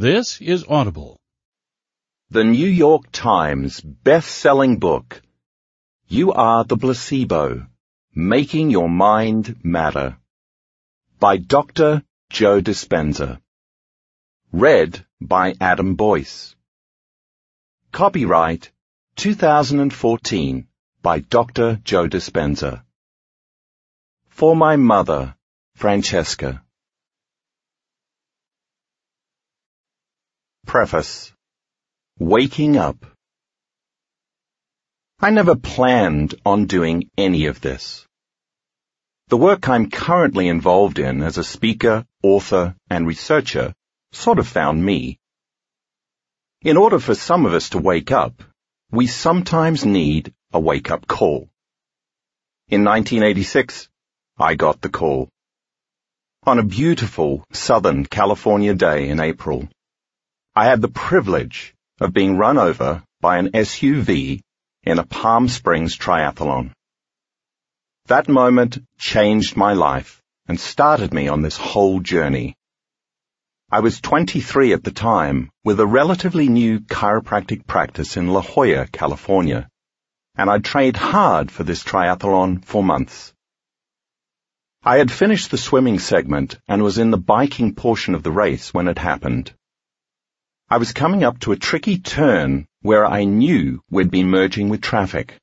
This is Audible. The New York Times best-selling book, You Are the Placebo, Making Your Mind Matter, by Dr. Joe Dispenza. Read by Adam Boyce. Copyright 2014 by Dr. Joe Dispenza. For my mother, Francesca. Preface Waking Up I never planned on doing any of this. The work I'm currently involved in as a speaker, author, and researcher sort of found me. In order for some of us to wake up, we sometimes need a wake-up call. In 1986, I got the call. On a beautiful Southern California day in April, I had the privilege of being run over by an SUV in a Palm Springs triathlon. That moment changed my life and started me on this whole journey. I was 23 at the time with a relatively new chiropractic practice in La Jolla, California, and I'd trained hard for this triathlon for months. I had finished the swimming segment and was in the biking portion of the race when it happened. I was coming up to a tricky turn where I knew we'd be merging with traffic.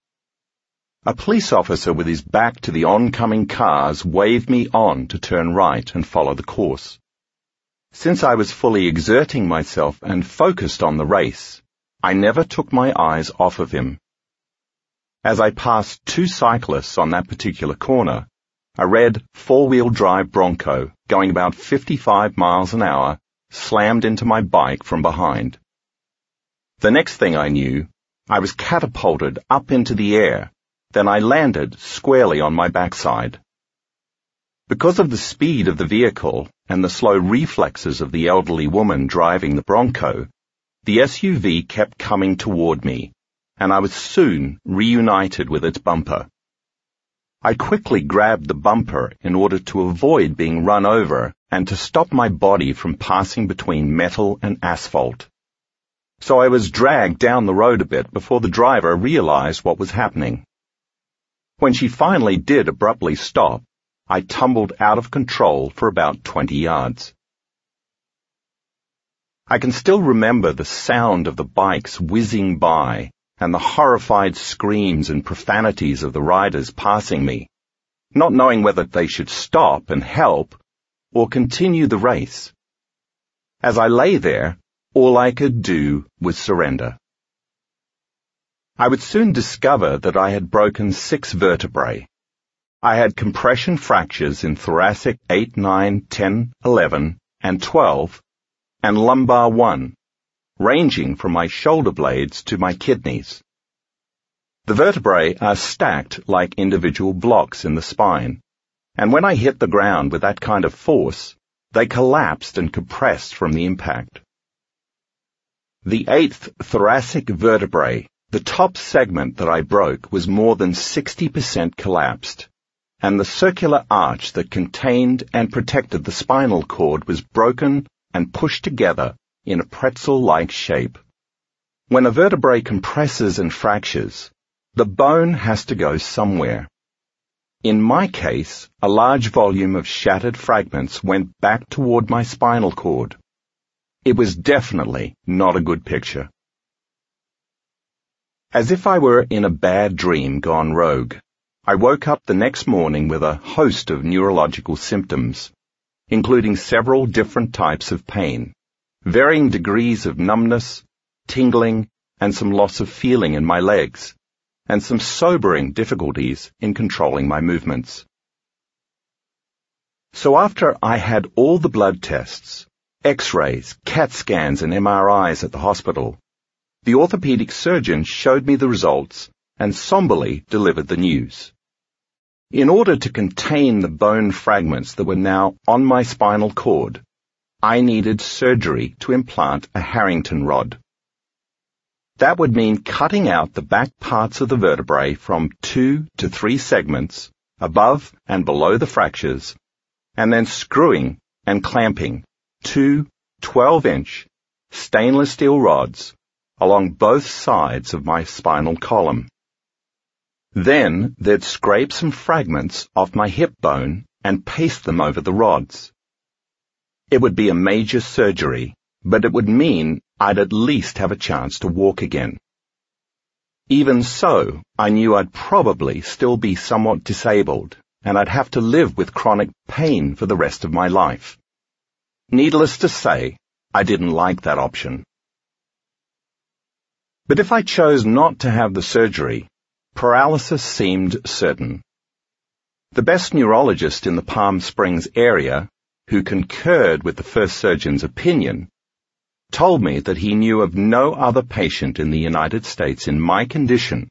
A police officer with his back to the oncoming cars waved me on to turn right and follow the course. Since I was fully exerting myself and focused on the race, I never took my eyes off of him. As I passed two cyclists on that particular corner, a red four-wheel drive Bronco going about 55 miles an hour slammed into my bike from behind. The next thing I knew, I was catapulted up into the air, then I landed squarely on my backside. Because of the speed of the vehicle and the slow reflexes of the elderly woman driving the Bronco, the SUV kept coming toward me, and I was soon reunited with its bumper. I quickly grabbed the bumper in order to avoid being run over and to stop my body from passing between metal and asphalt. So I was dragged down the road a bit before the driver realized what was happening. When she finally did abruptly stop, I tumbled out of control for about 20 yards. I can still remember the sound of the bikes whizzing by and the horrified screams and profanities of the riders passing me, not knowing whether they should stop and help or continue the race. As I lay there, all I could do was surrender. I would soon discover that I had broken six vertebrae I had compression fractures in thoracic 8, 9, 10, 11, and 12, and lumbar 1, ranging from my shoulder blades to my kidneys. The vertebrae are stacked like individual blocks in the spine, and when I hit the ground with that kind of force, they collapsed and compressed from the impact. The eighth thoracic vertebrae, the top segment that I broke was more than 60% collapsed and the circular arch that contained and protected the spinal cord was broken and pushed together in a pretzel-like shape. When a vertebrae compresses and fractures, the bone has to go somewhere. In my case, a large volume of shattered fragments went back toward my spinal cord. It was definitely not a good picture. As if I were in a bad dream gone rogue, I woke up the next morning with a host of neurological symptoms, including several different types of pain, varying degrees of numbness, tingling, and some loss of feeling in my legs, and some sobering difficulties in controlling my movements. So after I had all the blood tests, x-rays, CAT scans, and MRIs at the hospital, the orthopedic surgeon showed me the results and somberly delivered the news. In order to contain the bone fragments that were now on my spinal cord, I needed surgery to implant a Harrington rod. That would mean cutting out the back parts of the vertebrae from two to three segments above and below the fractures, and then screwing and clamping two 12-inch stainless steel rods, along both sides of my spinal column. Then they'd scrape some fragments off my hip bone and paste them over the rods. It would be a major surgery, but it would mean I'd at least have a chance to walk again. Even so, I knew I'd probably still be somewhat disabled, and I'd have to live with chronic pain for the rest of my life. Needless to say, I didn't like that option. But if I chose not to have the surgery, paralysis seemed certain. The best neurologist in the Palm Springs area, who concurred with the first surgeon's opinion, told me that he knew of no other patient in the United States in my condition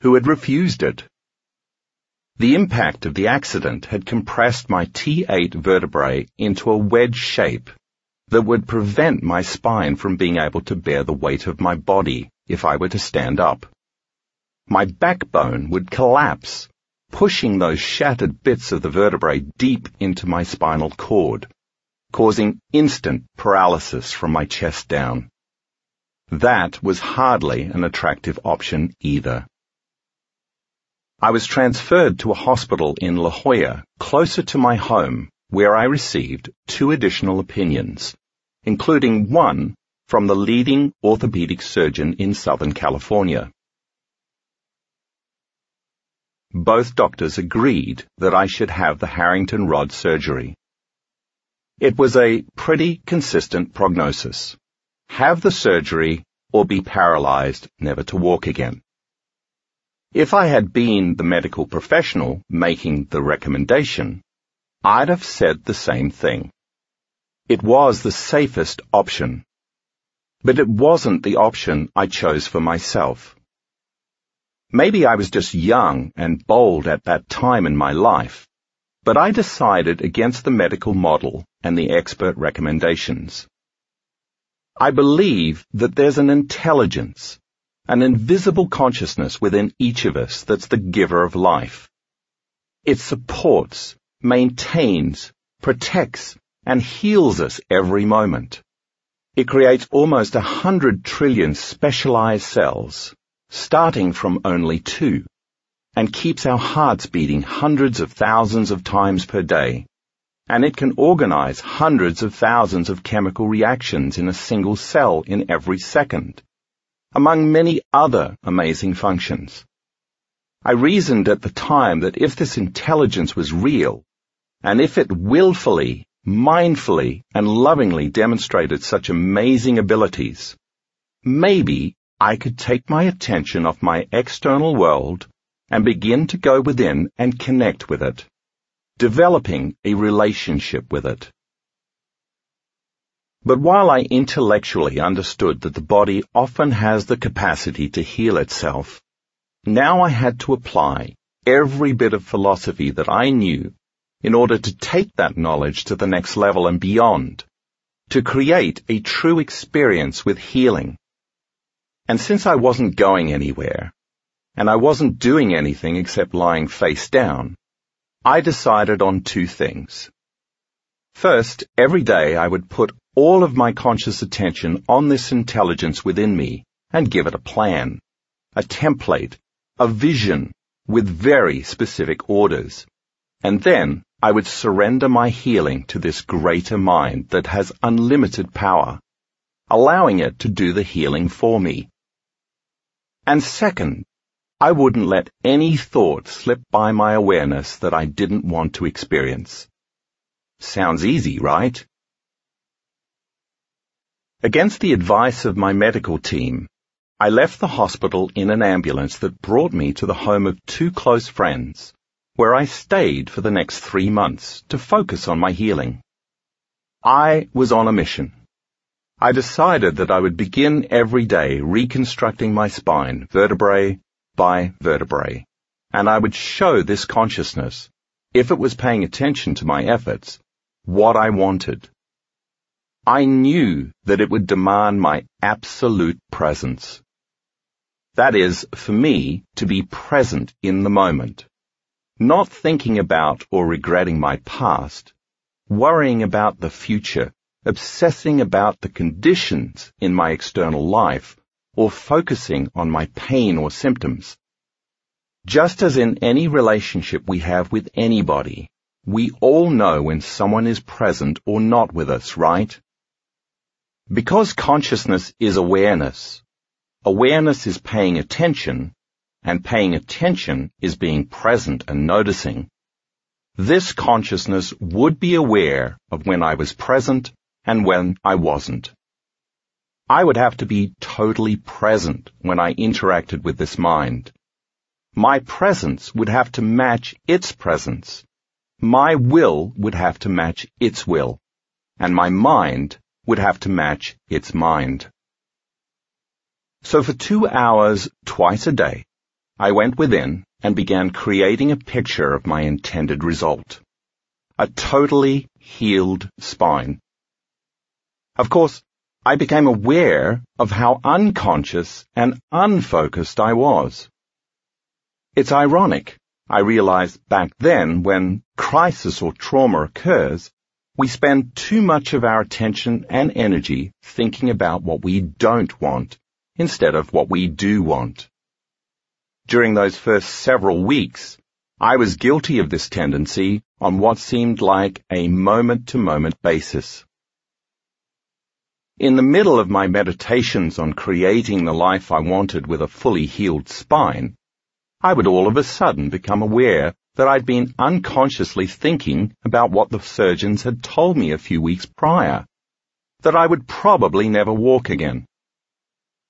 who had refused it. The impact of the accident had compressed my T8 vertebrae into a wedge shape that would prevent my spine from being able to bear the weight of my body if I were to stand up. My backbone would collapse, pushing those shattered bits of the vertebrae deep into my spinal cord causing instant paralysis from my chest down. That was hardly an attractive option either. I was transferred to a hospital in La Jolla, closer to my home, where I received two additional opinions, including one from the leading orthopedic surgeon in Southern California. Both doctors agreed that I should have the Harrington rod surgery. It was a pretty consistent prognosis. Have the surgery or be paralyzed never to walk again. If I had been the medical professional making the recommendation, I'd have said the same thing. It was the safest option. But it wasn't the option I chose for myself. Maybe I was just young and bold at that time in my life, but I decided against the medical model and the expert recommendations. I believe that there's an intelligence, an invisible consciousness within each of us that's the giver of life. It supports, maintains, protects, and heals us every moment. It creates almost a hundred trillion specialized cells, starting from only two and keeps our hearts beating hundreds of thousands of times per day. And it can organize hundreds of thousands of chemical reactions in a single cell in every second, among many other amazing functions. I reasoned at the time that if this intelligence was real, and if it willfully, mindfully, and lovingly demonstrated such amazing abilities, maybe I could take my attention off my external world and begin to go within and connect with it, developing a relationship with it. But while I intellectually understood that the body often has the capacity to heal itself, now I had to apply every bit of philosophy that I knew in order to take that knowledge to the next level and beyond, to create a true experience with healing. And since I wasn't going anywhere, and I wasn't doing anything except lying face down, I decided on two things. First, every day I would put all of my conscious attention on this intelligence within me and give it a plan, a template, a vision with very specific orders. And then I would surrender my healing to this greater mind that has unlimited power, allowing it to do the healing for me. And second, I wouldn't let any thought slip by my awareness that I didn't want to experience. Sounds easy, right? Against the advice of my medical team, I left the hospital in an ambulance that brought me to the home of two close friends, where I stayed for the next three months to focus on my healing. I was on a mission. I decided that I would begin every day reconstructing my spine, vertebrae, by vertebrae, and I would show this consciousness, if it was paying attention to my efforts, what I wanted. I knew that it would demand my absolute presence. That is, for me, to be present in the moment, not thinking about or regretting my past, worrying about the future, obsessing about the conditions in my external life or focusing on my pain or symptoms. Just as in any relationship we have with anybody, we all know when someone is present or not with us, right? Because consciousness is awareness, awareness is paying attention, and paying attention is being present and noticing. This consciousness would be aware of when I was present and when I wasn't. I would have to be totally present when I interacted with this mind. My presence would have to match its presence. My will would have to match its will. And my mind would have to match its mind. So for two hours twice a day, I went within and began creating a picture of my intended result. A totally healed spine. Of course, I became aware of how unconscious and unfocused I was. It's ironic, I realized back then when crisis or trauma occurs, we spend too much of our attention and energy thinking about what we don't want instead of what we do want. During those first several weeks, I was guilty of this tendency on what seemed like a moment-to-moment basis. In the middle of my meditations on creating the life I wanted with a fully healed spine, I would all of a sudden become aware that I'd been unconsciously thinking about what the surgeons had told me a few weeks prior, that I would probably never walk again.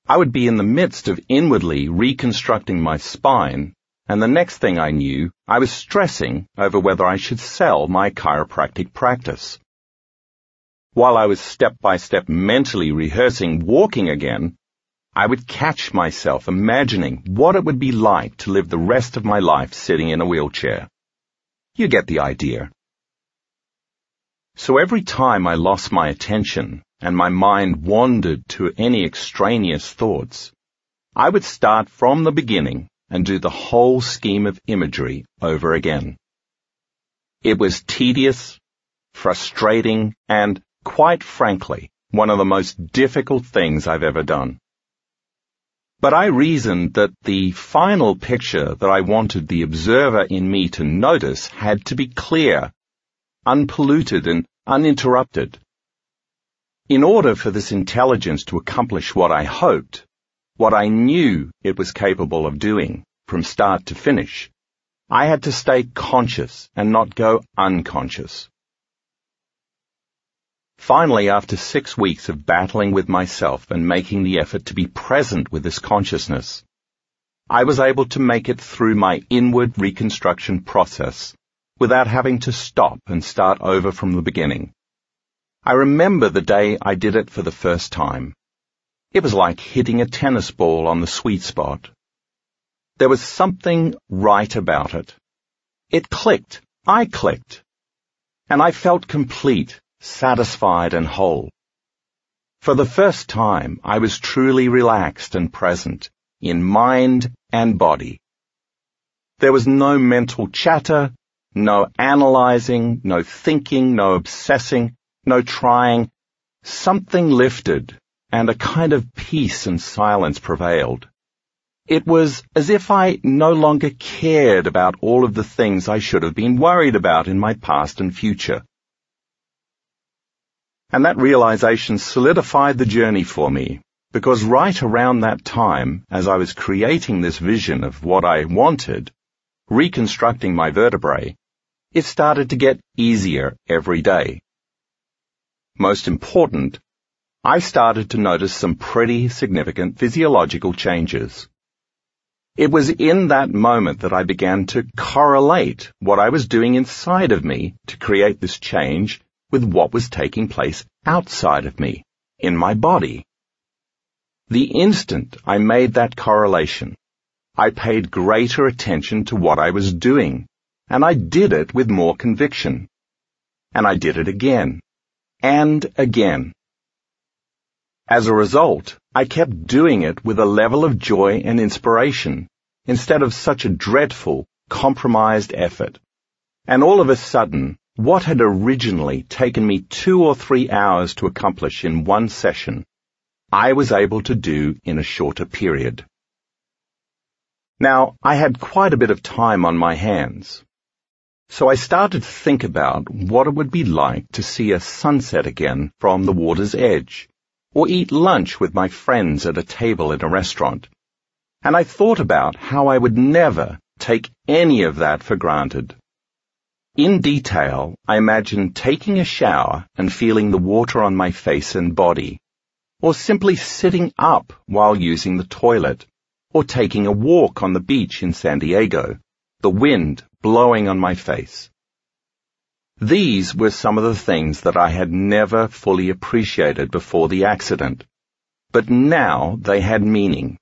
I would be in the midst of inwardly reconstructing my spine, and the next thing I knew, I was stressing over whether I should sell my chiropractic practice. While I was step by step mentally rehearsing walking again, I would catch myself imagining what it would be like to live the rest of my life sitting in a wheelchair. You get the idea. So every time I lost my attention and my mind wandered to any extraneous thoughts, I would start from the beginning and do the whole scheme of imagery over again. It was tedious, frustrating, and, quite frankly, one of the most difficult things I've ever done. But I reasoned that the final picture that I wanted the observer in me to notice had to be clear, unpolluted and uninterrupted. In order for this intelligence to accomplish what I hoped, what I knew it was capable of doing, from start to finish, I had to stay conscious and not go unconscious. Finally, after six weeks of battling with myself and making the effort to be present with this consciousness, I was able to make it through my inward reconstruction process without having to stop and start over from the beginning. I remember the day I did it for the first time. It was like hitting a tennis ball on the sweet spot. There was something right about it. It clicked. I clicked. And I felt complete satisfied and whole. For the first time, I was truly relaxed and present in mind and body. There was no mental chatter, no analyzing, no thinking, no obsessing, no trying. Something lifted and a kind of peace and silence prevailed. It was as if I no longer cared about all of the things I should have been worried about in my past and future. And that realization solidified the journey for me, because right around that time, as I was creating this vision of what I wanted, reconstructing my vertebrae, it started to get easier every day. Most important, I started to notice some pretty significant physiological changes. It was in that moment that I began to correlate what I was doing inside of me to create this change with what was taking place outside of me, in my body. The instant I made that correlation, I paid greater attention to what I was doing, and I did it with more conviction. And I did it again, and again. As a result, I kept doing it with a level of joy and inspiration, instead of such a dreadful, compromised effort. And all of a sudden, what had originally taken me two or three hours to accomplish in one session, I was able to do in a shorter period. Now, I had quite a bit of time on my hands. So I started to think about what it would be like to see a sunset again from the water's edge, or eat lunch with my friends at a table in a restaurant. And I thought about how I would never take any of that for granted. In detail, I imagined taking a shower and feeling the water on my face and body, or simply sitting up while using the toilet, or taking a walk on the beach in San Diego, the wind blowing on my face. These were some of the things that I had never fully appreciated before the accident, but now they had meaning,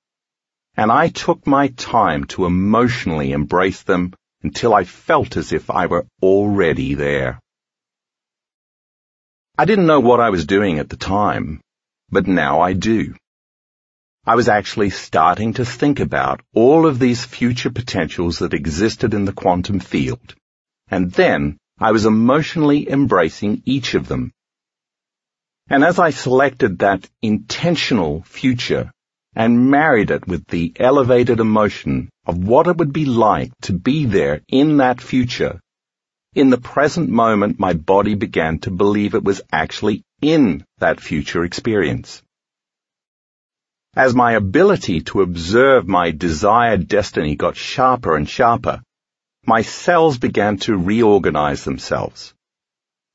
and I took my time to emotionally embrace them until I felt as if I were already there. I didn't know what I was doing at the time, but now I do. I was actually starting to think about all of these future potentials that existed in the quantum field. And then I was emotionally embracing each of them. And as I selected that intentional future and married it with the elevated emotion of what it would be like to be there in that future, in the present moment my body began to believe it was actually in that future experience. As my ability to observe my desired destiny got sharper and sharper, my cells began to reorganize themselves.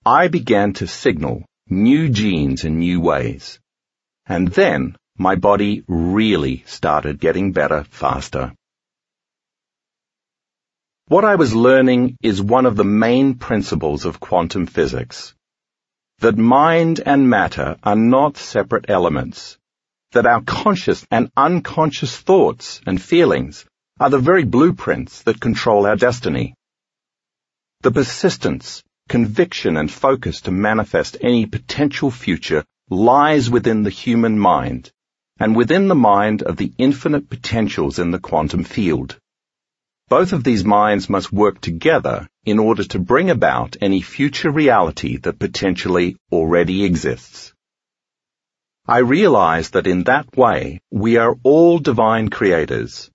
I began to signal new genes in new ways. And then my body really started getting better faster. What I was learning is one of the main principles of quantum physics. That mind and matter are not separate elements that our conscious and unconscious thoughts and feelings are the very blueprints that control our destiny. The persistence, conviction and focus to manifest any potential future lies within the human mind and within the mind of the infinite potentials in the quantum field. Both of these minds must work together in order to bring about any future reality that potentially already exists. I realize that in that way, we are all divine creators,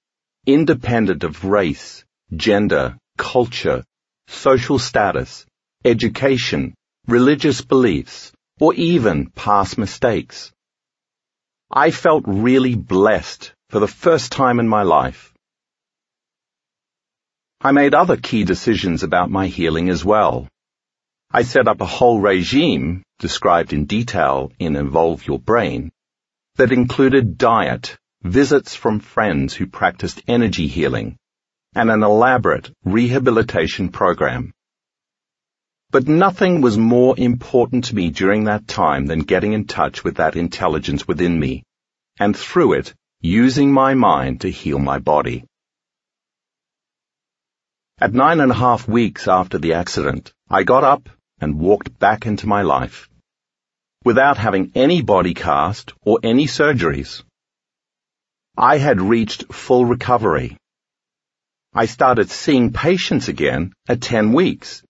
independent of race, gender, culture, social status, education, religious beliefs, or even past mistakes. I felt really blessed for the first time in my life. I made other key decisions about my healing as well. I set up a whole regime, described in detail in Evolve Your Brain, that included diet, visits from friends who practiced energy healing, and an elaborate rehabilitation program. But nothing was more important to me during that time than getting in touch with that intelligence within me, and through it, using my mind to heal my body. At nine and a half weeks after the accident, I got up and walked back into my life without having any body cast or any surgeries. I had reached full recovery. I started seeing patients again at 10 weeks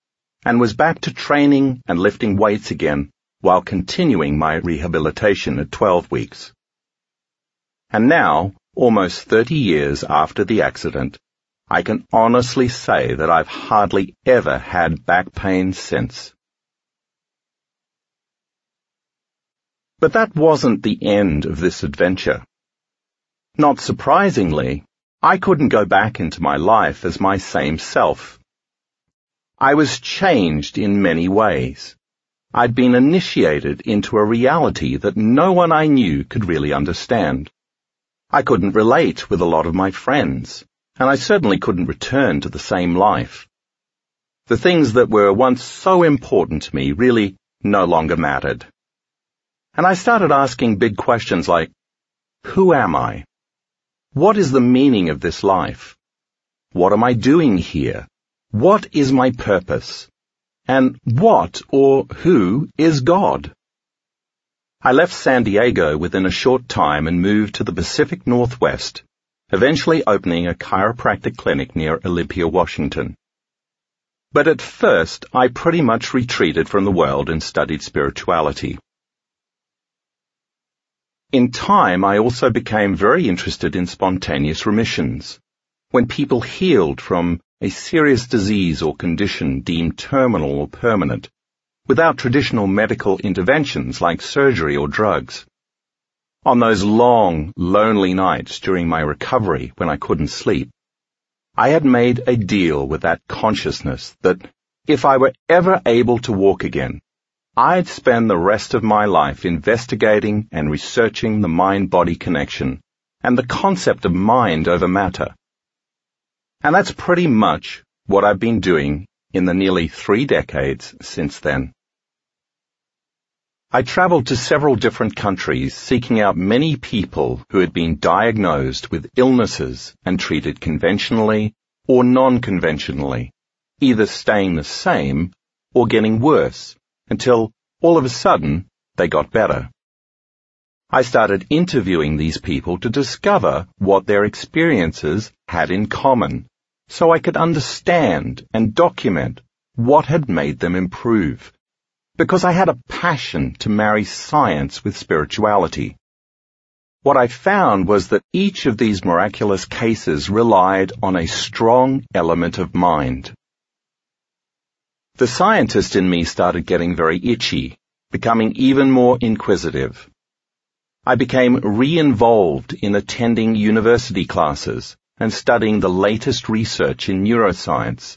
and was back to training and lifting weights again while continuing my rehabilitation at 12 weeks. And now, almost 30 years after the accident, I can honestly say that I've hardly ever had back pain since. But that wasn't the end of this adventure. Not surprisingly, I couldn't go back into my life as my same self. I was changed in many ways. I'd been initiated into a reality that no one I knew could really understand. I couldn't relate with a lot of my friends, and I certainly couldn't return to the same life. The things that were once so important to me really no longer mattered. And I started asking big questions like, who am I? What is the meaning of this life? What am I doing here? What is my purpose? And what or who is God? I left San Diego within a short time and moved to the Pacific Northwest, eventually opening a chiropractic clinic near Olympia, Washington. But at first, I pretty much retreated from the world and studied spirituality. In time, I also became very interested in spontaneous remissions. When people healed from a serious disease or condition deemed terminal or permanent, without traditional medical interventions like surgery or drugs. On those long, lonely nights during my recovery when I couldn't sleep, I had made a deal with that consciousness that if I were ever able to walk again, I'd spend the rest of my life investigating and researching the mind-body connection and the concept of mind over matter. And that's pretty much what I've been doing in the nearly three decades since then. I traveled to several different countries seeking out many people who had been diagnosed with illnesses and treated conventionally or non-conventionally, either staying the same or getting worse until all of a sudden they got better. I started interviewing these people to discover what their experiences had in common so I could understand and document what had made them improve. Because I had a passion to marry science with spirituality. What I found was that each of these miraculous cases relied on a strong element of mind. The scientist in me started getting very itchy, becoming even more inquisitive. I became re-involved in attending university classes and studying the latest research in neuroscience,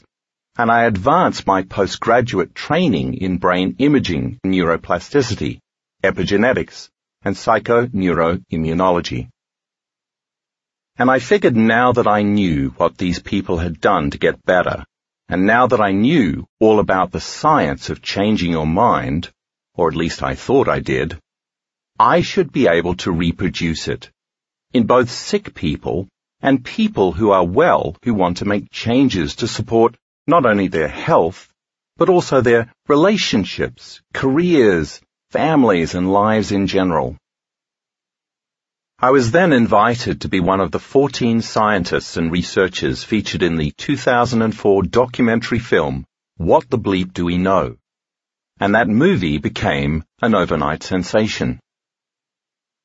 and I advanced my postgraduate training in brain imaging, neuroplasticity, epigenetics, and psychoneuroimmunology. And I figured now that I knew what these people had done to get better, and now that I knew all about the science of changing your mind, or at least I thought I did, I should be able to reproduce it in both sick people and people who are well who want to make changes to support not only their health, but also their relationships, careers, families and lives in general. I was then invited to be one of the 14 scientists and researchers featured in the 2004 documentary film, What the Bleep Do We Know? And that movie became an overnight sensation.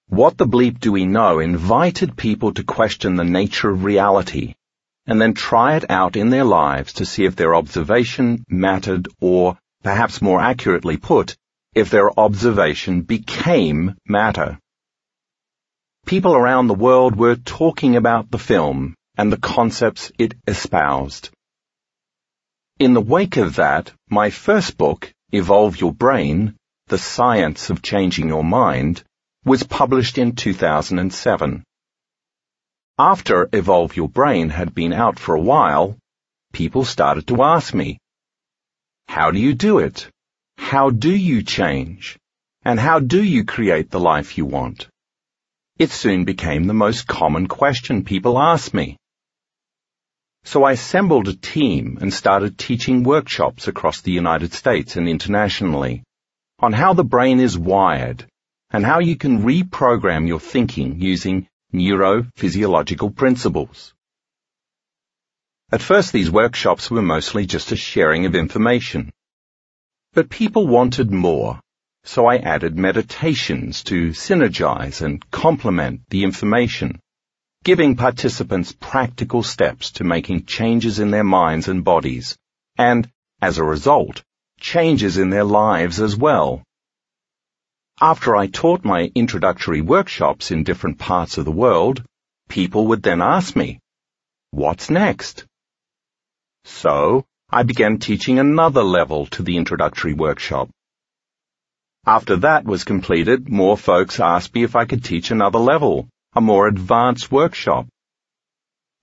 What the Bleep Do We Know invited people to question the nature of reality and then try it out in their lives to see if their observation mattered or, perhaps more accurately put, if their observation became matter. People around the world were talking about the film and the concepts it espoused. In the wake of that, my first book, Evolve Your Brain, The Science of Changing Your Mind, was published in 2007. After Evolve Your Brain had been out for a while, people started to ask me, how do you do it? How do you change? And how do you create the life you want? It soon became the most common question people asked me. So I assembled a team and started teaching workshops across the United States and internationally on how the brain is wired and how you can reprogram your thinking using neurophysiological principles. At first these workshops were mostly just a sharing of information. But people wanted more so I added meditations to synergize and complement the information, giving participants practical steps to making changes in their minds and bodies, and, as a result, changes in their lives as well. After I taught my introductory workshops in different parts of the world, people would then ask me, what's next? So, I began teaching another level to the introductory workshop after that was completed, more folks asked me if I could teach another level, a more advanced workshop.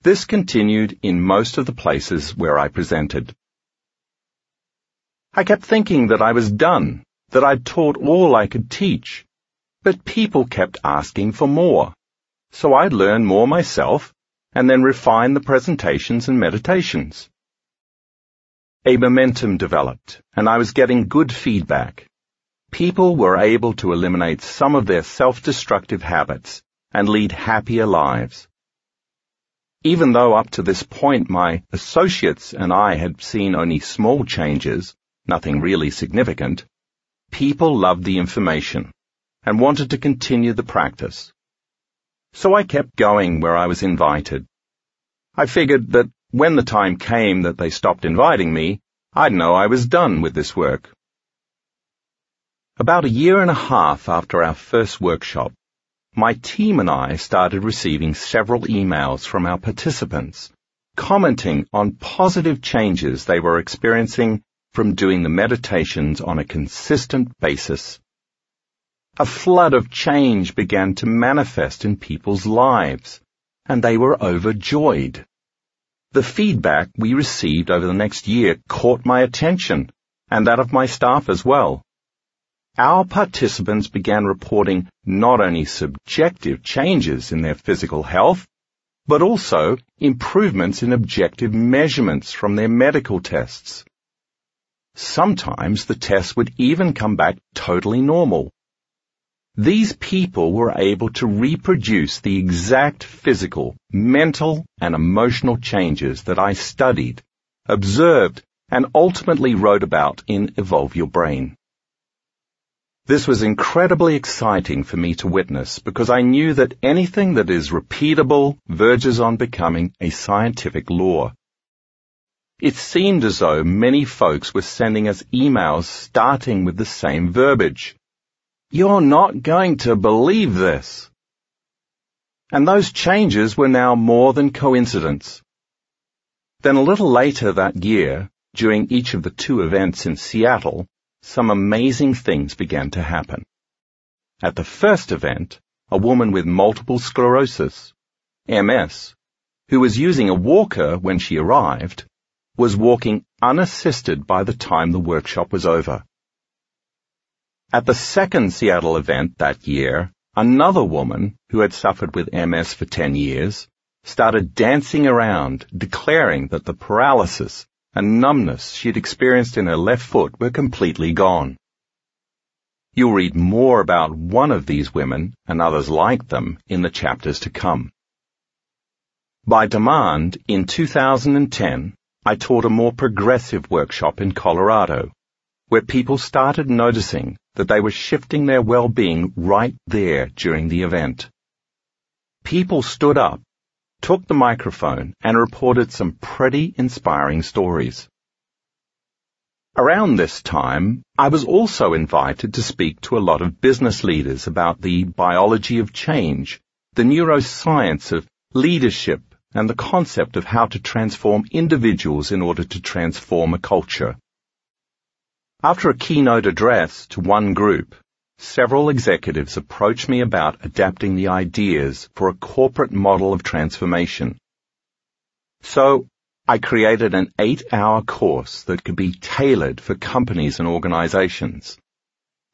This continued in most of the places where I presented. I kept thinking that I was done, that I'd taught all I could teach, but people kept asking for more. So I'd learn more myself and then refine the presentations and meditations. A momentum developed and I was getting good feedback people were able to eliminate some of their self-destructive habits and lead happier lives. even though up to this point my associates and I had seen only small changes, nothing really significant, people loved the information and wanted to continue the practice. So I kept going where I was invited. I figured that when the time came that they stopped inviting me, I'd know I was done with this work. About a year and a half after our first workshop, my team and I started receiving several emails from our participants commenting on positive changes they were experiencing from doing the meditations on a consistent basis. A flood of change began to manifest in people's lives, and they were overjoyed. The feedback we received over the next year caught my attention, and that of my staff as well our participants began reporting not only subjective changes in their physical health, but also improvements in objective measurements from their medical tests. Sometimes the tests would even come back totally normal. These people were able to reproduce the exact physical, mental, and emotional changes that I studied, observed, and ultimately wrote about in Evolve Your Brain. This was incredibly exciting for me to witness because I knew that anything that is repeatable verges on becoming a scientific law. It seemed as though many folks were sending us emails starting with the same verbiage. You're not going to believe this. And those changes were now more than coincidence. Then a little later that year, during each of the two events in Seattle, some amazing things began to happen. At the first event, a woman with multiple sclerosis, MS, who was using a walker when she arrived, was walking unassisted by the time the workshop was over. At the second Seattle event that year, another woman who had suffered with MS for 10 years started dancing around, declaring that the paralysis and numbness she'd experienced in her left foot were completely gone. You'll read more about one of these women and others like them in the chapters to come. By demand, in 2010, I taught a more progressive workshop in Colorado, where people started noticing that they were shifting their well-being right there during the event. People stood up took the microphone and reported some pretty inspiring stories. Around this time, I was also invited to speak to a lot of business leaders about the biology of change, the neuroscience of leadership, and the concept of how to transform individuals in order to transform a culture. After a keynote address to one group, several executives approached me about adapting the ideas for a corporate model of transformation. So, I created an eight-hour course that could be tailored for companies and organizations.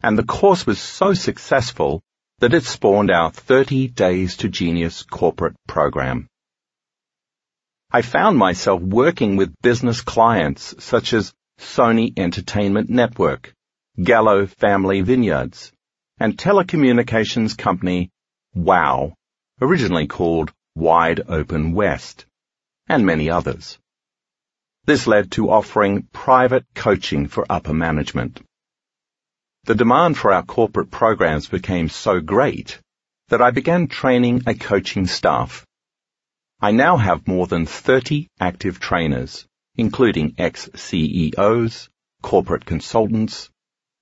And the course was so successful that it spawned our 30 Days to Genius corporate program. I found myself working with business clients such as Sony Entertainment Network, Gallo Family Vineyards, and telecommunications company WOW, originally called Wide Open West, and many others. This led to offering private coaching for upper management. The demand for our corporate programs became so great that I began training a coaching staff. I now have more than 30 active trainers, including ex-CEOs, corporate consultants,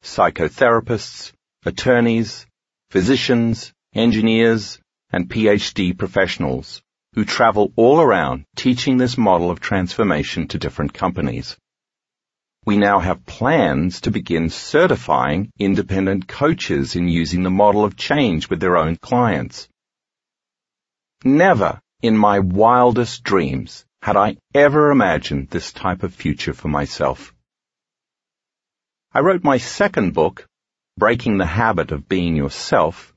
psychotherapists, attorneys, physicians, engineers, and PhD professionals who travel all around teaching this model of transformation to different companies. We now have plans to begin certifying independent coaches in using the model of change with their own clients. Never in my wildest dreams had I ever imagined this type of future for myself. I wrote my second book, Breaking the Habit of Being Yourself,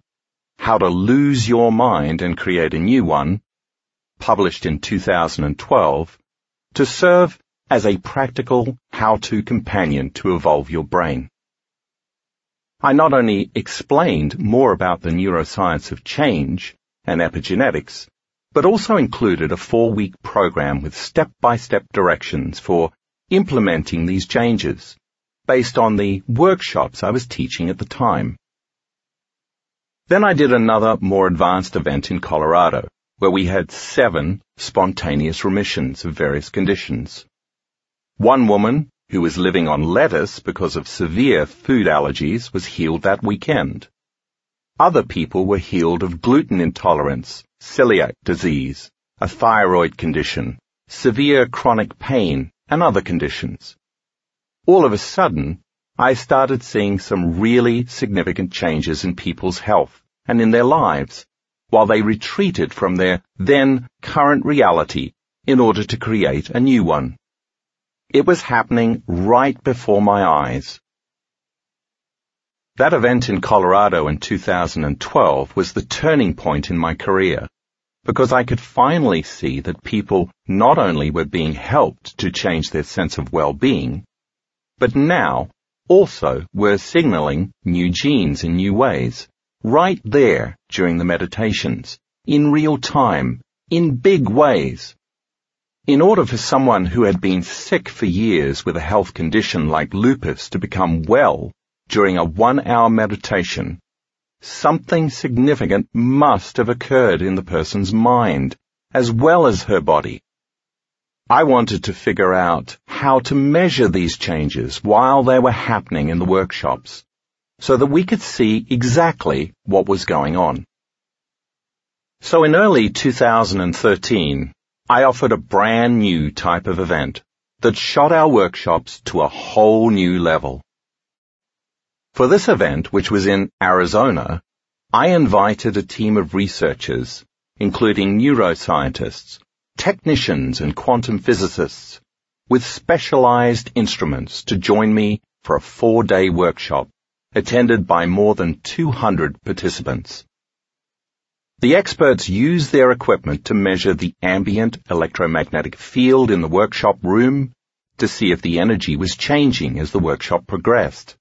How to Lose Your Mind and Create a New One, published in 2012, to serve as a practical how-to companion to evolve your brain. I not only explained more about the neuroscience of change and epigenetics, but also included a four-week program with step-by-step directions for implementing these changes based on the workshops I was teaching at the time. Then I did another more advanced event in Colorado, where we had seven spontaneous remissions of various conditions. One woman, who was living on lettuce because of severe food allergies, was healed that weekend. Other people were healed of gluten intolerance, celiac disease, a thyroid condition, severe chronic pain, and other conditions. All of a sudden, I started seeing some really significant changes in people's health and in their lives while they retreated from their then current reality in order to create a new one. It was happening right before my eyes. That event in Colorado in 2012 was the turning point in my career because I could finally see that people not only were being helped to change their sense of well-being, but now also were signaling new genes in new ways, right there during the meditations, in real time, in big ways. In order for someone who had been sick for years with a health condition like lupus to become well during a one-hour meditation, something significant must have occurred in the person's mind, as well as her body. I wanted to figure out how to measure these changes while they were happening in the workshops so that we could see exactly what was going on. So in early 2013, I offered a brand new type of event that shot our workshops to a whole new level. For this event, which was in Arizona, I invited a team of researchers, including neuroscientists, technicians and quantum physicists with specialized instruments to join me for a four-day workshop attended by more than 200 participants. The experts used their equipment to measure the ambient electromagnetic field in the workshop room to see if the energy was changing as the workshop progressed.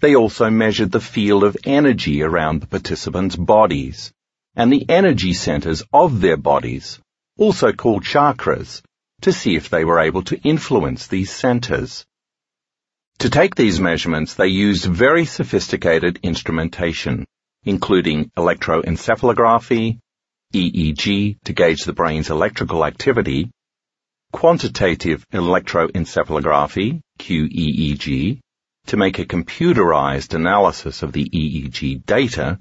They also measured the field of energy around the participants' bodies and the energy centers of their bodies also called chakras, to see if they were able to influence these centers. To take these measurements, they used very sophisticated instrumentation, including electroencephalography, EEG to gauge the brain's electrical activity, quantitative electroencephalography, QEEG, to make a computerized analysis of the EEG data,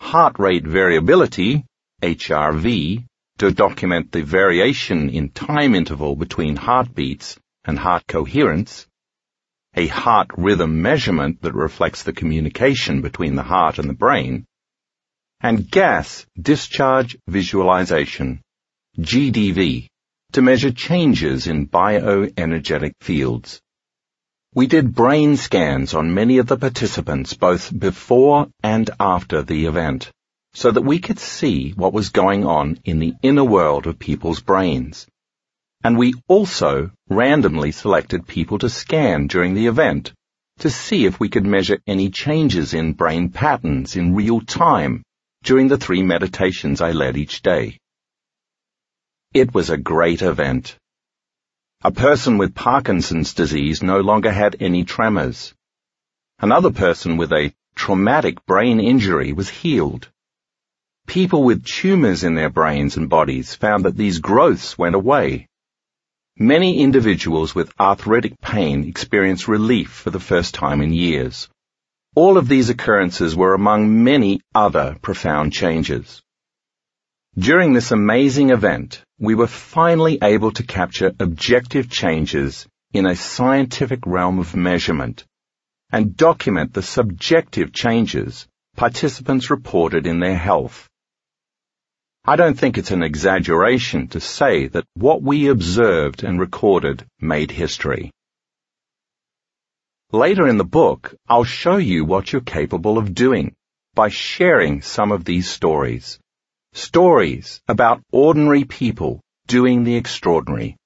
heart rate variability, HRV, to document the variation in time interval between heartbeats and heart coherence, a heart rhythm measurement that reflects the communication between the heart and the brain, and gas discharge visualization, GDV, to measure changes in bioenergetic fields. We did brain scans on many of the participants both before and after the event so that we could see what was going on in the inner world of people's brains. And we also randomly selected people to scan during the event to see if we could measure any changes in brain patterns in real time during the three meditations I led each day. It was a great event. A person with Parkinson's disease no longer had any tremors. Another person with a traumatic brain injury was healed. People with tumors in their brains and bodies found that these growths went away. Many individuals with arthritic pain experienced relief for the first time in years. All of these occurrences were among many other profound changes. During this amazing event, we were finally able to capture objective changes in a scientific realm of measurement and document the subjective changes participants reported in their health. I don't think it's an exaggeration to say that what we observed and recorded made history. Later in the book, I'll show you what you're capable of doing by sharing some of these stories. Stories about ordinary people doing the extraordinary.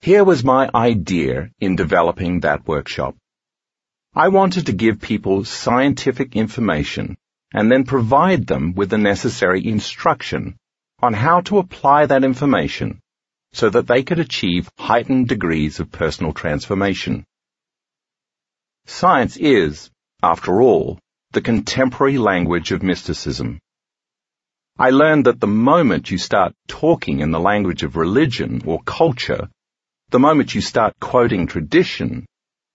Here was my idea in developing that workshop. I wanted to give people scientific information and then provide them with the necessary instruction on how to apply that information so that they could achieve heightened degrees of personal transformation. Science is, after all, the contemporary language of mysticism. I learned that the moment you start talking in the language of religion or culture, the moment you start quoting tradition,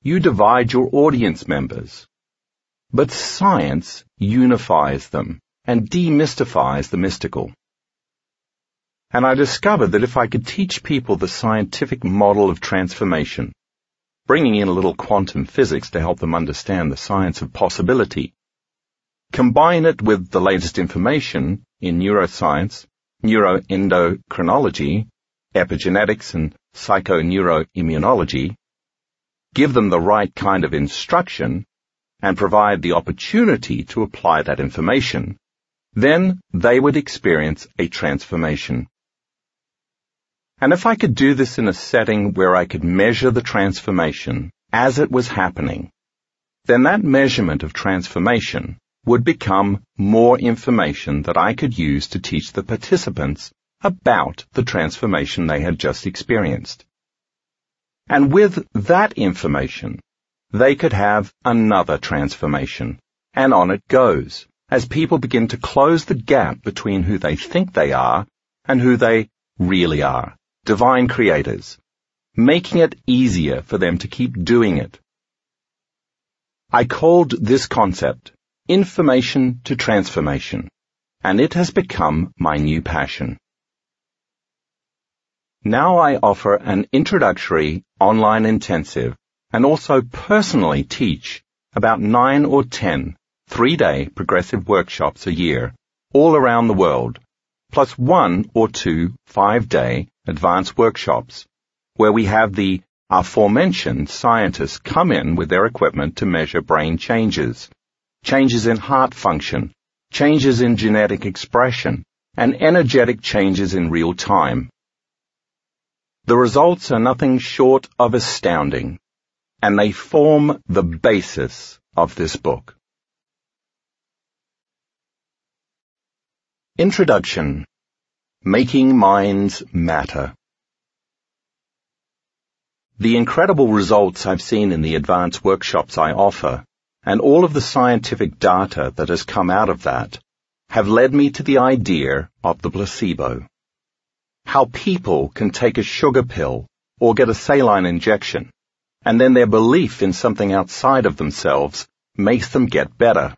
you divide your audience members. But science unifies them and demystifies the mystical. And I discovered that if I could teach people the scientific model of transformation, bringing in a little quantum physics to help them understand the science of possibility, combine it with the latest information in neuroscience, neuroendocrinology, epigenetics, and psychoneuroimmunology, give them the right kind of instruction, and provide the opportunity to apply that information, then they would experience a transformation. And if I could do this in a setting where I could measure the transformation as it was happening, then that measurement of transformation would become more information that I could use to teach the participants about the transformation they had just experienced. And with that information, they could have another transformation, and on it goes, as people begin to close the gap between who they think they are and who they really are divine creators, making it easier for them to keep doing it. I called this concept information to transformation, and it has become my new passion. Now I offer an introductory online intensive and also personally teach about nine or ten three-day progressive workshops a year all around the world, plus one or two five-day advanced workshops, where we have the aforementioned scientists come in with their equipment to measure brain changes, changes in heart function, changes in genetic expression, and energetic changes in real time. The results are nothing short of astounding, and they form the basis of this book. Introduction Making Minds Matter. The incredible results I've seen in the advanced workshops I offer, and all of the scientific data that has come out of that, have led me to the idea of the placebo. How people can take a sugar pill or get a saline injection, and then their belief in something outside of themselves makes them get better.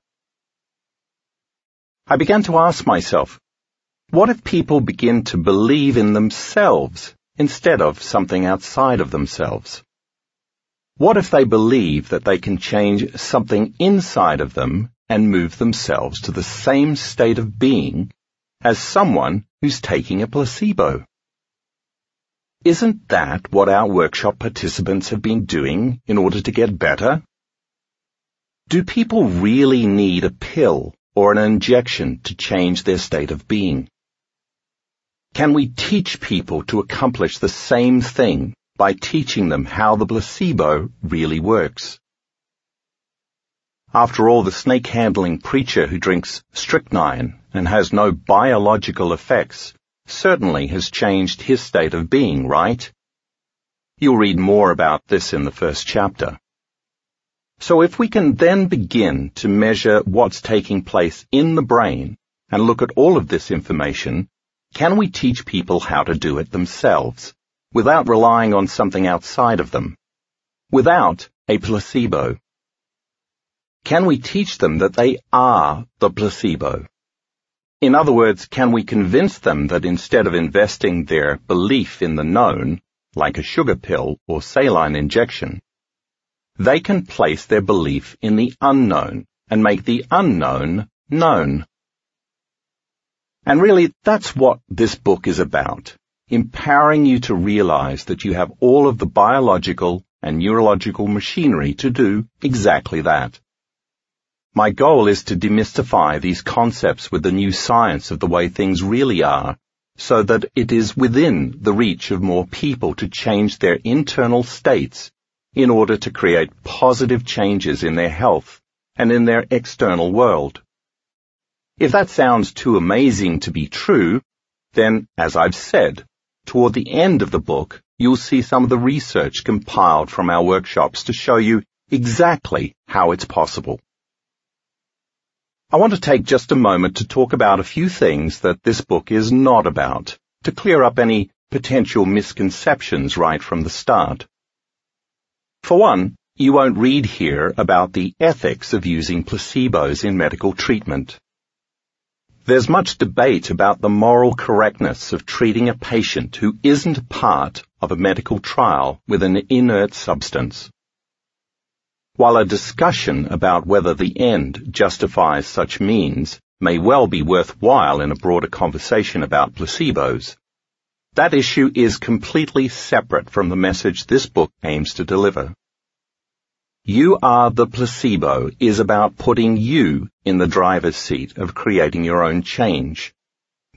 I began to ask myself, what if people begin to believe in themselves instead of something outside of themselves? What if they believe that they can change something inside of them and move themselves to the same state of being as someone who's taking a placebo? Isn't that what our workshop participants have been doing in order to get better? Do people really need a pill or an injection to change their state of being? Can we teach people to accomplish the same thing by teaching them how the placebo really works? After all, the snake handling preacher who drinks strychnine and has no biological effects certainly has changed his state of being, right? You'll read more about this in the first chapter. So if we can then begin to measure what's taking place in the brain and look at all of this information, can we teach people how to do it themselves, without relying on something outside of them? Without a placebo? Can we teach them that they are the placebo? In other words, can we convince them that instead of investing their belief in the known, like a sugar pill or saline injection, they can place their belief in the unknown and make the unknown known? And really, that's what this book is about. Empowering you to realize that you have all of the biological and neurological machinery to do exactly that. My goal is to demystify these concepts with the new science of the way things really are, so that it is within the reach of more people to change their internal states in order to create positive changes in their health and in their external world. If that sounds too amazing to be true, then, as I've said, toward the end of the book, you'll see some of the research compiled from our workshops to show you exactly how it's possible. I want to take just a moment to talk about a few things that this book is not about, to clear up any potential misconceptions right from the start. For one, you won't read here about the ethics of using placebos in medical treatment. There's much debate about the moral correctness of treating a patient who isn't part of a medical trial with an inert substance. While a discussion about whether the end justifies such means may well be worthwhile in a broader conversation about placebos, that issue is completely separate from the message this book aims to deliver. You are the placebo is about putting you in the driver's seat of creating your own change.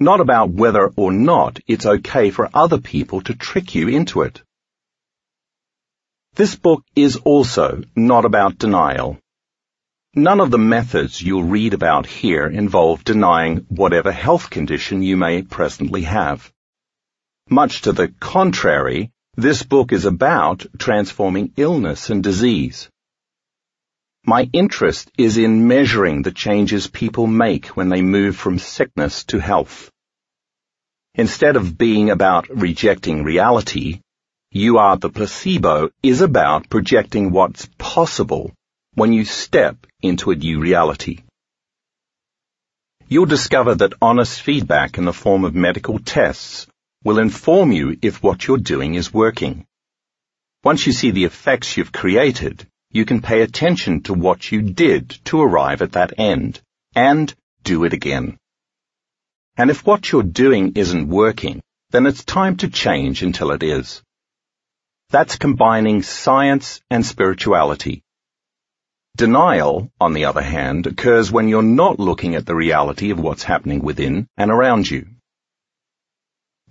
Not about whether or not it's okay for other people to trick you into it. This book is also not about denial. None of the methods you'll read about here involve denying whatever health condition you may presently have. Much to the contrary, this book is about transforming illness and disease. My interest is in measuring the changes people make when they move from sickness to health. Instead of being about rejecting reality, you are the placebo is about projecting what's possible when you step into a new reality. You'll discover that honest feedback in the form of medical tests will inform you if what you're doing is working. Once you see the effects you've created, you can pay attention to what you did to arrive at that end and do it again. And if what you're doing isn't working, then it's time to change until it is. That's combining science and spirituality. Denial, on the other hand, occurs when you're not looking at the reality of what's happening within and around you.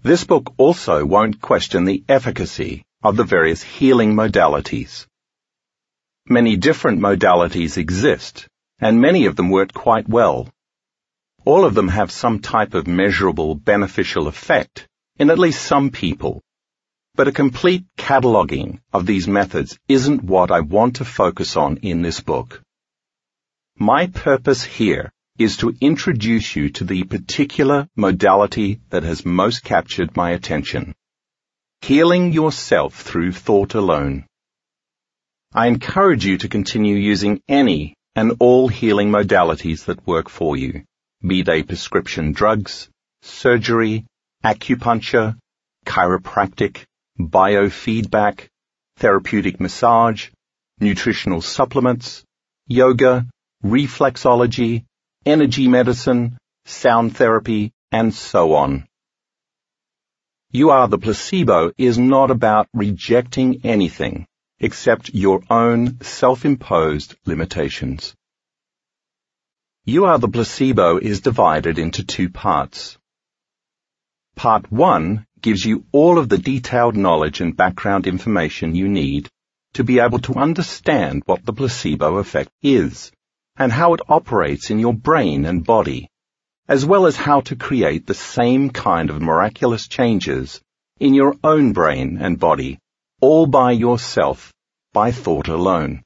This book also won't question the efficacy of the various healing modalities. Many different modalities exist, and many of them work quite well. All of them have some type of measurable beneficial effect in at least some people. But a complete cataloguing of these methods isn't what I want to focus on in this book. My purpose here is to introduce you to the particular modality that has most captured my attention. Healing yourself through thought alone. I encourage you to continue using any and all healing modalities that work for you, be they prescription drugs, surgery, acupuncture, chiropractic, biofeedback, therapeutic massage, nutritional supplements, yoga, reflexology, energy medicine, sound therapy, and so on. You are the placebo is not about rejecting anything except your own self-imposed limitations. You are the placebo is divided into two parts. Part 1 gives you all of the detailed knowledge and background information you need to be able to understand what the placebo effect is and how it operates in your brain and body, as well as how to create the same kind of miraculous changes in your own brain and body all by yourself, by thought alone.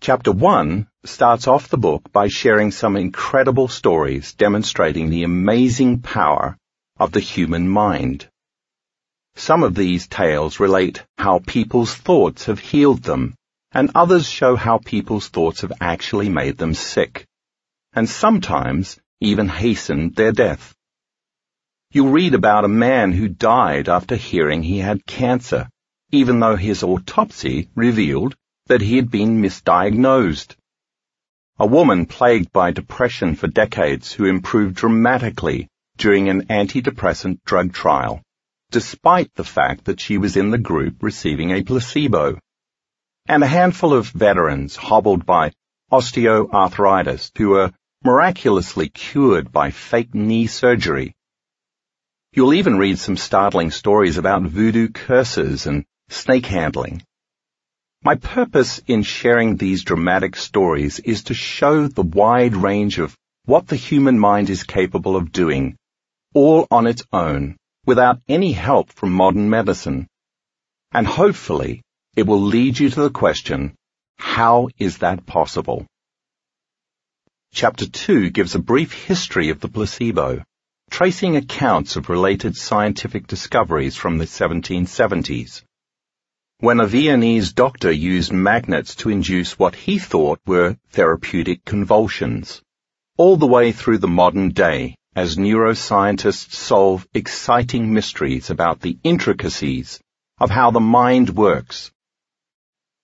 Chapter 1 starts off the book by sharing some incredible stories demonstrating the amazing power of the human mind. Some of these tales relate how people's thoughts have healed them, and others show how people's thoughts have actually made them sick, and sometimes even hastened their death. You'll read about a man who died after hearing he had cancer, even though his autopsy revealed that he had been misdiagnosed. A woman plagued by depression for decades who improved dramatically during an antidepressant drug trial, despite the fact that she was in the group receiving a placebo. And a handful of veterans hobbled by osteoarthritis who were miraculously cured by fake knee surgery You'll even read some startling stories about voodoo curses and snake handling. My purpose in sharing these dramatic stories is to show the wide range of what the human mind is capable of doing, all on its own, without any help from modern medicine. And hopefully, it will lead you to the question, how is that possible? Chapter 2 gives a brief history of the placebo, tracing accounts of related scientific discoveries from the 1770s. When a Viennese doctor used magnets to induce what he thought were therapeutic convulsions, all the way through the modern day as neuroscientists solve exciting mysteries about the intricacies of how the mind works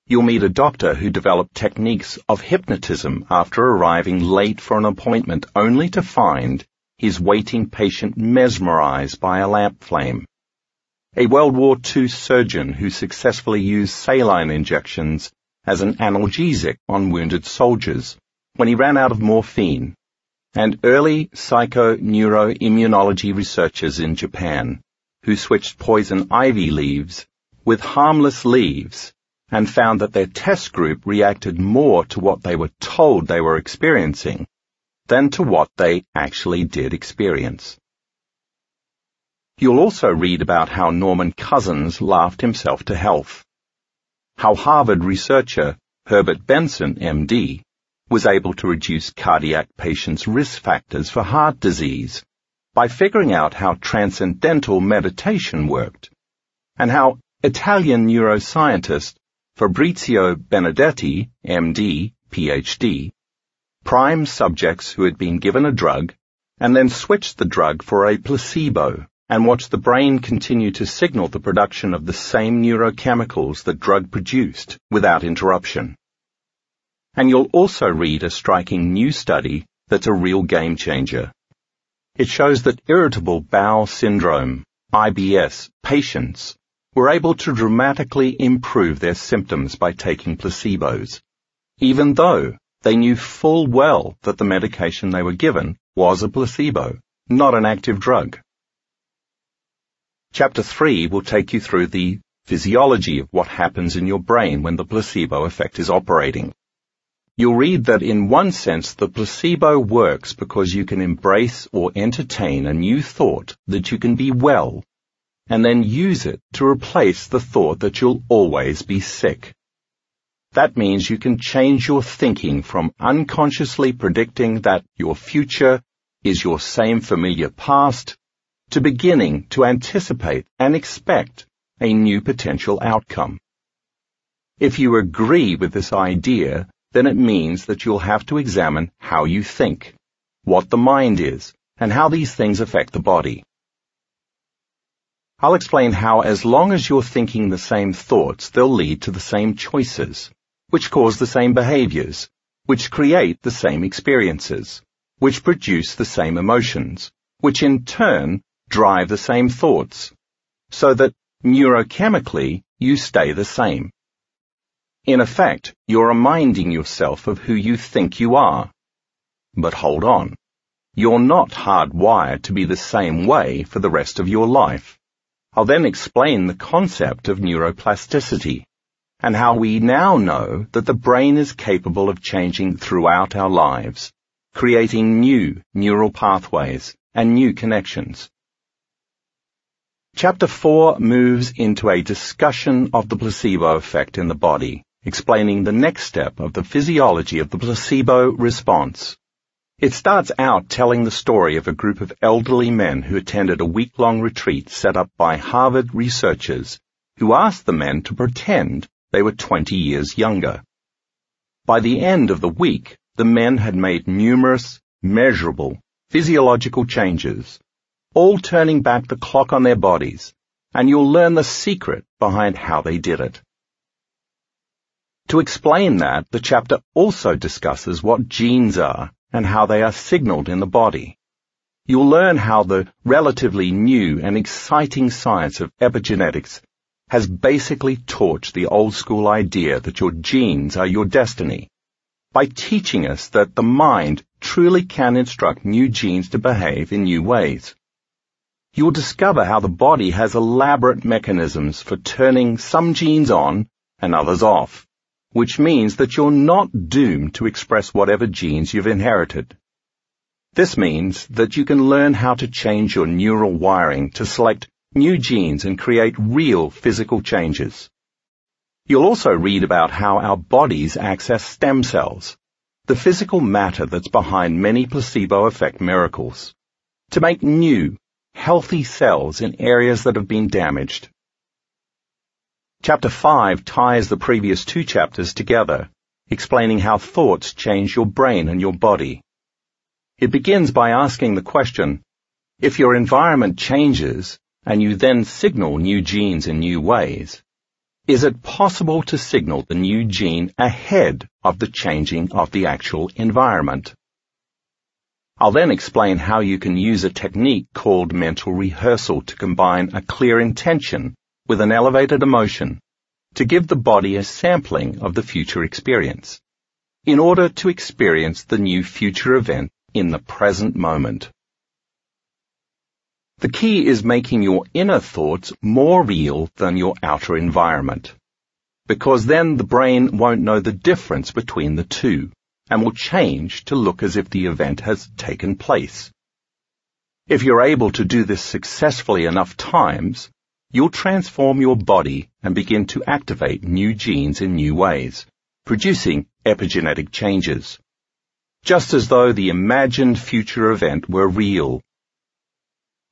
You'll meet a doctor who developed techniques of hypnotism after arriving late for an appointment only to find his waiting patient mesmerized by a lamp flame. A World War II surgeon who successfully used saline injections as an analgesic on wounded soldiers when he ran out of morphine, and early psychoneuroimmunology researchers in Japan who switched poison ivy leaves with harmless leaves and found that their test group reacted more to what they were told they were experiencing than to what they actually did experience. You'll also read about how Norman Cousins laughed himself to health, how Harvard researcher Herbert Benson, MD, was able to reduce cardiac patients' risk factors for heart disease by figuring out how transcendental meditation worked, and how Italian neuroscientist Fabrizio Benedetti, MD, PhD, primed subjects who had been given a drug and then switched the drug for a placebo and watched the brain continue to signal the production of the same neurochemicals the drug produced without interruption. And you'll also read a striking new study that's a real game changer. It shows that irritable bowel syndrome, IBS, patients were able to dramatically improve their symptoms by taking placebos, even though they knew full well that the medication they were given was a placebo, not an active drug. Chapter 3 will take you through the physiology of what happens in your brain when the placebo effect is operating. You'll read that in one sense the placebo works because you can embrace or entertain a new thought that you can be well and then use it to replace the thought that you'll always be sick. That means you can change your thinking from unconsciously predicting that your future is your same familiar past to beginning to anticipate and expect a new potential outcome. If you agree with this idea, then it means that you'll have to examine how you think, what the mind is, and how these things affect the body. I'll explain how as long as you're thinking the same thoughts, they'll lead to the same choices, which cause the same behaviors, which create the same experiences, which produce the same emotions, which in turn drive the same thoughts, so that neurochemically you stay the same. In effect, you're reminding yourself of who you think you are. But hold on. You're not hardwired to be the same way for the rest of your life. I'll then explain the concept of neuroplasticity and how we now know that the brain is capable of changing throughout our lives, creating new neural pathways and new connections. Chapter 4 moves into a discussion of the placebo effect in the body, explaining the next step of the physiology of the placebo response. It starts out telling the story of a group of elderly men who attended a week-long retreat set up by Harvard researchers who asked the men to pretend they were 20 years younger. By the end of the week, the men had made numerous, measurable, physiological changes, all turning back the clock on their bodies, and you'll learn the secret behind how they did it. To explain that, the chapter also discusses what genes are and how they are signaled in the body. You'll learn how the relatively new and exciting science of epigenetics has basically torched the old school idea that your genes are your destiny by teaching us that the mind truly can instruct new genes to behave in new ways. You'll discover how the body has elaborate mechanisms for turning some genes on and others off which means that you're not doomed to express whatever genes you've inherited. This means that you can learn how to change your neural wiring to select new genes and create real physical changes. You'll also read about how our bodies access stem cells, the physical matter that's behind many placebo effect miracles, to make new, healthy cells in areas that have been damaged. Chapter 5 ties the previous two chapters together, explaining how thoughts change your brain and your body. It begins by asking the question, if your environment changes and you then signal new genes in new ways, is it possible to signal the new gene ahead of the changing of the actual environment? I'll then explain how you can use a technique called mental rehearsal to combine a clear intention with an elevated emotion to give the body a sampling of the future experience in order to experience the new future event in the present moment. The key is making your inner thoughts more real than your outer environment, because then the brain won't know the difference between the two and will change to look as if the event has taken place. If you're able to do this successfully enough times, you'll transform your body and begin to activate new genes in new ways, producing epigenetic changes. Just as though the imagined future event were real.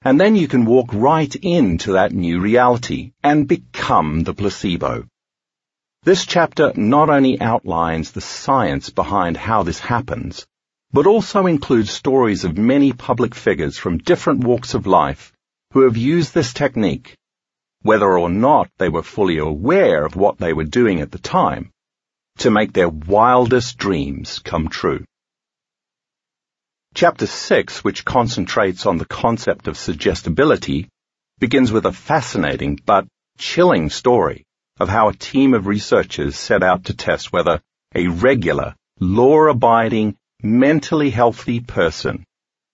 And then you can walk right into that new reality and become the placebo. This chapter not only outlines the science behind how this happens, but also includes stories of many public figures from different walks of life who have used this technique whether or not they were fully aware of what they were doing at the time, to make their wildest dreams come true. Chapter 6, which concentrates on the concept of suggestibility, begins with a fascinating but chilling story of how a team of researchers set out to test whether a regular, law-abiding, mentally healthy person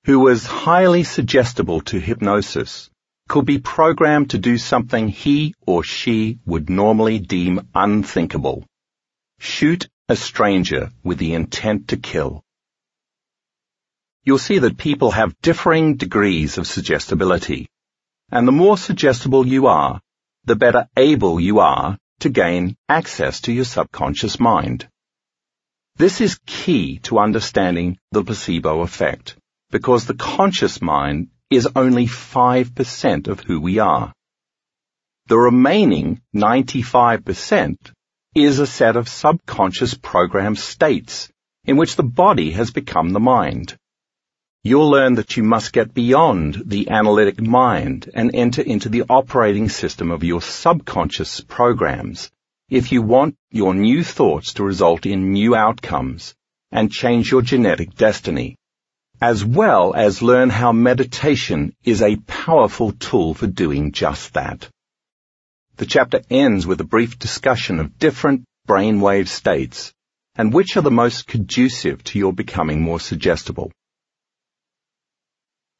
who was highly suggestible to hypnosis could be programmed to do something he or she would normally deem unthinkable. Shoot a stranger with the intent to kill. You'll see that people have differing degrees of suggestibility, and the more suggestible you are, the better able you are to gain access to your subconscious mind. This is key to understanding the placebo effect, because the conscious mind is only 5% of who we are. The remaining 95% is a set of subconscious program states in which the body has become the mind. You'll learn that you must get beyond the analytic mind and enter into the operating system of your subconscious programs if you want your new thoughts to result in new outcomes and change your genetic destiny as well as learn how meditation is a powerful tool for doing just that. The chapter ends with a brief discussion of different brainwave states and which are the most conducive to your becoming more suggestible.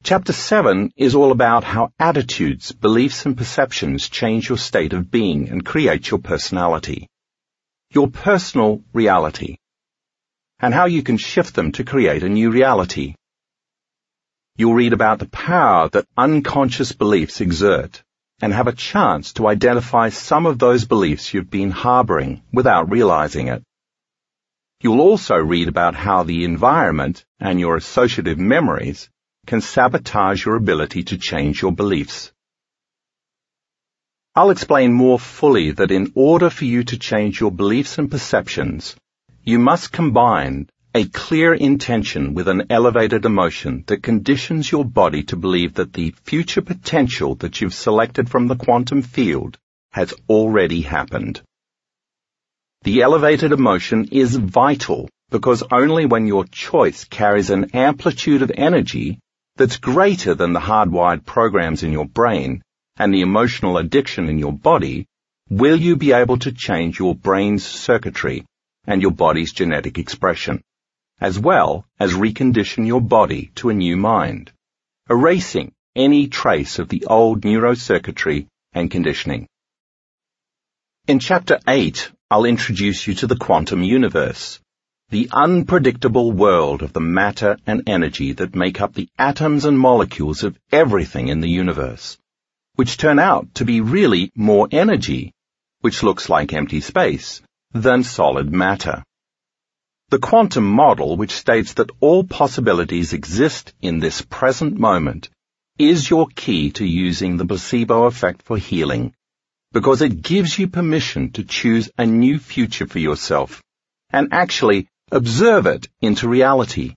Chapter 7 is all about how attitudes, beliefs and perceptions change your state of being and create your personality. Your personal reality. And how you can shift them to create a new reality you'll read about the power that unconscious beliefs exert and have a chance to identify some of those beliefs you've been harboring without realizing it. You'll also read about how the environment and your associative memories can sabotage your ability to change your beliefs. I'll explain more fully that in order for you to change your beliefs and perceptions, you must combine a clear intention with an elevated emotion that conditions your body to believe that the future potential that you've selected from the quantum field has already happened. The elevated emotion is vital because only when your choice carries an amplitude of energy that's greater than the hardwired programs in your brain and the emotional addiction in your body will you be able to change your brain's circuitry and your body's genetic expression as well as recondition your body to a new mind, erasing any trace of the old neurocircuitry and conditioning. In chapter 8, I'll introduce you to the quantum universe, the unpredictable world of the matter and energy that make up the atoms and molecules of everything in the universe, which turn out to be really more energy, which looks like empty space, than solid matter. The quantum model, which states that all possibilities exist in this present moment, is your key to using the placebo effect for healing, because it gives you permission to choose a new future for yourself and actually Observe it into reality.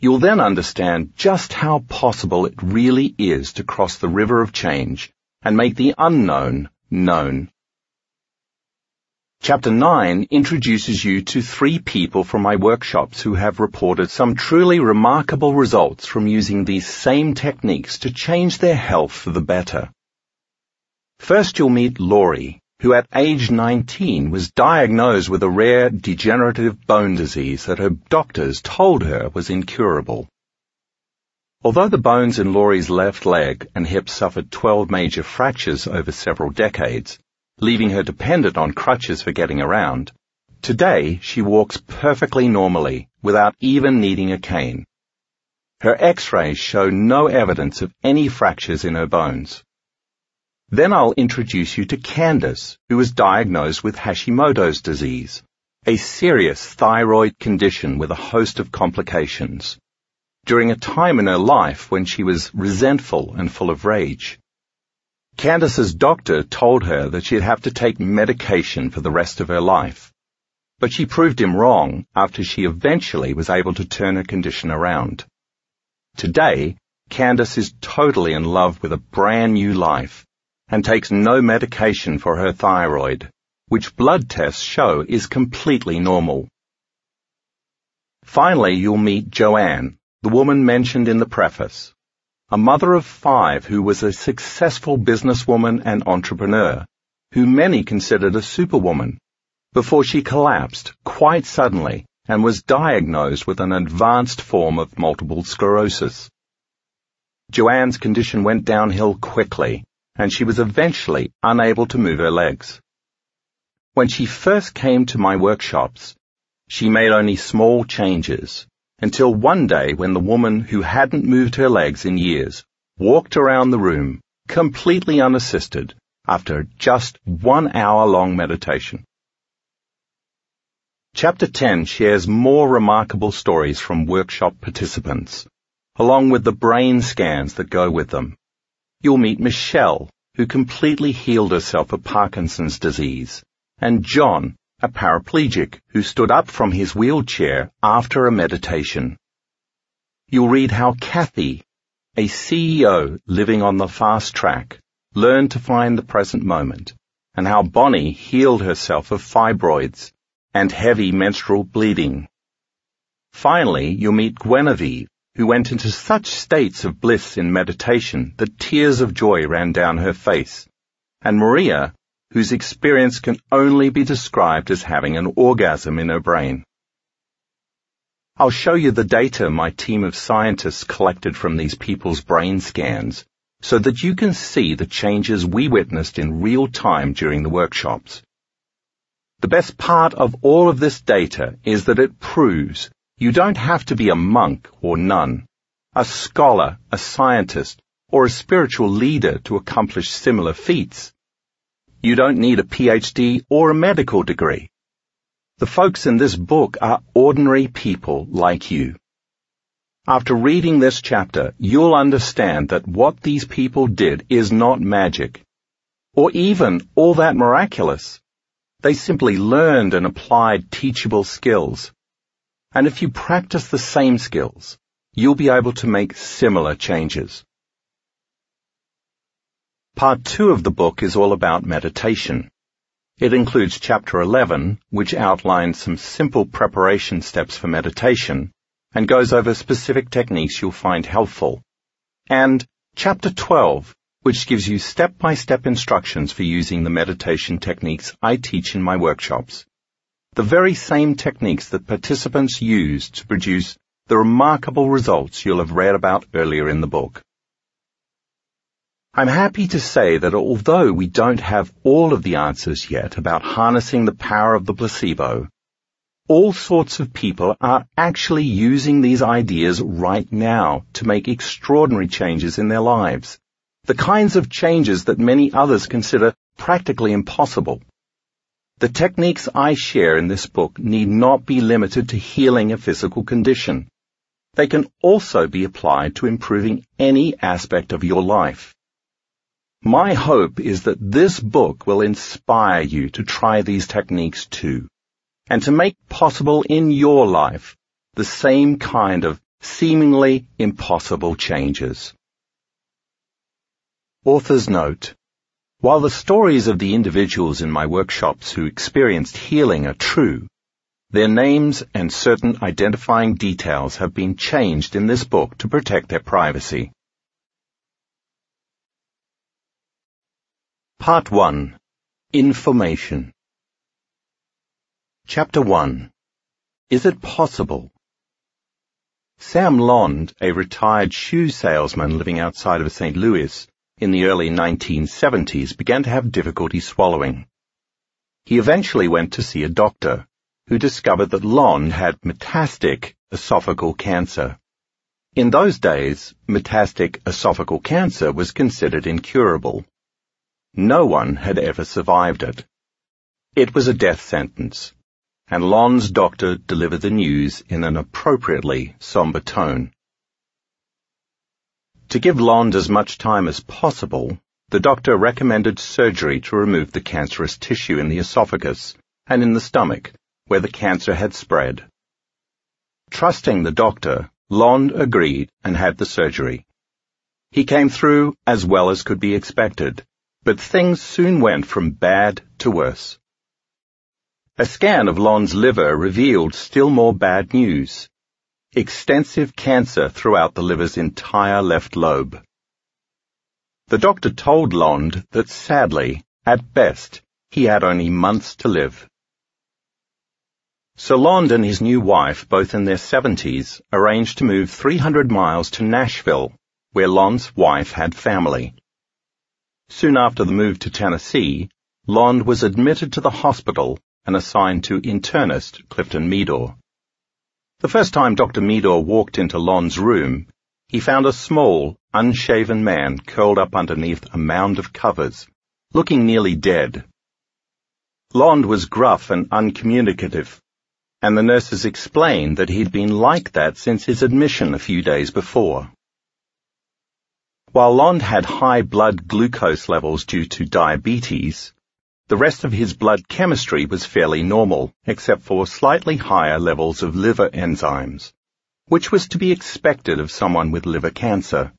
You'll then understand just how possible it really is to cross the river of change and make the unknown known. Chapter 9 introduces you to three people from my workshops who have reported some truly remarkable results from using these same techniques to change their health for the better. First you'll meet Laurie, who at age 19 was diagnosed with a rare degenerative bone disease that her doctors told her was incurable. Although the bones in Laurie's left leg and hip suffered 12 major fractures over several decades, leaving her dependent on crutches for getting around, today she walks perfectly normally without even needing a cane. Her x-rays show no evidence of any fractures in her bones. Then I'll introduce you to Candace, who was diagnosed with Hashimoto's disease, a serious thyroid condition with a host of complications, during a time in her life when she was resentful and full of rage. Candace's doctor told her that she'd have to take medication for the rest of her life, but she proved him wrong after she eventually was able to turn her condition around. Today, Candace is totally in love with a brand new life and takes no medication for her thyroid, which blood tests show is completely normal. Finally, you'll meet Joanne, the woman mentioned in the preface, a mother of five who was a successful businesswoman and entrepreneur, who many considered a superwoman, before she collapsed quite suddenly and was diagnosed with an advanced form of multiple sclerosis. Joanne's condition went downhill quickly, and she was eventually unable to move her legs. When she first came to my workshops, she made only small changes, until one day when the woman who hadn't moved her legs in years walked around the room, completely unassisted, after just one hour long meditation. Chapter 10 shares more remarkable stories from workshop participants, along with the brain scans that go with them you'll meet Michelle, who completely healed herself of Parkinson's disease, and John, a paraplegic who stood up from his wheelchair after a meditation. You'll read how Kathy, a CEO living on the fast track, learned to find the present moment, and how Bonnie healed herself of fibroids and heavy menstrual bleeding. Finally, you'll meet Guinevere, who went into such states of bliss in meditation that tears of joy ran down her face, and Maria, whose experience can only be described as having an orgasm in her brain. I'll show you the data my team of scientists collected from these people's brain scans so that you can see the changes we witnessed in real time during the workshops. The best part of all of this data is that it proves you don't have to be a monk or nun, a scholar, a scientist, or a spiritual leader to accomplish similar feats. You don't need a PhD or a medical degree. The folks in this book are ordinary people like you. After reading this chapter, you'll understand that what these people did is not magic, or even all that miraculous. They simply learned and applied teachable skills and if you practice the same skills, you'll be able to make similar changes. Part 2 of the book is all about meditation. It includes chapter 11, which outlines some simple preparation steps for meditation and goes over specific techniques you'll find helpful. And chapter 12, which gives you step-by-step instructions for using the meditation techniques I teach in my workshops the very same techniques that participants used to produce the remarkable results you'll have read about earlier in the book. I'm happy to say that although we don't have all of the answers yet about harnessing the power of the placebo, all sorts of people are actually using these ideas right now to make extraordinary changes in their lives. The kinds of changes that many others consider practically impossible. The techniques I share in this book need not be limited to healing a physical condition. They can also be applied to improving any aspect of your life. My hope is that this book will inspire you to try these techniques too and to make possible in your life the same kind of seemingly impossible changes. Author's note. While the stories of the individuals in my workshops who experienced healing are true, their names and certain identifying details have been changed in this book to protect their privacy. Part 1. Information Chapter 1 Is it possible? Sam Londe, a retired shoe salesman living outside of St. Louis in the early 1970s, began to have difficulty swallowing. He eventually went to see a doctor, who discovered that Londe had metastatic esophageal cancer. In those days, metastatic esophageal cancer was considered incurable. No one had ever survived it. It was a death sentence and Londe's doctor delivered the news in an appropriately somber tone. To give Londe as much time as possible, the doctor recommended surgery to remove the cancerous tissue in the esophagus and in the stomach, where the cancer had spread. Trusting the doctor, Londe agreed and had the surgery. He came through as well as could be expected, but things soon went from bad to worse. A scan of Londe's liver revealed still more bad news. Extensive cancer throughout the liver's entire left lobe. The doctor told Londe that sadly, at best, he had only months to live. So Londe and his new wife, both in their 70s, arranged to move 300 miles to Nashville, where Londe's wife had family. Soon after the move to Tennessee, Londe was admitted to the hospital and assigned to internist Clifton Meador. The first time Dr. Meador walked into Londe's room, he found a small, unshaven man curled up underneath a mound of covers, looking nearly dead. Londe was gruff and uncommunicative, and the nurses explained that he'd been like that since his admission a few days before. While Londe had high blood glucose levels due to diabetes, the rest of his blood chemistry was fairly normal, except for slightly higher levels of liver enzymes, which was to be expected of someone with liver cancer.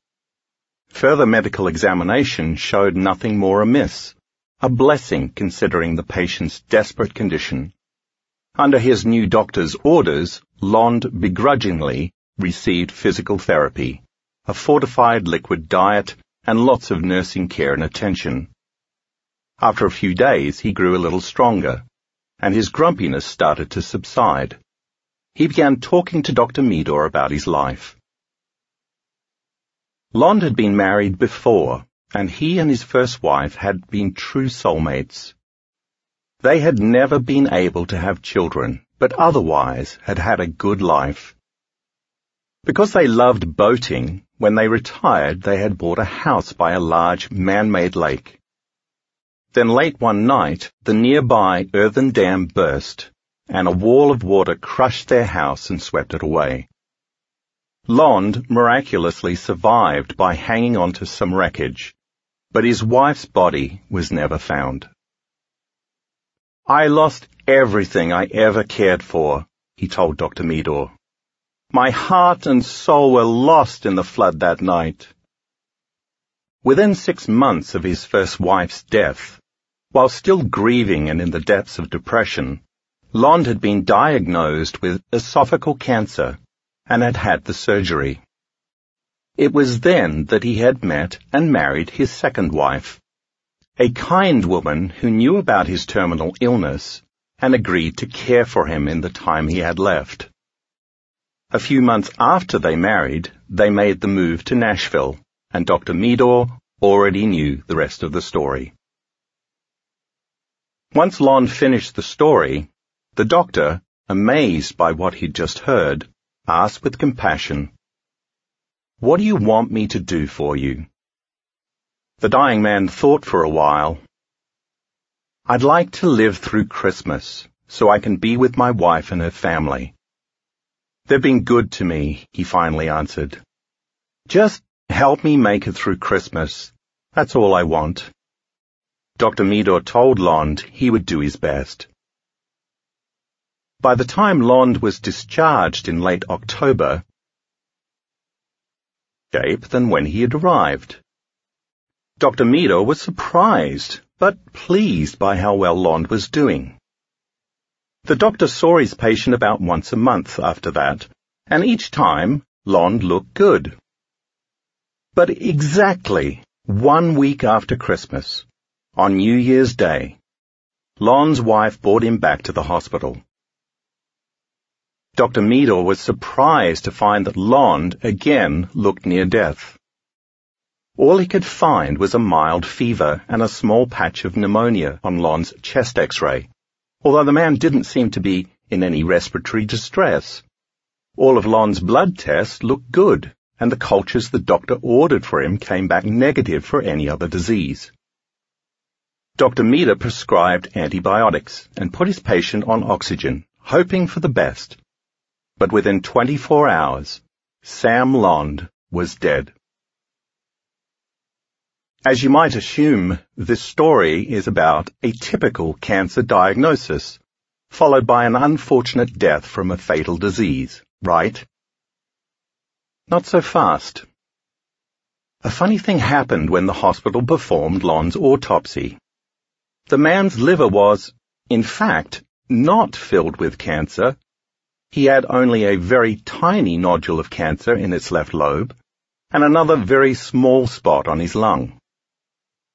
Further medical examination showed nothing more amiss, a blessing considering the patient's desperate condition. Under his new doctor's orders, Londe begrudgingly received physical therapy, a fortified liquid diet, and lots of nursing care and attention. After a few days, he grew a little stronger, and his grumpiness started to subside. He began talking to Dr. Meador about his life. Londe had been married before, and he and his first wife had been true soulmates. They had never been able to have children, but otherwise had had a good life. Because they loved boating, when they retired they had bought a house by a large man-made lake. Then late one night, the nearby earthen dam burst, and a wall of water crushed their house and swept it away. Londe miraculously survived by hanging onto some wreckage, but his wife's body was never found. I lost everything I ever cared for, he told Dr. Meador. My heart and soul were lost in the flood that night. Within six months of his first wife's death, while still grieving and in the depths of depression, Londe had been diagnosed with esophageal cancer and had had the surgery. It was then that he had met and married his second wife, a kind woman who knew about his terminal illness and agreed to care for him in the time he had left. A few months after they married, they made the move to Nashville, and Dr. Meador already knew the rest of the story. Once Londe finished the story, the doctor, amazed by what he'd just heard, asked with compassion, What do you want me to do for you? The dying man thought for a while. I'd like to live through Christmas so I can be with my wife and her family. They've been good to me, he finally answered. Just help me make it through Christmas. That's all I want. Dr. Meador told Londe he would do his best. By the time Londe was discharged in late October, shape than when he had arrived. Dr. Meador was surprised, but pleased by how well Londe was doing. The doctor saw his patient about once a month after that, and each time Londe looked good. But exactly one week after Christmas, on New Year's Day, Londe's wife brought him back to the hospital. Dr. Meador was surprised to find that Londe again looked near death. All he could find was a mild fever and a small patch of pneumonia on Londe's chest x-ray, although the man didn't seem to be in any respiratory distress. All of Londe's blood tests looked good, and the cultures the doctor ordered for him came back negative for any other disease. Dr. Meador prescribed antibiotics and put his patient on oxygen, hoping for the best. But within 24 hours, Sam Londe was dead. As you might assume, this story is about a typical cancer diagnosis, followed by an unfortunate death from a fatal disease, right? Not so fast. A funny thing happened when the hospital performed Londe's autopsy. The man's liver was, in fact, not filled with cancer. He had only a very tiny nodule of cancer in its left lobe, and another very small spot on his lung.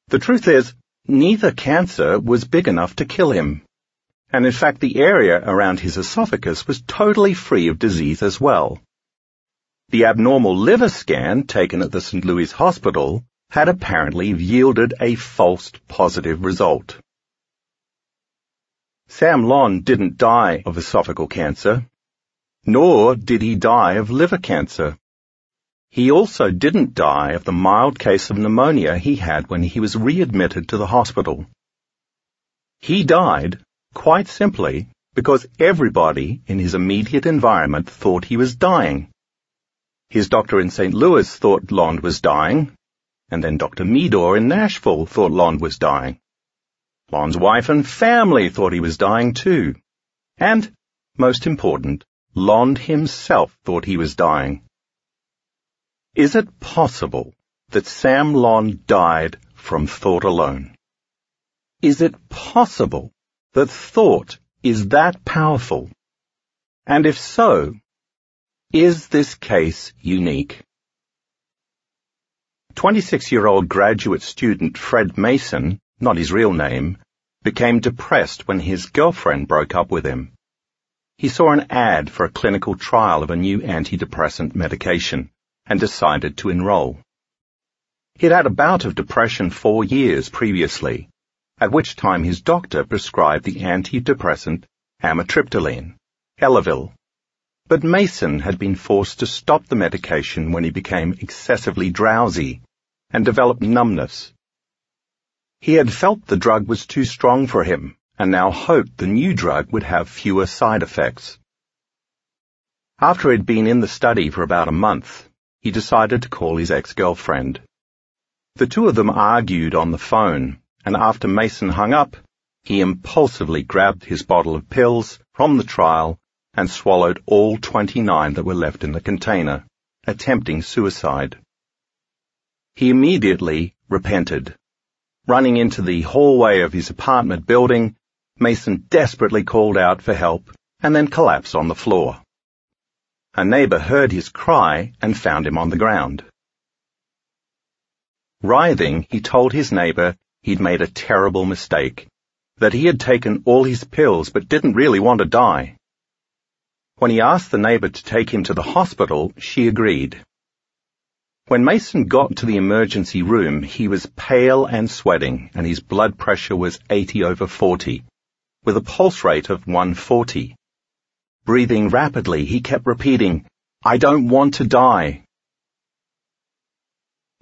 The truth is, neither cancer was big enough to kill him. And in fact, the area around his esophagus was totally free of disease as well. The abnormal liver scan taken at the St. Louis Hospital had apparently yielded a false positive result. Sam Londe didn't die of esophageal cancer, nor did he die of liver cancer. He also didn't die of the mild case of pneumonia he had when he was readmitted to the hospital. He died, quite simply, because everybody in his immediate environment thought he was dying. His doctor in St. Louis thought Londe was dying, and then Dr. Meador in Nashville thought Londe was dying. Londe's wife and family thought he was dying too. And, most important, Londe himself thought he was dying. Is it possible that Sam Londe died from thought alone? Is it possible that thought is that powerful? And if so, is this case unique? 26-year-old graduate student Fred Mason, not his real name, became depressed when his girlfriend broke up with him. He saw an ad for a clinical trial of a new antidepressant medication and decided to enroll. He'd had a bout of depression four years previously, at which time his doctor prescribed the antidepressant amitriptyline, Elavil. But Mason had been forced to stop the medication when he became excessively drowsy and developed numbness. He had felt the drug was too strong for him and now hoped the new drug would have fewer side effects. After he'd been in the study for about a month, he decided to call his ex-girlfriend. The two of them argued on the phone, and after Mason hung up, he impulsively grabbed his bottle of pills from the trial and swallowed all 29 that were left in the container, attempting suicide. He immediately repented. Running into the hallway of his apartment building, Mason desperately called out for help and then collapsed on the floor. A neighbor heard his cry and found him on the ground. Writhing, he told his neighbor he'd made a terrible mistake, that he had taken all his pills but didn't really want to die. When he asked the neighbor to take him to the hospital, she agreed. When Mason got to the emergency room, he was pale and sweating, and his blood pressure was 80 over 40, with a pulse rate of 140. Breathing rapidly, he kept repeating, I don't want to die.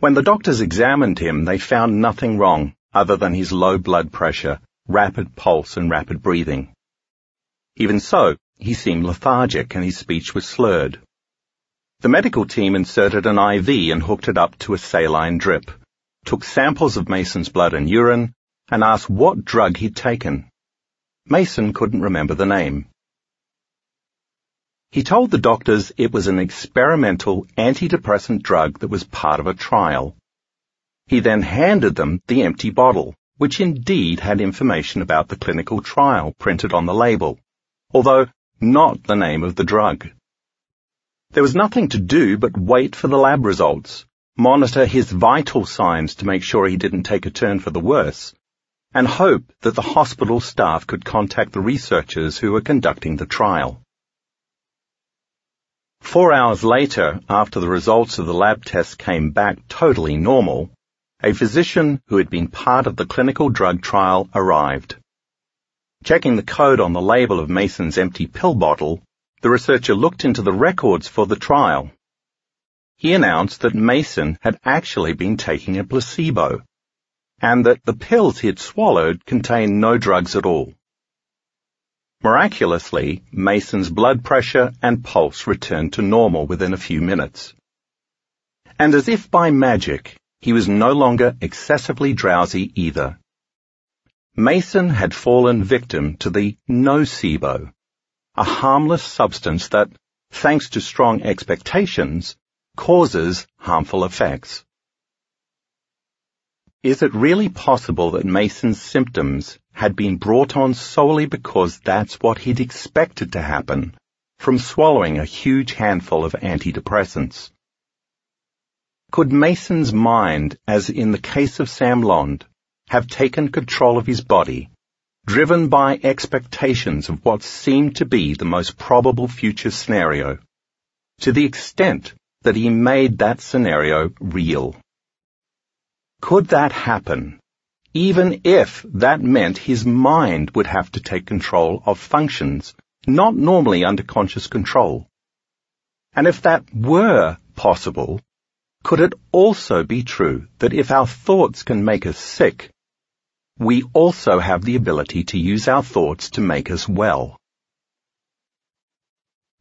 When the doctors examined him, they found nothing wrong other than his low blood pressure, rapid pulse and rapid breathing. Even so, he seemed lethargic and his speech was slurred. The medical team inserted an IV and hooked it up to a saline drip, took samples of Mason's blood and urine, and asked what drug he'd taken. Mason couldn't remember the name. He told the doctors it was an experimental antidepressant drug that was part of a trial. He then handed them the empty bottle, which indeed had information about the clinical trial printed on the label, although not the name of the drug. There was nothing to do but wait for the lab results, monitor his vital signs to make sure he didn't take a turn for the worse, and hope that the hospital staff could contact the researchers who were conducting the trial. Four hours later, after the results of the lab tests came back totally normal, a physician who had been part of the clinical drug trial arrived. Checking the code on the label of Mason's empty pill bottle, the researcher looked into the records for the trial. He announced that Mason had actually been taking a placebo, and that the pills he had swallowed contained no drugs at all. Miraculously, Mason's blood pressure and pulse returned to normal within a few minutes. And as if by magic, he was no longer excessively drowsy either. Mason had fallen victim to the nocebo, a harmless substance that, thanks to strong expectations, causes harmful effects. Is it really possible that Mason's symptoms had been brought on solely because that's what he'd expected to happen from swallowing a huge handful of antidepressants? Could Mason's mind, as in the case of Sam Londe, have taken control of his body, driven by expectations of what seemed to be the most probable future scenario, to the extent that he made that scenario real? Could that happen, even if that meant his mind would have to take control of functions not normally under conscious control? And if that were possible, could it also be true that if our thoughts can make us sick, we also have the ability to use our thoughts to make us well?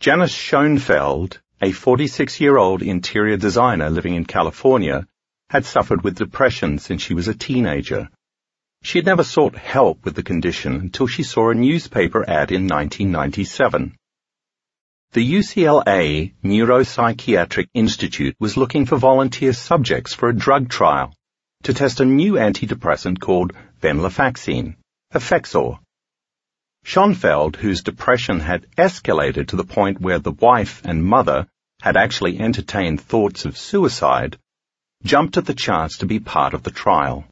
Janis Schonfeld, a 46-year-old interior designer living in California, had suffered with depression since she was a teenager. She had never sought help with the condition until she saw a newspaper ad in 1997. The UCLA Neuropsychiatric Institute was looking for volunteer subjects for a drug trial to test a new antidepressant called venlafaxine, Effexor. Schonfeld, whose depression had escalated to the point where the wife and mother had actually entertained thoughts of suicide, jumped at the chance to be part of the trial.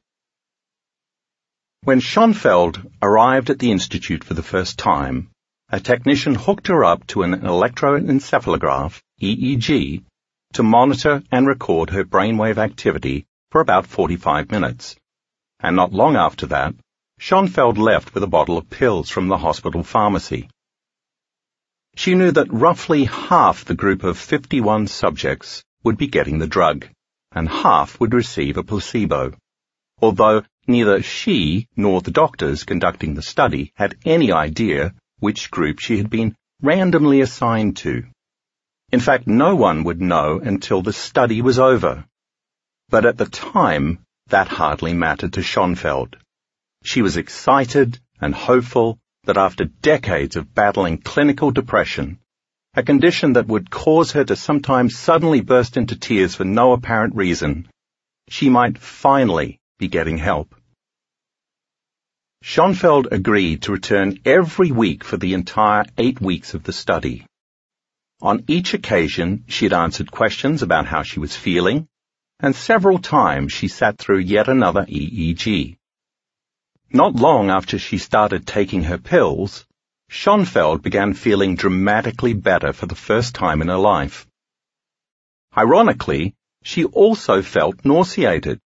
When Schonfeld arrived at the Institute for the first time, a technician hooked her up to an electroencephalograph, EEG, to monitor and record her brainwave activity for about 45 minutes. And not long after that, Schonfeld left with a bottle of pills from the hospital pharmacy. She knew that roughly half the group of 51 subjects would be getting the drug and half would receive a placebo, although neither she nor the doctors conducting the study had any idea which group she had been randomly assigned to. In fact, no one would know until the study was over. But at the time, that hardly mattered to Schonfeld. She was excited and hopeful that after decades of battling clinical depression, a condition that would cause her to sometimes suddenly burst into tears for no apparent reason, she might finally be getting help. Schonfeld agreed to return every week for the entire eight weeks of the study. On each occasion, she had answered questions about how she was feeling, and several times she sat through yet another EEG. Not long after she started taking her pills, Schonfeld began feeling dramatically better for the first time in her life. Ironically, she also felt nauseated.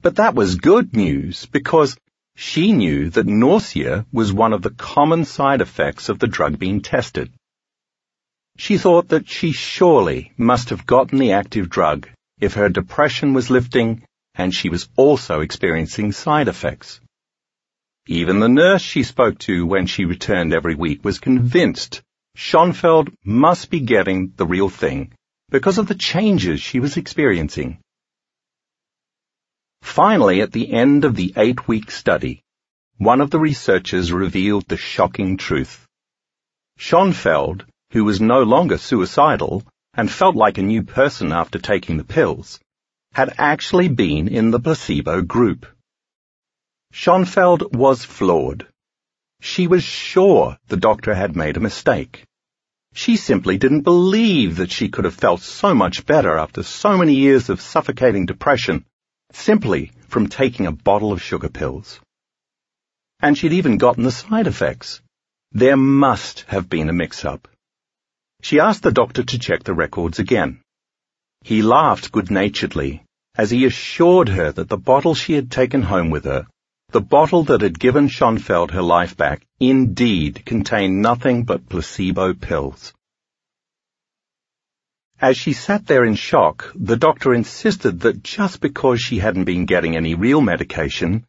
But that was good news because she knew that nausea was one of the common side effects of the drug being tested. She thought that she surely must have gotten the active drug if her depression was lifting and she was also experiencing side effects. Even the nurse she spoke to when she returned every week was convinced Schonfeld must be getting the real thing because of the changes she was experiencing. Finally, at the end of the eight-week study, one of the researchers revealed the shocking truth. Schonfeld, who was no longer suicidal and felt like a new person after taking the pills, had actually been in the placebo group. Schonfeld was flawed. She was sure the doctor had made a mistake. She simply didn't believe that she could have felt so much better after so many years of suffocating depression simply from taking a bottle of sugar pills. And she'd even gotten the side effects. There must have been a mix-up. She asked the doctor to check the records again. He laughed good-naturedly as he assured her that the bottle she had taken home with her, the bottle that had given Schonfeld her life back, indeed contained nothing but placebo pills. As she sat there in shock, the doctor insisted that just because she hadn't been getting any real medication,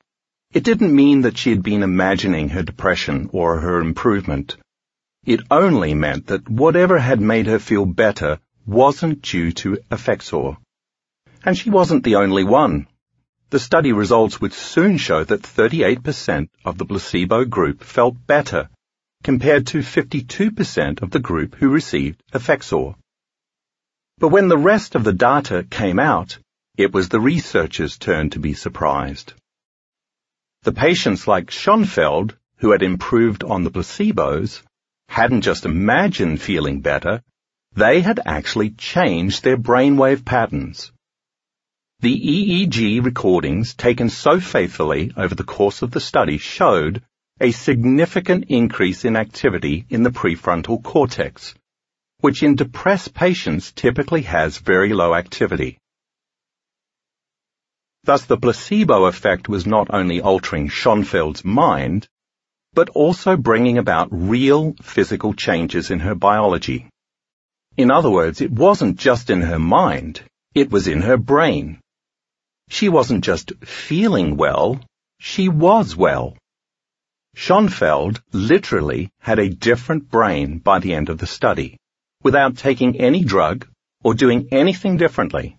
it didn't mean that she had been imagining her depression or her improvement. It only meant that whatever had made her feel better wasn't due to Effexor. And she wasn't the only one. The study results would soon show that 38% of the placebo group felt better, compared to 52% of the group who received Effexor. But when the rest of the data came out, it was the researchers' turn to be surprised. The patients like Schonfeld, who had improved on the placebos, hadn't just imagined feeling better, they had actually changed their brainwave patterns. The EEG recordings taken so faithfully over the course of the study showed a significant increase in activity in the prefrontal cortex, which in depressed patients typically has very low activity. Thus the placebo effect was not only altering Schonfeld's mind, but also bringing about real physical changes in her biology. In other words, it wasn't just in her mind, it was in her brain. She wasn't just feeling well, she was well. Schonfeld literally had a different brain by the end of the study, without taking any drug or doing anything differently.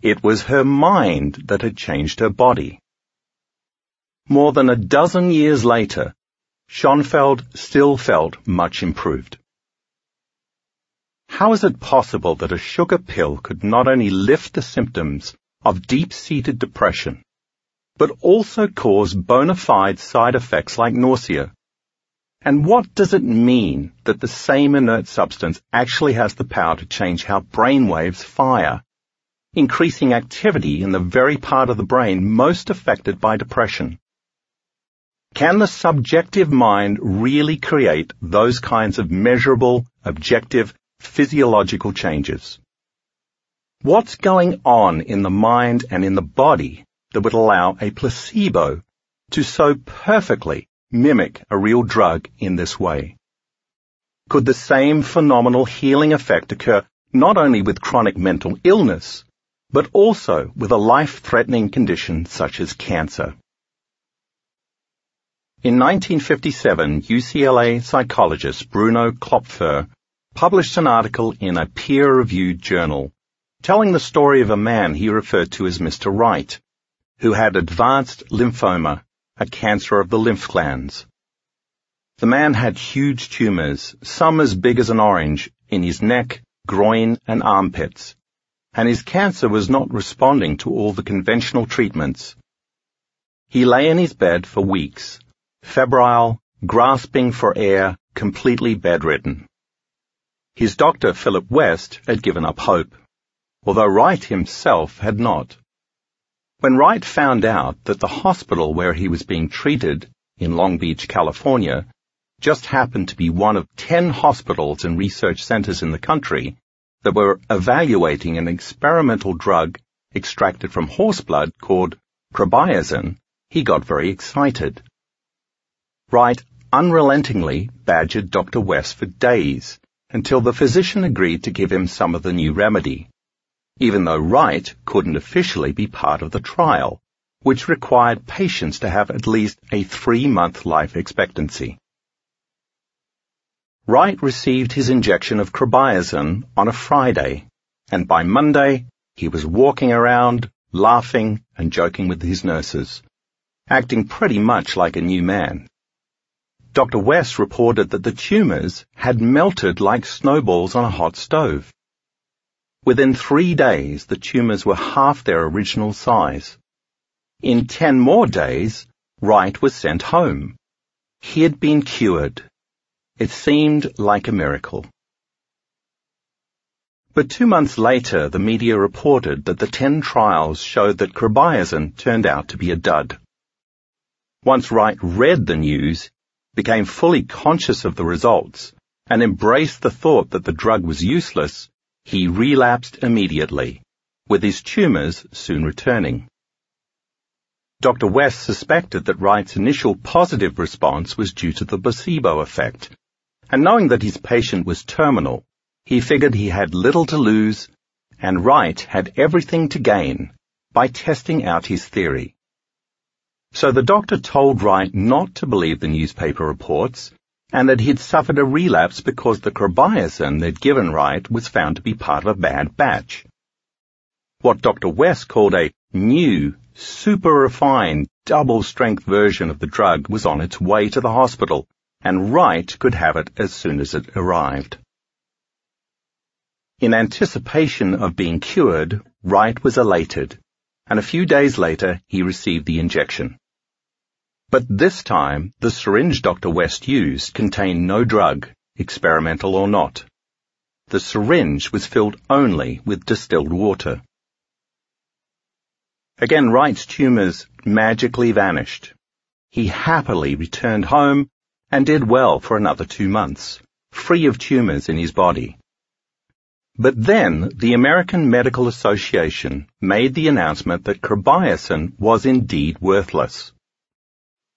It was her mind that had changed her body. More than a dozen years later, Schonfeld still felt much improved. How is it possible that a sugar pill could not only lift the symptoms of deep-seated depression, but also cause bona fide side effects like nausea? And what does it mean that the same inert substance actually has the power to change how brain waves fire? increasing activity in the very part of the brain most affected by depression. Can the subjective mind really create those kinds of measurable, objective, physiological changes? What's going on in the mind and in the body that would allow a placebo to so perfectly mimic a real drug in this way? Could the same phenomenal healing effect occur not only with chronic mental illness, but also with a life-threatening condition such as cancer. In 1957, UCLA psychologist Bruno Klopfer published an article in a peer-reviewed journal telling the story of a man he referred to as Mr. Wright, who had advanced lymphoma, a cancer of the lymph glands. The man had huge tumors, some as big as an orange, in his neck, groin, and armpits, and his cancer was not responding to all the conventional treatments. He lay in his bed for weeks, febrile, grasping for air, completely bedridden. His doctor, Philip West, had given up hope, although Wright himself had not. When Wright found out that the hospital where he was being treated in Long Beach, California, just happened to be one of ten hospitals and research centers in the country that were evaluating an experimental drug extracted from horse blood called Krebiozen, he got very excited. Wright unrelentingly badgered Dr. West for days, until the physician agreed to give him some of the new remedy, even though Wright couldn't officially be part of the trial, which required patients to have at least a three-month life expectancy. Wright received his injection of Krebiozen on a Friday, and by Monday he was walking around, laughing and joking with his nurses, acting pretty much like a new man. Dr. West reported that the tumours had melted like snowballs on a hot stove. Within three days, the tumours were half their original size. In ten more days, Wright was sent home. He had been cured. It seemed like a miracle. But two months later, the media reported that the ten trials showed that Krebiozen turned out to be a dud. Once Wright read the news, became fully conscious of the results, and embraced the thought that the drug was useless, he relapsed immediately, with his tumours soon returning. Dr. West suspected that Wright's initial positive response was due to the placebo effect, and knowing that his patient was terminal, he figured he had little to lose, and Wright had everything to gain by testing out his theory. So the doctor told Wright not to believe the newspaper reports and that he'd suffered a relapse because the Krebiozen they'd given Wright was found to be part of a bad batch. What Dr. West called a new, super refined, double strength version of the drug was on its way to the hospital, and Wright could have it as soon as it arrived. In anticipation of being cured, Wright was elated and a few days later he received the injection. But this time, the syringe Dr. West used contained no drug, experimental or not. The syringe was filled only with distilled water. Again, Wright's tumors magically vanished. He happily returned home and did well for another two months, free of tumors in his body. But then the American Medical Association made the announcement that Krebiozen was indeed worthless.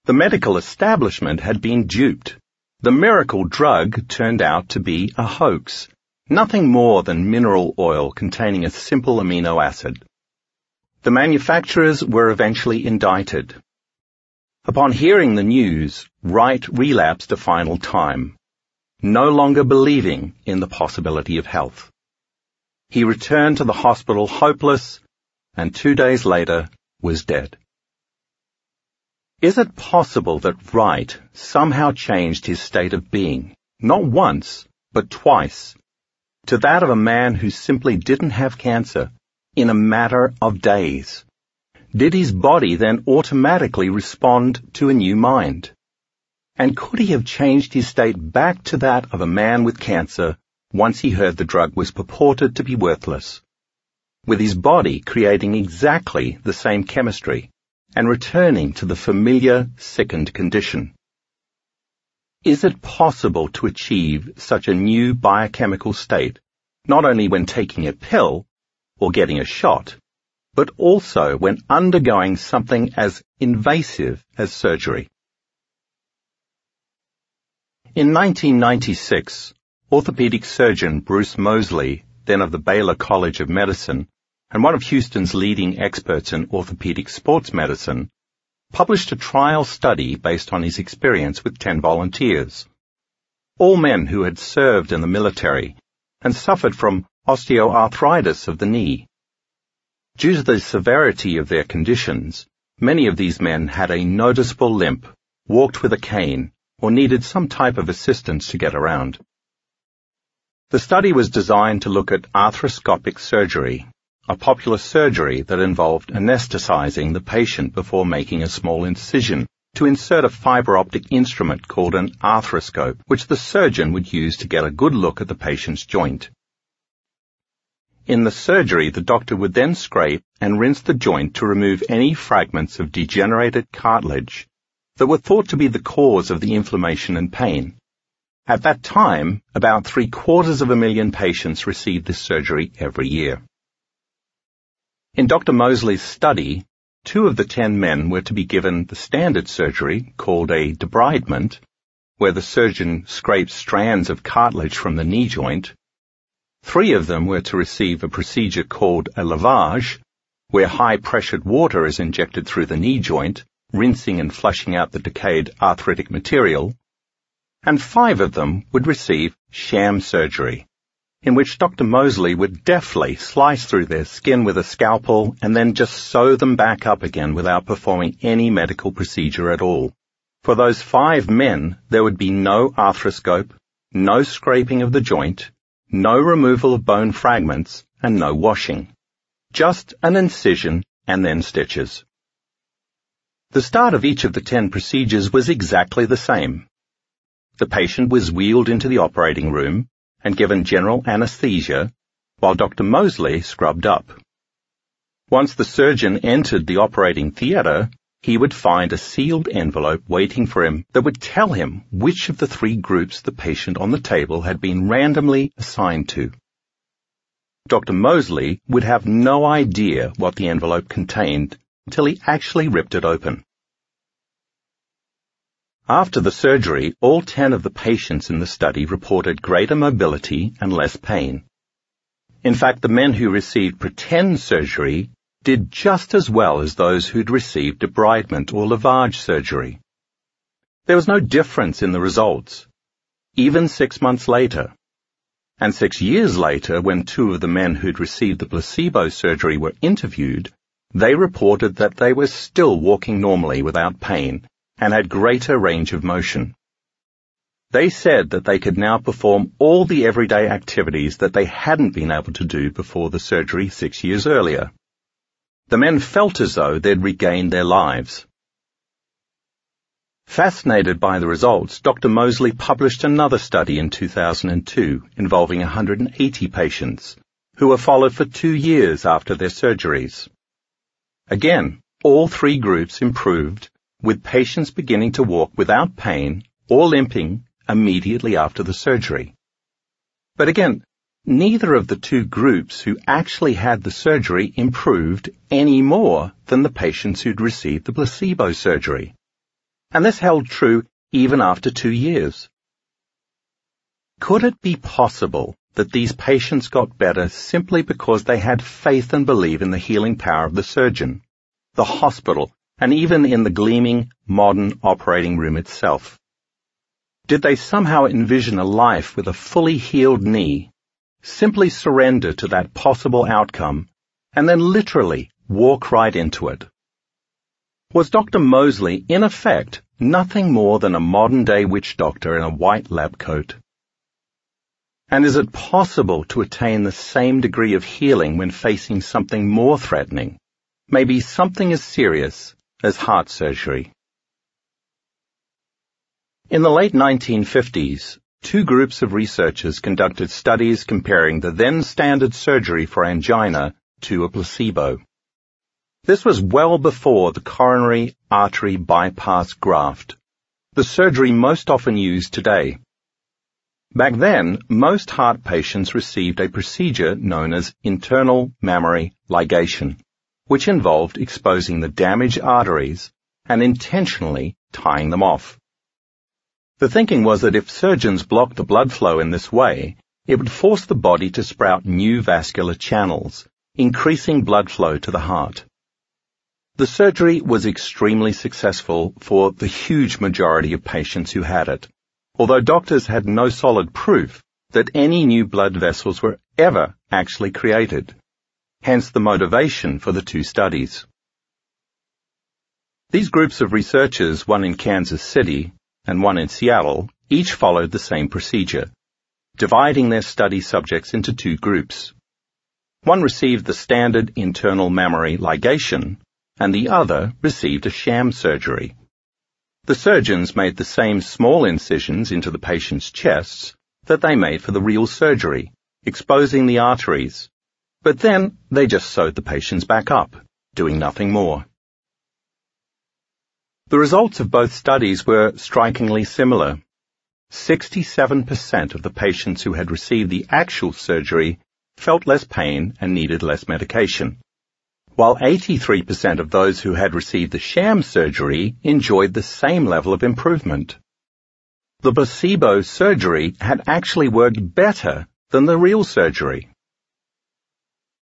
The medical establishment had been duped. The miracle drug turned out to be a hoax, nothing more than mineral oil containing a simple amino acid. The manufacturers were eventually indicted. Upon hearing the news, Wright relapsed a final time, no longer believing in the possibility of health. He returned to the hospital hopeless and two days later was dead. Is it possible that Wright somehow changed his state of being, not once, but twice, to that of a man who simply didn't have cancer in a matter of days? Did his body then automatically respond to a new mind? And could he have changed his state back to that of a man with cancer once he heard the drug was purported to be worthless, with his body creating exactly the same chemistry and returning to the familiar sickened condition. Is it possible to achieve such a new biochemical state, not only when taking a pill or getting a shot, but also when undergoing something as invasive as surgery? In 1996, Orthopedic surgeon Bruce Moseley, then of the Baylor College of Medicine, and one of Houston's leading experts in orthopedic sports medicine, published a trial study based on his experience with 10 volunteers. All men who had served in the military and suffered from osteoarthritis of the knee. Due to the severity of their conditions, many of these men had a noticeable limp, walked with a cane, or needed some type of assistance to get around. The study was designed to look at arthroscopic surgery, a popular surgery that involved anesthetizing the patient before making a small incision to insert a fiber optic instrument called an arthroscope, which the surgeon would use to get a good look at the patient's joint. In the surgery, the doctor would then scrape and rinse the joint to remove any fragments of degenerated cartilage that were thought to be the cause of the inflammation and pain. At that time, about three quarters of a million patients received this surgery every year. In Dr. Moseley's study, two of the ten men were to be given the standard surgery called a debridement, where the surgeon scrapes strands of cartilage from the knee joint. Three of them were to receive a procedure called a lavage, where high-pressured water is injected through the knee joint, rinsing and flushing out the decayed arthritic material. And five of them would receive sham surgery, in which Dr. Moseley would deftly slice through their skin with a scalpel and then just sew them back up again without performing any medical procedure at all. For those five men, there would be no arthroscope, no scraping of the joint, no removal of bone fragments, and no washing. Just an incision and then stitches. The start of each of the ten procedures was exactly the same. The patient was wheeled into the operating room and given general anesthesia while Dr. Moseley scrubbed up. Once the surgeon entered the operating theatre, he would find a sealed envelope waiting for him that would tell him which of the three groups the patient on the table had been randomly assigned to. Dr. Moseley would have no idea what the envelope contained until he actually ripped it open. After the surgery, all 10 of the patients in the study reported greater mobility and less pain. In fact, the men who received pretend surgery did just as well as those who'd received debridement or lavage surgery. There was no difference in the results, even six months later. And six years later, when two of the men who'd received the placebo surgery were interviewed, they reported that they were still walking normally without pain and had greater range of motion. They said that they could now perform all the everyday activities that they hadn't been able to do before the surgery six years earlier. The men felt as though they'd regained their lives. Fascinated by the results, Dr. Moseley published another study in 2002 involving 180 patients who were followed for two years after their surgeries. Again, all three groups improved with patients beginning to walk without pain or limping immediately after the surgery. But again, neither of the two groups who actually had the surgery improved any more than the patients who'd received the placebo surgery. And this held true even after two years. Could it be possible that these patients got better simply because they had faith and believe in the healing power of the surgeon, the hospital, and even in the gleaming, modern operating room itself. Did they somehow envision a life with a fully healed knee, simply surrender to that possible outcome, and then literally walk right into it? Was Dr. Moseley, in effect, nothing more than a modern-day witch doctor in a white lab coat? And is it possible to attain the same degree of healing when facing something more threatening? Maybe something as serious as heart surgery. In the late 1950s, two groups of researchers conducted studies comparing the then standard surgery for angina to a placebo. This was well before the coronary artery bypass graft, the surgery most often used today. Back then, most heart patients received a procedure known as internal mammary ligation which involved exposing the damaged arteries and intentionally tying them off. The thinking was that if surgeons blocked the blood flow in this way, it would force the body to sprout new vascular channels, increasing blood flow to the heart. The surgery was extremely successful for the huge majority of patients who had it, although doctors had no solid proof that any new blood vessels were ever actually created hence the motivation for the two studies. These groups of researchers, one in Kansas City and one in Seattle, each followed the same procedure, dividing their study subjects into two groups. One received the standard internal mammary ligation, and the other received a sham surgery. The surgeons made the same small incisions into the patient's chests that they made for the real surgery, exposing the arteries but then they just sewed the patients back up, doing nothing more. The results of both studies were strikingly similar. 67% of the patients who had received the actual surgery felt less pain and needed less medication, while 83% of those who had received the sham surgery enjoyed the same level of improvement. the placebo surgery had actually worked better than the real surgery.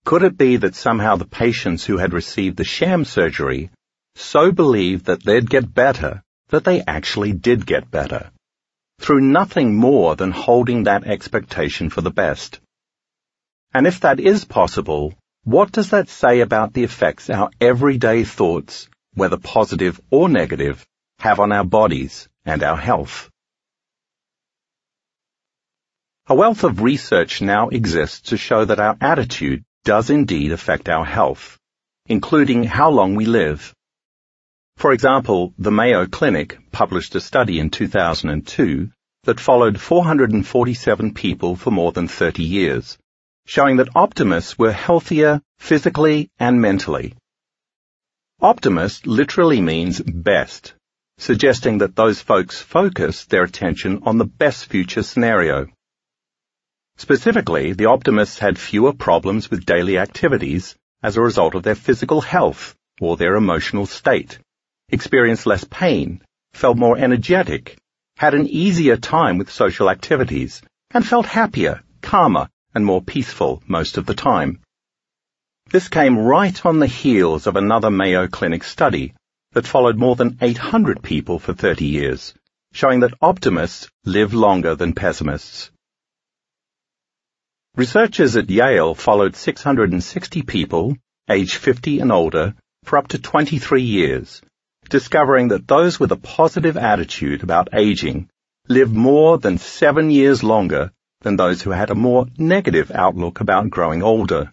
Could it be that somehow the patients who had received the sham surgery so believed that they'd get better that they actually did get better, through nothing more than holding that expectation for the best? And if that is possible, what does that say about the effects our everyday thoughts, whether positive or negative, have on our bodies and our health? A wealth of research now exists to show that our attitude does indeed affect our health, including how long we live. For example, the Mayo Clinic published a study in 2002 that followed 447 people for more than 30 years, showing that optimists were healthier physically and mentally. Optimist literally means best, suggesting that those folks focus their attention on the best future scenario. Specifically, the optimists had fewer problems with daily activities as a result of their physical health or their emotional state, experienced less pain, felt more energetic, had an easier time with social activities, and felt happier, calmer, and more peaceful most of the time. This came right on the heels of another Mayo Clinic study that followed more than 800 people for 30 years, showing that optimists live longer than pessimists. Researchers at Yale followed 660 people, aged 50 and older, for up to 23 years, discovering that those with a positive attitude about aging live more than seven years longer than those who had a more negative outlook about growing older.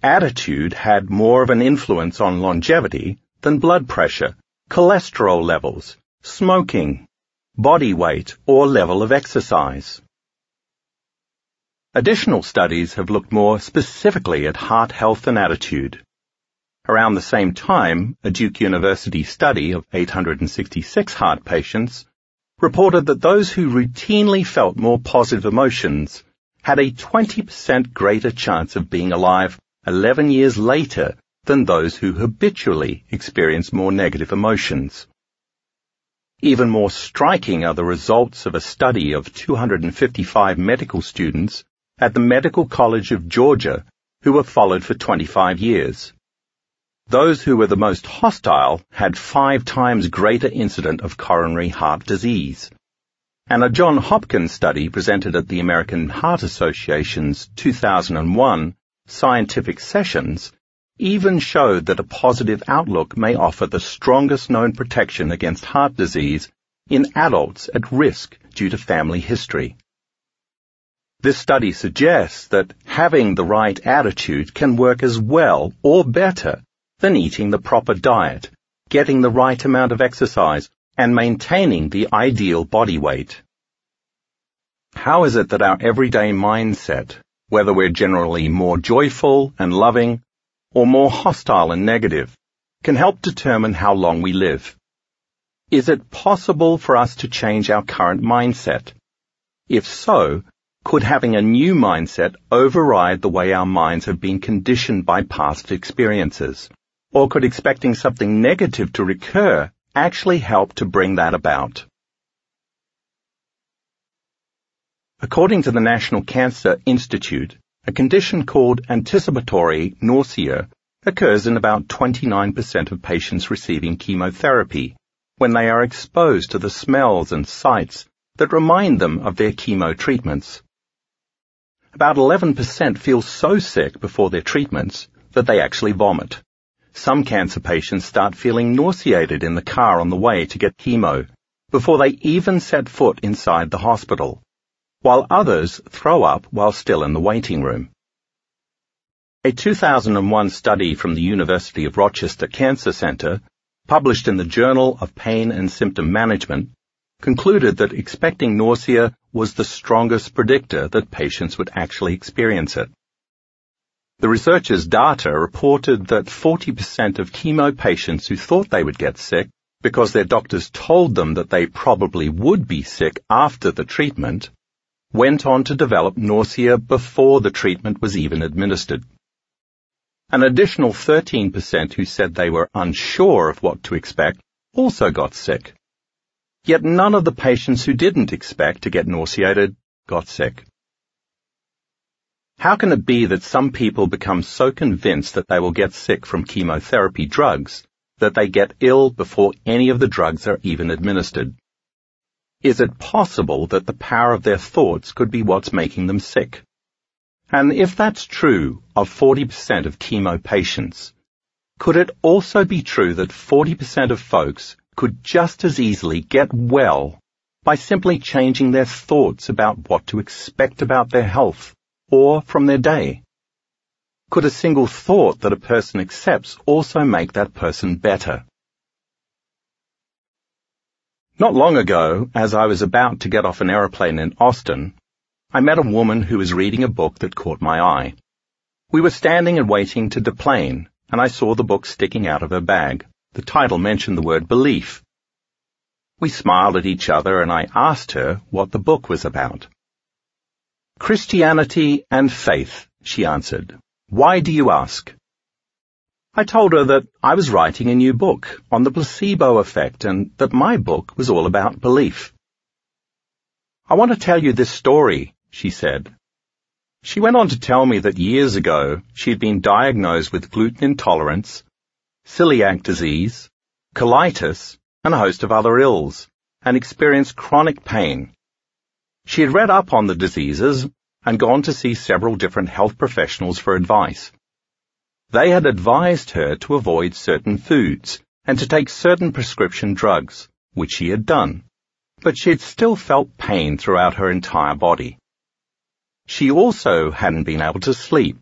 Attitude had more of an influence on longevity than blood pressure, cholesterol levels, smoking, body weight, or level of exercise. Additional studies have looked more specifically at heart health and attitude. Around the same time, a Duke University study of 866 heart patients reported that those who routinely felt more positive emotions had a 20% greater chance of being alive 11 years later than those who habitually experienced more negative emotions. Even more striking are the results of a study of 255 medical students at the Medical College of Georgia who were followed for 25 years. Those who were the most hostile had five times greater incident of coronary heart disease. And a John Hopkins study presented at the American Heart Association's 2001 scientific sessions even showed that a positive outlook may offer the strongest known protection against heart disease in adults at risk due to family history. This study suggests that having the right attitude can work as well or better than eating the proper diet, getting the right amount of exercise, and maintaining the ideal body weight. How is it that our everyday mindset, whether we're generally more joyful and loving or more hostile and negative, can help determine how long we live? Is it possible for us to change our current mindset? If so, could having a new mindset override the way our minds have been conditioned by past experiences? Or could expecting something negative to recur actually help to bring that about? According to the National Cancer Institute, a condition called anticipatory nausea occurs in about 29% of patients receiving chemotherapy when they are exposed to the smells and sights that remind them of their chemo treatments. About 11% feel so sick before their treatments that they actually vomit. Some cancer patients start feeling nauseated in the car on the way to get chemo before they even set foot inside the hospital, while others throw up while still in the waiting room. A 2001 study from the University of Rochester Cancer Center, published in the Journal of Pain and Symptom Management, concluded that expecting nausea was the strongest predictor that patients would actually experience it. The researchers' data reported that 40% of chemo patients who thought they would get sick because their doctors told them that they probably would be sick after the treatment went on to develop nausea before the treatment was even administered. An additional 13% who said they were unsure of what to expect also got sick. Yet none of the patients who didn't expect to get nauseated got sick. How can it be that some people become so convinced that they will get sick from chemotherapy drugs that they get ill before any of the drugs are even administered? Is it possible that the power of their thoughts could be what's making them sick? And if that's true of 40% of chemo patients, could it also be true that 40% of folks could just as easily get well by simply changing their thoughts about what to expect about their health or from their day? Could a single thought that a person accepts also make that person better? Not long ago, as I was about to get off an aeroplane in Austin, I met a woman who was reading a book that caught my eye. We were standing and waiting to deplane, and I saw the book sticking out of her bag. The title mentioned the word belief. We smiled at each other and I asked her what the book was about. Christianity and faith, she answered. Why do you ask? I told her that I was writing a new book on the placebo effect and that my book was all about belief. I want to tell you this story, she said. She went on to tell me that years ago she had been diagnosed with gluten intolerance, celiac disease, colitis, and a host of other ills, and experienced chronic pain. She had read up on the diseases and gone to see several different health professionals for advice. They had advised her to avoid certain foods and to take certain prescription drugs, which she had done, but she had still felt pain throughout her entire body. She also hadn't been able to sleep,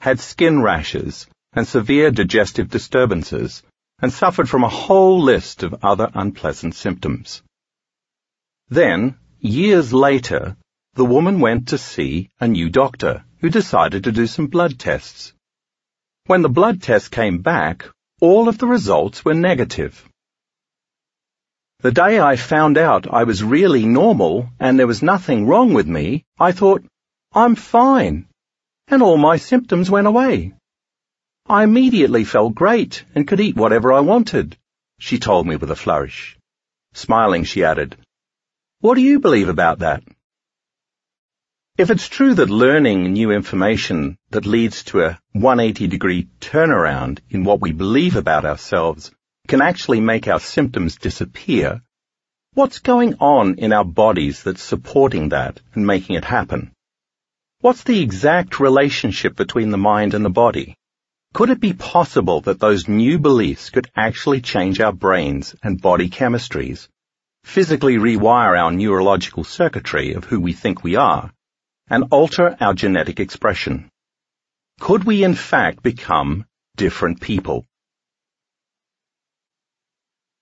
had skin rashes and severe digestive disturbances, and suffered from a whole list of other unpleasant symptoms. Then, years later, the woman went to see a new doctor who decided to do some blood tests. When the blood tests came back, all of the results were negative. The day I found out I was really normal and there was nothing wrong with me, I thought, I'm fine. And all my symptoms went away. I immediately felt great and could eat whatever I wanted, she told me with a flourish. Smiling, she added, What do you believe about that? If it's true that learning new information that leads to a 180 degree turnaround in what we believe about ourselves can actually make our symptoms disappear, what's going on in our bodies that's supporting that and making it happen? What's the exact relationship between the mind and the body? Could it be possible that those new beliefs could actually change our brains and body chemistries, physically rewire our neurological circuitry of who we think we are, and alter our genetic expression? Could we in fact become different people?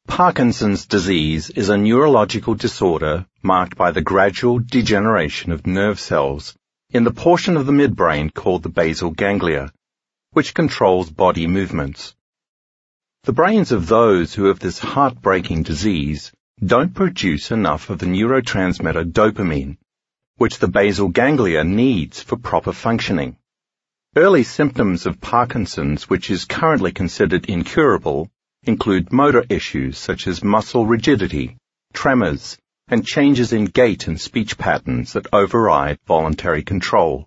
Parkinson's disease is a neurological disorder marked by the gradual degeneration of nerve cells in the portion of the midbrain called the basal ganglia, which controls body movements. The brains of those who have this heartbreaking disease don't produce enough of the neurotransmitter dopamine, which the basal ganglia needs for proper functioning. Early symptoms of Parkinson's, which is currently considered incurable, include motor issues such as muscle rigidity, tremors, and changes in gait and speech patterns that override voluntary control.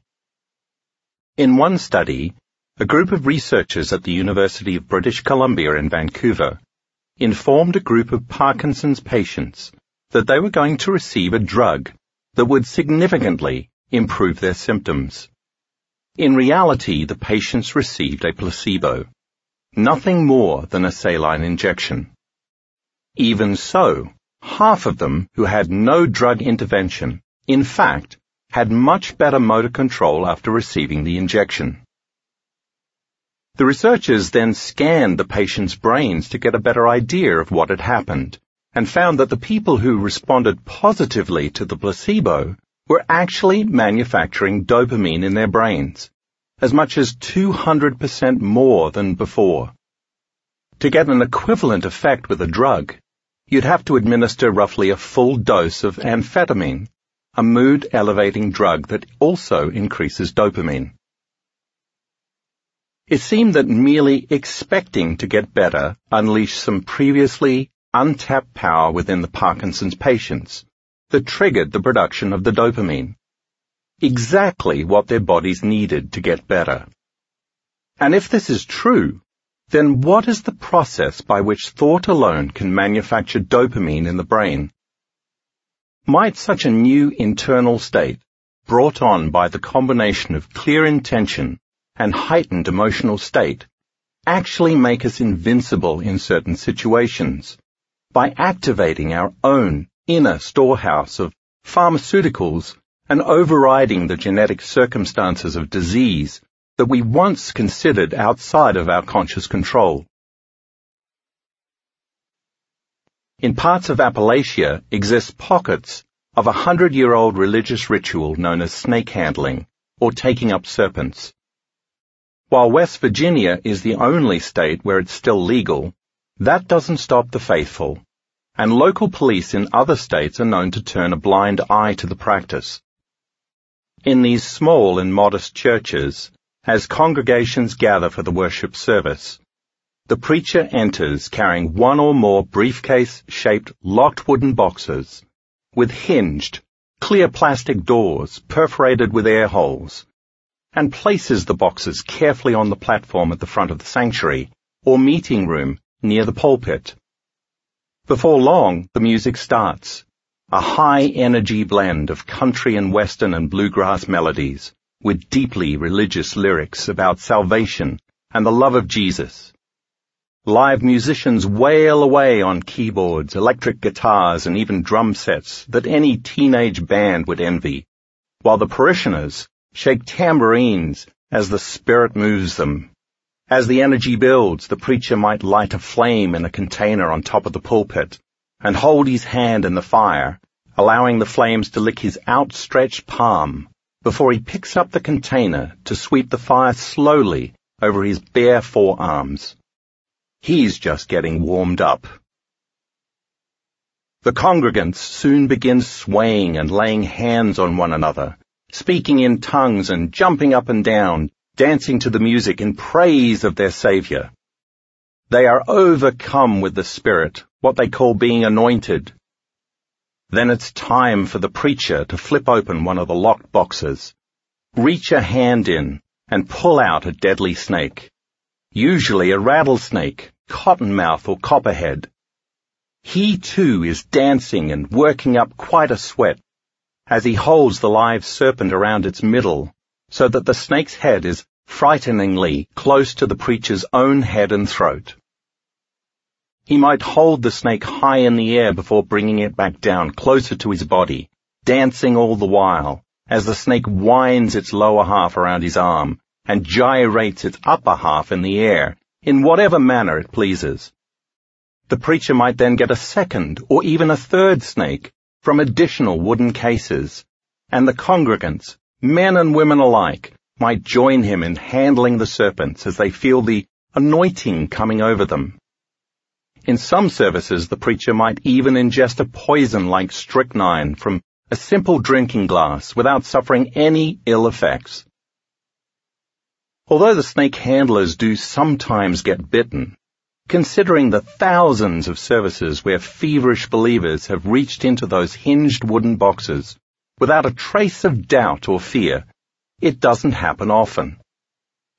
In one study, a group of researchers at the University of British Columbia in Vancouver informed a group of Parkinson's patients that they were going to receive a drug that would significantly improve their symptoms. In reality, the patients received a placebo, nothing more than a saline injection. Even so, half of them who had no drug intervention, in fact, had much better motor control after receiving the injection. The researchers then scanned the patient's brains to get a better idea of what had happened and found that the people who responded positively to the placebo were actually manufacturing dopamine in their brains, as much as 200% more than before. To get an equivalent effect with a drug, you'd have to administer roughly a full dose of amphetamine, a mood-elevating drug that also increases dopamine. It seemed that merely expecting to get better unleashed some previously untapped power within the Parkinson's patients that triggered the production of the dopamine. Exactly what their bodies needed to get better. And if this is true, then what is the process by which thought alone can manufacture dopamine in the brain? Might such a new internal state, brought on by the combination of clear intention and heightened emotional state, actually make us invincible in certain situations by activating our own inner storehouse of pharmaceuticals and overriding the genetic circumstances of disease that we once considered outside of our conscious control. In parts of Appalachia exist pockets of a hundred-year-old religious ritual known as snake handling, or taking up serpents. While West Virginia is the only state where it's still legal, that doesn't stop the faithful, and local police in other states are known to turn a blind eye to the practice. In these small and modest churches, as congregations gather for the worship service, the preacher enters carrying one or more briefcase-shaped locked wooden boxes with hinged, clear plastic doors perforated with air holes, and places the boxes carefully on the platform at the front of the sanctuary or meeting room near the pulpit. Before long, the music starts, a high energy blend of country and western and bluegrass melodies with deeply religious lyrics about salvation and the love of Jesus. Live musicians wail away on keyboards, electric guitars, and even drum sets that any teenage band would envy, while the parishioners shake tambourines as the Spirit moves them. As the energy builds, the preacher might light a flame in a container on top of the pulpit and hold his hand in the fire, allowing the flames to lick his outstretched palm before he picks up the container to sweep the fire slowly over his bare forearms. He's just getting warmed up. The congregants soon begin swaying and laying hands on one another, speaking in tongues and jumping up and down, dancing to the music in praise of their Saviour. They are overcome with the Spirit, what they call being anointed, then it's time for the preacher to flip open one of the locked boxes, reach a hand in, and pull out a deadly snake. Usually a rattlesnake, cottonmouth, or copperhead. He too is dancing and working up quite a sweat as he holds the live serpent around its middle so that the snake's head is frighteningly close to the preacher's own head and throat. He might hold the snake high in the air before bringing it back down closer to his body, dancing all the while, as the snake winds its lower half around his arm and gyrates its upper half in the air in whatever manner it pleases. The preacher might then get a second or even a third snake from additional wooden cases, and the congregants, men and women alike, might join him in handling the serpents as they feel the anointing coming over them. In some services, the preacher might even ingest a poison like strychnine from a simple drinking glass without suffering any ill effects. Although the snake handlers do sometimes get bitten, considering the thousands of services where feverish believers have reached into those hinged wooden boxes without a trace of doubt or fear, it doesn't happen often.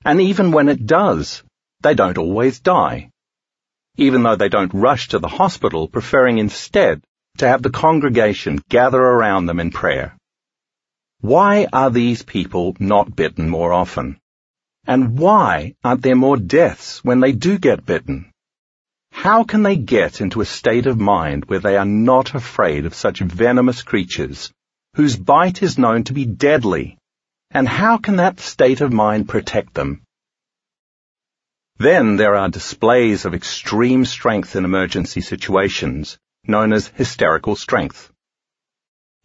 And even when it does, they don't always die even though they don't rush to the hospital, preferring instead to have the congregation gather around them in prayer. Why are these people not bitten more often? And why aren't there more deaths when they do get bitten? How can they get into a state of mind where they are not afraid of such venomous creatures, whose bite is known to be deadly? And how can that state of mind protect them? Then there are displays of extreme strength in emergency situations, known as hysterical strength.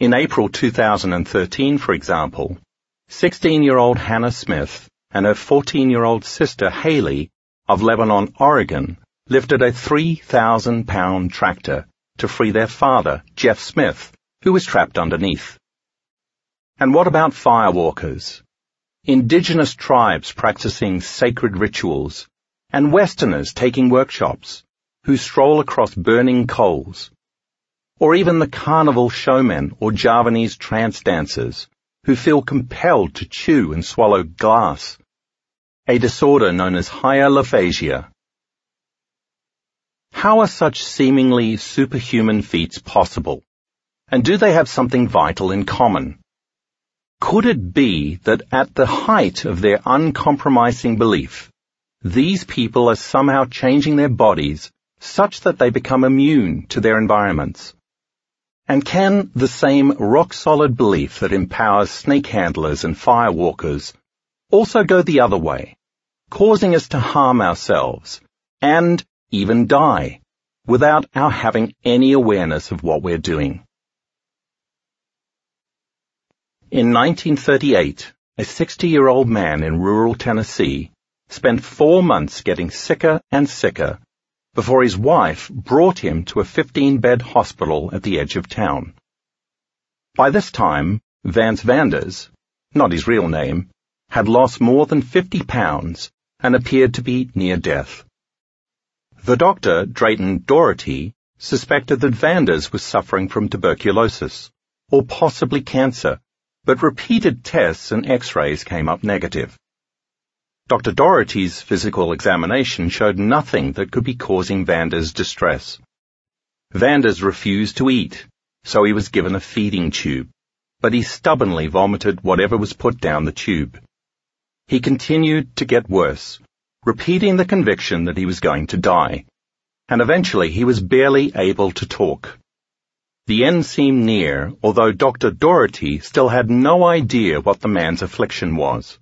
In April 2013, for example, 16-year-old Hannah Smith and her 14-year-old sister Haley of Lebanon, Oregon, lifted a 3,000-pound tractor to free their father, Jeff Smith, who was trapped underneath. And what about firewalkers? Indigenous tribes practicing sacred rituals and Westerners taking workshops, who stroll across burning coals, or even the carnival showmen or Javanese trance dancers who feel compelled to chew and swallow glass, a disorder known as hyalophagia. How are such seemingly superhuman feats possible? And do they have something vital in common? Could it be that at the height of their uncompromising belief, these people are somehow changing their bodies such that they become immune to their environments? And can the same rock-solid belief that empowers snake handlers and firewalkers also go the other way, causing us to harm ourselves and even die without our having any awareness of what we're doing? In 1938, a 60-year-old man in rural Tennessee spent four months getting sicker and sicker before his wife brought him to a 15-bed hospital at the edge of town. By this time, Vance Vanders, not his real name, had lost more than 50 pounds and appeared to be near death. The doctor, Drayton Doherty, suspected that Vanders was suffering from tuberculosis, or possibly cancer, but repeated tests and x-rays came up negative. Dr. Doherty's physical examination showed nothing that could be causing Vanders distress. Vanders refused to eat, so he was given a feeding tube, but he stubbornly vomited whatever was put down the tube. He continued to get worse, repeating the conviction that he was going to die, and eventually he was barely able to talk. The end seemed near, although Dr. Doherty still had no idea what the man's affliction was.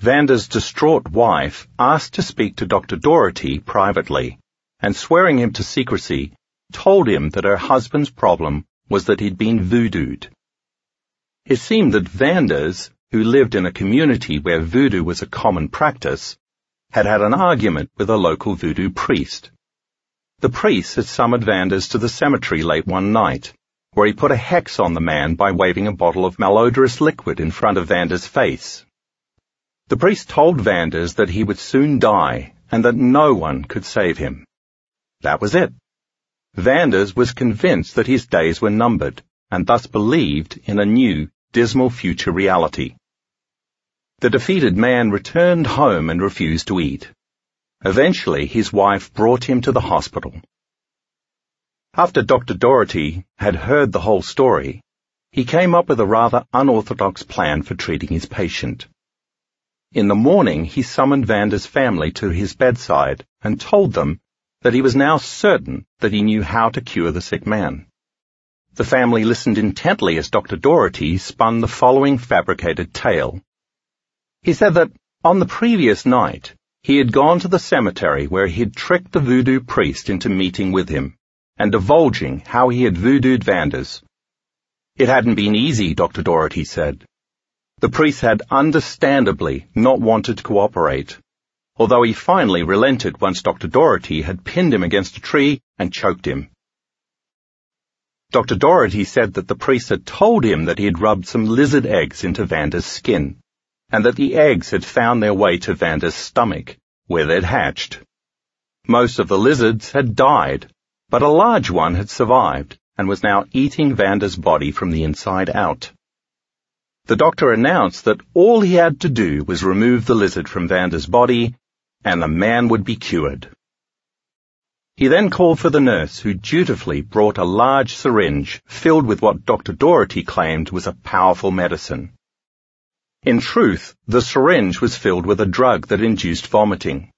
Vander's distraught wife asked to speak to Dr. Doherty privately, and swearing him to secrecy, told him that her husband's problem was that he'd been voodooed. It seemed that Vanders, who lived in a community where voodoo was a common practice, had had an argument with a local voodoo priest. The priest had summoned Vanders to the cemetery late one night, where he put a hex on the man by waving a bottle of malodorous liquid in front of Vanders' face. The priest told Vanders that he would soon die and that no one could save him. That was it. Vanders was convinced that his days were numbered and thus believed in a new, dismal future reality. The defeated man returned home and refused to eat. Eventually, his wife brought him to the hospital. After Dr. Doherty had heard the whole story, he came up with a rather unorthodox plan for treating his patient. In the morning, he summoned Vander's family to his bedside and told them that he was now certain that he knew how to cure the sick man. The family listened intently as Dr. Doherty spun the following fabricated tale. He said that on the previous night, he had gone to the cemetery where he had tricked the voodoo priest into meeting with him and divulging how he had voodooed Vanders. It hadn't been easy, Dr. Doherty said. The priest had understandably not wanted to cooperate, although he finally relented once Dr. Doherty had pinned him against a tree and choked him. Dr. Doherty said that the priest had told him that he had rubbed some lizard eggs into Vander's skin, and that the eggs had found their way to Vander's stomach, where they'd hatched. Most of the lizards had died, but a large one had survived and was now eating Vander's body from the inside out. The doctor announced that all he had to do was remove the lizard from Vander's body, and the man would be cured. He then called for the nurse, who dutifully brought a large syringe filled with what Dr. Doherty claimed was a powerful medicine. In truth, the syringe was filled with a drug that induced vomiting.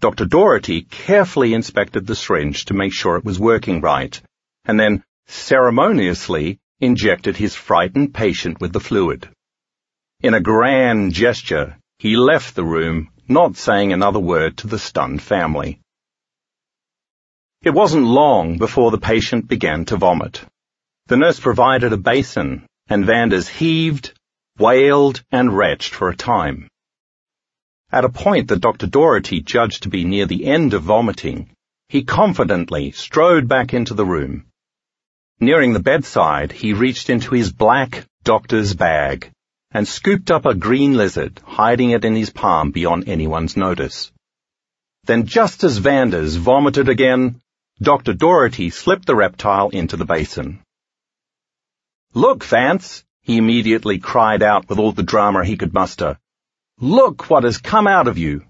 Dr. Doherty carefully inspected the syringe to make sure it was working right, and then ceremoniously injected his frightened patient with the fluid. In a grand gesture, he left the room, not saying another word to the stunned family. It wasn't long before the patient began to vomit. The nurse provided a basin, and Vanders heaved, wailed, and retched for a time. At a point that Dr. Doherty judged to be near the end of vomiting, he confidently strode back into the room. Nearing the bedside, he reached into his black doctor's bag and scooped up a green lizard, hiding it in his palm beyond anyone's notice. Then just as Vanders vomited again, Dr. Doherty slipped the reptile into the basin. Look, Vance, he immediately cried out with all the drama he could muster. Look what has come out of you.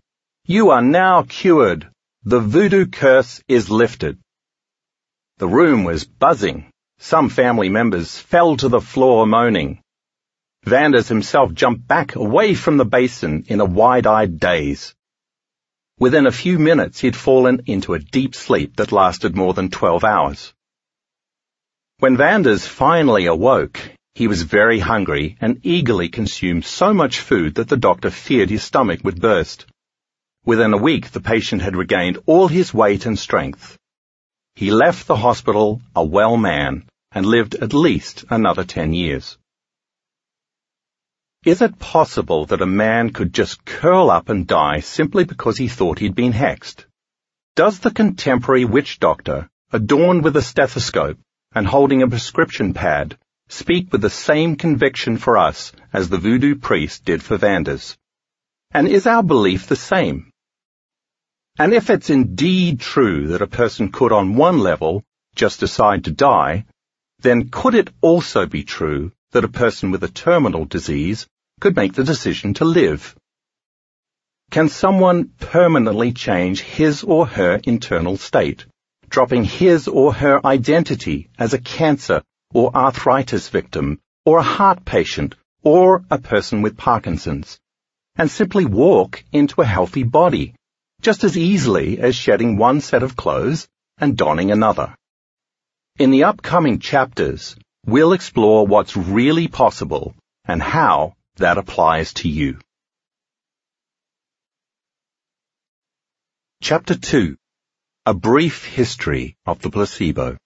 You are now cured. The voodoo curse is lifted. The room was buzzing. Some family members fell to the floor moaning. Vanders himself jumped back away from the basin in a wide-eyed daze. Within a few minutes he'd fallen into a deep sleep that lasted more than 12 hours. When Vanders finally awoke, he was very hungry and eagerly consumed so much food that the doctor feared his stomach would burst. Within a week, the patient had regained all his weight and strength. He left the hospital a well man and lived at least another 10 years. Is it possible that a man could just curl up and die simply because he thought he'd been hexed? Does the contemporary witch doctor, adorned with a stethoscope and holding a prescription pad, speak with the same conviction for us as the voodoo priest did for Vanders? And is our belief the same? And if it's indeed true that a person could on one level just decide to die, then could it also be true that a person with a terminal disease could make the decision to live? Can someone permanently change his or her internal state, dropping his or her identity as a cancer or arthritis victim, or a heart patient, or a person with Parkinson's, and simply walk into a healthy body, just as easily as shedding one set of clothes and donning another. In the upcoming chapters, we'll explore what's really possible and how that applies to you. Chapter 2 A Brief History of the Placebo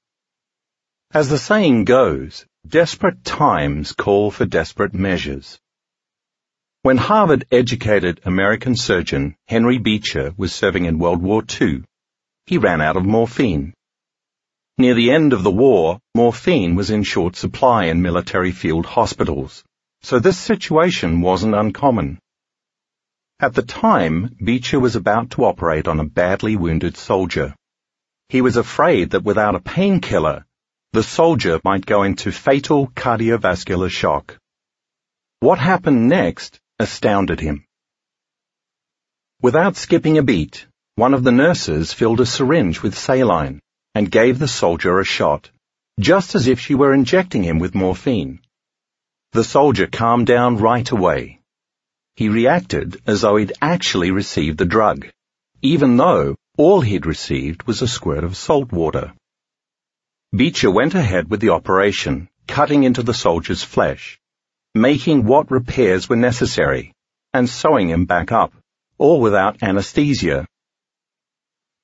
as the saying goes, desperate times call for desperate measures. When Harvard-educated American surgeon Henry Beecher was serving in World War II, he ran out of morphine. Near the end of the war, morphine was in short supply in military field hospitals, so this situation wasn't uncommon. At the time, Beecher was about to operate on a badly wounded soldier. He was afraid that without a painkiller, the soldier might go into fatal cardiovascular shock. What happened next astounded him. Without skipping a beat, one of the nurses filled a syringe with saline and gave the soldier a shot, just as if she were injecting him with morphine. The soldier calmed down right away. He reacted as though he'd actually received the drug, even though all he'd received was a squirt of salt water. Beecher went ahead with the operation, cutting into the soldier's flesh, making what repairs were necessary, and sewing him back up, all without anesthesia.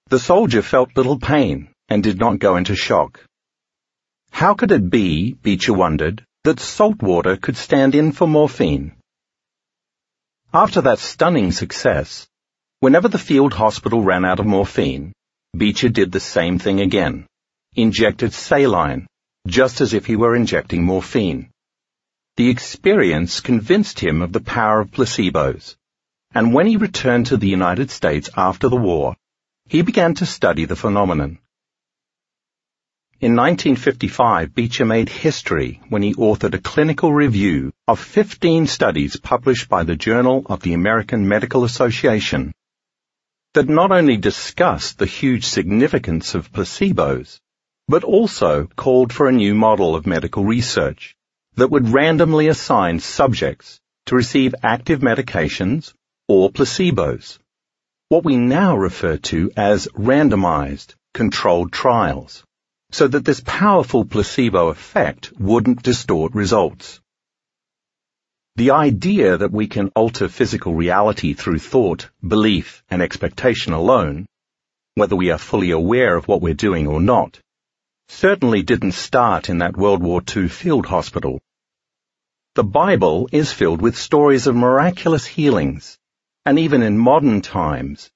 The soldier felt little pain and did not go into shock. How could it be, Beecher wondered, that salt water could stand in for morphine? After that stunning success, whenever the field hospital ran out of morphine, Beecher did the same thing again injected saline, just as if he were injecting morphine. The experience convinced him of the power of placebos, and when he returned to the United States after the war, he began to study the phenomenon. In 1955, Beecher made history when he authored a clinical review of 15 studies published by the Journal of the American Medical Association that not only discussed the huge significance of placebos, but also called for a new model of medical research that would randomly assign subjects to receive active medications or placebos, what we now refer to as randomized controlled trials, so that this powerful placebo effect wouldn't distort results. The idea that we can alter physical reality through thought, belief, and expectation alone, whether we are fully aware of what we're doing or not, certainly didn't start in that World War II field hospital. The Bible is filled with stories of miraculous healings, and even in modern times,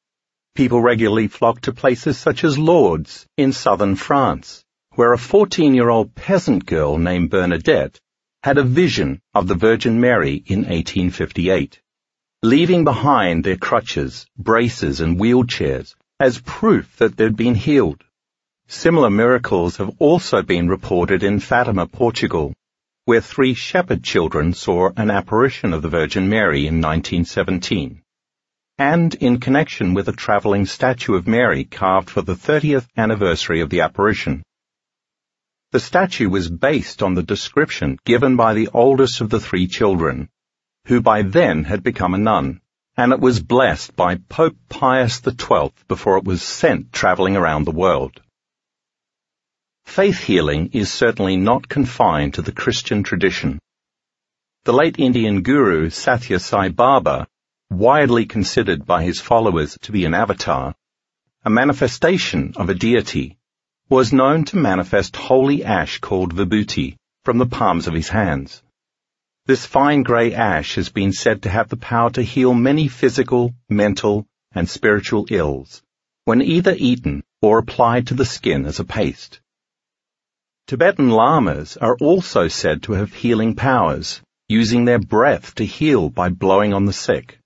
people regularly flock to places such as Lourdes in southern France, where a 14-year-old peasant girl named Bernadette had a vision of the Virgin Mary in 1858, leaving behind their crutches, braces, and wheelchairs as proof that they'd been healed. Similar miracles have also been reported in Fatima, Portugal, where three shepherd children saw an apparition of the Virgin Mary in 1917, and in connection with a travelling statue of Mary carved for the 30th anniversary of the apparition. The statue was based on the description given by the oldest of the three children, who by then had become a nun, and it was blessed by Pope Pius XII before it was sent travelling around the world. Faith healing is certainly not confined to the Christian tradition. The late Indian guru Sathya Sai Baba, widely considered by his followers to be an avatar, a manifestation of a deity, was known to manifest holy ash called vibhuti from the palms of his hands. This fine grey ash has been said to have the power to heal many physical, mental, and spiritual ills when either eaten or applied to the skin as a paste. Tibetan lamas are also said to have healing powers, using their breath to heal by blowing on the sick.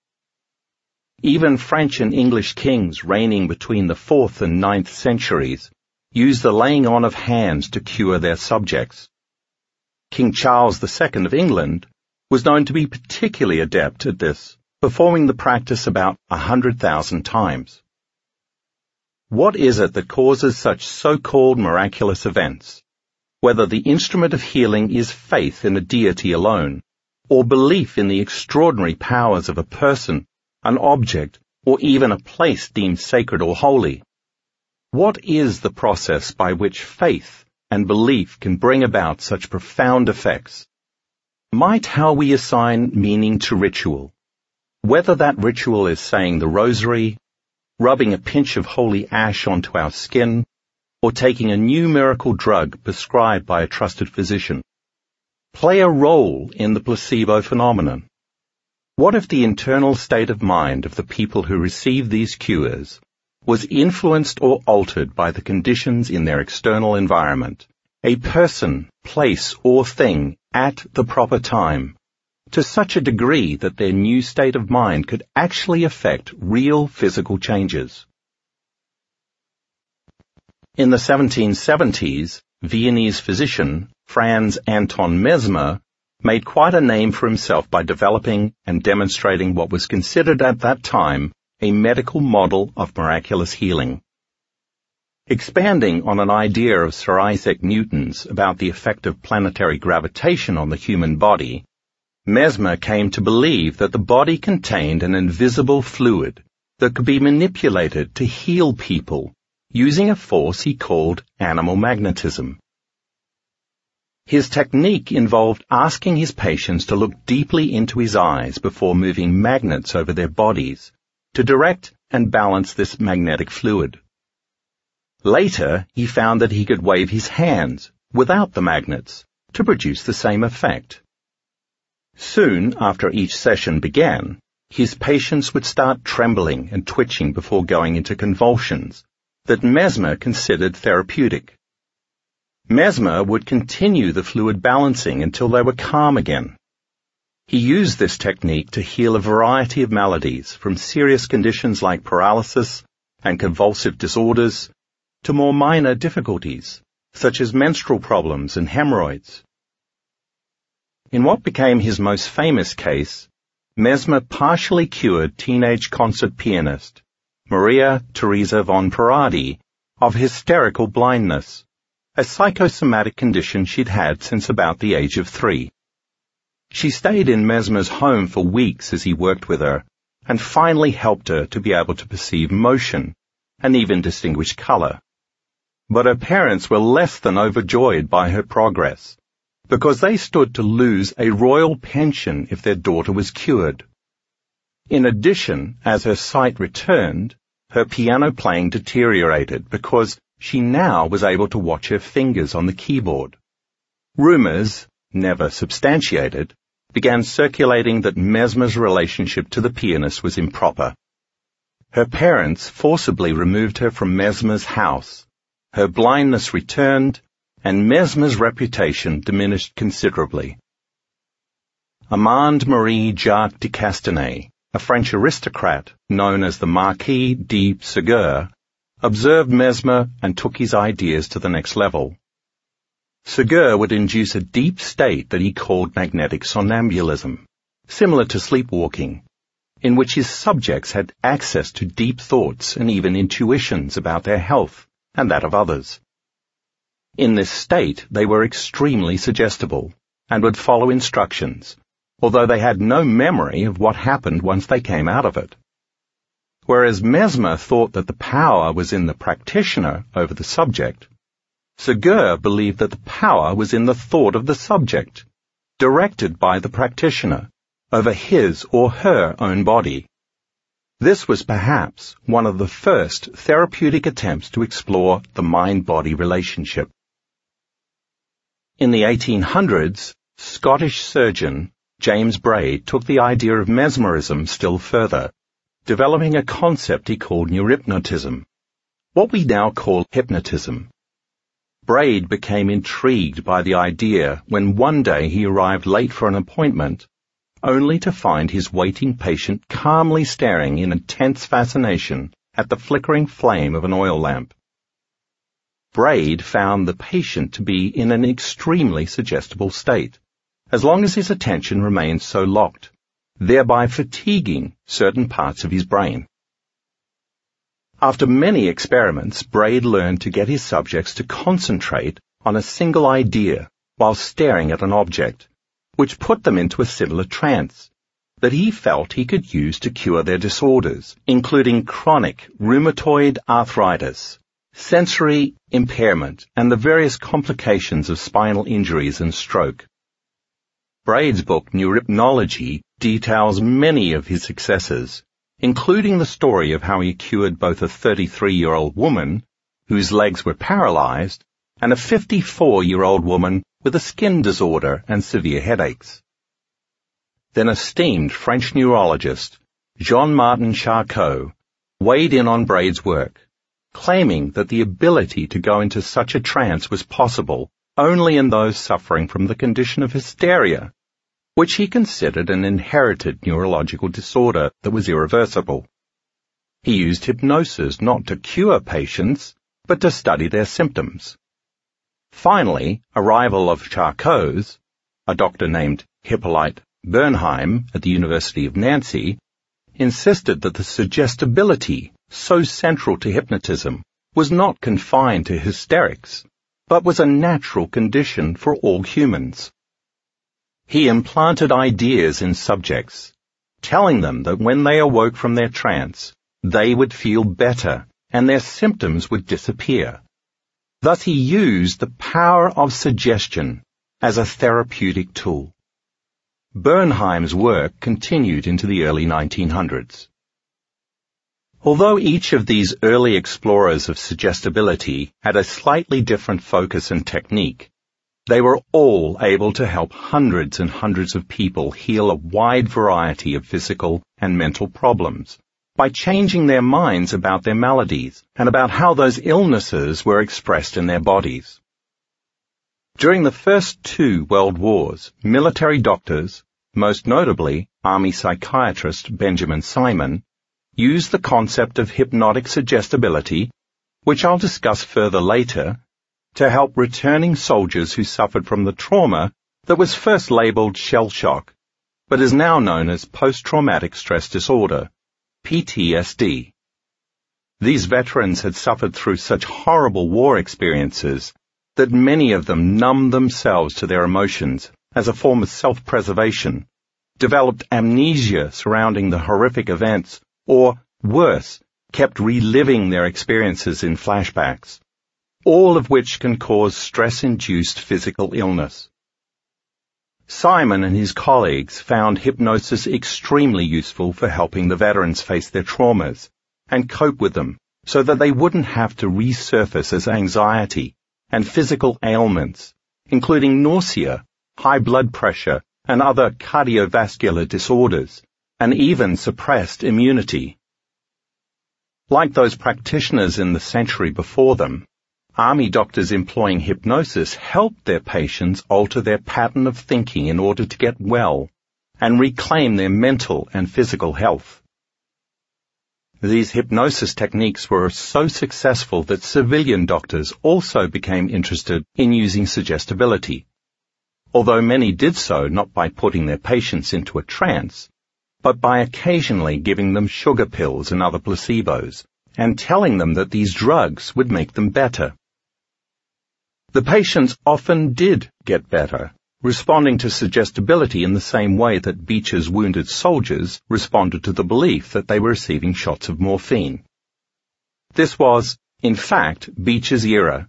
Even French and English kings reigning between the 4th and 9th centuries used the laying on of hands to cure their subjects. King Charles II of England was known to be particularly adept at this, performing the practice about a hundred thousand times. What is it that causes such so-called miraculous events? Whether the instrument of healing is faith in a deity alone, or belief in the extraordinary powers of a person, an object, or even a place deemed sacred or holy. What is the process by which faith and belief can bring about such profound effects? Might how we assign meaning to ritual, whether that ritual is saying the rosary, rubbing a pinch of holy ash onto our skin, or taking a new miracle drug prescribed by a trusted physician, play a role in the placebo phenomenon. What if the internal state of mind of the people who receive these cures was influenced or altered by the conditions in their external environment, a person, place, or thing at the proper time, to such a degree that their new state of mind could actually affect real physical changes? In the 1770s, Viennese physician Franz Anton Mesmer made quite a name for himself by developing and demonstrating what was considered at that time a medical model of miraculous healing. Expanding on an idea of Sir Isaac Newton's about the effect of planetary gravitation on the human body, Mesmer came to believe that the body contained an invisible fluid that could be manipulated to heal people using a force he called animal magnetism. His technique involved asking his patients to look deeply into his eyes before moving magnets over their bodies to direct and balance this magnetic fluid. Later, he found that he could wave his hands without the magnets to produce the same effect. Soon after each session began, his patients would start trembling and twitching before going into convulsions, that Mesmer considered therapeutic. Mesmer would continue the fluid balancing until they were calm again. He used this technique to heal a variety of maladies, from serious conditions like paralysis and convulsive disorders to more minor difficulties, such as menstrual problems and hemorrhoids. In what became his most famous case, Mesmer partially cured teenage concert pianist Maria Theresa von Paradis, of hysterical blindness, a psychosomatic condition she'd had since about the age of three. She stayed in Mesmer's home for weeks as he worked with her, and finally helped her to be able to perceive motion, and even distinguish color. But her parents were less than overjoyed by her progress, because they stood to lose a royal pension if their daughter was cured. In addition, as her sight returned, her piano playing deteriorated because she now was able to watch her fingers on the keyboard. Rumors, never substantiated, began circulating that Mesmer's relationship to the pianist was improper. Her parents forcibly removed her from Mesmer's house. Her blindness returned, and Mesmer's reputation diminished considerably. Amand Marie Jacques de Chastenet, a French aristocrat known as the Marquis de Puységur, observed Mesmer and took his ideas to the next level. Puységur would induce a deep state that he called magnetic somnambulism, similar to sleepwalking, in which his subjects had access to deep thoughts and even intuitions about their health and that of others. In this state, they were extremely suggestible and would follow instructions, although they had no memory of what happened once they came out of it. Whereas Mesmer thought that the power was in the practitioner over the subject, Puységur believed that the power was in the thought of the subject, directed by the practitioner over his or her own body. This was perhaps one of the first therapeutic attempts to explore the mind-body relationship. In the 1800s, Scottish surgeon James Braid took the idea of mesmerism still further, developing a concept he called neurohypnotism, what we now call hypnotism. Braid became intrigued by the idea when one day he arrived late for an appointment, only to find his waiting patient calmly staring in intense fascination at the flickering flame of an oil lamp. Braid found the patient to be in an extremely suggestible state as long as his attention remained so locked, thereby fatiguing certain parts of his brain. After many experiments, Braid learned to get his subjects to concentrate on a single idea while staring at an object, which put them into a similar trance that he felt he could use to cure their disorders, including chronic rheumatoid arthritis, sensory impairment, and the various complications of spinal injuries and stroke. Braid's book Neurypnology details many of his successes, including the story of how he cured both a 33-year-old woman whose legs were paralyzed and a 54-year-old woman with a skin disorder and severe headaches. Then esteemed French neurologist Jean-Martin Charcot weighed in on Braid's work, claiming that the ability to go into such a trance was possible only in those suffering from the condition of hysteria which he considered an inherited neurological disorder that was irreversible. He used hypnosis not to cure patients, but to study their symptoms. Finally, a rival of Charcot's, a doctor named Hippolyte Bernheim at the University of Nancy, insisted that the suggestibility so central to hypnotism was not confined to hysterics, but was a natural condition for all humans. He implanted ideas in subjects, telling them that when they awoke from their trance, they would feel better and their symptoms would disappear. Thus he used the power of suggestion as a therapeutic tool. Bernheim's work continued into the early 1900s. Although each of these early explorers of suggestibility had a slightly different focus and technique, they were all able to help hundreds and hundreds of people heal a wide variety of physical and mental problems by changing their minds about their maladies and about how those illnesses were expressed in their bodies. During the first two world wars, military doctors, most notably army psychiatrist Benjamin Simon, used the concept of hypnotic suggestibility, which I'll discuss further later, to help returning soldiers who suffered from the trauma that was first labeled shell shock, but is now known as post-traumatic stress disorder, PTSD. These veterans had suffered through such horrible war experiences that many of them numbed themselves to their emotions as a form of self-preservation, developed amnesia surrounding the horrific events, or worse, kept reliving their experiences in flashbacks all of which can cause stress-induced physical illness. Simon and his colleagues found hypnosis extremely useful for helping the veterans face their traumas and cope with them so that they wouldn't have to resurface as anxiety and physical ailments, including nausea, high blood pressure, and other cardiovascular disorders, and even suppressed immunity. Like those practitioners in the century before them, Army doctors employing hypnosis helped their patients alter their pattern of thinking in order to get well and reclaim their mental and physical health. These hypnosis techniques were so successful that civilian doctors also became interested in using suggestibility. Although many did so not by putting their patients into a trance, but by occasionally giving them sugar pills and other placebos, and telling them that these drugs would make them better. The patients often did get better, responding to suggestibility in the same way that Beecher's wounded soldiers responded to the belief that they were receiving shots of morphine. This was, in fact, Beecher's era,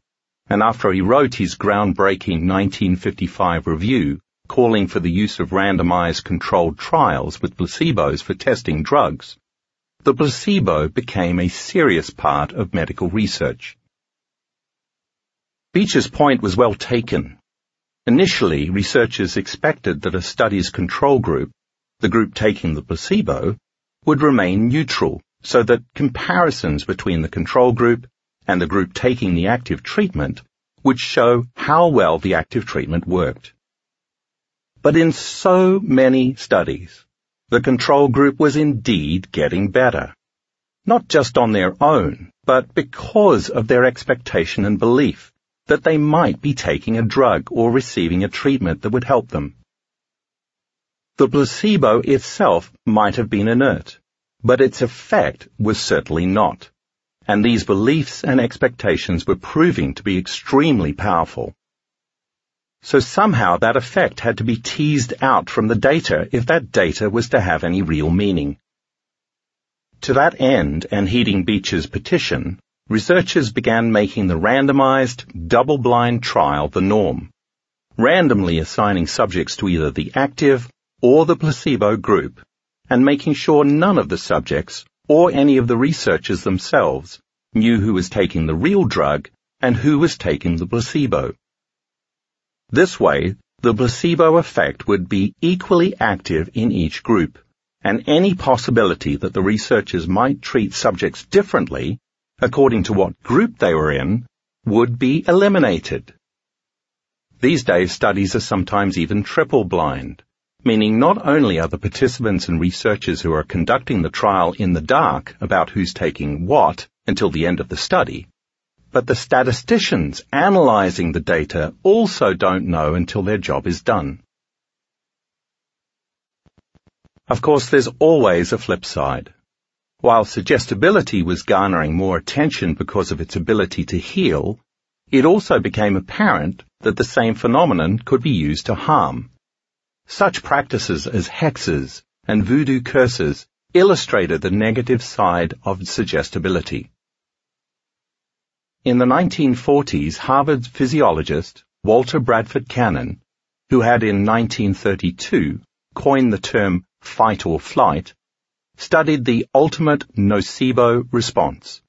and after he wrote his groundbreaking 1955 review calling for the use of randomized controlled trials with placebos for testing drugs, the placebo became a serious part of medical research. Beecher's point was well taken Initially, researchers expected that a study's control group, the group taking the placebo, would remain neutral so that comparisons between the control group and the group taking the active treatment would show how well the active treatment worked. But in so many studies, the control group was indeed getting better. Not just on their own, but because of their expectation and belief that they might be taking a drug or receiving a treatment that would help them. The placebo itself might have been inert, but its effect was certainly not, and these beliefs and expectations were proving to be extremely powerful. So somehow that effect had to be teased out from the data if that data was to have any real meaning. To that end, and heeding Beecher's petition, researchers began making the randomized, double-blind trial the norm, randomly assigning subjects to either the active or the placebo group, and making sure none of the subjects or any of the researchers themselves knew who was taking the real drug and who was taking the placebo. This way, the placebo effect would be equally active in each group, and any possibility that the researchers might treat subjects differently according to what group they were in, would be eliminated. These days studies are sometimes even triple blind, meaning not only are the participants and researchers who are conducting the trial in the dark about who's taking what until the end of the study, but the statisticians analyzing the data also don't know until their job is done. Of course, there's always a flip side. While suggestibility was garnering more attention because of its ability to heal, it also became apparent that the same phenomenon could be used to harm. Such practices as hexes and voodoo curses illustrated the negative side of suggestibility. In the 1940s, Harvard's physiologist Walter Bradford Cannon, who had in 1932 coined the term fight or flight, studied the ultimate nocebo response,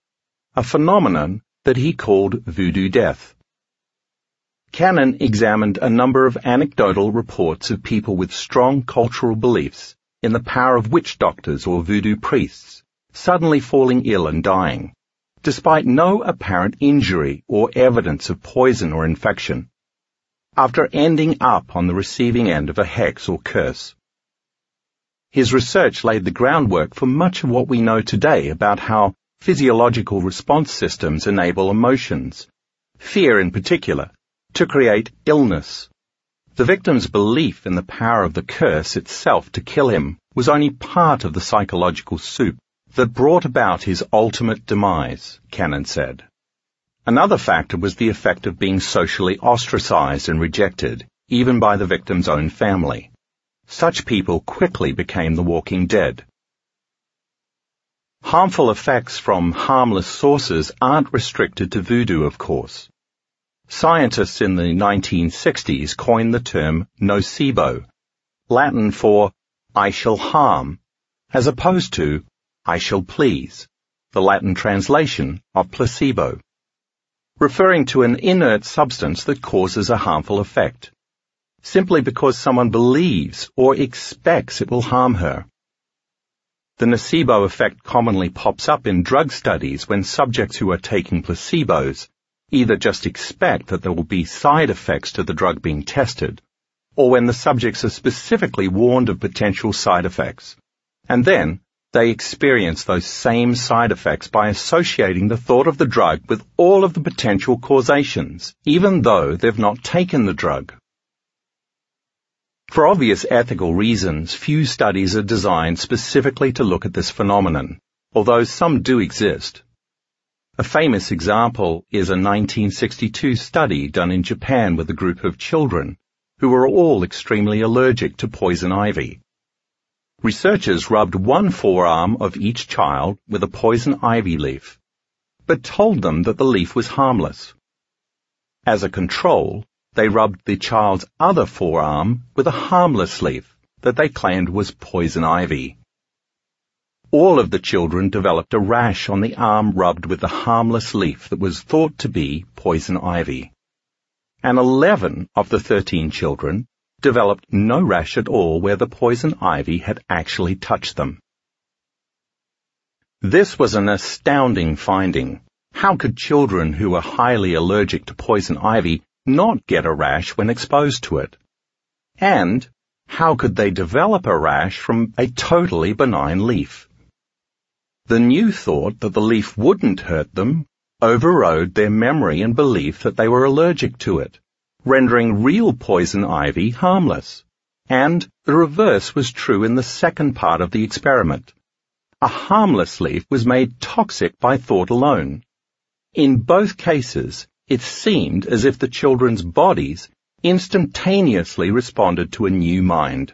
a phenomenon that he called voodoo death. Cannon examined a number of anecdotal reports of people with strong cultural beliefs in the power of witch doctors or voodoo priests suddenly falling ill and dying, despite no apparent injury or evidence of poison or infection, after ending up on the receiving end of a hex or curse. His research laid the groundwork for much of what we know today about how physiological response systems enable emotions, fear in particular, to create illness. The victim's belief in the power of the curse itself to kill him was only part of the psychological soup that brought about his ultimate demise, Cannon said. Another factor was the effect of being socially ostracized and rejected, even by the victim's own family. Such people quickly became the walking dead. Harmful effects from harmless sources aren't restricted to voodoo, of course. Scientists in the 1960s coined the term nocebo, Latin for I shall harm, as opposed to I shall please, the Latin translation of placebo, referring to an inert substance that causes a harmful effect simply because someone believes or expects it will harm her. The nocebo effect commonly pops up in drug studies when subjects who are taking placebos either just expect that there will be side effects to the drug being tested, or when the subjects are specifically warned of potential side effects. And then, they experience those same side effects by associating the thought of the drug with all of the potential causations, even though they've not taken the drug. For obvious ethical reasons, few studies are designed specifically to look at this phenomenon, although some do exist. A famous example is a 1962 study done in Japan with a group of children who were all extremely allergic to poison ivy. Researchers rubbed one forearm of each child with a poison ivy leaf, but told them that the leaf was harmless. As a control, they rubbed the child's other forearm with a harmless leaf that they claimed was poison ivy. All of the children developed a rash on the arm rubbed with the harmless leaf that was thought to be poison ivy. And 11 of the 13 children developed no rash at all where the poison ivy had actually touched them. This was an astounding finding. How could children who were highly allergic to poison ivy not get a rash when exposed to it? And how could they develop a rash from a totally benign leaf? The new thought that the leaf wouldn't hurt them overrode their memory and belief that they were allergic to it rendering real poison ivy harmless. And the reverse was true in the second part of the experiment. A harmless leaf was made toxic by thought alone. In both cases, it seemed as if the children's bodies instantaneously responded to a new mind.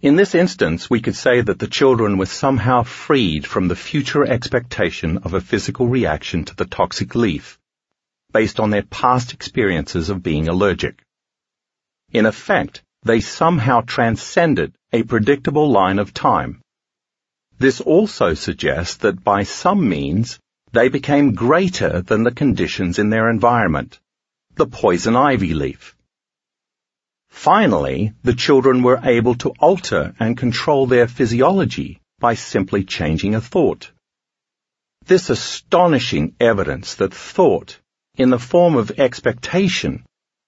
In this instance, we could say that the children were somehow freed from the future expectation of a physical reaction to the toxic leaf based on their past experiences of being allergic. In effect, they somehow transcended a predictable line of time. This also suggests that by some means, they became greater than the conditions in their environment, the poison ivy leaf. Finally, the children were able to alter and control their physiology by simply changing a thought. This astonishing evidence that thought in the form of expectation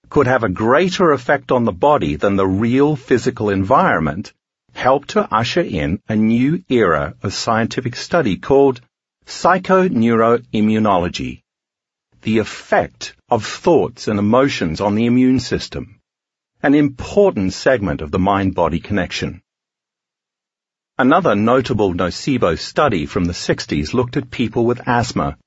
could have a greater effect on the body than the real physical environment helped to usher in a new era of scientific study called psychoneuroimmunology, the effect of thoughts and emotions on the immune system, an important segment of the mind-body connection. Another notable nocebo study from the 60s looked at people with asthma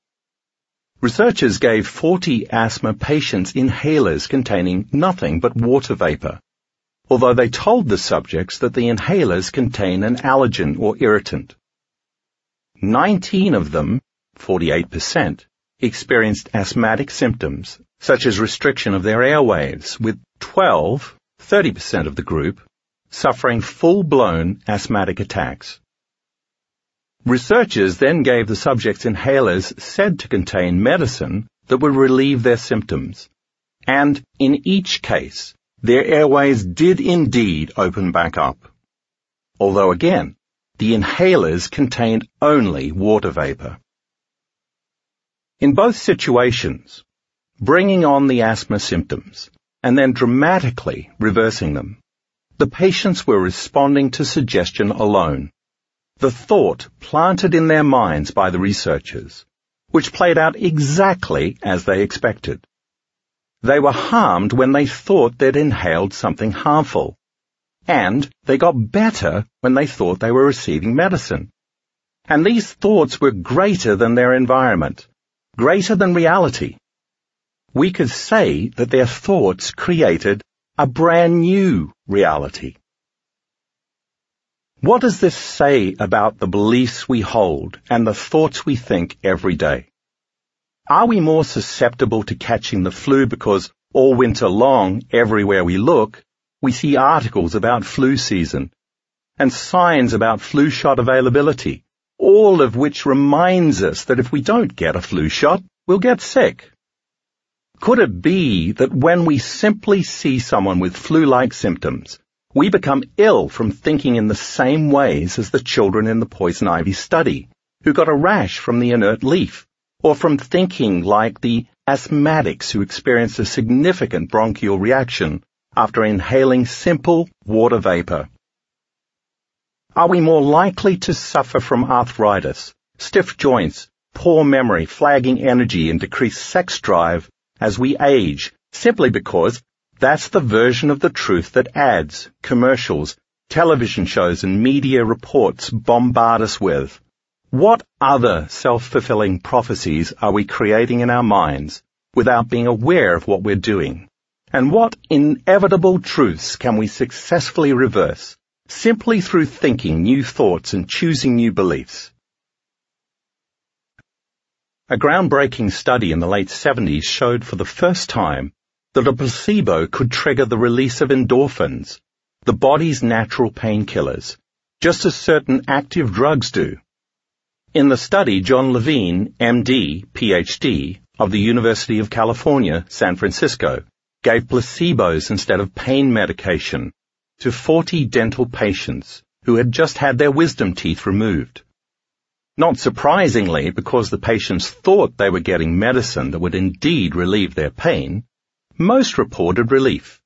Researchers gave 40 asthma patients inhalers containing nothing but water vapor, although they told the subjects that the inhalers contain an allergen or irritant. 19 of them, 48%, experienced asthmatic symptoms, such as restriction of their airways, with 12, 30% of the group, suffering full-blown asthmatic attacks. Researchers then gave the subjects inhalers said to contain medicine that would relieve their symptoms. And in each case, their airways did indeed open back up. Although again, the inhalers contained only water vapor. In both situations, bringing on the asthma symptoms and then dramatically reversing them, the patients were responding to suggestion alone the thought planted in their minds by the researchers, which played out exactly as they expected. They were harmed when they thought they'd inhaled something harmful, and they got better when they thought they were receiving medicine. And these thoughts were greater than their environment, greater than reality. We could say that their thoughts created a brand new reality. What does this say about the beliefs we hold and the thoughts we think every day? Are we more susceptible to catching the flu because all winter long, everywhere we look, we see articles about flu season and signs about flu shot availability, all of which reminds us that if we don't get a flu shot, we'll get sick. Could it be that when we simply see someone with flu-like symptoms, we become ill from thinking in the same ways as the children in the poison ivy study, who got a rash from the inert leaf, or from thinking like the asthmatics who experienced a significant bronchial reaction after inhaling simple water vapor. Are we more likely to suffer from arthritis, stiff joints, poor memory, flagging energy, and decreased sex drive as we age simply because that's the version of the truth that ads, commercials, television shows, and media reports bombard us with? What other self-fulfilling prophecies are we creating in our minds without being aware of what we're doing? And what inevitable truths can we successfully reverse simply through thinking new thoughts and choosing new beliefs? A groundbreaking study in the late 70s showed for the first time that a placebo could trigger the release of endorphins, the body's natural painkillers, just as certain active drugs do. In the study, John Levine, MD, PhD, of the University of California, San Francisco, gave placebos instead of pain medication to 40 dental patients who had just had their wisdom teeth removed. Not surprisingly, because the patients thought they were getting medicine that would indeed relieve their pain, most reported relief.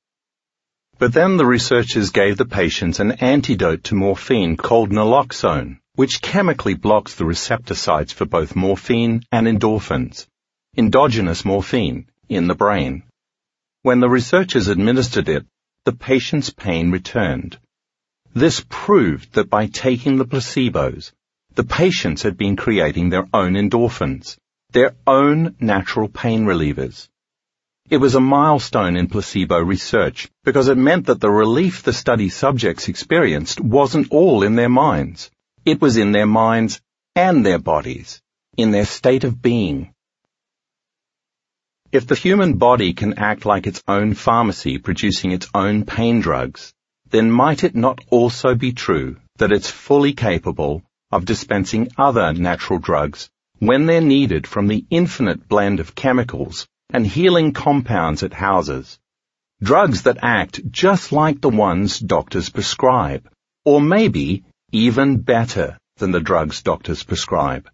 But then the researchers gave the patients an antidote to morphine called naloxone, which chemically blocks the receptor sites for both morphine and endorphins, endogenous morphine, in the brain. When the researchers administered it, the patient's pain returned. This proved that by taking the placebos, the patients had been creating their own endorphins, their own natural pain relievers. It was a milestone in placebo research because it meant that the relief the study subjects experienced wasn't all in their minds. It was in their minds and their bodies, in their state of being. If the human body can act like its own pharmacy producing its own pain drugs, then might it not also be true that it's fully capable of dispensing other natural drugs when they're needed from the infinite blend of chemicals and healing compounds it houses? Drugs that act just like the ones doctors prescribe, or maybe even better than the drugs doctors prescribe.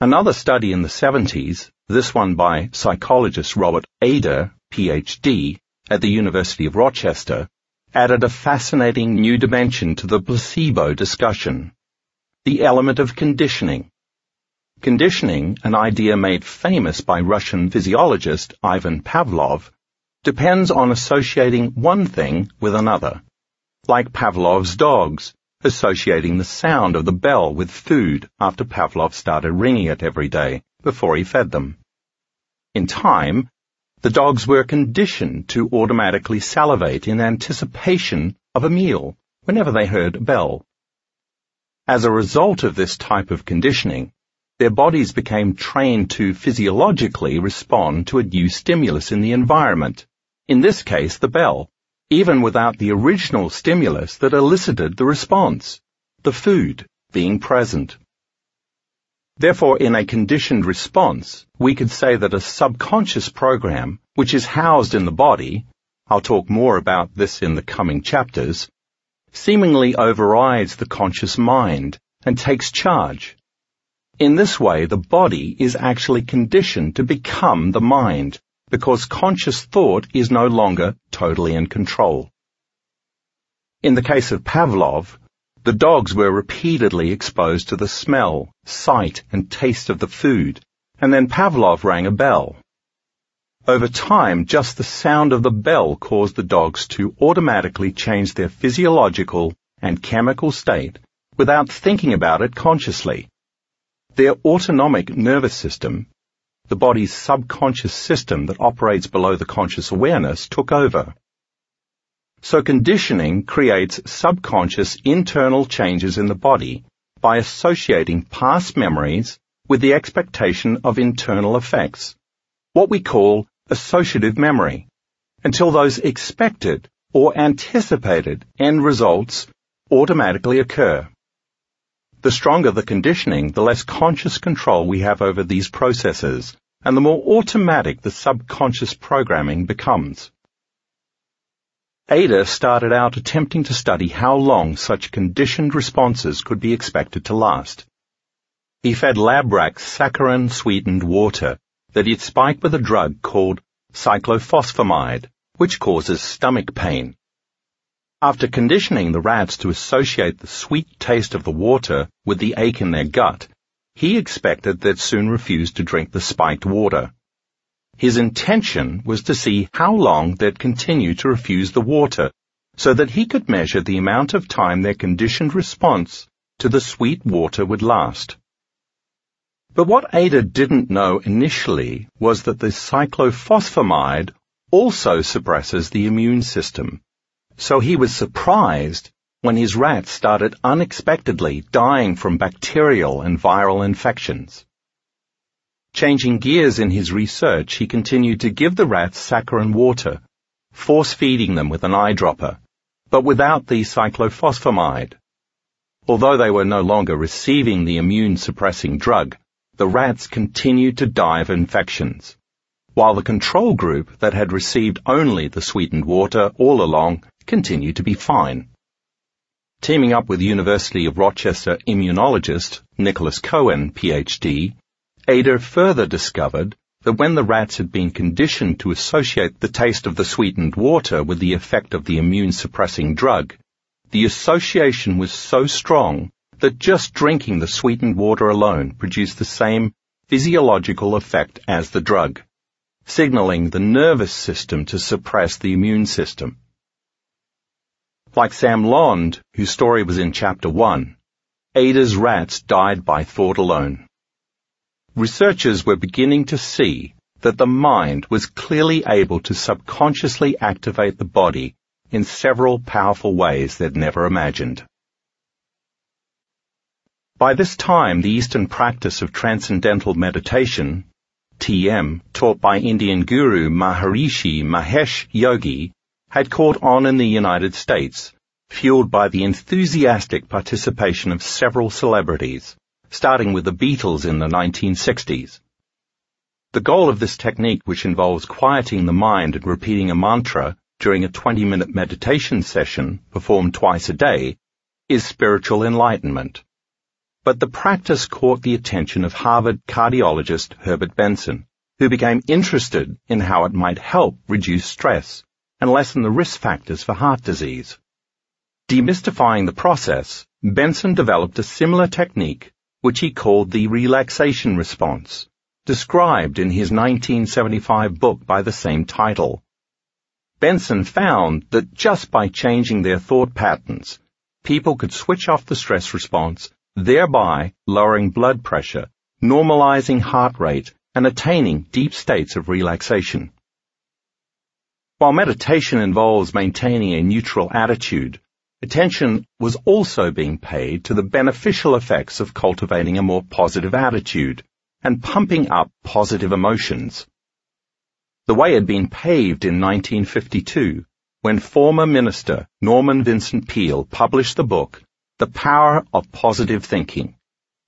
Another study in the 70s, this one by psychologist Robert Ader, PhD, at the University of Rochester, added a fascinating new dimension to the placebo discussion. The element of conditioning. Conditioning, an idea made famous by Russian physiologist Ivan Pavlov, depends on associating one thing with another like Pavlov's dogs, associating the sound of the bell with food after Pavlov started ringing it every day before he fed them. In time, the dogs were conditioned to automatically salivate in anticipation of a meal whenever they heard a bell. As a result of this type of conditioning, their bodies became trained to physiologically respond to a new stimulus in the environment, in this case the bell even without the original stimulus that elicited the response, the food being present. Therefore, in a conditioned response, we could say that a subconscious program, which is housed in the body, I'll talk more about this in the coming chapters, seemingly overrides the conscious mind and takes charge. In this way, the body is actually conditioned to become the mind, because conscious thought is no longer totally in control. In the case of Pavlov, the dogs were repeatedly exposed to the smell, sight, and taste of the food, and then Pavlov rang a bell. Over time, just the sound of the bell caused the dogs to automatically change their physiological and chemical state without thinking about it consciously. Their autonomic nervous system the body's subconscious system that operates below the conscious awareness took over. So conditioning creates subconscious internal changes in the body by associating past memories with the expectation of internal effects, what we call associative memory, until those expected or anticipated end results automatically occur. The stronger the conditioning, the less conscious control we have over these processes, and the more automatic the subconscious programming becomes. Ader started out attempting to study how long such conditioned responses could be expected to last. He fed lab rats saccharin-sweetened water that he'd spiked with a drug called cyclophosphamide, which causes stomach pain. After conditioning the rats to associate the sweet taste of the water with the ache in their gut, he expected they'd soon refuse to drink the spiked water. His intention was to see how long they'd continue to refuse the water so that he could measure the amount of time their conditioned response to the sweet water would last. But what Ader didn't know initially was that the cyclophosphamide also suppresses the immune system so he was surprised when his rats started unexpectedly dying from bacterial and viral infections. Changing gears in his research, he continued to give the rats saccharine water, force feeding them with an eyedropper, but without the cyclophosphamide. Although they were no longer receiving the immune suppressing drug, the rats continued to die of infections, while the control group that had received only the sweetened water all along continued to be fine. Teaming up with University of Rochester immunologist Nicholas Cohen, PhD, Ader further discovered that when the rats had been conditioned to associate the taste of the sweetened water with the effect of the immune suppressing drug, the association was so strong that just drinking the sweetened water alone produced the same physiological effect as the drug, signaling the nervous system to suppress the immune system. Like Sam Londe, whose story was in chapter 1, Ader's rats died by thought alone. Researchers were beginning to see that the mind was clearly able to subconsciously activate the body in several powerful ways they'd never imagined. By this time, the Eastern practice of transcendental meditation, TM, taught by Indian guru Maharishi Mahesh Yogi, had caught on in the United States, fueled by the enthusiastic participation of several celebrities, starting with the Beatles in the 1960s. The goal of this technique, which involves quieting the mind and repeating a mantra during a 20-minute meditation session performed twice a day, is spiritual enlightenment. But the practice caught the attention of Harvard cardiologist Herbert Benson, who became interested in how it might help reduce stress and lessen the risk factors for heart disease. Demystifying the process, Benson developed a similar technique, which he called the relaxation response, described in his 1975 book by the same title. Benson found that just by changing their thought patterns, people could switch off the stress response, thereby lowering blood pressure, normalizing heart rate, and attaining deep states of relaxation. While meditation involves maintaining a neutral attitude, attention was also being paid to the beneficial effects of cultivating a more positive attitude and pumping up positive emotions. The way had been paved in 1952 when former minister Norman Vincent Peale published the book The Power of Positive Thinking,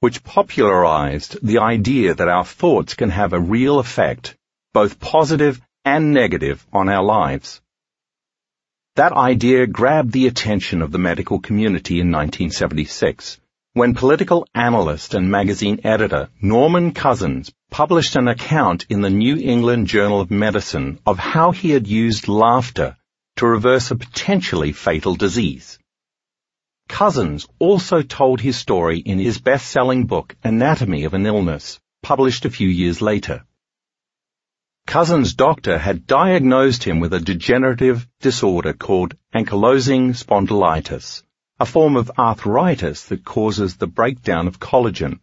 which popularized the idea that our thoughts can have a real effect, both positive and negative on our lives. That idea grabbed the attention of the medical community in 1976 when political analyst and magazine editor Norman Cousins published an account in the New England Journal of Medicine of how he had used laughter to reverse a potentially fatal disease. Cousins also told his story in his best-selling book Anatomy of an Illness, published a few years later. Cousin's doctor had diagnosed him with a degenerative disorder called ankylosing spondylitis, a form of arthritis that causes the breakdown of collagen,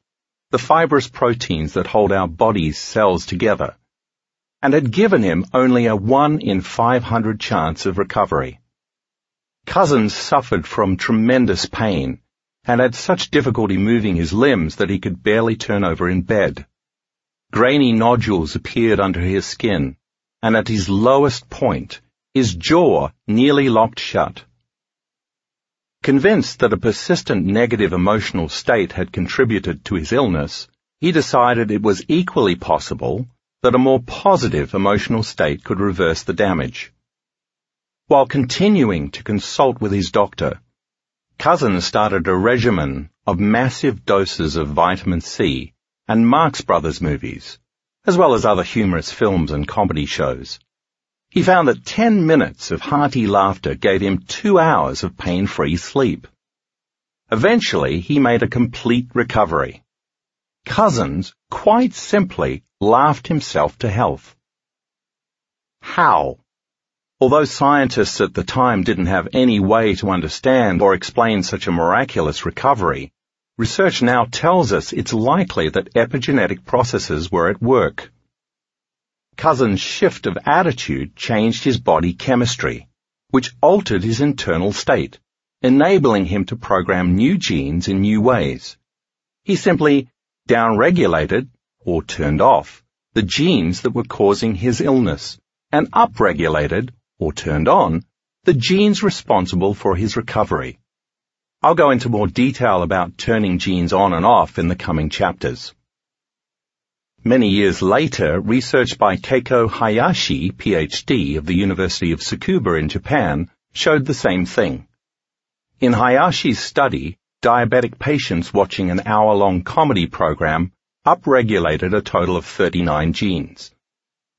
the fibrous proteins that hold our body's cells together, and had given him only a 1 in 500 chance of recovery. Cousins suffered from tremendous pain and had such difficulty moving his limbs that he could barely turn over in bed. Grainy nodules appeared under his skin, and at his lowest point, his jaw nearly locked shut. Convinced that a persistent negative emotional state had contributed to his illness, he decided it was equally possible that a more positive emotional state could reverse the damage. While continuing to consult with his doctor, Cousin started a regimen of massive doses of vitamin C and Marx Brothers movies, as well as other humorous films and comedy shows. He found that 10 minutes of hearty laughter gave him two hours of pain-free sleep. Eventually, he made a complete recovery. Cousins, quite simply, laughed himself to health. How? Although scientists at the time didn't have any way to understand or explain such a miraculous recovery, research now tells us it's likely that epigenetic processes were at work. Cousin's shift of attitude changed his body chemistry, which altered his internal state, enabling him to program new genes in new ways. He simply downregulated, or turned off, the genes that were causing his illness, and upregulated, or turned on, the genes responsible for his recovery. I'll go into more detail about turning genes on and off in the coming chapters. Many years later, research by Keiko Hayashi, PhD, of the University of Tsukuba in Japan, showed the same thing. In Hayashi's study, diabetic patients watching an hour-long comedy program upregulated a total of 39 genes.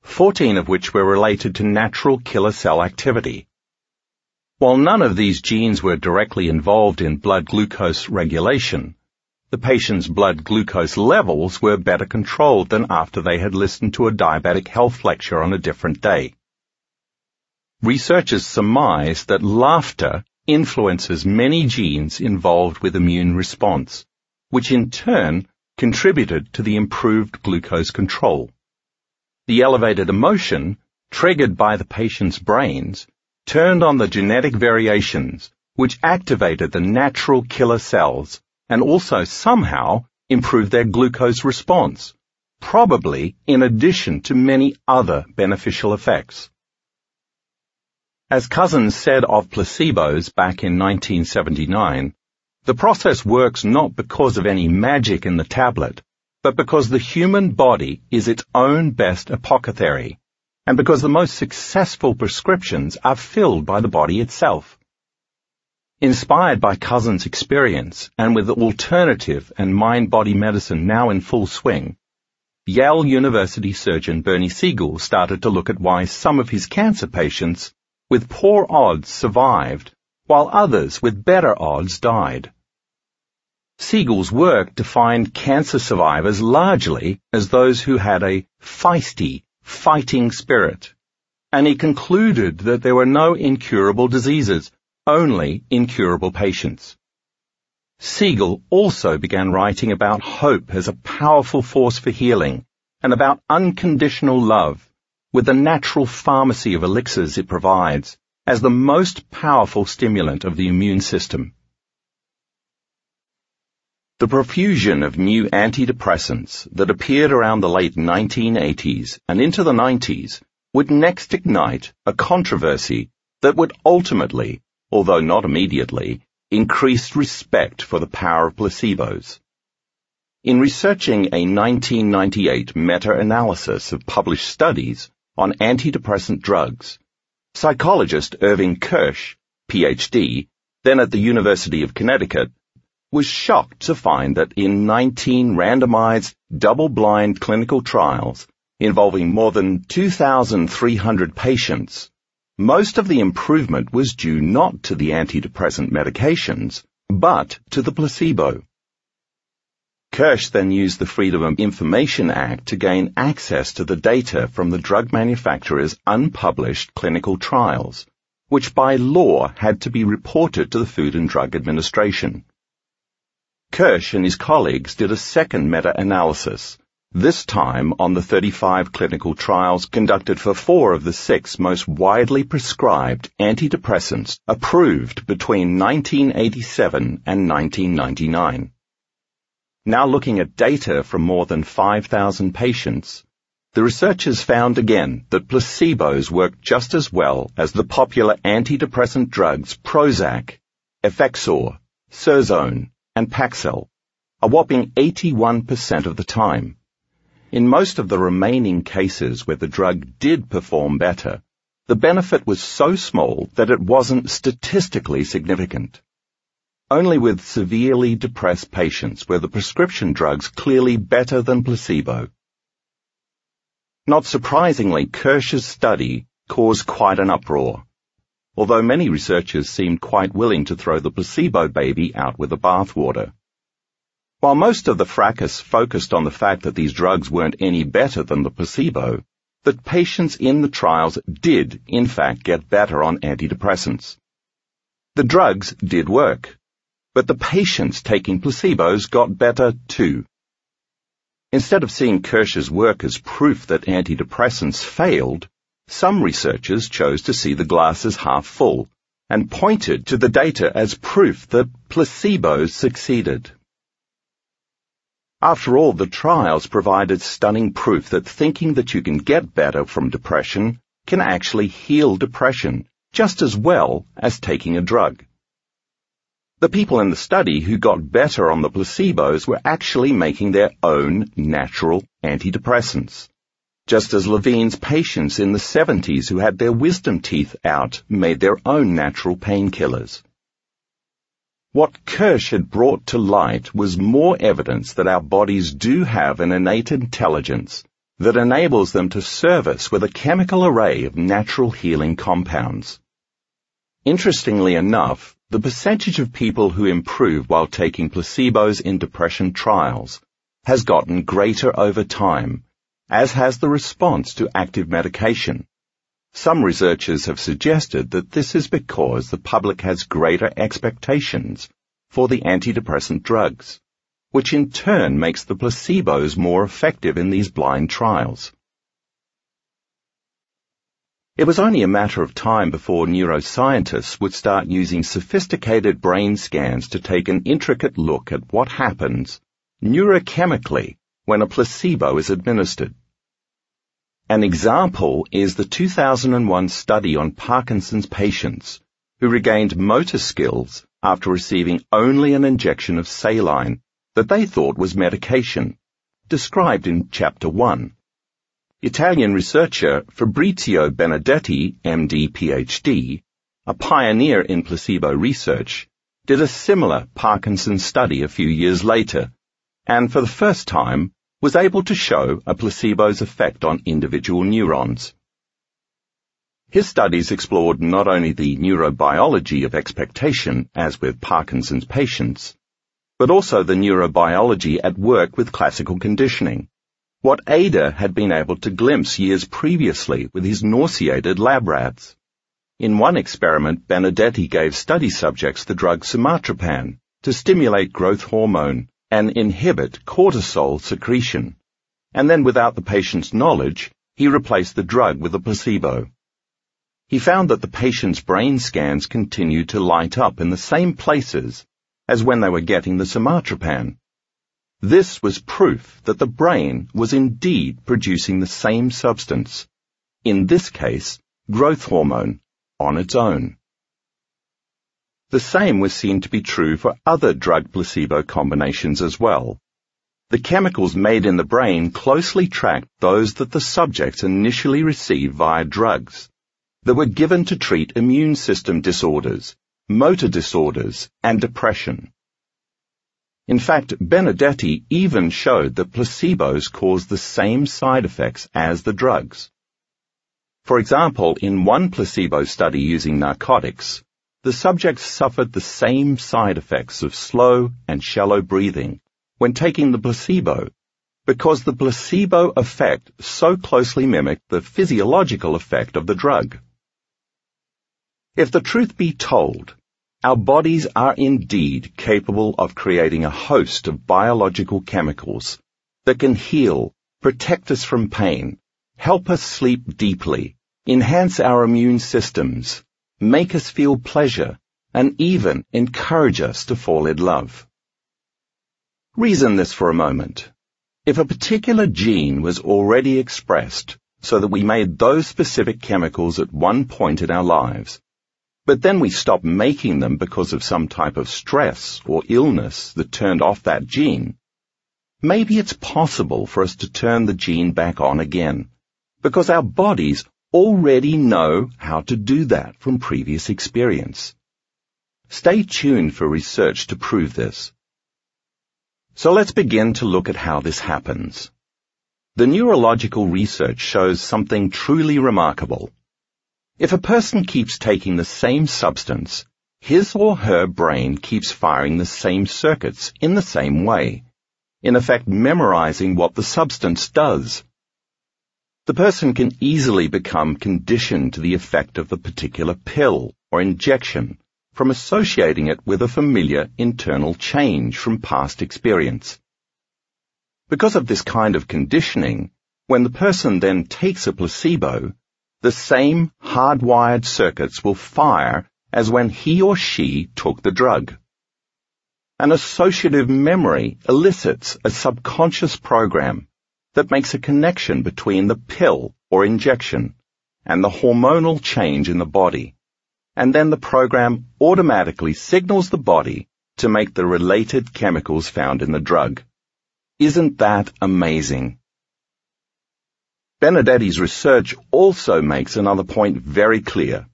14 of which were related to natural killer cell activity. While none of these genes were directly involved in blood glucose regulation, the patient's blood glucose levels were better controlled than after they had listened to a diabetic health lecture on a different day. Researchers surmise that laughter influences many genes involved with immune response, which in turn contributed to the improved glucose control. The elevated emotion, triggered by the patient's brains, turned on the genetic variations which activated the natural killer cells and also somehow improved their glucose response, probably in addition to many other beneficial effects. As Cousins said of placebos back in 1979, the process works not because of any magic in the tablet, but because the human body is its own best apothecary, and because the most successful prescriptions are filled by the body itself. Inspired by Cousin's experience, and with alternative and mind-body medicine now in full swing, Yale University surgeon Bernie Siegel started to look at why some of his cancer patients with poor odds survived, while others with better odds died. Siegel's work defined cancer survivors largely as those who had a feisty, fighting spirit, and he concluded that there were no incurable diseases, only incurable patients. Siegel also began writing about hope as a powerful force for healing and about unconditional love with the natural pharmacy of elixirs it provides as the most powerful stimulant of the immune system. The profusion of new antidepressants that appeared around the late 1980s and into the 90s would next ignite a controversy that would ultimately, although not immediately, increase respect for the power of placebos. In researching a 1998 meta-analysis of published studies on antidepressant drugs, psychologist Irving Kirsch, PhD, then at the University of Connecticut, was shocked to find that in 19 randomized, double-blind clinical trials involving more than 2,300 patients, most of the improvement was due not to the antidepressant medications, but to the placebo. Kirsch then used the Freedom of Information Act to gain access to the data from the drug manufacturer's unpublished clinical trials, which by law had to be reported to the Food and Drug Administration. Kirsch and his colleagues did a second meta-analysis, this time on the 35 clinical trials conducted for four of the six most widely prescribed antidepressants approved between 1987 and 1999. Now looking at data from more than 5,000 patients, the researchers found again that placebos work just as well as the popular antidepressant drugs Prozac, Effexor, Serzone, and Paxil, a whopping 81% of the time. In most of the remaining cases where the drug did perform better, the benefit was so small that it wasn't statistically significant. Only with severely depressed patients were the prescription drugs clearly better than placebo. Not surprisingly, Kirsch's study caused quite an uproar, although many researchers seemed quite willing to throw the placebo baby out with the bathwater. While most of the fracas focused on the fact that these drugs weren't any better than the placebo, that patients in the trials did, in fact, get better on antidepressants. The drugs did work, but the patients taking placebos got better too. Instead of seeing Kirsch's work as proof that antidepressants failed, some researchers chose to see the glass as half full and pointed to the data as proof that placebos succeeded. After all, the trials provided stunning proof that thinking that you can get better from depression can actually heal depression just as well as taking a drug. The people in the study who got better on the placebos were actually making their own natural antidepressants, just as Levine's patients in the 70s who had their wisdom teeth out made their own natural painkillers. What Kirsch had brought to light was more evidence that our bodies do have an innate intelligence that enables them to serve us with a chemical array of natural healing compounds. Interestingly enough, the percentage of people who improve while taking placebos in depression trials has gotten greater over time, as has the response to active medication. Some researchers have suggested that this is because the public has greater expectations for the antidepressant drugs, which in turn makes the placebos more effective in these blind trials. It was only a matter of time before neuroscientists would start using sophisticated brain scans to take an intricate look at what happens neurochemically when a placebo is administered. An example is the 2001 study on Parkinson's patients who regained motor skills after receiving only an injection of saline that they thought was medication, described in Chapter 1. Italian researcher Fabrizio Benedetti, MD PhD, a pioneer in placebo research, did a similar Parkinson's study a few years later, and for the first time was able to show a placebo's effect on individual neurons. His studies explored not only the neurobiology of expectation, as with Parkinson's patients, but also the neurobiology at work with classical conditioning, what Ader had been able to glimpse years previously with his nauseated lab rats. In one experiment, Benedetti gave study subjects the drug sumatriptan to stimulate growth hormone and inhibit cortisol secretion. And then without the patient's knowledge, he replaced the drug with a placebo. He found that the patient's brain scans continued to light up in the same places as when they were getting the sumatriptan. This was proof that the brain was indeed producing the same substance, in this case, growth hormone, on its own. The same was seen to be true for other drug placebo combinations as well. The chemicals made in the brain closely tracked those that the subjects initially received via drugs that were given to treat immune system disorders, motor disorders, and depression. In fact, Benedetti even showed that placebos cause the same side effects as the drugs. For example, in one placebo study using narcotics, the subjects suffered the same side effects of slow and shallow breathing when taking the placebo because the placebo effect so closely mimicked the physiological effect of the drug. If the truth be told, our bodies are indeed capable of creating a host of biological chemicals that can heal, protect us from pain, help us sleep deeply, enhance our immune systems, make us feel pleasure, and even encourage us to fall in love. Reason this for a moment. If a particular gene was already expressed so that we made those specific chemicals at one point in our lives, but then we stopped making them because of some type of stress or illness that turned off that gene, maybe it's possible for us to turn the gene back on again, because our bodies already know how to do that from previous experience. Stay tuned for research to prove this. So let's begin to look at how this happens. The neurological research shows something truly remarkable. If a person keeps taking the same substance, his or her brain keeps firing the same circuits in the same way, in effect memorizing what the substance does. The person can easily become conditioned to the effect of the particular pill or injection from associating it with a familiar internal change from past experience. Because of this kind of conditioning, when the person then takes a placebo, the same hardwired circuits will fire as when he or she took the drug. An associative memory elicits a subconscious program that makes a connection between the pill or injection and the hormonal change in the body. And then the program automatically signals the body to make the related chemicals found in the drug. Isn't that amazing? Benedetti's research also makes another point very clear.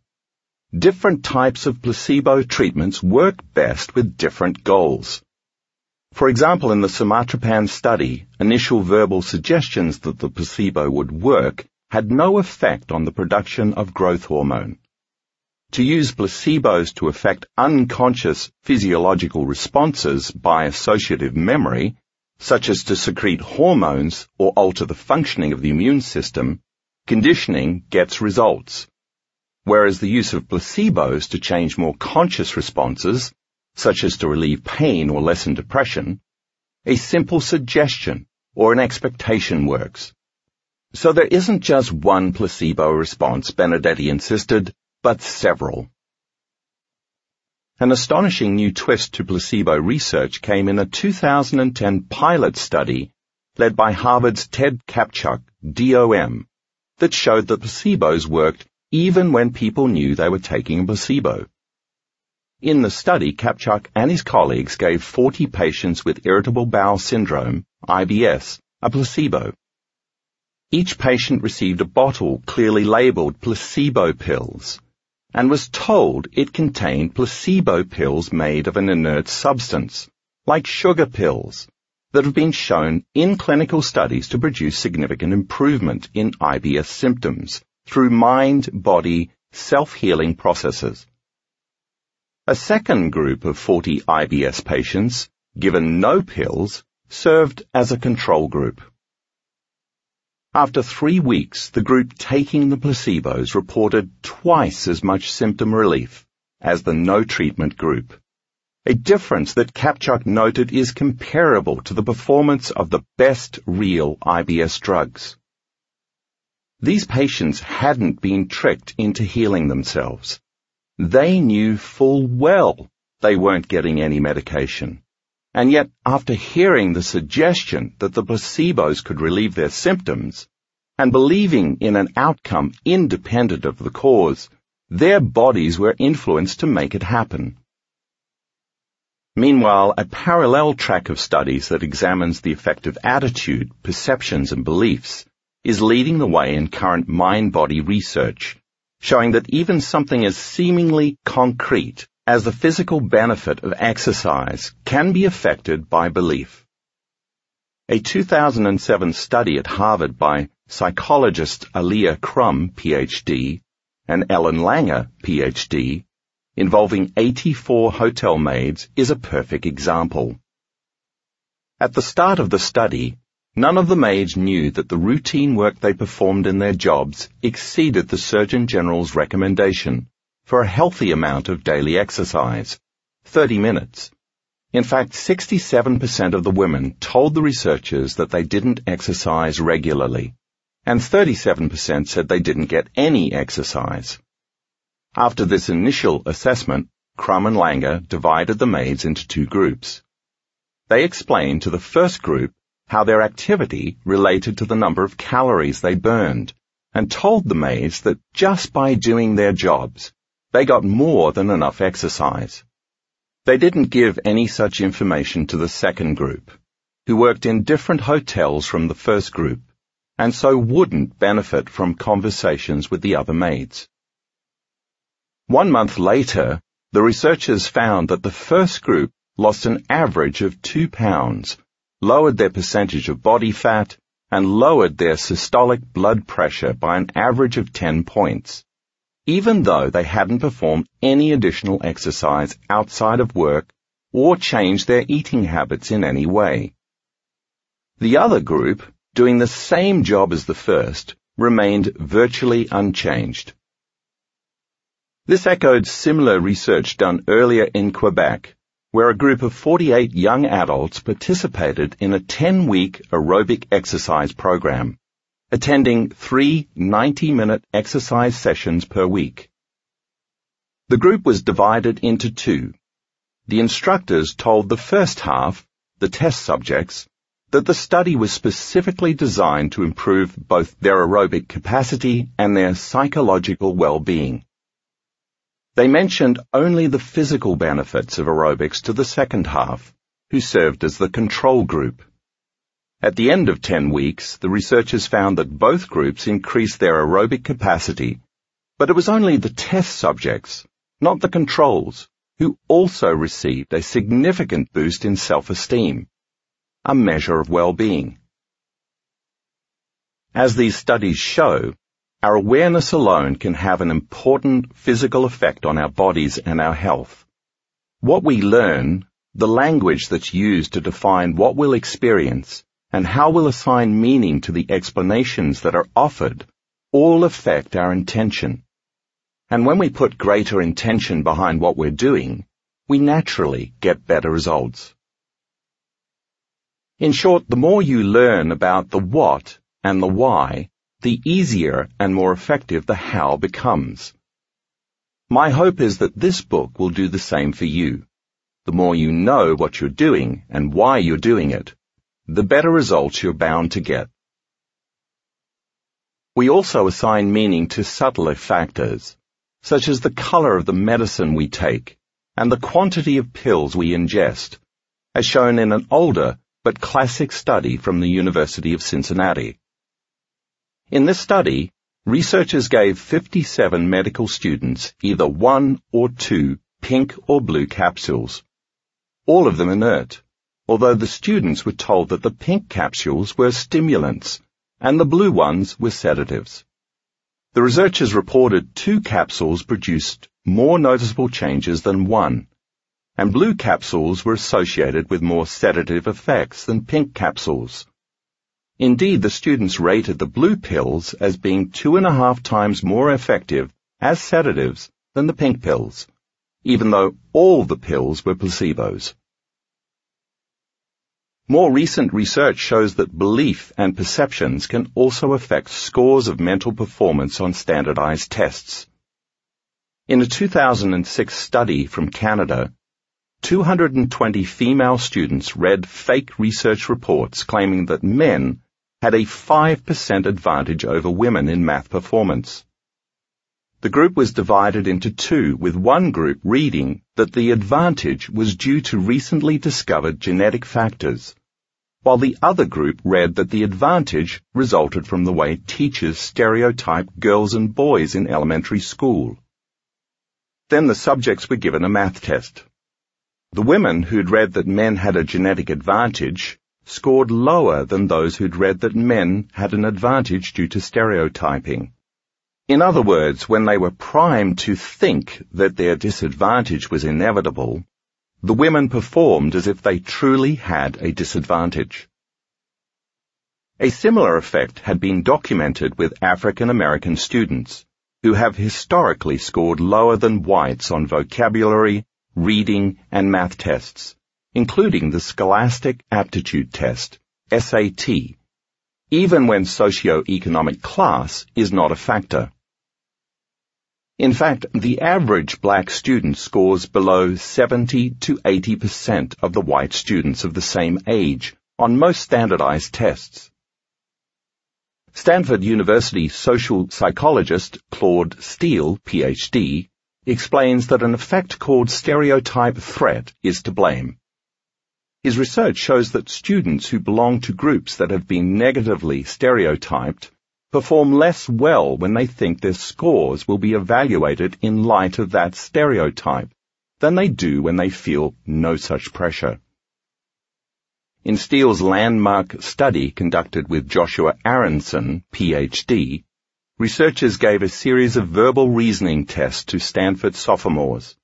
Different types of placebo treatments work best with different goals. For example, in the Sumatriptan study, initial verbal suggestions that the placebo would work had no effect on the production of growth hormone. To use placebos to affect unconscious physiological responses by associative memory such as to secrete hormones or alter the functioning of the immune system, conditioning gets results. Whereas the use of placebos to change more conscious responses, such as to relieve pain or lessen depression, a simple suggestion or an expectation works. So there isn't just one placebo response, Benedetti insisted, but several. An astonishing new twist to placebo research came in a 2010 pilot study led by Harvard's Ted Kaptchuk, DOM, that showed that placebos worked even when people knew they were taking a placebo. In the study, Kaptchuk and his colleagues gave 40 patients with irritable bowel syndrome, IBS, a placebo. Each patient received a bottle clearly labeled placebo pills and was told it contained placebo pills made of an inert substance, like sugar pills, that have been shown in clinical studies to produce significant improvement in IBS symptoms through mind-body self-healing processes. A second group of 40 IBS patients, given no pills, served as a control group. After three weeks, the group taking the placebos reported twice as much symptom relief as the no treatment group. A difference that Kaptchuk noted is comparable to the performance of the best real IBS drugs. These patients hadn't been tricked into healing themselves. They knew full well they weren't getting any medication. And yet, after hearing the suggestion that the placebos could relieve their symptoms, and believing in an outcome independent of the cause, their bodies were influenced to make it happen. Meanwhile, a parallel track of studies that examines the effect of attitude, perceptions, and beliefs is leading the way in current mind-body research, showing that even something as seemingly concrete as the physical benefit of exercise can be affected by belief. A 2007 study at Harvard by psychologist Alia Crum, PhD, and Ellen Langer, PhD, involving 84 hotel maids is a perfect example. At the start of the study, none of the maids knew that the routine work they performed in their jobs exceeded the Surgeon General's recommendation for a healthy amount of daily exercise, 30 minutes. In fact, 67% of the women told the researchers that they didn't exercise regularly, and 37% said they didn't get any exercise. After this initial assessment, Crum and Langer divided the maids into two groups. They explained to the first group how their activity related to the number of calories they burned, and told the maids that just by doing their jobs, they got more than enough exercise. They didn't give any such information to the second group, who worked in different hotels from the first group, and so wouldn't benefit from conversations with the other maids. One month later, the researchers found that the first group lost an average of two pounds, lowered their percentage of body fat, and lowered their systolic blood pressure by an average of 10 points even though they hadn't performed any additional exercise outside of work or changed their eating habits in any way. The other group, doing the same job as the first, remained virtually unchanged. This echoed similar research done earlier in Quebec, where a group of 48 young adults participated in a 10-week aerobic exercise program, attending three 90-minute exercise sessions per week. The group was divided into two. The instructors told the first half, the test subjects, that the study was specifically designed to improve both their aerobic capacity and their psychological well-being. They mentioned only the physical benefits of aerobics to the second half, who served as the control group. At the end of 10 weeks, the researchers found that both groups increased their aerobic capacity, but it was only the test subjects, not the controls, who also received a significant boost in self-esteem, a measure of well-being. As these studies show, our awareness alone can have an important physical effect on our bodies and our health. What we learn, the language that's used to define what we'll experience, and how we'll assign meaning to the explanations that are offered, all affect our intention. And when we put greater intention behind what we're doing, we naturally get better results. In short, the more you learn about the what and the why, the easier and more effective the how becomes. My hope is that this book will do the same for you. The more you know what you're doing and why you're doing it, the better results you're bound to get. We also assign meaning to subtler factors, such as the color of the medicine we take and the quantity of pills we ingest, as shown in an older but classic study from the University of Cincinnati. In this study, researchers gave 57 medical students either one or two pink or blue capsules, all of them inert, although the students were told that the pink capsules were stimulants and the blue ones were sedatives. The researchers reported two capsules produced more noticeable changes than one, and blue capsules were associated with more sedative effects than pink capsules. Indeed, the students rated the blue pills as being two and a half times more effective as sedatives than the pink pills, even though all the pills were placebos. More recent research shows that belief and perceptions can also affect scores of mental performance on standardized tests. In a 2006 study from Canada, 220 female students read fake research reports claiming that men had a 5% advantage over women in math performance. The group was divided into two, with one group reading that the advantage was due to recently discovered genetic factors, while the other group read that the advantage resulted from the way teachers stereotype girls and boys in elementary school. Then the subjects were given a math test. The women who'd read that men had a genetic advantage scored lower than those who'd read that men had an advantage due to stereotyping. In other words, when they were primed to think that their disadvantage was inevitable, the women performed as if they truly had a disadvantage. A similar effect had been documented with African American students, who have historically scored lower than whites on vocabulary, reading, and math tests including the Scholastic Aptitude Test, SAT, even when socio-economic class is not a factor. In fact, the average black student scores below 70 to 80% of the white students of the same age on most standardized tests. Stanford University social psychologist Claude Steele, PhD, explains that an effect called stereotype threat is to blame. His research shows that students who belong to groups that have been negatively stereotyped perform less well when they think their scores will be evaluated in light of that stereotype than they do when they feel no such pressure. In Steele's landmark study conducted with Joshua Aronson, PhD, researchers gave a series of verbal reasoning tests to Stanford sophomores.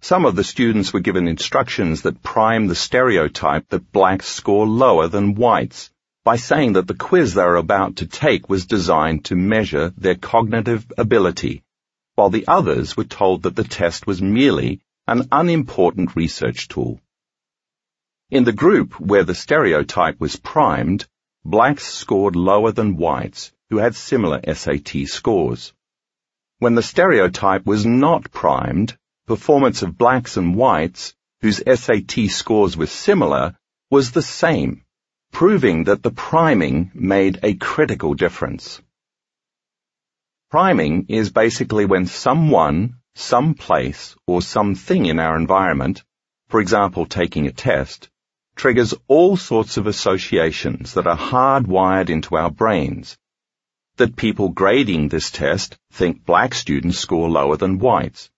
Some of the students were given instructions that prime the stereotype that blacks score lower than whites by saying that the quiz they were about to take was designed to measure their cognitive ability, while the others were told that the test was merely an unimportant research tool. In the group where the stereotype was primed, blacks scored lower than whites, who had similar SAT scores. When the stereotype was not primed, performance of blacks and whites, whose SAT scores were similar, was the same, proving that the priming made a critical difference. Priming is basically when someone, some place, or something in our environment, for example taking a test, triggers all sorts of associations that are hardwired into our brains. That people grading this test think black students score lower than whites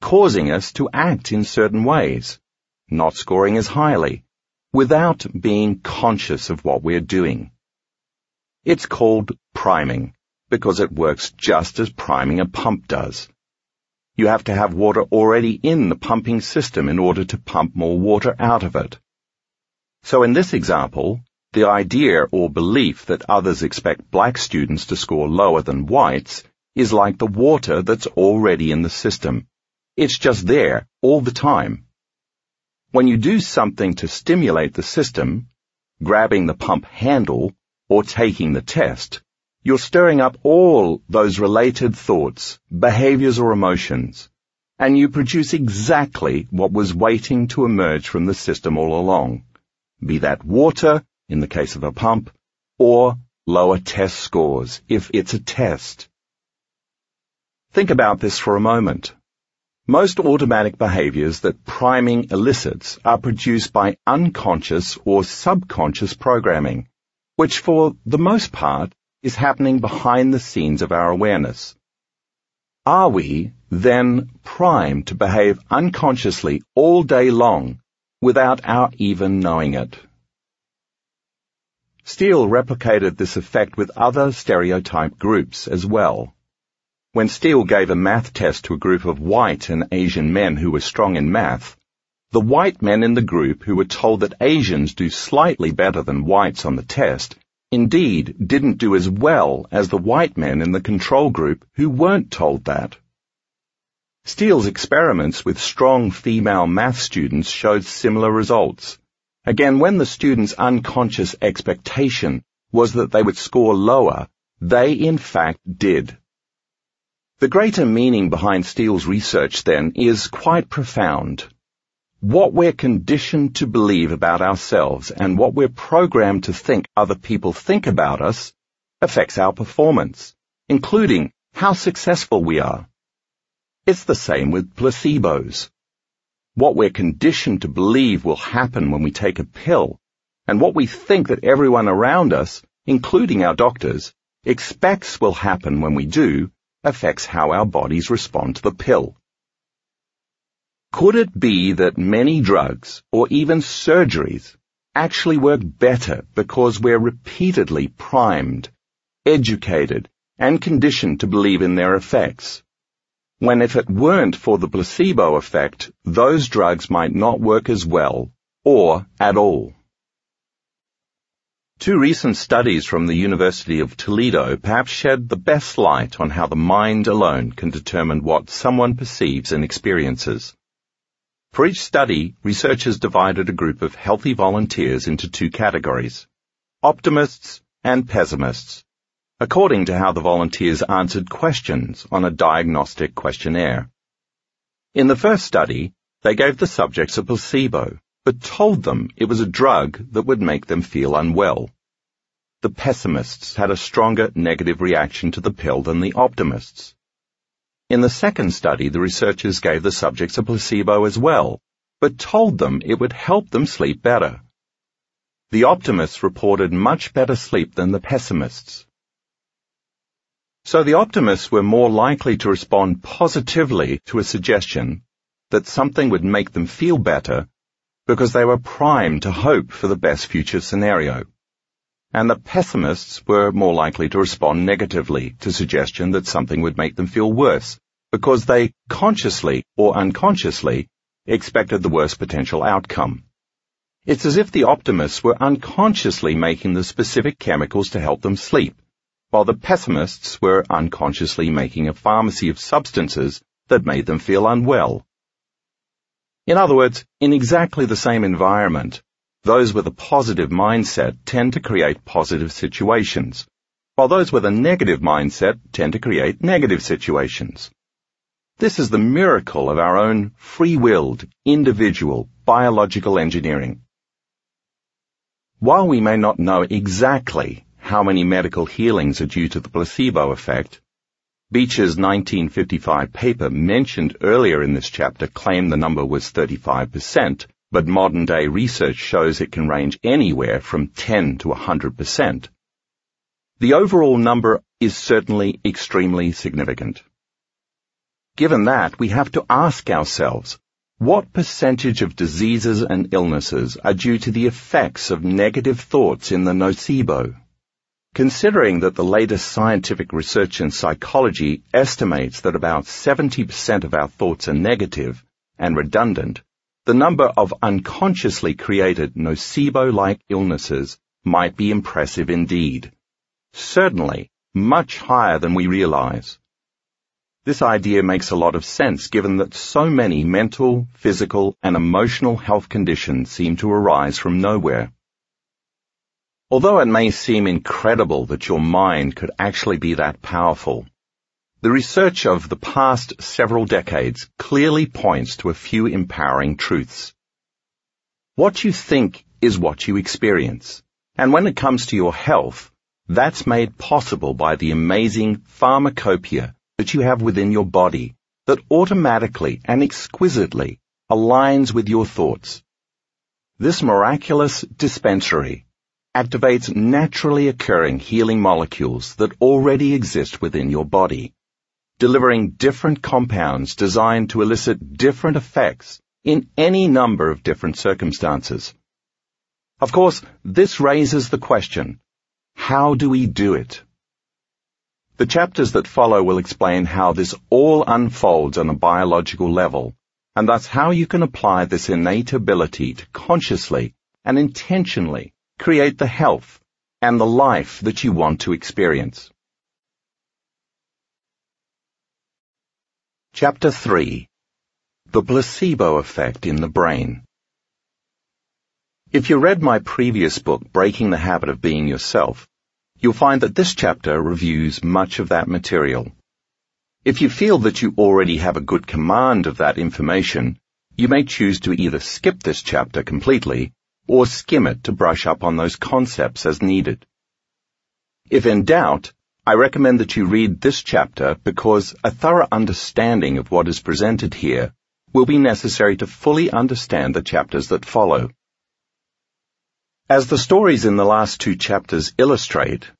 causing us to act in certain ways, not scoring as highly, without being conscious of what we're doing. It's called priming because it works just as priming a pump does. You have to have water already in the pumping system in order to pump more water out of it. So in this example, the idea or belief that others expect black students to score lower than whites is like the water that's already in the system it's just there all the time. When you do something to stimulate the system, grabbing the pump handle or taking the test, you're stirring up all those related thoughts, behaviors or emotions, and you produce exactly what was waiting to emerge from the system all along. Be that water, in the case of a pump, or lower test scores, if it's a test. Think about this for a moment. Most automatic behaviors that priming elicits are produced by unconscious or subconscious programming, which for the most part is happening behind the scenes of our awareness. Are we then primed to behave unconsciously all day long without our even knowing it? Steele replicated this effect with other stereotype groups as well. When Steele gave a math test to a group of white and Asian men who were strong in math, the white men in the group who were told that Asians do slightly better than whites on the test indeed didn't do as well as the white men in the control group who weren't told that. Steele's experiments with strong female math students showed similar results. Again, when the students' unconscious expectation was that they would score lower, they in fact did. The greater meaning behind Steele's research, then, is quite profound. What we're conditioned to believe about ourselves and what we're programmed to think other people think about us affects our performance, including how successful we are. It's the same with placebos. What we're conditioned to believe will happen when we take a pill, and what we think that everyone around us, including our doctors, expects will happen when we do, affects how our bodies respond to the pill. Could it be that many drugs, or even surgeries, actually work better because we're repeatedly primed, educated, and conditioned to believe in their effects? When if it weren't for the placebo effect, those drugs might not work as well, or at all. Two recent studies from the University of Toledo perhaps shed the best light on how the mind alone can determine what someone perceives and experiences. For each study, researchers divided a group of healthy volunteers into two categories, optimists and pessimists, according to how the volunteers answered questions on a diagnostic questionnaire. In the first study, they gave the subjects a placebo, but told them it was a drug that would make them feel unwell. The pessimists had a stronger negative reaction to the pill than the optimists. In the second study, the researchers gave the subjects a placebo as well, but told them it would help them sleep better. The optimists reported much better sleep than the pessimists. So the optimists were more likely to respond positively to a suggestion that something would make them feel better because they were primed to hope for the best future scenario. and the pessimists were more likely to respond negatively to suggestion that something would make them feel worse because they consciously or unconsciously expected the worst potential outcome. It's as if the optimists were unconsciously making the specific chemicals to help them sleep, while the pessimists were unconsciously making a pharmacy of substances that made them feel unwell. In other words, in exactly the same environment, those with a positive mindset tend to create positive situations, while those with a negative mindset tend to create negative situations. This is the miracle of our own free-willed, individual, biological engineering. While we may not know exactly how many medical healings are due to the placebo effect, Beecher's 1955 paper mentioned earlier in this chapter claimed the number was 35%, but modern day research shows it can range anywhere from 10 to 100%. The overall number is certainly extremely significant. Given that, we have to ask ourselves, what percentage of diseases and illnesses are due to the effects of negative thoughts in the nocebo? Considering that the latest scientific research in psychology estimates that about 70% of our thoughts are negative and redundant, the number of unconsciously created nocebo-like illnesses might be impressive indeed. Certainly, much higher than we realize. This idea makes a lot of sense given that so many mental, physical, and emotional health conditions seem to arise from nowhere. Although it may seem incredible that your mind could actually be that powerful, the research of the past several decades clearly points to a few empowering truths. What you think is what you experience. And when it comes to your health, that's made possible by the amazing pharmacopoeia that you have within your body that automatically and exquisitely aligns with your thoughts. This miraculous dispensary activates naturally occurring healing molecules that already exist within your body delivering different compounds designed to elicit different effects in any number of different circumstances. Of course, this raises the question, how do we do it? The chapters that follow will explain how this all unfolds on a biological level, and thus how you can apply this innate ability to consciously and intentionally create the health and the life that you want to experience. Chapter 3 The Placebo Effect in the Brain If you read my previous book, Breaking the Habit of Being Yourself, you'll find that this chapter reviews much of that material. If you feel that you already have a good command of that information, you may choose to either skip this chapter completely or skim it to brush up on those concepts as needed. If in doubt, I recommend that you read this chapter because a thorough understanding of what is presented here will be necessary to fully understand the chapters that follow. As the stories in the last two chapters illustrate,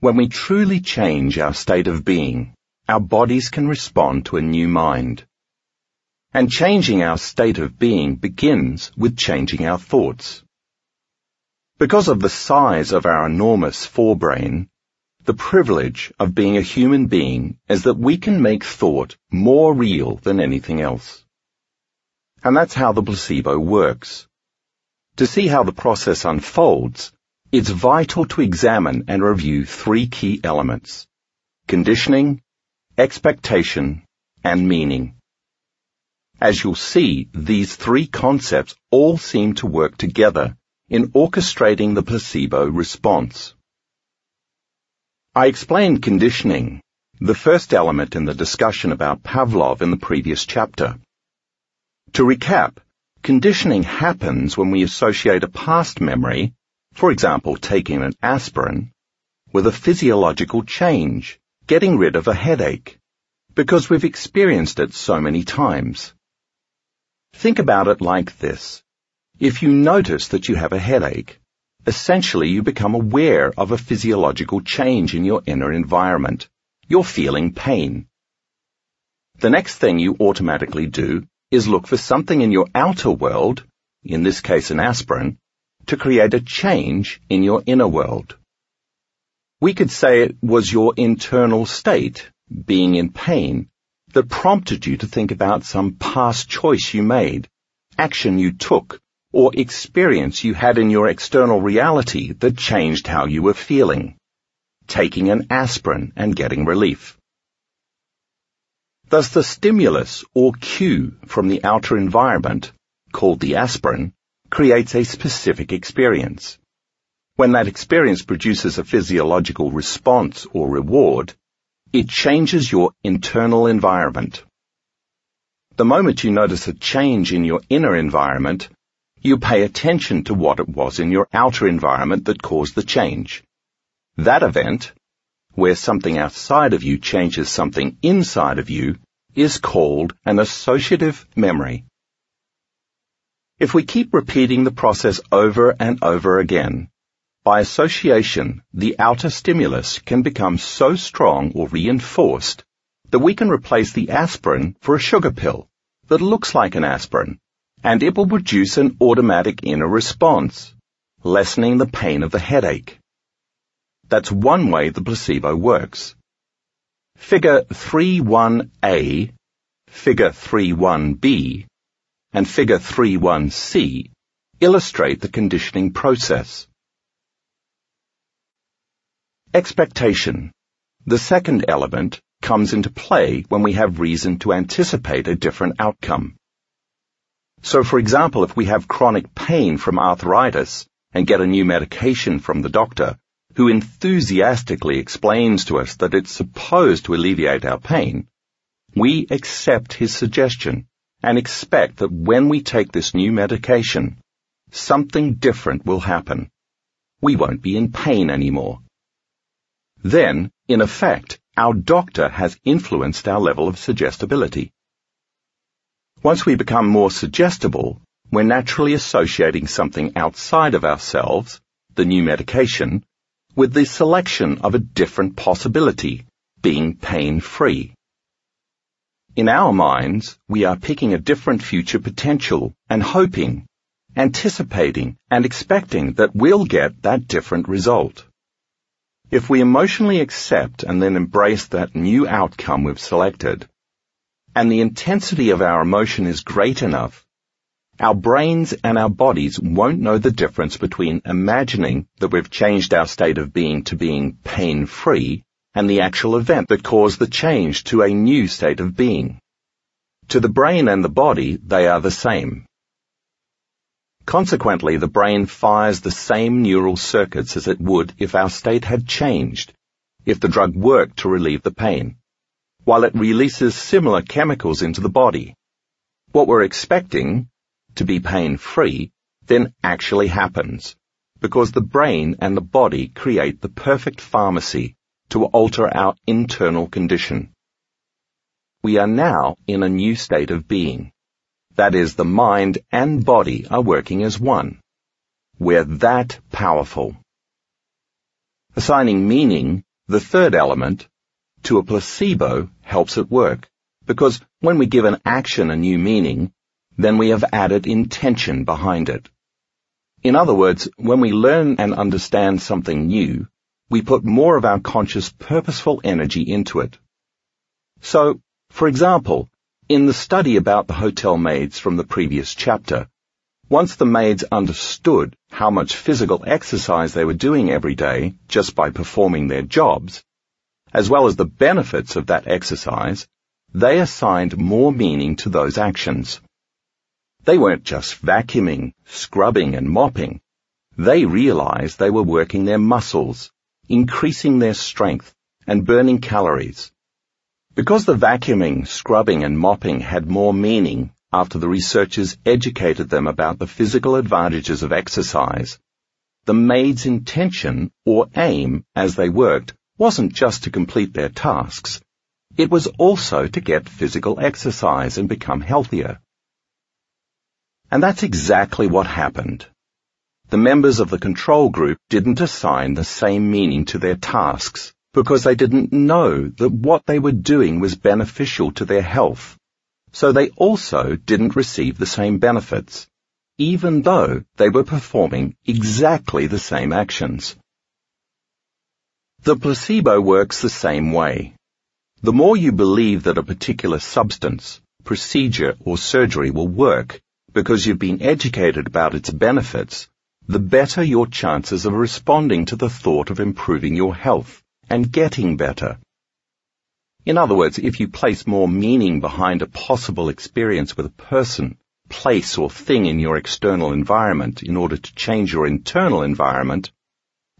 when we truly change our state of being, our bodies can respond to a new mind. And changing our state of being begins with changing our thoughts. Because of the size of our enormous forebrain, the privilege of being a human being is that we can make thought more real than anything else. And that's how the placebo works. To see how the process unfolds, it's vital to examine and review three key elements. Conditioning, expectation, and meaning. As you'll see, these three concepts all seem to work together in orchestrating the placebo response. I explained conditioning, the first element in the discussion about Pavlov in the previous chapter. To recap, conditioning happens when we associate a past memory, for example taking an aspirin, with a physiological change, getting rid of a headache, because we've experienced it so many times. Think about it like this. If you notice that you have a headache, Essentially, you become aware of a physiological change in your inner environment. You're feeling pain. The next thing you automatically do is look for something in your outer world, in this case an aspirin, to create a change in your inner world, We could say it was your internal state, being in pain, that prompted you to think about some past choice you made, action you took, or experience you had in your external reality that changed how you were feeling. Taking an aspirin and getting relief. Thus the stimulus or cue from the outer environment, called the aspirin, creates a specific experience. When that experience produces a physiological response or reward, it changes your internal environment. The moment you notice a change in your inner environment, you pay attention to what it was in your outer environment that caused the change. That event, where something outside of you changes something inside of you, is called an associative memory. If we keep repeating the process over and over again, by association, the outer stimulus can become so strong or reinforced that we can replace the aspirin for a sugar pill that looks like an aspirin, and it will produce an automatic inner response, lessening the pain of the headache. That's one way the placebo works. Figure 31A, Figure 31B, and Figure 31C illustrate the conditioning process. Expectation. The second element comes into play when we have reason to anticipate a different outcome. So for example, if we have chronic pain from arthritis and get a new medication from the doctor, who enthusiastically explains to us that it's supposed to alleviate our pain, we accept his suggestion and expect that when we take this new medication, something different will happen. We won't be in pain anymore. Then, in effect, our doctor has influenced our level of suggestibility. Once we become more suggestible, we're naturally associating something outside of ourselves, the new medication, with the selection of a different possibility, being pain-free. In our minds, we are picking a different future potential and hoping, anticipating and expecting that we'll get that different result. If we emotionally accept and then embrace that new outcome we've selected, and the intensity of our emotion is great enough, our brains and our bodies won't know the difference between imagining that we've changed our state of being to being pain-free and the actual event that caused the change to a new state of being. To the brain and the body, they are the same. Consequently, the brain fires the same neural circuits as it would if our state had changed, if the drug worked to relieve the pain, while it releases similar chemicals into the body. What we're expecting, to be pain-free, then actually happens, because the brain and the body create the perfect pharmacy to alter our internal condition. We are now in a new state of being. That is, the mind and body are working as one. We're that powerful. Assigning meaning, the third element, to a placebo helps it work, because when we give an action a new meaning, then we have added intention behind it. In other words, when we learn and understand something new, we put more of our conscious purposeful energy into it. So, for example, in the study about the hotel maids from the previous chapter, once the maids understood how much physical exercise they were doing every day just by performing their jobs, as well as the benefits of that exercise, they assigned more meaning to those actions. They weren't just vacuuming, scrubbing and mopping. They realized they were working their muscles, increasing their strength, and burning calories. Because the vacuuming, scrubbing and mopping had more meaning after the researchers educated them about the physical advantages of exercise, the maid's intention or aim as they worked wasn't just to complete their tasks. It was also to get physical exercise and become healthier. And that's exactly what happened. The members of the control group didn't assign the same meaning to their tasks because they didn't know that what they were doing was beneficial to their health. So they also didn't receive the same benefits, even though they were performing exactly the same actions. The placebo works the same way. The more you believe that a particular substance, procedure, or surgery will work because you've been educated about its benefits, the better your chances of responding to the thought of improving your health and getting better. In other words, if you place more meaning behind a possible experience with a person, place, or thing in your external environment in order to change your internal environment,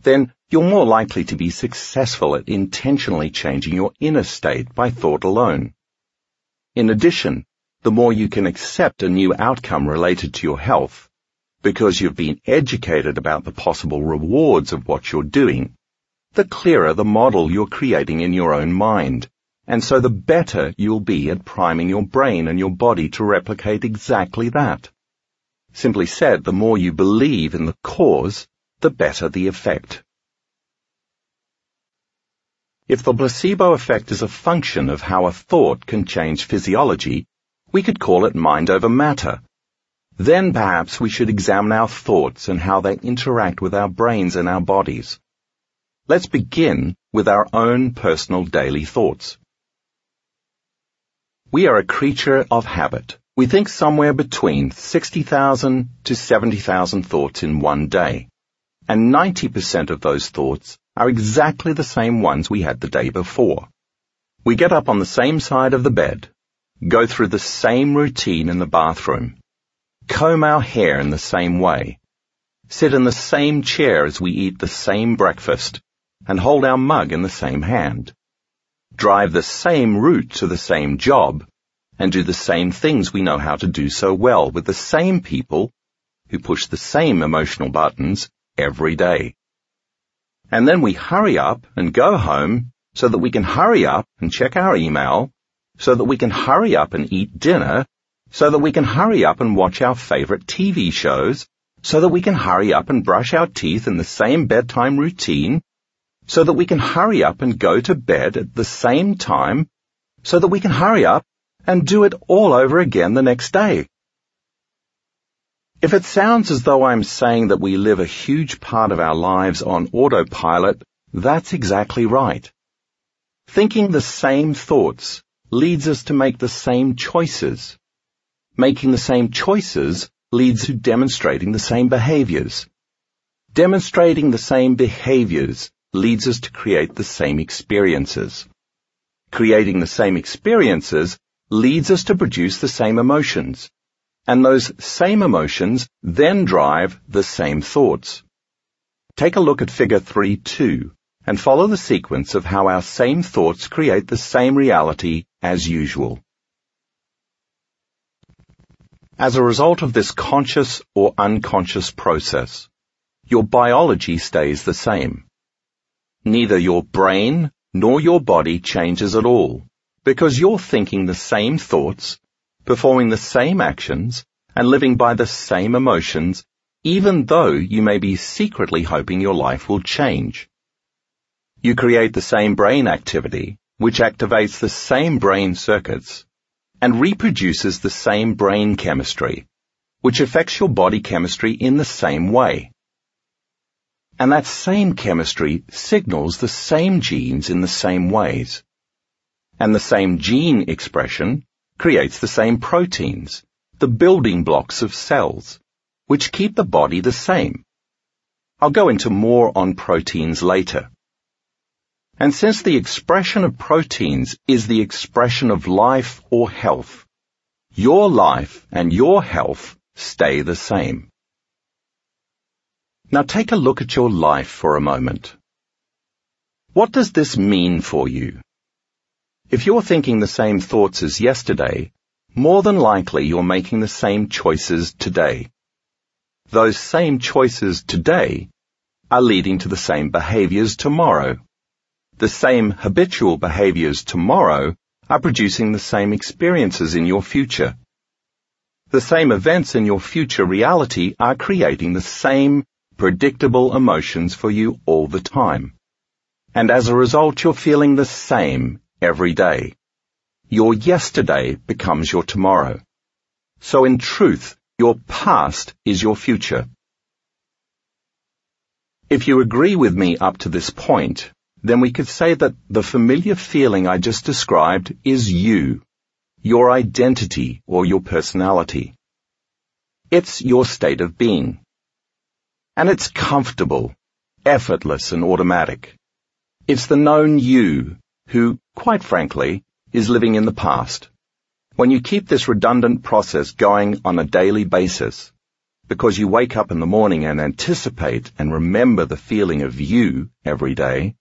then you're more likely to be successful at intentionally changing your inner state by thought alone. In addition, the more you can accept a new outcome related to your health, because you've been educated about the possible rewards of what you're doing, the clearer the model you're creating in your own mind, and so the better you'll be at priming your brain and your body to replicate exactly that. Simply said, the more you believe in the cause, the better the effect. If the placebo effect is a function of how a thought can change physiology, we could call it mind over matter. Then perhaps we should examine our thoughts and how they interact with our brains and our bodies. Let's begin with our own personal daily thoughts. We are a creature of habit. We think somewhere between 60,000 to 70,000 thoughts in one day. And 90% of those thoughts are exactly the same ones we had the day before. We get up on the same side of the bed, go through the same routine in the bathroom, comb our hair in the same way, sit in the same chair as we eat the same breakfast, and hold our mug in the same hand, drive the same route to the same job, and do the same things we know how to do so well with the same people who push the same emotional buttons every day. And then we hurry up and go home so that we can hurry up and check our email so that we can hurry up and eat dinner, so that we can hurry up and watch our favorite TV shows, so that we can hurry up and brush our teeth in the same bedtime routine, so that we can hurry up and go to bed at the same time, so that we can hurry up and do it all over again the next day. If it sounds as though I'm saying that we live a huge part of our lives on autopilot, that's exactly right. Thinking the same thoughts leads us to make the same choices. Making the same choices leads to demonstrating the same behaviors. Demonstrating the same behaviors leads us to create the same experiences. Creating the same experiences leads us to produce the same emotions. And those same emotions then drive the same thoughts. Take a look at figure 3-2 and follow the sequence of how our same thoughts create the same reality as usual. As a result of this conscious or unconscious process, your biology stays the same. Neither your brain nor your body changes at all, because you're thinking the same thoughts, performing the same actions, and living by the same emotions, even though you may be secretly hoping your life will change. You create the same brain activity, which activates the same brain circuits, and reproduces the same brain chemistry, which affects your body chemistry in the same way. And that same chemistry signals the same genes in the same ways. And the same gene expression creates the same proteins, the building blocks of cells, which keep the body the same. I'll go into more on proteins later. And since the expression of proteins is the expression of life or health, your life and your health stay the same. Now take a look at your life for a moment. What does this mean for you? If you're thinking the same thoughts as yesterday, more than likely you're making the same choices today. Those same choices today are leading to the same behaviors tomorrow the same habitual behaviors tomorrow are producing the same experiences in your future. The same events in your future reality are creating the same predictable emotions for you all the time. And as a result, you're feeling the same every day. Your yesterday becomes your tomorrow. So in truth, your past is your future. If you agree with me up to this point, then we could say that the familiar feeling I just described is you, your identity or your personality. It's your state of being. And it's comfortable, effortless and automatic. It's the known you who, quite frankly, is living in the past. When you keep this redundant process going on a daily basis, because you wake up in the morning and anticipate and remember the feeling of you every day,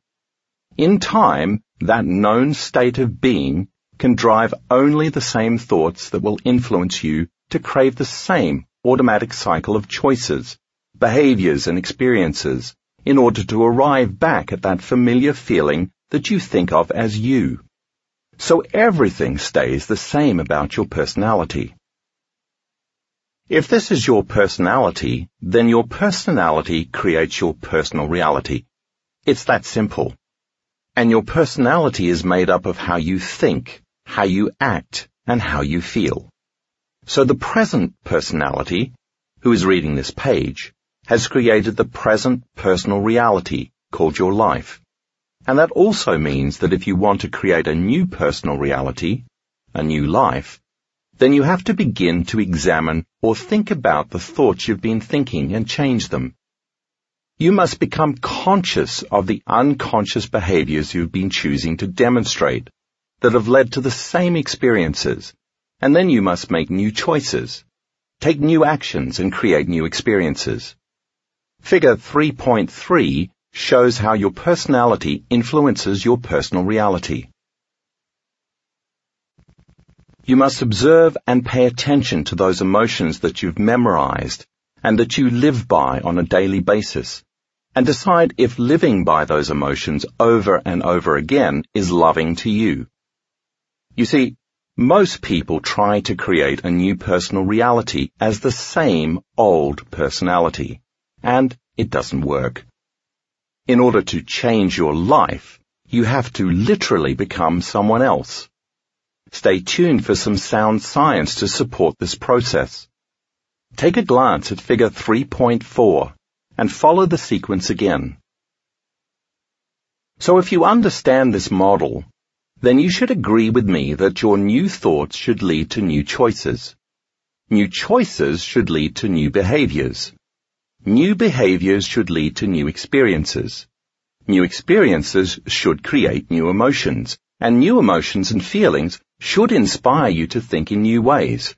in time, that known state of being can drive only the same thoughts that will influence you to crave the same automatic cycle of choices, behaviors and experiences in order to arrive back at that familiar feeling that you think of as you. So everything stays the same about your personality. If this is your personality, then your personality creates your personal reality. It's that simple. And your personality is made up of how you think, how you act, and how you feel. So the present personality, who is reading this page, has created the present personal reality called your life. And that also means that if you want to create a new personal reality, a new life, then you have to begin to examine or think about the thoughts you've been thinking and change them. You must become conscious of the unconscious behaviors you've been choosing to demonstrate that have led to the same experiences, and then you must make new choices, take new actions and create new experiences. Figure 3.3 shows how your personality influences your personal reality. You must observe and pay attention to those emotions that you've memorized and that you live by on a daily basis and decide if living by those emotions over and over again is loving to you. You see, most people try to create a new personal reality as the same old personality, and it doesn't work. In order to change your life, you have to literally become someone else. Stay tuned for some sound science to support this process. Take a glance at figure 3.4 and follow the sequence again. So if you understand this model, then you should agree with me that your new thoughts should lead to new choices. New choices should lead to new behaviors. New behaviors should lead to new experiences. New experiences should create new emotions, and new emotions and feelings should inspire you to think in new ways.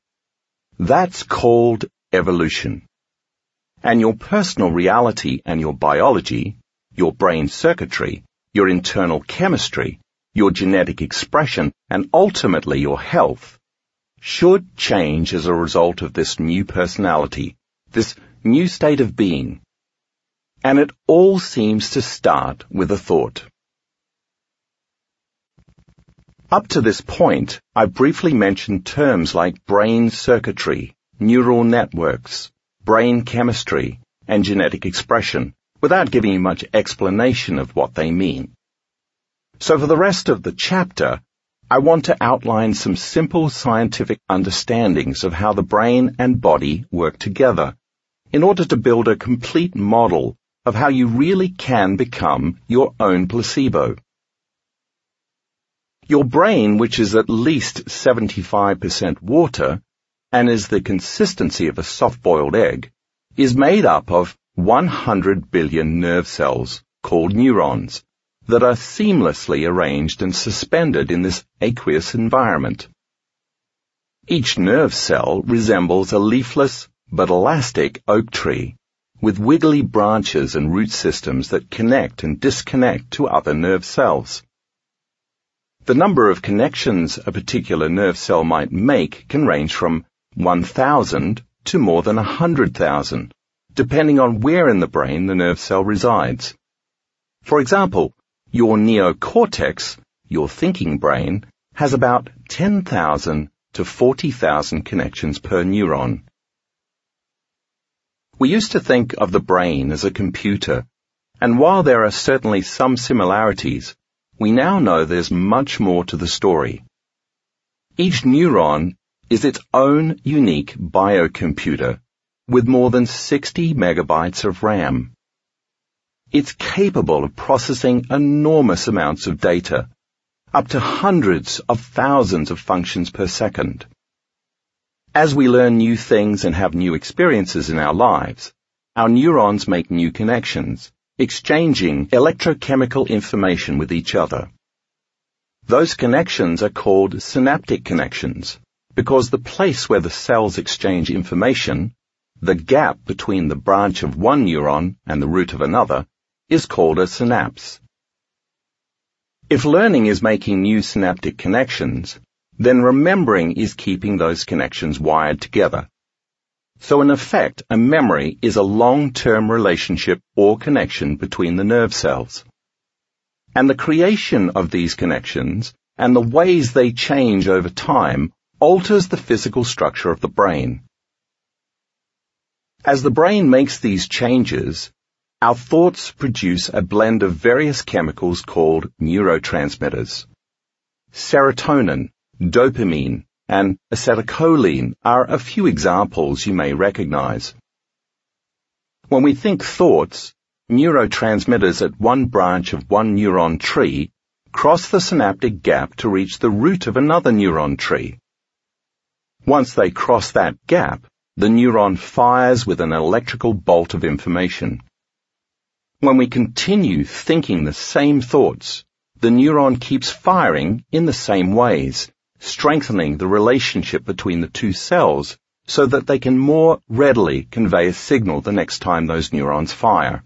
That's called evolution and your personal reality and your biology, your brain circuitry, your internal chemistry, your genetic expression, and ultimately your health should change as a result of this new personality, this new state of being. And it all seems to start with a thought. Up to this point, I briefly mentioned terms like brain circuitry, neural networks, brain chemistry, and genetic expression without giving you much explanation of what they mean. So for the rest of the chapter, I want to outline some simple scientific understandings of how the brain and body work together in order to build a complete model of how you really can become your own placebo. Your brain, which is at least 75% water, and is the consistency of a soft-boiled egg, is made up of 100 billion nerve cells called neurons that are seamlessly arranged and suspended in this aqueous environment. Each nerve cell resembles a leafless but elastic oak tree with wiggly branches and root systems that connect and disconnect to other nerve cells. The number of connections a particular nerve cell might make can range from 1,000 to more than 100,000, depending on where in the brain the nerve cell resides. For example, your neocortex, your thinking brain, has about 10,000 to 40,000 connections per neuron. We used to think of the brain as a computer, and while there are certainly some similarities, we now know there's much more to the story. Each neuron is its own unique biocomputer with more than 60 megabytes of RAM. it's capable of processing enormous amounts of data, up to hundreds of thousands of functions per second. As we learn new things and have new experiences in our lives, our neurons make new connections, exchanging electrochemical information with each other. Those connections are called synaptic connections because the place where the cells exchange information, the gap between the branch of one neuron and the root of another, is called a synapse. If learning is making new synaptic connections, then remembering is keeping those connections wired together. So in effect, a memory is a long-term relationship or connection between the nerve cells. And the creation of these connections and the ways they change over time alters the physical structure of the brain. As the brain makes these changes, our thoughts produce a blend of various chemicals called neurotransmitters. Serotonin, dopamine, and acetylcholine are a few examples you may recognize. When we think thoughts, neurotransmitters at one branch of one neuron tree cross the synaptic gap to reach the root of another neuron tree. Once they cross that gap, the neuron fires with an electrical bolt of information. When we continue thinking the same thoughts, the neuron keeps firing in the same ways, strengthening the relationship between the two cells so that they can more readily convey a signal the next time those neurons fire.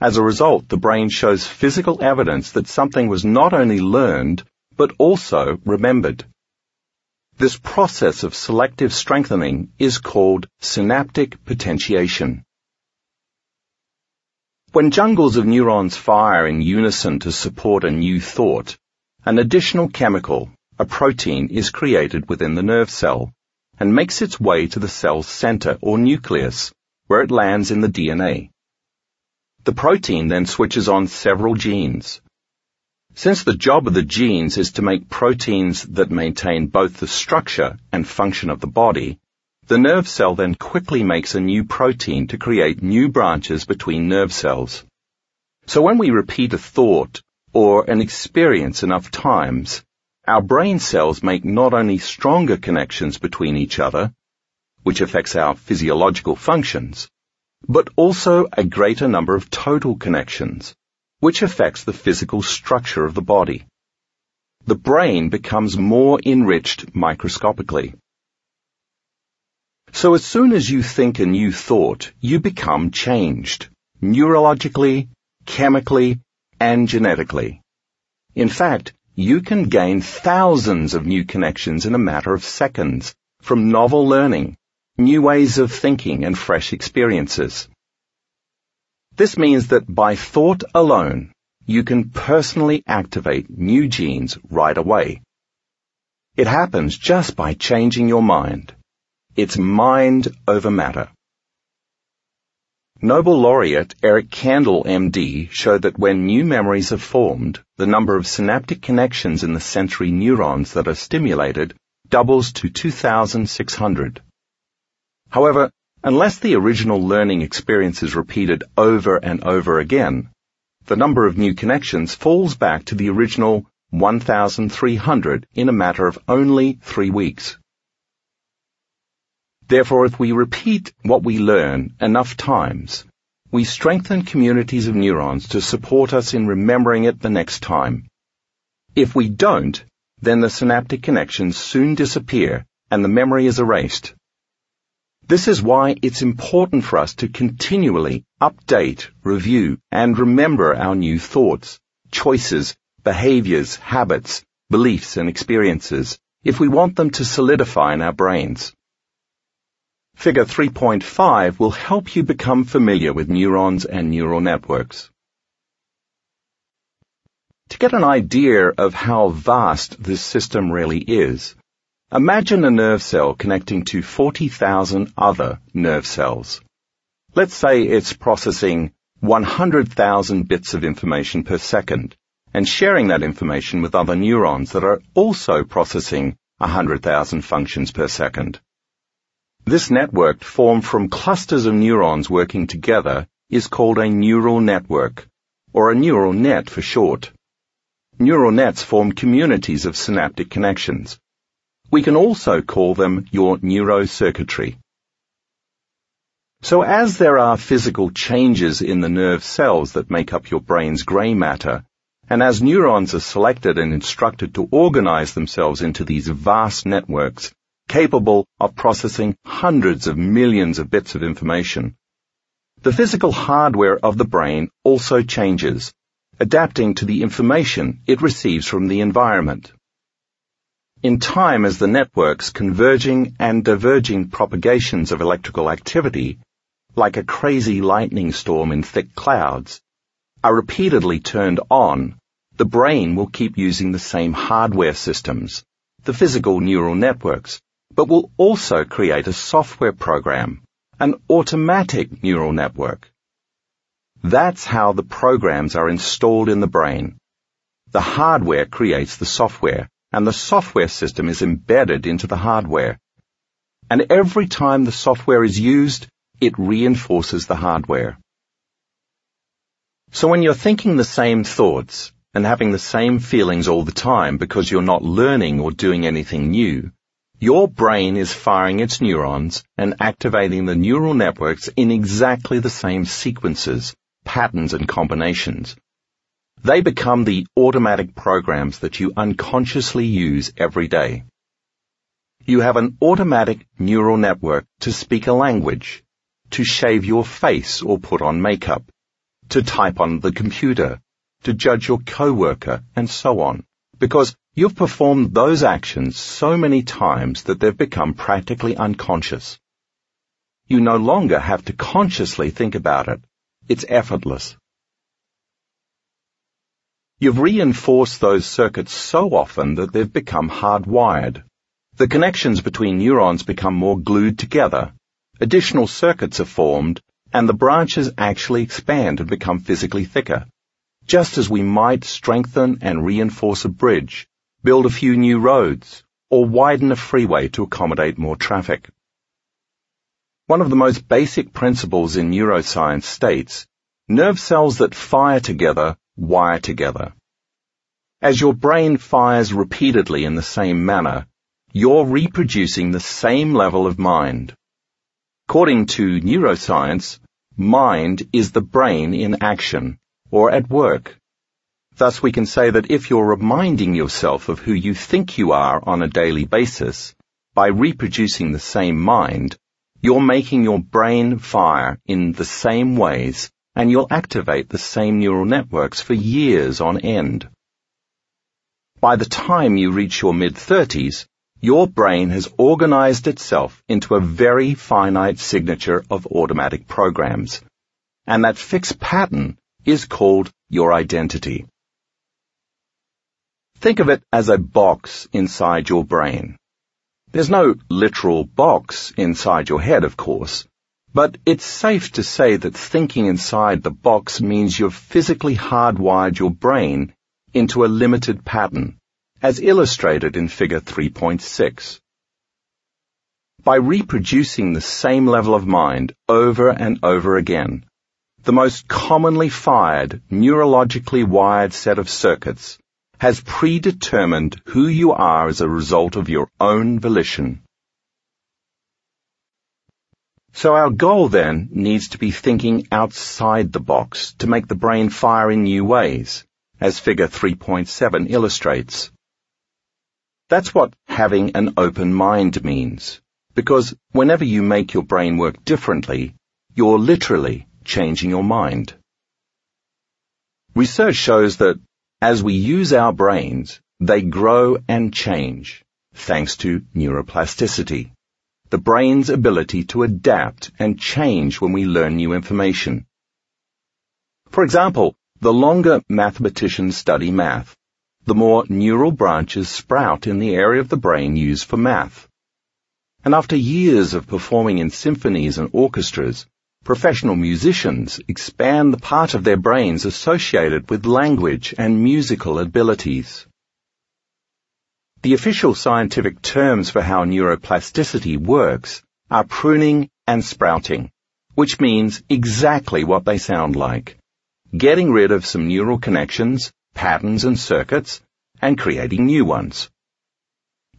As a result, the brain shows physical evidence that something was not only learned, but also remembered. This process of selective strengthening is called synaptic potentiation. When jungles of neurons fire in unison to support a new thought, an additional chemical, a protein, is created within the nerve cell and makes its way to the cell's center or nucleus, where it lands in the DNA. The protein then switches on several genes. Since the job of the genes is to make proteins that maintain both the structure and function of the body, the nerve cell then quickly makes a new protein to create new branches between nerve cells. So when we repeat a thought or an experience enough times, our brain cells make not only stronger connections between each other, which affects our physiological functions, but also a greater number of total connections, which affects the physical structure of the body. The brain becomes more enriched microscopically. So as soon as you think a new thought, you become changed, neurologically, chemically, and genetically. In fact, you can gain thousands of new connections in a matter of seconds from novel learning, new ways of thinking, and fresh experiences. This means that by thought alone, you can personally activate new genes right away. It happens just by changing your mind. It's mind over matter. Nobel laureate Eric Kandel, MD, showed that when new memories are formed, the number of synaptic connections in the sensory neurons that are stimulated doubles to 2,600. However, unless the original learning experience is repeated over and over again, the number of new connections falls back to the original 1,300 in a matter of only three weeks. Therefore, if we repeat what we learn enough times, we strengthen communities of neurons to support us in remembering it the next time. If we don't, then the synaptic connections soon disappear and the memory is erased. This is why it's important for us to continually update, review, and remember our new thoughts, choices, behaviors, habits, beliefs, and experiences if we want them to solidify in our brains. Figure 3.5 will help you become familiar with neurons and neural networks. To get an idea of how vast this system really is, imagine a nerve cell connecting to 40,000 other nerve cells. Let's say it's processing 100,000 bits of information per second and sharing that information with other neurons that are also processing 100,000 functions per second. This network formed from clusters of neurons working together is called a neural network, or a neural net for short. Neural nets form communities of synaptic connections. We can also call them your neurocircuitry. So as there are physical changes in the nerve cells that make up your brain's grey matter, and as neurons are selected and instructed to organize themselves into these vast networks, capable of processing hundreds of millions of bits of information, the physical hardware of the brain also changes, adapting to the information it receives from the environment. In time as the networks converging and diverging propagations of electrical activity, like a crazy lightning storm in thick clouds, are repeatedly turned on, the brain will keep using the same hardware systems, the physical neural networks, but will also create a software program, an automatic neural network. That's how the programs are installed in the brain. The hardware creates the software, and the software system is embedded into the hardware. And every time the software is used, it reinforces the hardware. So when you're thinking the same thoughts and having the same feelings all the time because you're not learning or doing anything new, your brain is firing its neurons and activating the neural networks in exactly the same sequences, patterns and combinations. They become the automatic programs that you unconsciously use every day. You have an automatic neural network to speak a language, to shave your face or put on makeup, to type on the computer, to judge your coworker, and so on, because you've performed those actions so many times that they've become practically unconscious. You no longer have to consciously think about it. It's effortless. You've reinforced those circuits so often that they've become hardwired. The connections between neurons become more glued together. Additional circuits are formed and the branches actually expand and become physically thicker. Just as we might strengthen and reinforce a bridge, build a few new roads, or widen a freeway to accommodate more traffic. One of the most basic principles in neuroscience states, nerve cells that fire together wire together. As your brain fires repeatedly in the same manner, you're reproducing the same level of mind. According to neuroscience, mind is the brain in action, or at work. Thus we can say that if you're reminding yourself of who you think you are on a daily basis, by reproducing the same mind, you're making your brain fire in the same ways and you'll activate the same neural networks for years on end. By the time you reach your mid-30s, your brain has organized itself into a very finite signature of automatic programs. And that fixed pattern is called your identity. Think of it as a box inside your brain. There's no literal box inside your head, of course, but it's safe to say that thinking inside the box means you've physically hardwired your brain into a limited pattern as illustrated in figure 3.6. By reproducing the same level of mind over and over again, the most commonly fired, neurologically wired set of circuits has predetermined who you are as a result of your own volition. So our goal then needs to be thinking outside the box to make the brain fire in new ways, as figure 3.7 illustrates. That's what having an open mind means. Because whenever you make your brain work differently, you're literally changing your mind. Research shows that as we use our brains, they grow and change, thanks to neuroplasticity, the brain's ability to adapt and change when we learn new information. For example, the longer mathematicians study math, the more neural branches sprout in the area of the brain used for math. And after years of performing in symphonies and orchestras, professional musicians expand the part of their brains associated with language and musical abilities. The official scientific terms for how neuroplasticity works are pruning and sprouting, which means exactly what they sound like. Getting rid of some neural connections, patterns and circuits, and creating new ones.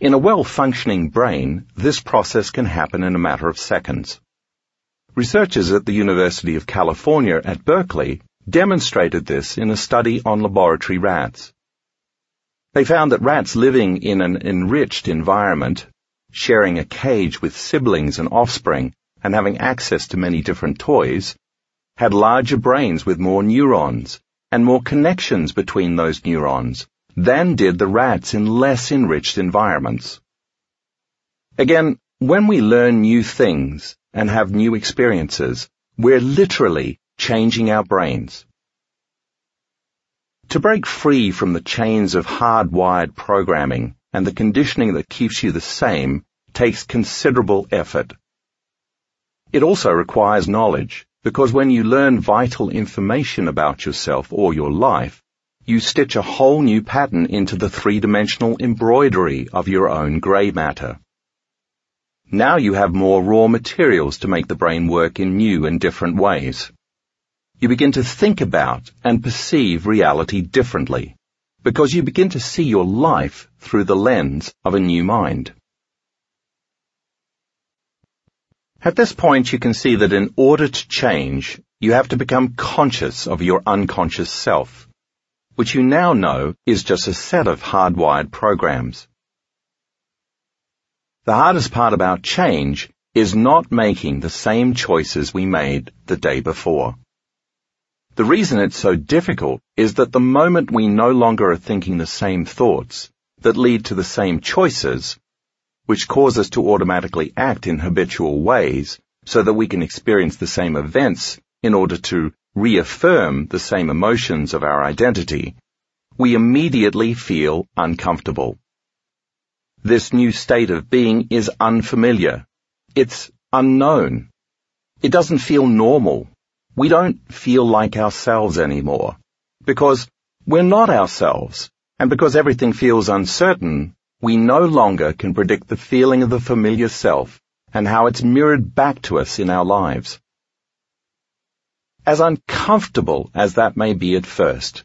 In a well-functioning brain, this process can happen in a matter of seconds. Researchers at the University of California at Berkeley demonstrated this in a study on laboratory rats. They found that rats living in an enriched environment, sharing a cage with siblings and offspring, and having access to many different toys, had larger brains with more neurons and more connections between those neurons than did the rats in less enriched environments. Again, when we learn new things and have new experiences, we're literally changing our brains. To break free from the chains of hardwired programming and the conditioning that keeps you the same takes considerable effort. It also requires knowledge, because when you learn vital information about yourself or your life, you stitch a whole new pattern into the three-dimensional embroidery of your own grey matter. Now you have more raw materials to make the brain work in new and different ways you begin to think about and perceive reality differently because you begin to see your life through the lens of a new mind. At this point, you can see that in order to change, you have to become conscious of your unconscious self, which you now know is just a set of hardwired programs. The hardest part about change is not making the same choices we made the day before. The reason it's so difficult is that the moment we no longer are thinking the same thoughts that lead to the same choices, which cause us to automatically act in habitual ways so that we can experience the same events in order to reaffirm the same emotions of our identity, we immediately feel uncomfortable. This new state of being is unfamiliar. It's unknown. It doesn't feel normal we don't feel like ourselves anymore. Because we're not ourselves, and because everything feels uncertain, we no longer can predict the feeling of the familiar self and how it's mirrored back to us in our lives. As uncomfortable as that may be at first,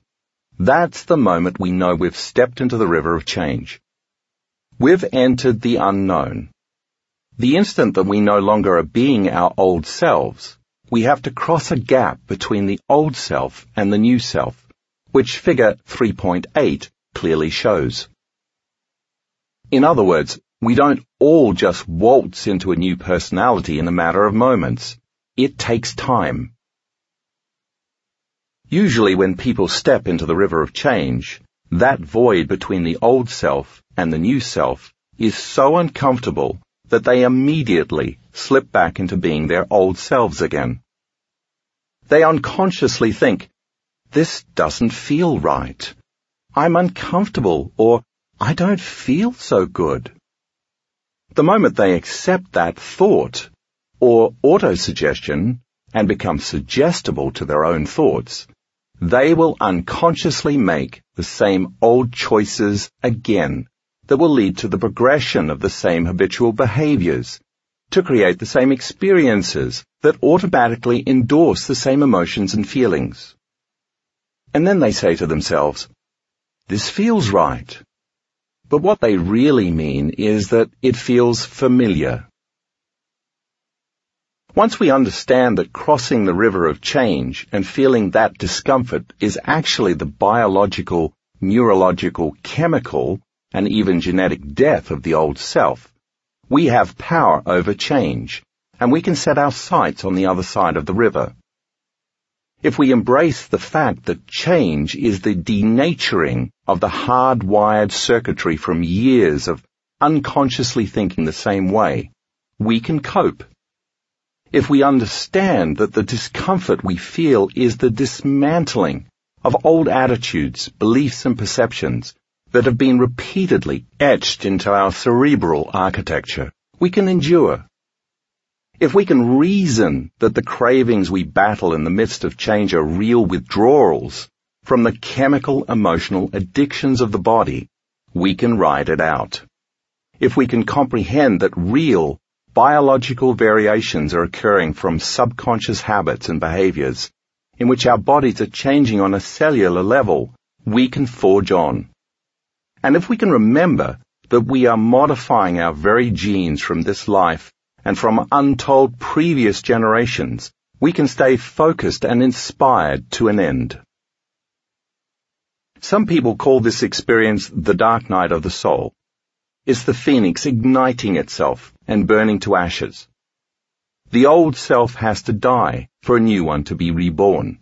that's the moment we know we've stepped into the river of change. We've entered the unknown. The instant that we no longer are being our old selves, we have to cross a gap between the old self and the new self, which figure 3.8 clearly shows. In other words, we don't all just waltz into a new personality in a matter of moments. It takes time. Usually when people step into the river of change, that void between the old self and the new self is so uncomfortable that they immediately slip back into being their old selves again. They unconsciously think, this doesn't feel right. I'm uncomfortable or I don't feel so good. The moment they accept that thought or autosuggestion and become suggestible to their own thoughts, they will unconsciously make the same old choices again that will lead to the progression of the same habitual behaviors to create the same experiences that automatically endorse the same emotions and feelings. And then they say to themselves, this feels right. But what they really mean is that it feels familiar. Once we understand that crossing the river of change and feeling that discomfort is actually the biological, neurological, chemical, and even genetic death of the old self, we have power over change, and we can set our sights on the other side of the river. If we embrace the fact that change is the denaturing of the hardwired circuitry from years of unconsciously thinking the same way, we can cope. If we understand that the discomfort we feel is the dismantling of old attitudes, beliefs and perceptions that have been repeatedly etched into our cerebral architecture, we can endure. If we can reason that the cravings we battle in the midst of change are real withdrawals from the chemical emotional addictions of the body, we can ride it out. If we can comprehend that real, biological variations are occurring from subconscious habits and behaviors in which our bodies are changing on a cellular level, we can forge on. And if we can remember that we are modifying our very genes from this life and from untold previous generations, we can stay focused and inspired to an end. Some people call this experience the dark night of the soul. It's the phoenix igniting itself and burning to ashes. The old self has to die for a new one to be reborn.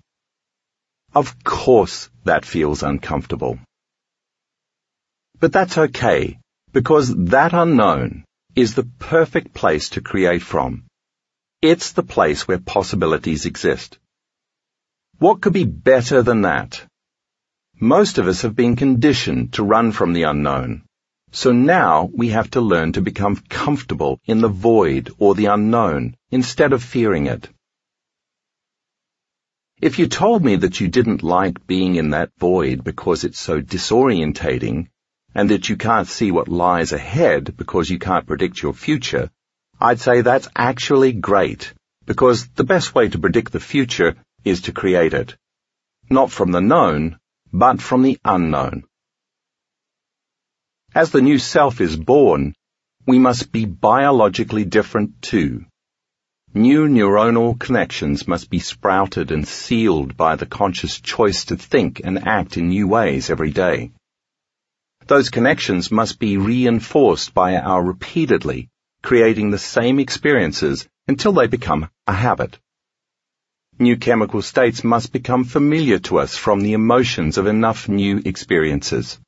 Of course that feels uncomfortable. But that's okay, because that unknown is the perfect place to create from. It's the place where possibilities exist. What could be better than that? Most of us have been conditioned to run from the unknown. So now we have to learn to become comfortable in the void or the unknown instead of fearing it. If you told me that you didn't like being in that void because it's so disorientating, and that you can't see what lies ahead because you can't predict your future, I'd say that's actually great, because the best way to predict the future is to create it. Not from the known, but from the unknown. As the new self is born, we must be biologically different too. New neuronal connections must be sprouted and sealed by the conscious choice to think and act in new ways every day. Those connections must be reinforced by our repeatedly creating the same experiences until they become a habit. New chemical states must become familiar to us from the emotions of enough new experiences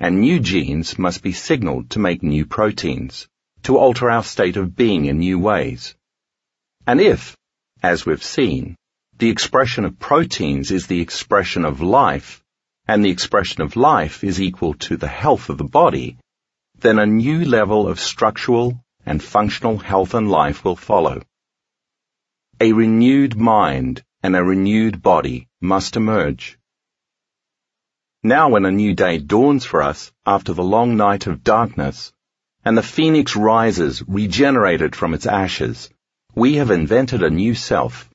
and new genes must be signaled to make new proteins, to alter our state of being in new ways. And if, as we've seen, the expression of proteins is the expression of life, and the expression of life is equal to the health of the body, then a new level of structural and functional health and life will follow. A renewed mind and a renewed body must emerge. Now when a new day dawns for us after the long night of darkness, and the phoenix rises regenerated from its ashes, we have invented a new self.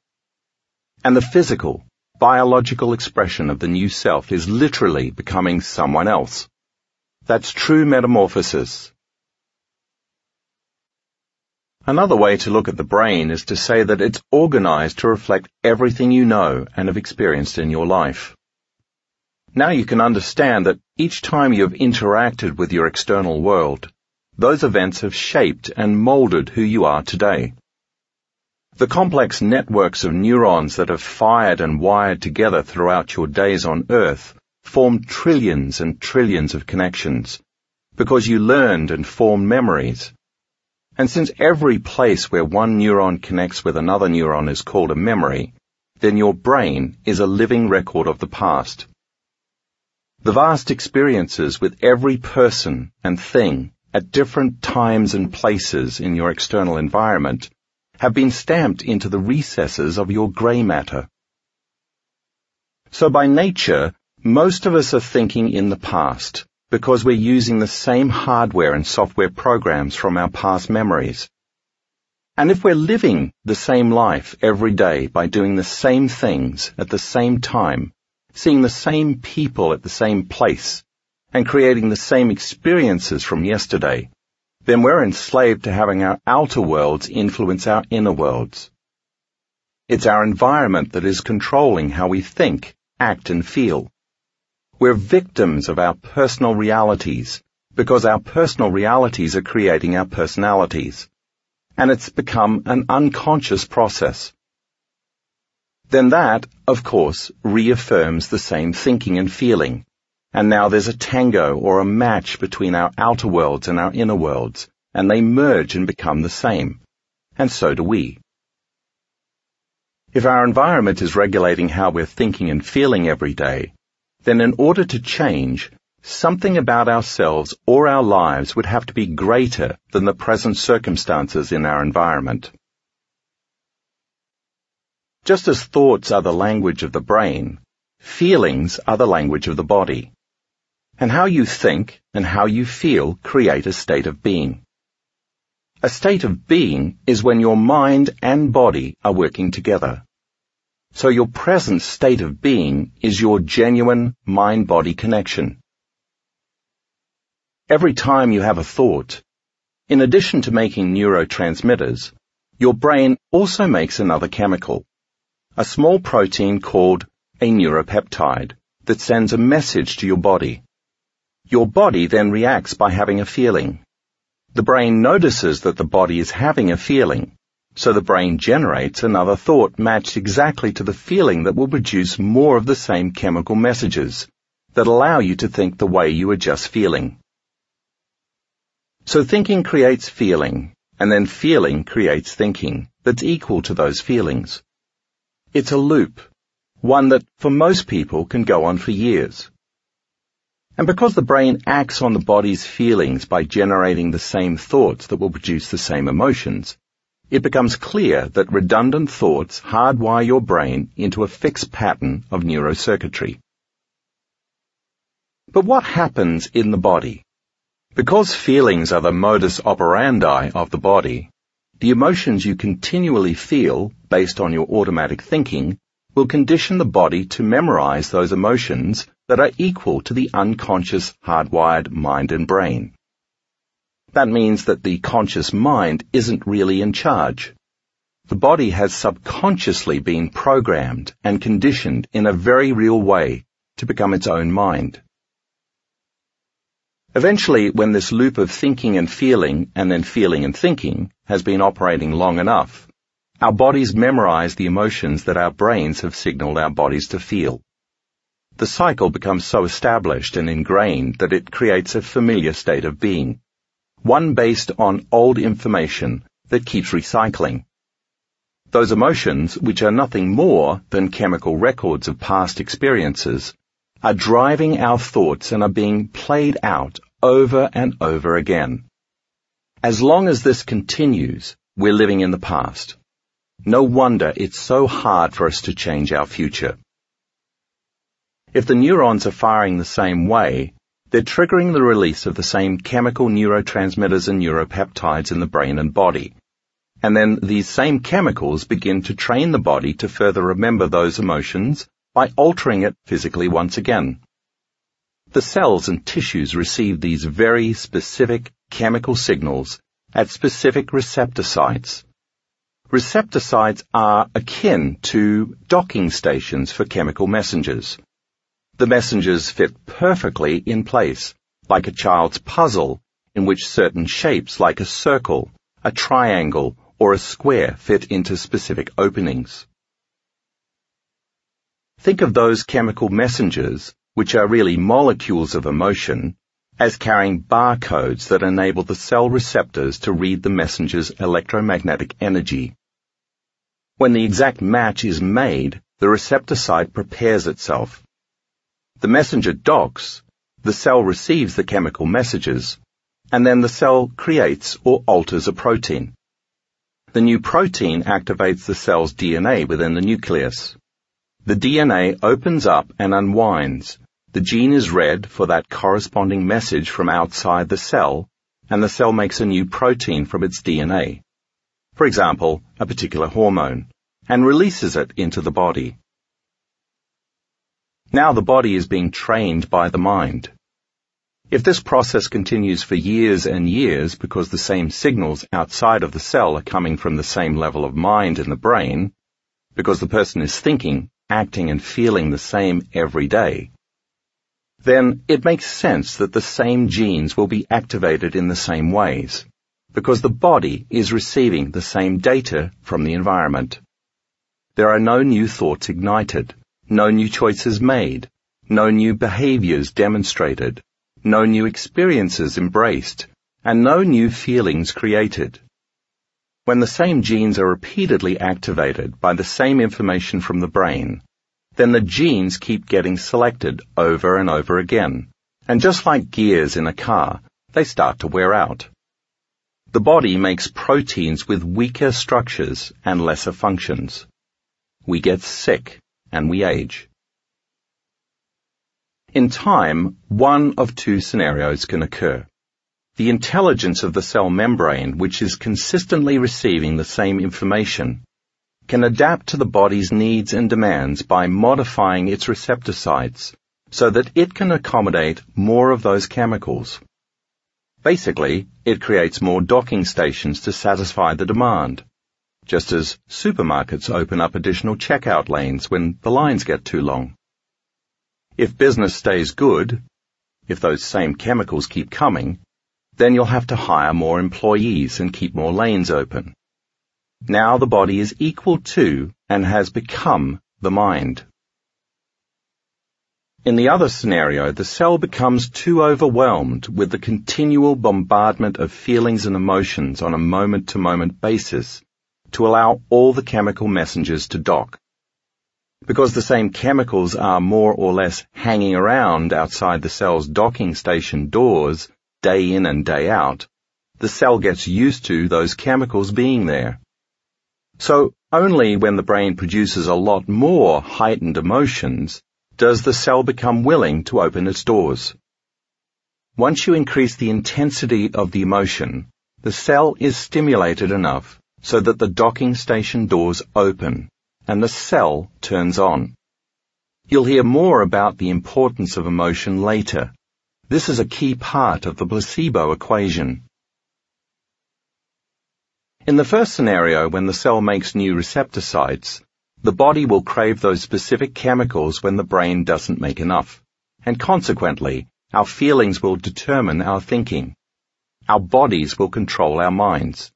And the physical, biological expression of the new self is literally becoming someone else. That's true metamorphosis. Another way to look at the brain is to say that it's organized to reflect everything you know and have experienced in your life. Now you can understand that each time you have interacted with your external world, those events have shaped and molded who you are today. The complex networks of neurons that have fired and wired together throughout your days on Earth form trillions and trillions of connections because you learned and formed memories. And since every place where one neuron connects with another neuron is called a memory, then your brain is a living record of the past. The vast experiences with every person and thing at different times and places in your external environment have been stamped into the recesses of your grey matter. So by nature, most of us are thinking in the past because we're using the same hardware and software programs from our past memories. And if we're living the same life every day by doing the same things at the same time, seeing the same people at the same place, and creating the same experiences from yesterday, then we're enslaved to having our outer worlds influence our inner worlds. It's our environment that is controlling how we think, act, and feel. We're victims of our personal realities because our personal realities are creating our personalities. And it's become an unconscious process then that, of course, reaffirms the same thinking and feeling. And now there's a tango or a match between our outer worlds and our inner worlds, and they merge and become the same. And so do we. If our environment is regulating how we're thinking and feeling every day, then in order to change, something about ourselves or our lives would have to be greater than the present circumstances in our environment. Just as thoughts are the language of the brain, feelings are the language of the body. And how you think and how you feel create a state of being. A state of being is when your mind and body are working together. So your present state of being is your genuine mind-body connection. Every time you have a thought, in addition to making neurotransmitters, your brain also makes another chemical, a small protein called a neuropeptide that sends a message to your body. Your body then reacts by having a feeling. The brain notices that the body is having a feeling so the brain generates another thought matched exactly to the feeling that will produce more of the same chemical messages that allow you to think the way you are just feeling. So thinking creates feeling, and then feeling creates thinking that's equal to those feelings. It's a loop, one that for most people can go on for years. And because the brain acts on the body's feelings by generating the same thoughts that will produce the same emotions, it becomes clear that redundant thoughts hardwire your brain into a fixed pattern of neurocircuitry. But what happens in the body? Because feelings are the modus operandi of the body, the emotions you continually feel, based on your automatic thinking, will condition the body to memorize those emotions that are equal to the unconscious hardwired mind and brain. That means that the conscious mind isn't really in charge. The body has subconsciously been programmed and conditioned in a very real way to become its own mind. Eventually, when this loop of thinking and feeling and then feeling and thinking has been operating long enough, our bodies memorize the emotions that our brains have signaled our bodies to feel. The cycle becomes so established and ingrained that it creates a familiar state of being one based on old information that keeps recycling. Those emotions, which are nothing more than chemical records of past experiences, are driving our thoughts and are being played out over and over again. As long as this continues, we're living in the past. No wonder it's so hard for us to change our future. If the neurons are firing the same way, they're triggering the release of the same chemical neurotransmitters and neuropeptides in the brain and body. And then these same chemicals begin to train the body to further remember those emotions by altering it physically once again. The cells and tissues receive these very specific chemical signals at specific receptor sites. Receptor sites are akin to docking stations for chemical messengers. The messengers fit perfectly in place, like a child's puzzle, in which certain shapes like a circle, a triangle, or a square fit into specific openings. Think of those chemical messengers, which are really molecules of emotion, as carrying barcodes that enable the cell receptors to read the messenger's electromagnetic energy. When the exact match is made, the receptor site prepares itself, the messenger docks, the cell receives the chemical messages, and then the cell creates or alters a protein. The new protein activates the cell's DNA within the nucleus. The DNA opens up and unwinds. The gene is read for that corresponding message from outside the cell, and the cell makes a new protein from its DNA. For example, a particular hormone, and releases it into the body. Now the body is being trained by the mind. If this process continues for years and years because the same signals outside of the cell are coming from the same level of mind in the brain, because the person is thinking, acting and feeling the same every day, then it makes sense that the same genes will be activated in the same ways, because the body is receiving the same data from the environment. There are no new thoughts ignited no new choices made, no new behaviors demonstrated, no new experiences embraced, and no new feelings created. When the same genes are repeatedly activated by the same information from the brain, then the genes keep getting selected over and over again. And just like gears in a car, they start to wear out. The body makes proteins with weaker structures and lesser functions. We get sick and we age. In time, one of two scenarios can occur. the intelligence of the cell membrane, which is consistently receiving the same information, can adapt to the body's needs and demands by modifying its receptor sites so that it can accommodate more of those chemicals. Basically, it creates more docking stations to satisfy the demand, just as supermarkets open up additional checkout lanes when the lines get too long. If business stays good, if those same chemicals keep coming, then you'll have to hire more employees and keep more lanes open. Now the body is equal to and has become the mind. In the other scenario, the cell becomes too overwhelmed with the continual bombardment of feelings and emotions on a moment-to-moment basis to allow all the chemical messengers to dock. Because the same chemicals are more or less hanging around outside the cell's docking station doors day in and day out, the cell gets used to those chemicals being there. So only when the brain produces a lot more heightened emotions does the cell become willing to open its doors. Once you increase the intensity of the emotion, the cell is stimulated enough so that the docking station doors open and the cell turns on. You'll hear more about the importance of emotion later. This is a key part of the placebo equation. In the first scenario, when the cell makes new receptor sites, the body will crave those specific chemicals when the brain doesn't make enough. And consequently, our feelings will determine our thinking. Our bodies will control our minds.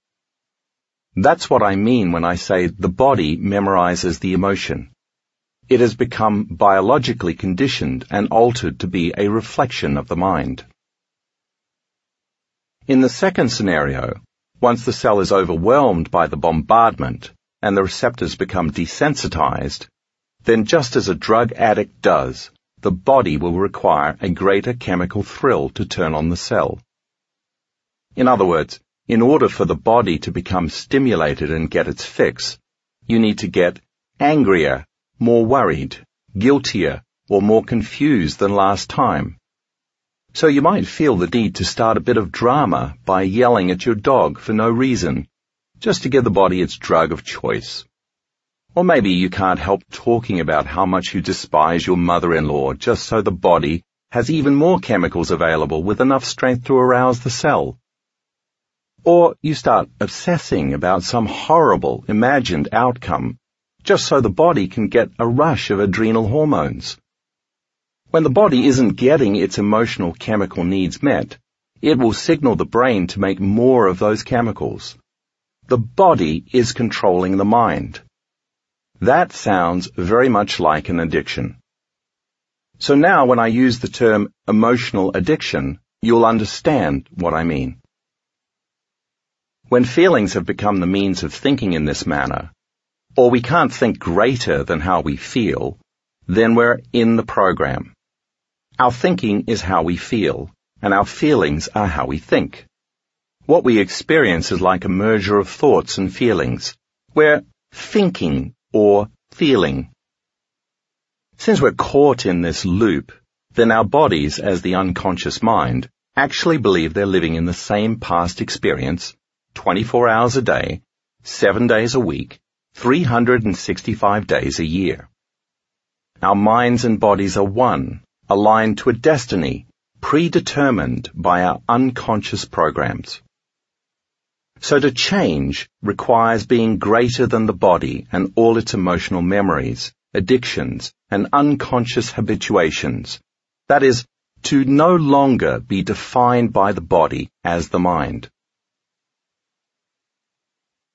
That's what I mean when I say the body memorizes the emotion. It has become biologically conditioned and altered to be a reflection of the mind. In the second scenario, once the cell is overwhelmed by the bombardment, and the receptors become desensitized, then just as a drug addict does, the body will require a greater chemical thrill to turn on the cell. In other words, in order for the body to become stimulated and get its fix, you need to get angrier, more worried, guiltier, or more confused than last time. So you might feel the need to start a bit of drama by yelling at your dog for no reason just to give the body its drug of choice. Or maybe you can't help talking about how much you despise your mother-in-law just so the body has even more chemicals available with enough strength to arouse the cell. Or you start obsessing about some horrible imagined outcome just so the body can get a rush of adrenal hormones. When the body isn't getting its emotional chemical needs met, it will signal the brain to make more of those chemicals. The body is controlling the mind. That sounds very much like an addiction. So now when I use the term emotional addiction, you'll understand what I mean. When feelings have become the means of thinking in this manner, or we can't think greater than how we feel, then we're in the program. Our thinking is how we feel, and our feelings are how we think. What we experience is like a merger of thoughts and feelings. We're thinking or feeling. Since we're caught in this loop, then our bodies, as the unconscious mind, actually believe they're living in the same past experience 24 hours a day, 7 days a week, 365 days a year. Our minds and bodies are one, aligned to a destiny, predetermined by our unconscious programs. So to change requires being greater than the body and all its emotional memories, addictions, and unconscious habituations. That is, to no longer be defined by the body as the mind.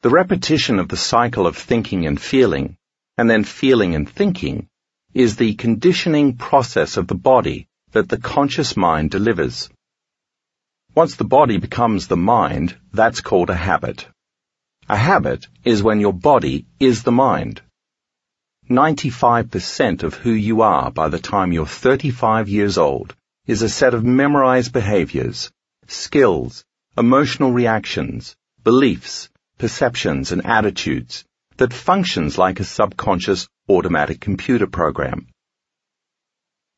The repetition of the cycle of thinking and feeling, and then feeling and thinking, is the conditioning process of the body that the conscious mind delivers. Once the body becomes the mind, that's called a habit. A habit is when your body is the mind. 95% of who you are by the time you're 35 years old is a set of memorized behaviors, skills, emotional reactions, beliefs, perceptions, and attitudes that functions like a subconscious automatic computer program.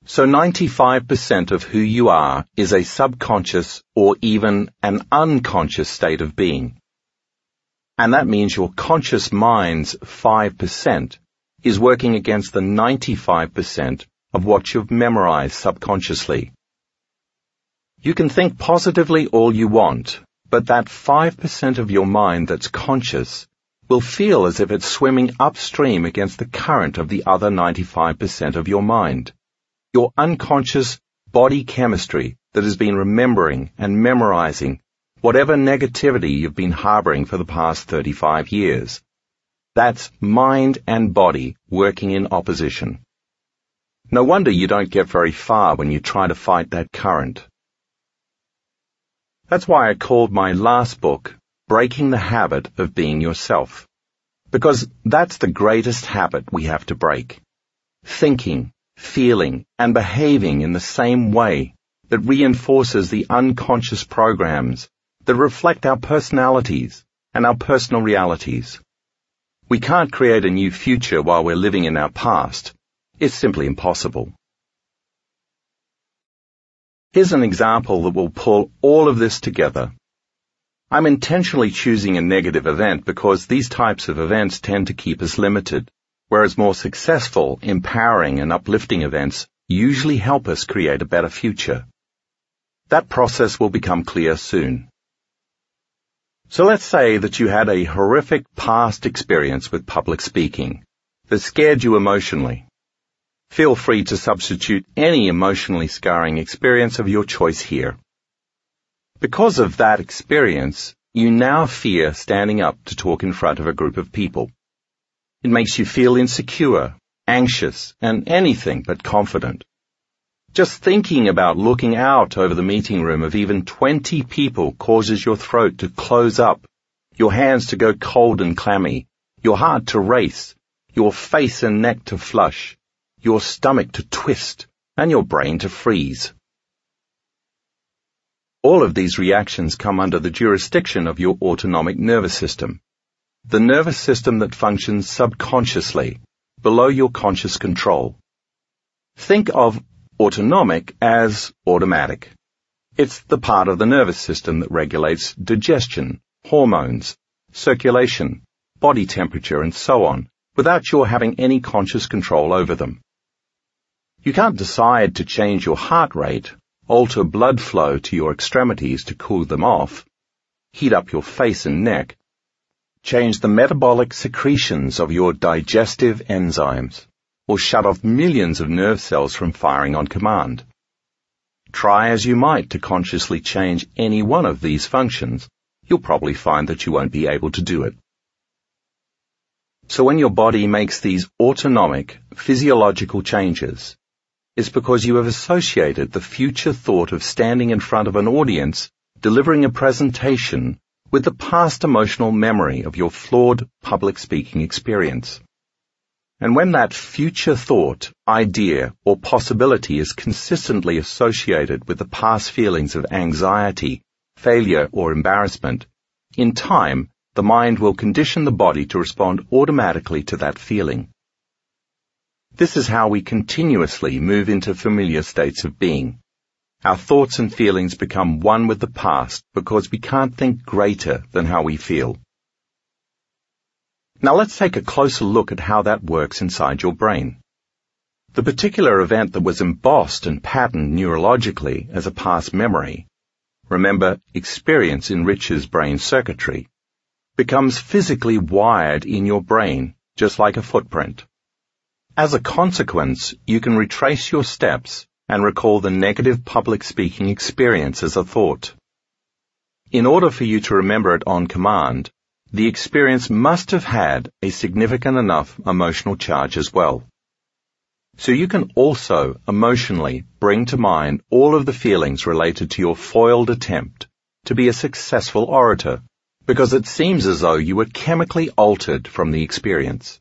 So 95% of who you are is a subconscious or even an unconscious state of being. And that means your conscious mind's 5% is working against the 95% of what you've memorized subconsciously. You can think positively all you want, but that 5% of your mind that's conscious will feel as if it's swimming upstream against the current of the other 95% of your mind. Your unconscious body chemistry that has been remembering and memorizing whatever negativity you've been harboring for the past 35 years. That's mind and body working in opposition. No wonder you don't get very far when you try to fight that current. That's why I called my last book Breaking the Habit of Being Yourself. Because that's the greatest habit we have to break. Thinking, feeling, and behaving in the same way that reinforces the unconscious programs that reflect our personalities and our personal realities. We can't create a new future while we're living in our past. It's simply impossible. Here's an example that will pull all of this together. I'm intentionally choosing a negative event because these types of events tend to keep us limited, whereas more successful, empowering, and uplifting events usually help us create a better future. That process will become clear soon. So let's say that you had a horrific past experience with public speaking that scared you emotionally. Feel free to substitute any emotionally scarring experience of your choice here. Because of that experience, you now fear standing up to talk in front of a group of people. It makes you feel insecure, anxious, and anything but confident. Just thinking about looking out over the meeting room of even 20 people causes your throat to close up, your hands to go cold and clammy, your heart to race, your face and neck to flush, your stomach to twist, and your brain to freeze. All of these reactions come under the jurisdiction of your autonomic nervous system, the nervous system that functions subconsciously, below your conscious control. Think of autonomic as automatic. It's the part of the nervous system that regulates digestion, hormones, circulation, body temperature, and so on, without your having any conscious control over them. You can't decide to change your heart rate, alter blood flow to your extremities to cool them off, heat up your face and neck, change the metabolic secretions of your digestive enzymes, or shut off millions of nerve cells from firing on command. Try as you might to consciously change any one of these functions, you'll probably find that you won't be able to do it. So when your body makes these autonomic, physiological changes, is because you have associated the future thought of standing in front of an audience, delivering a presentation, with the past emotional memory of your flawed public speaking experience. And when that future thought, idea, or possibility is consistently associated with the past feelings of anxiety, failure, or embarrassment, in time, the mind will condition the body to respond automatically to that feeling. This is how we continuously move into familiar states of being. Our thoughts and feelings become one with the past because we can't think greater than how we feel. Now let's take a closer look at how that works inside your brain. The particular event that was embossed and patterned neurologically as a past memory, remember, experience enriches brain circuitry, becomes physically wired in your brain, just like a footprint. As a consequence, you can retrace your steps and recall the negative public speaking experience as a thought. In order for you to remember it on command, the experience must have had a significant enough emotional charge as well. So you can also emotionally bring to mind all of the feelings related to your foiled attempt to be a successful orator, because it seems as though you were chemically altered from the experience.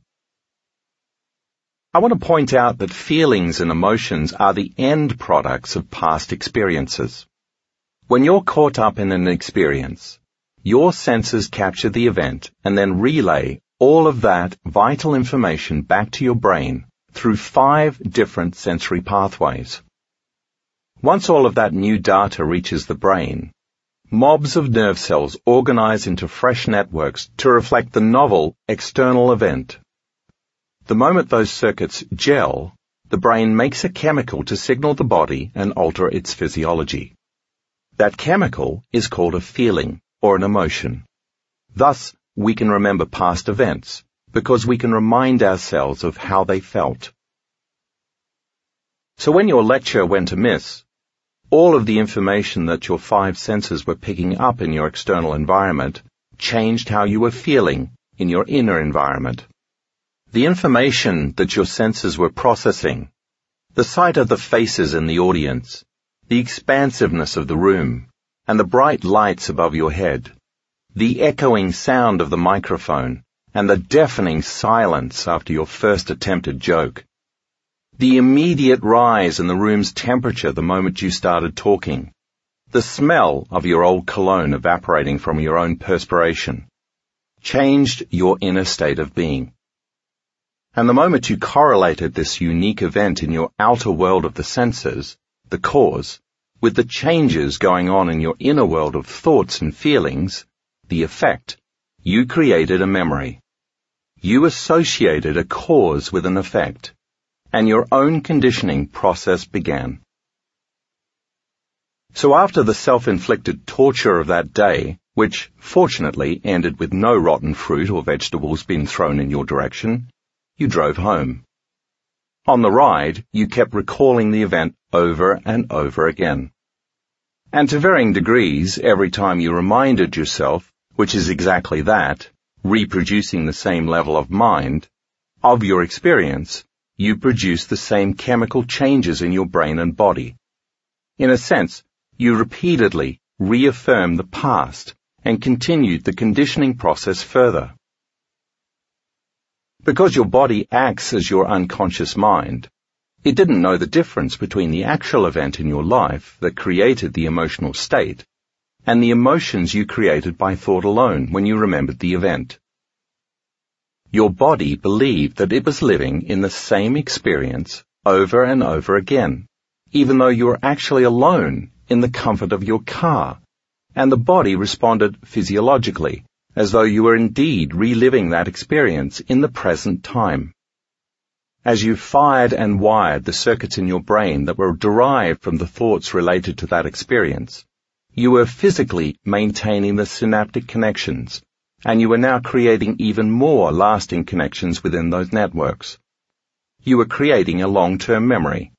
I want to point out that feelings and emotions are the end products of past experiences. When you're caught up in an experience, your senses capture the event and then relay all of that vital information back to your brain through five different sensory pathways. Once all of that new data reaches the brain, mobs of nerve cells organize into fresh networks to reflect the novel external event. The moment those circuits gel, the brain makes a chemical to signal the body and alter its physiology. That chemical is called a feeling or an emotion. Thus, we can remember past events because we can remind ourselves of how they felt. So when your lecture went amiss, all of the information that your five senses were picking up in your external environment changed how you were feeling in your inner environment. The information that your senses were processing, the sight of the faces in the audience, the expansiveness of the room, and the bright lights above your head, the echoing sound of the microphone, and the deafening silence after your first attempted joke, the immediate rise in the room's temperature the moment you started talking. The smell of your old cologne evaporating from your own perspiration. Changed your inner state of being. And the moment you correlated this unique event in your outer world of the senses, the cause, with the changes going on in your inner world of thoughts and feelings, the effect, you created a memory. You associated a cause with an effect and your own conditioning process began. So after the self-inflicted torture of that day, which fortunately ended with no rotten fruit or vegetables being thrown in your direction, you drove home. On the ride, you kept recalling the event over and over again. And to varying degrees, every time you reminded yourself, which is exactly that, reproducing the same level of mind, of your experience, you produce the same chemical changes in your brain and body. In a sense, you repeatedly reaffirm the past and continued the conditioning process further. Because your body acts as your unconscious mind, it didn't know the difference between the actual event in your life that created the emotional state and the emotions you created by thought alone when you remembered the event. Your body believed that it was living in the same experience over and over again, even though you were actually alone in the comfort of your car, and the body responded physiologically, as though you were indeed reliving that experience in the present time. As you fired and wired the circuits in your brain that were derived from the thoughts related to that experience, you were physically maintaining the synaptic connections and you were now creating even more lasting connections within those networks. You were creating a long-term memory.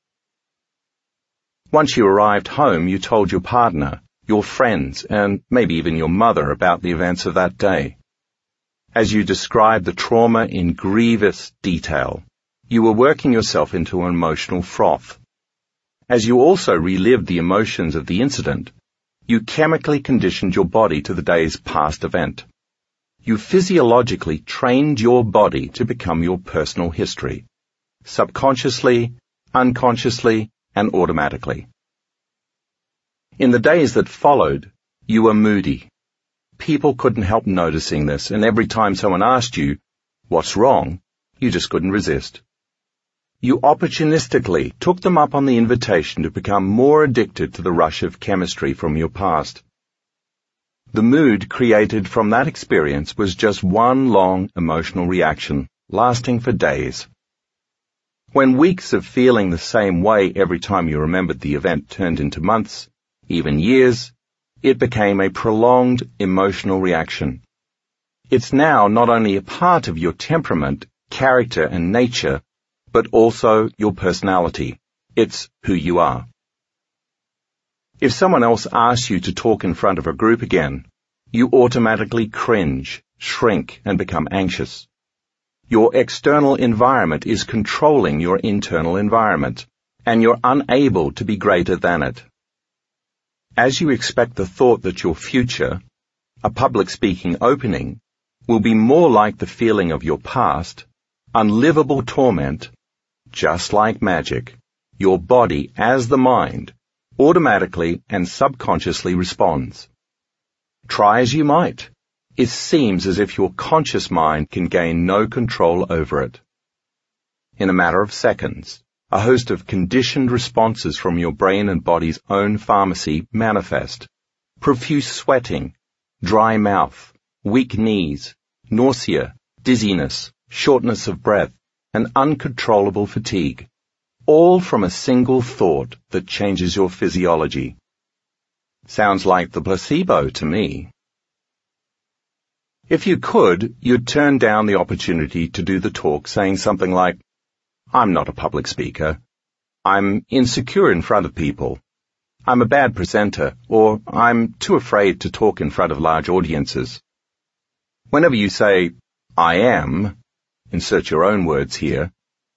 Once you arrived home, you told your partner, your friends, and maybe even your mother about the events of that day. As you described the trauma in grievous detail, you were working yourself into an emotional froth. As you also relived the emotions of the incident, you chemically conditioned your body to the day's past event you physiologically trained your body to become your personal history, subconsciously, unconsciously, and automatically. In the days that followed, you were moody. People couldn't help noticing this, and every time someone asked you, what's wrong, you just couldn't resist. You opportunistically took them up on the invitation to become more addicted to the rush of chemistry from your past. The mood created from that experience was just one long emotional reaction, lasting for days. When weeks of feeling the same way every time you remembered the event turned into months, even years, it became a prolonged emotional reaction. It's now not only a part of your temperament, character, and nature, but also your personality. It's who you are. If someone else asks you to talk in front of a group again, you automatically cringe, shrink, and become anxious. Your external environment is controlling your internal environment, and you're unable to be greater than it. As you expect the thought that your future, a public speaking opening, will be more like the feeling of your past, unlivable torment, just like magic, your body as the mind automatically and subconsciously responds. Try as you might, it seems as if your conscious mind can gain no control over it. in a matter of seconds, a host of conditioned responses from your brain and body's own pharmacy manifest. Profuse sweating, dry mouth, weak knees, nausea, dizziness, shortness of breath, and uncontrollable fatigue. All from a single thought that changes your physiology. Sounds like the placebo to me. If you could, you'd turn down the opportunity to do the talk saying something like, I'm not a public speaker. I'm insecure in front of people. I'm a bad presenter, or I'm too afraid to talk in front of large audiences. Whenever you say, I am, insert your own words here,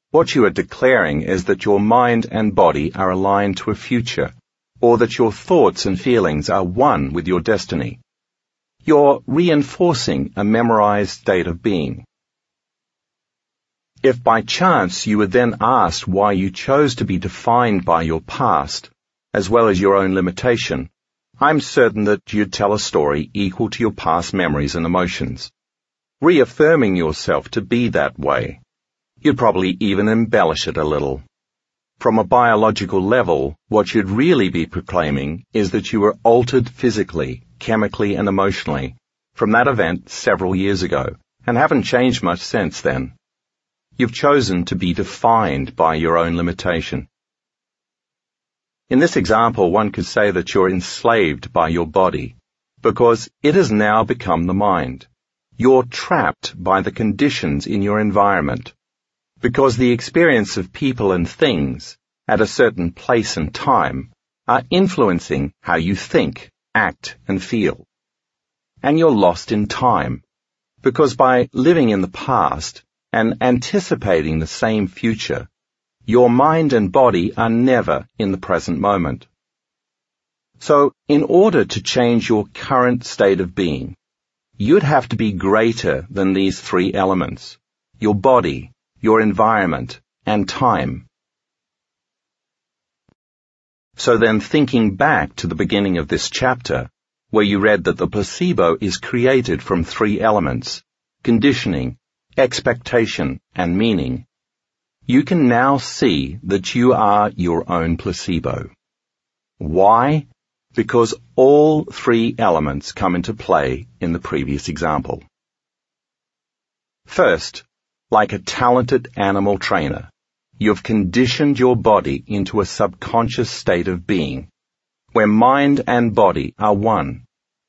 what you are declaring is that your mind and body are aligned to a future, or that your thoughts and feelings are one with your destiny. You're reinforcing a memorized state of being. If by chance you were then asked why you chose to be defined by your past, as well as your own limitation, I'm certain that you'd tell a story equal to your past memories and emotions, reaffirming yourself to be that way. You'd probably even embellish it a little. From a biological level, what you'd really be proclaiming is that you were altered physically, chemically and emotionally from that event several years ago and haven't changed much since then. You've chosen to be defined by your own limitation. In this example, one could say that you're enslaved by your body because it has now become the mind. You're trapped by the conditions in your environment because the experience of people and things at a certain place and time are influencing how you think, act, and feel. And you're lost in time because by living in the past, and anticipating the same future, your mind and body are never in the present moment. So, in order to change your current state of being, you'd have to be greater than these three elements, your body, your environment, and time. So then thinking back to the beginning of this chapter, where you read that the placebo is created from three elements, conditioning, expectation, and meaning, you can now see that you are your own placebo. Why? Because all three elements come into play in the previous example. First, like a talented animal trainer, you've conditioned your body into a subconscious state of being, where mind and body are one.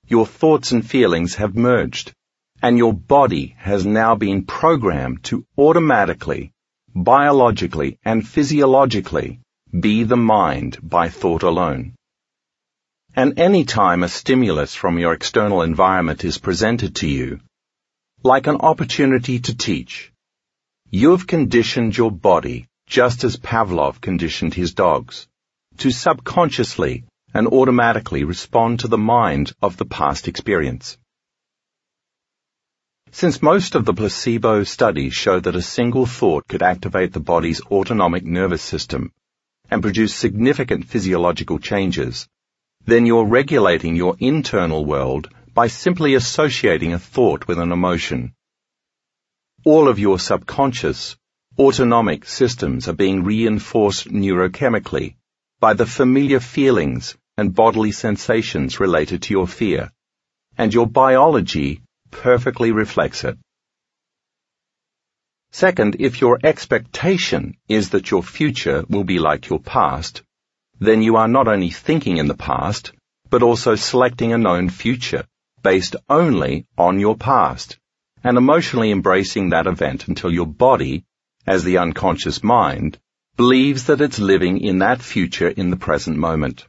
Your thoughts and feelings have merged and your body has now been programmed to automatically, biologically, and physiologically be the mind by thought alone. And any time a stimulus from your external environment is presented to you, like an opportunity to teach, you've conditioned your body just as Pavlov conditioned his dogs, to subconsciously and automatically respond to the mind of the past experience. Since most of the placebo studies show that a single thought could activate the body's autonomic nervous system and produce significant physiological changes, then you're regulating your internal world by simply associating a thought with an emotion. All of your subconscious, autonomic systems are being reinforced neurochemically by the familiar feelings and bodily sensations related to your fear, and your biology perfectly reflects it. Second, if your expectation is that your future will be like your past, then you are not only thinking in the past, but also selecting a known future based only on your past and emotionally embracing that event until your body, as the unconscious mind, believes that it's living in that future in the present moment.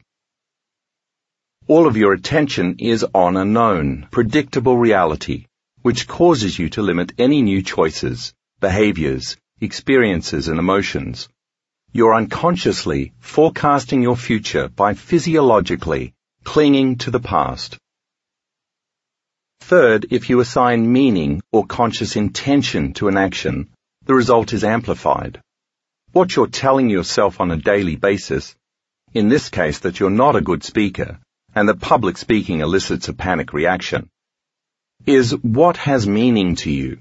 All of your attention is on a known, predictable reality, which causes you to limit any new choices, behaviors, experiences, and emotions. You're unconsciously forecasting your future by physiologically clinging to the past. Third, if you assign meaning or conscious intention to an action, the result is amplified. What you're telling yourself on a daily basis, in this case that you're not a good speaker, and that public speaking elicits a panic reaction, is what has meaning to you.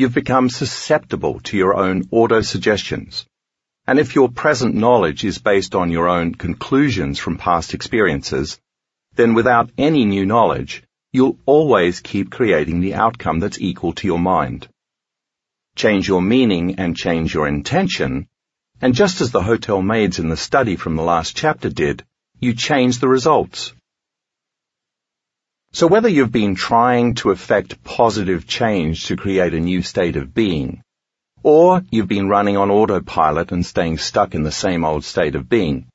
you've become susceptible to your own auto-suggestions. And if your present knowledge is based on your own conclusions from past experiences, then without any new knowledge, you'll always keep creating the outcome that's equal to your mind. Change your meaning and change your intention, and just as the hotel maids in the study from the last chapter did, you change the results. So whether you've been trying to effect positive change to create a new state of being, or you've been running on autopilot and staying stuck in the same old state of being,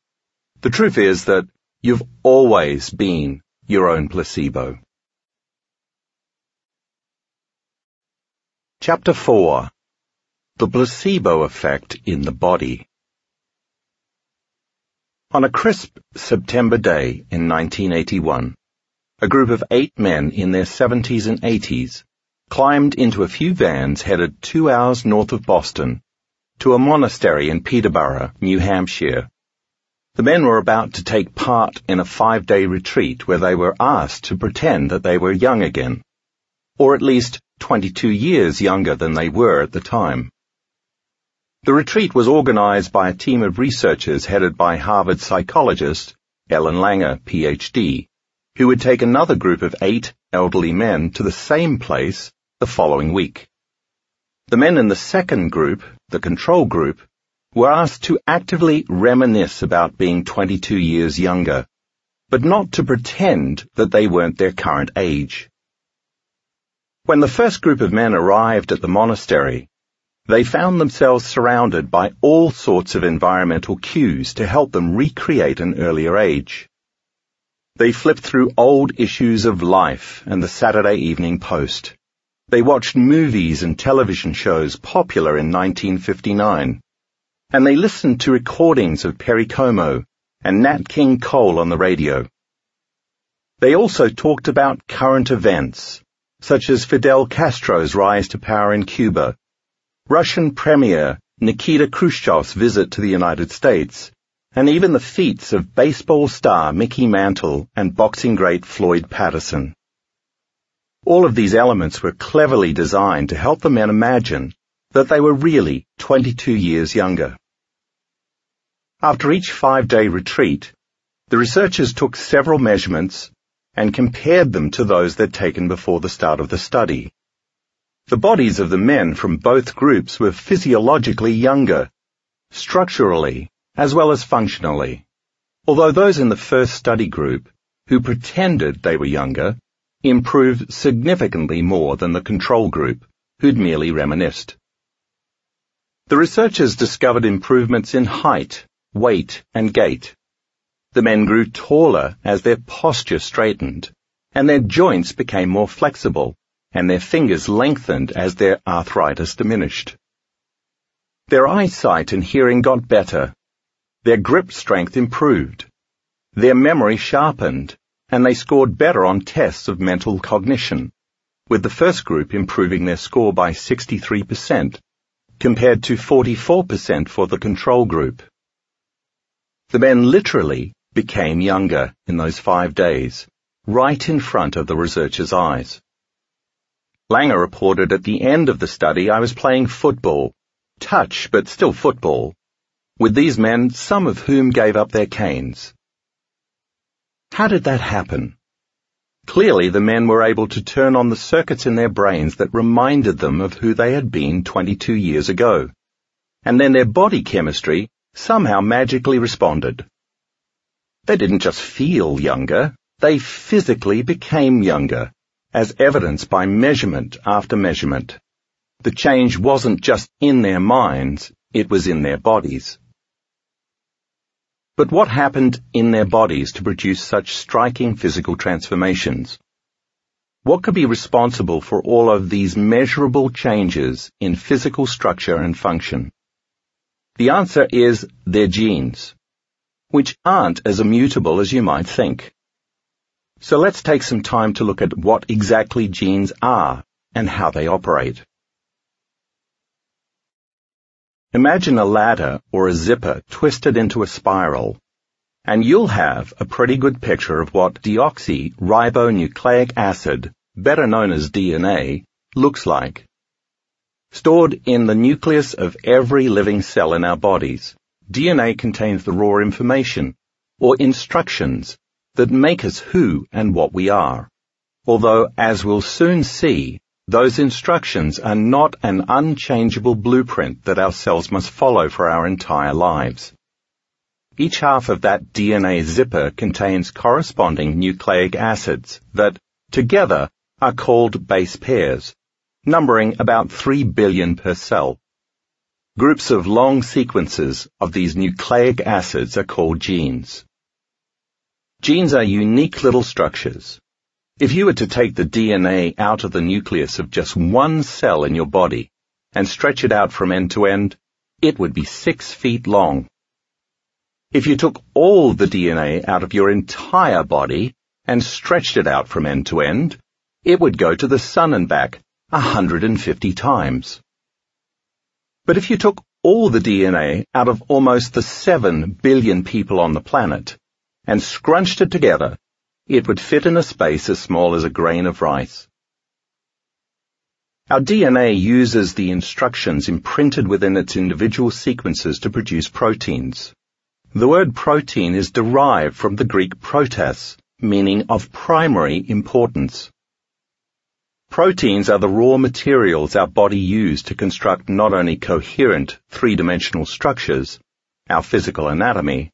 the truth is that you've always been your own placebo. Chapter 4 The Placebo Effect in the Body On a crisp September day in 1981, a group of eight men in their 70s and 80s climbed into a few vans headed two hours north of Boston to a monastery in Peterborough, New Hampshire. The men were about to take part in a five-day retreat where they were asked to pretend that they were young again, or at least 22 years younger than they were at the time. The retreat was organized by a team of researchers headed by Harvard psychologist Ellen Langer, PhD, who would take another group of eight elderly men to the same place the following week. The men in the second group, the control group, were asked to actively reminisce about being 22 years younger, but not to pretend that they weren't their current age. When the first group of men arrived at the monastery, they found themselves surrounded by all sorts of environmental cues to help them recreate an earlier age. They flipped through old issues of Life and the Saturday Evening Post. They watched movies and television shows popular in 1959. And they listened to recordings of Perry Como and Nat King Cole on the radio. They also talked about current events, such as Fidel Castro's rise to power in Cuba, Russian Premier Nikita Khrushchev's visit to the United States, and even the feats of baseball star Mickey Mantle and boxing great Floyd Patterson. All of these elements were cleverly designed to help the men imagine that they were really 22 years younger. After each five-day retreat, the researchers took several measurements and compared them to those they'd taken before the start of the study. The bodies of the men from both groups were physiologically younger, structurally as well as functionally. Although those in the first study group, who pretended they were younger, improved significantly more than the control group, who'd merely reminisced. The researchers discovered improvements in height, weight, and gait. The men grew taller as their posture straightened, and their joints became more flexible, and their fingers lengthened as their arthritis diminished. Their eyesight and hearing got better, their grip strength improved. Their memory sharpened, and they scored better on tests of mental cognition, with the first group improving their score by 63%, compared to 44% for the control group. The men literally became younger in those five days, right in front of the researchers' eyes. Langer reported at the end of the study I was playing football, touch but still football, with these men, some of whom gave up their canes. How did that happen? Clearly, the men were able to turn on the circuits in their brains that reminded them of who they had been 22 years ago. And then their body chemistry somehow magically responded. They didn't just feel younger, they physically became younger, as evidenced by measurement after measurement. The change wasn't just in their minds, it was in their bodies. But what happened in their bodies to produce such striking physical transformations? What could be responsible for all of these measurable changes in physical structure and function? The answer is their genes, which aren't as immutable as you might think. So let's take some time to look at what exactly genes are and how they operate. Imagine a ladder or a zipper twisted into a spiral, and you'll have a pretty good picture of what deoxyribonucleic acid, better known as DNA, looks like. Stored in the nucleus of every living cell in our bodies, DNA contains the raw information, or instructions, that make us who and what we are. Although, as we'll soon see, those instructions are not an unchangeable blueprint that our cells must follow for our entire lives. Each half of that DNA zipper contains corresponding nucleic acids that, together, are called base pairs, numbering about 3 billion per cell. Groups of long sequences of these nucleic acids are called genes. Genes are unique little structures. If you were to take the DNA out of the nucleus of just one cell in your body and stretch it out from end to end, it would be six feet long. If you took all the DNA out of your entire body and stretched it out from end to end, it would go to the sun and back 150 times. But if you took all the DNA out of almost the 7 billion people on the planet and scrunched it together, it would fit in a space as small as a grain of rice. Our DNA uses the instructions imprinted within its individual sequences to produce proteins. The word protein is derived from the Greek protas, meaning of primary importance. Proteins are the raw materials our body uses to construct not only coherent three-dimensional structures, our physical anatomy,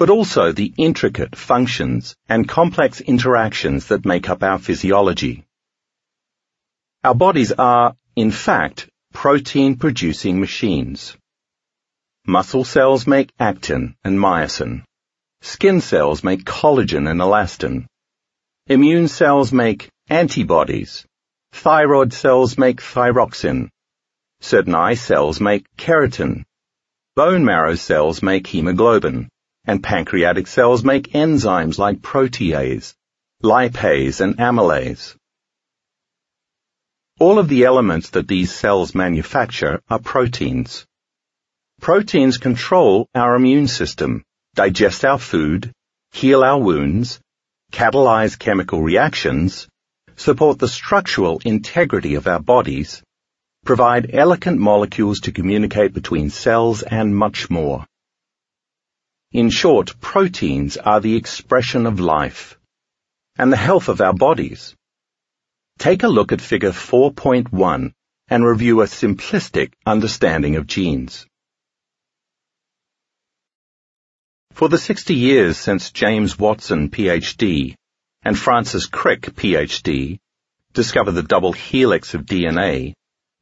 but also the intricate functions and complex interactions that make up our physiology. Our bodies are, in fact, protein-producing machines. Muscle cells make actin and myosin. Skin cells make collagen and elastin. Immune cells make antibodies Thyroid cells make thyroxin. Certain eye cells make keratin. Bone marrow cells make hemoglobin. And pancreatic cells make enzymes like protease, lipase, and amylase. All of the elements that these cells manufacture are proteins. Proteins control our immune system, digest our food, heal our wounds, catalyze chemical reactions, support the structural integrity of our bodies, provide elegant molecules to communicate between cells, and much more. In short, proteins are the expression of life and the health of our bodies. Take a look at figure 4.1 and review a simplistic understanding of genes. For the 60 years since James Watson, PhD, and Francis Crick, PhD, discovered the double helix of DNA,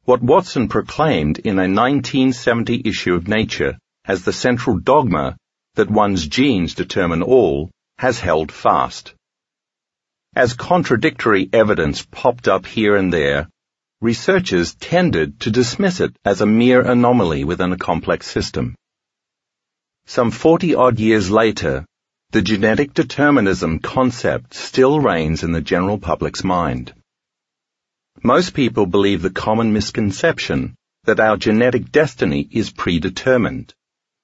what Watson proclaimed in a 1970 issue of Nature as the central dogma that one's genes determine all has held fast. As contradictory evidence popped up here and there, researchers tended to dismiss it as a mere anomaly within a complex system. Some 40 odd years later, the genetic determinism concept still reigns in the general public's mind. Most people believe the common misconception that our genetic destiny is predetermined,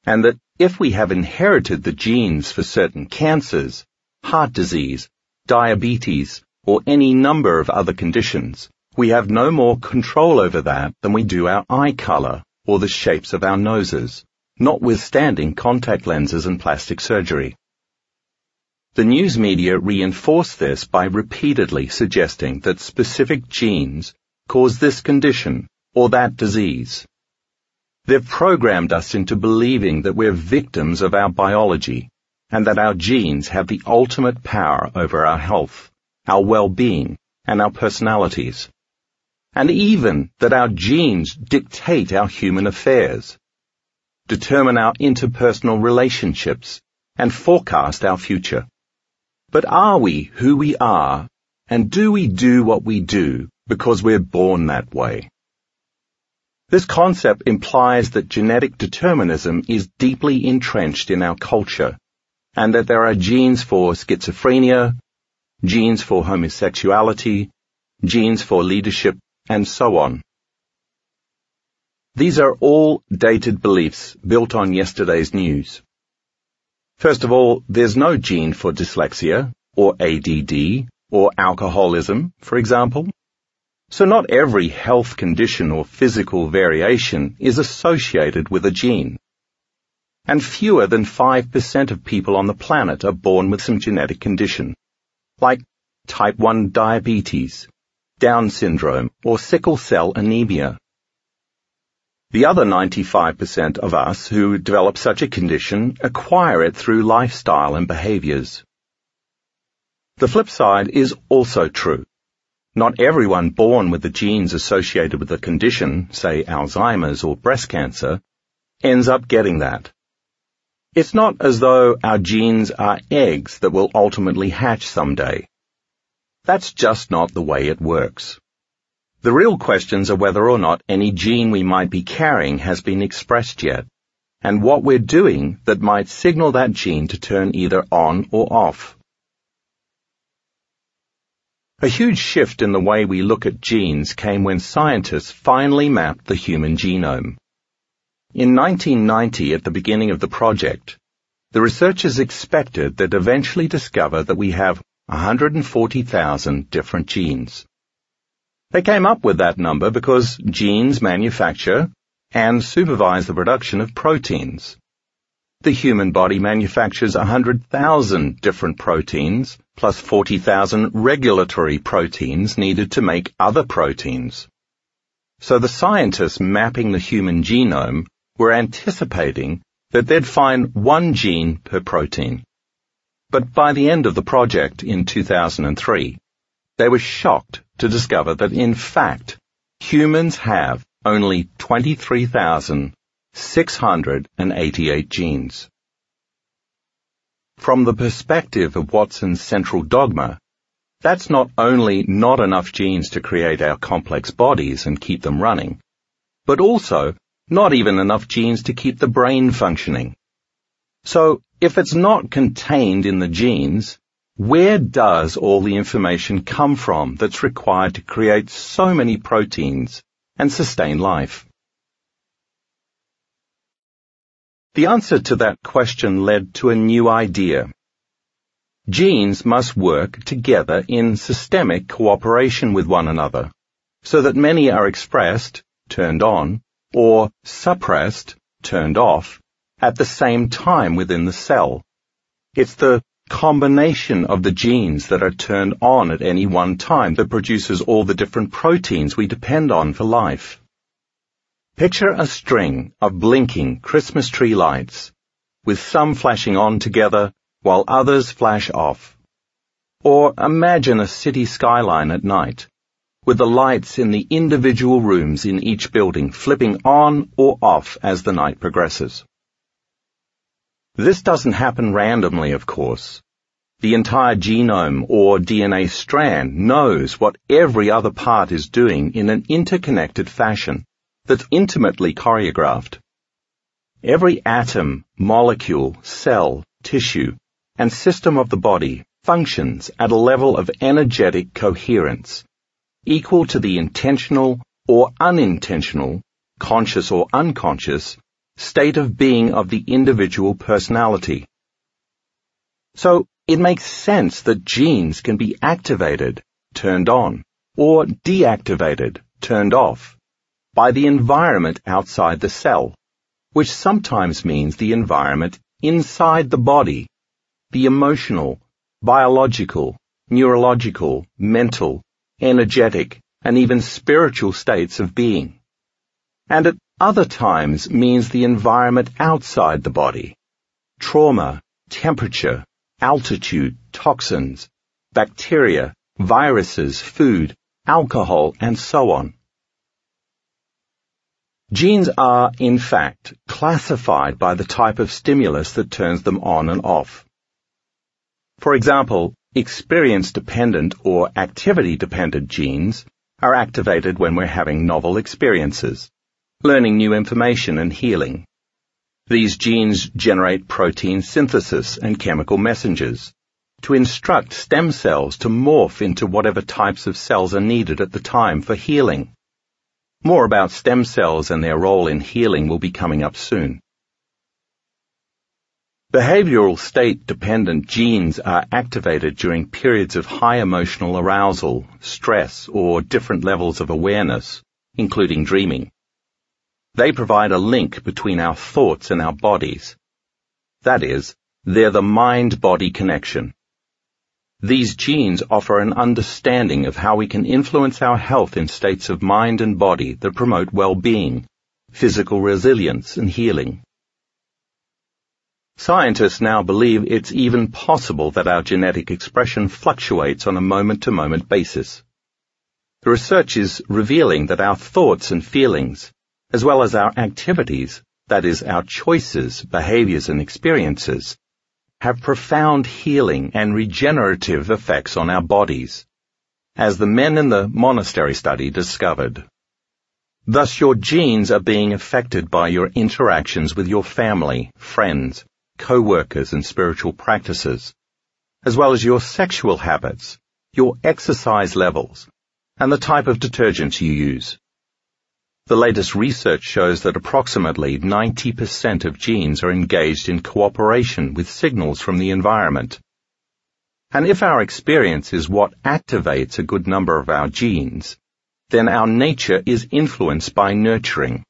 and that if we have inherited the genes for certain cancers, heart disease, diabetes, or any number of other conditions, we have no more control over that than we do our eye color or the shapes of our noses, notwithstanding contact lenses and plastic surgery. The news media reinforce this by repeatedly suggesting that specific genes cause this condition or that disease. They've programmed us into believing that we're victims of our biology and that our genes have the ultimate power over our health, our well-being, and our personalities. And even that our genes dictate our human affairs, determine our interpersonal relationships, and forecast our future. But are we who we are, and do we do what we do because we're born that way? This concept implies that genetic determinism is deeply entrenched in our culture, and that there are genes for schizophrenia, genes for homosexuality, genes for leadership, and so on. These are all dated beliefs built on yesterday's news. First of all, there's no gene for dyslexia, or ADD, or alcoholism, for example. So not every health condition or physical variation is associated with a gene. And fewer than 5% of people on the planet are born with some genetic condition, like type 1 diabetes, Down syndrome, or sickle cell anemia. The other 95% of us who develop such a condition acquire it through lifestyle and behaviors. The flip side is also true. Not everyone born with the genes associated with the condition, say Alzheimer's or breast cancer, ends up getting that. It's not as though our genes are eggs that will ultimately hatch someday. That's just not the way it works. The real questions are whether or not any gene we might be carrying has been expressed yet, and what we're doing that might signal that gene to turn either on or off. A huge shift in the way we look at genes came when scientists finally mapped the human genome. In 1990, at the beginning of the project, the researchers expected they'd eventually discover that we have 140,000 different genes. They came up with that number because genes manufacture and supervise the production of proteins. The human body manufactures 100,000 different proteins, plus 40,000 regulatory proteins needed to make other proteins. So the scientists mapping the human genome were anticipating that they'd find one gene per protein. But by the end of the project in 2003, they were shocked to discover that in fact, humans have only 23,000 688 genes. From the perspective of Watson's central dogma, that's not only not enough genes to create our complex bodies and keep them running, but also not even enough genes to keep the brain functioning. So, if it's not contained in the genes, where does all the information come from that's required to create so many proteins and sustain life? The answer to that question led to a new idea. Genes must work together in systemic cooperation with one another, so that many are expressed, turned on, or suppressed, turned off, at the same time within the cell. It's the combination of the genes that are turned on at any one time that produces all the different proteins we depend on for life. Picture a string of blinking Christmas tree lights, with some flashing on together while others flash off. Or imagine a city skyline at night, with the lights in the individual rooms in each building flipping on or off as the night progresses. This doesn't happen randomly, of course. The entire genome or DNA strand knows what every other part is doing in an interconnected fashion that's intimately choreographed. Every atom, molecule, cell, tissue, and system of the body functions at a level of energetic coherence, equal to the intentional or unintentional, conscious or unconscious, state of being of the individual personality. So, it makes sense that genes can be activated, turned on, or deactivated, turned off by the environment outside the cell, which sometimes means the environment inside the body, the emotional, biological, neurological, mental, energetic, and even spiritual states of being. And at other times means the environment outside the body, trauma, temperature, altitude, toxins, bacteria, viruses, food, alcohol, and so on. Genes are, in fact, classified by the type of stimulus that turns them on and off. For example, experience-dependent or activity-dependent genes are activated when we're having novel experiences, learning new information and healing. These genes generate protein synthesis and chemical messengers to instruct stem cells to morph into whatever types of cells are needed at the time for healing. More about stem cells and their role in healing will be coming up soon. Behavioral state dependent genes are activated during periods of high emotional arousal, stress, or different levels of awareness, including dreaming. They provide a link between our thoughts and our bodies. That is, they're the mind-body connection. These genes offer an understanding of how we can influence our health in states of mind and body that promote well-being, physical resilience, and healing. Scientists now believe it's even possible that our genetic expression fluctuates on a moment-to-moment basis. The research is revealing that our thoughts and feelings, as well as our activities, that is, our choices, behaviors, and experiences, have profound healing and regenerative effects on our bodies, as the men in the monastery study discovered. Thus your genes are being affected by your interactions with your family, friends, co-workers and spiritual practices, as well as your sexual habits, your exercise levels, and the type of detergents you use. The latest research shows that approximately 90% of genes are engaged in cooperation with signals from the environment. And if our experience is what activates a good number of our genes, then our nature is influenced by nurturing.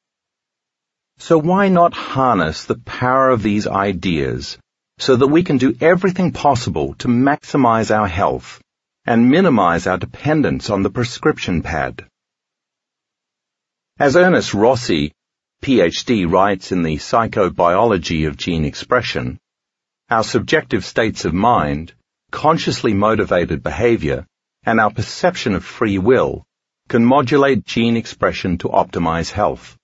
So why not harness the power of these ideas so that we can do everything possible to maximize our health and minimize our dependence on the prescription pad? As Ernest Rossi, PhD, writes in the Psychobiology of Gene Expression, our subjective states of mind, consciously motivated behavior, and our perception of free will can modulate gene expression to optimize health.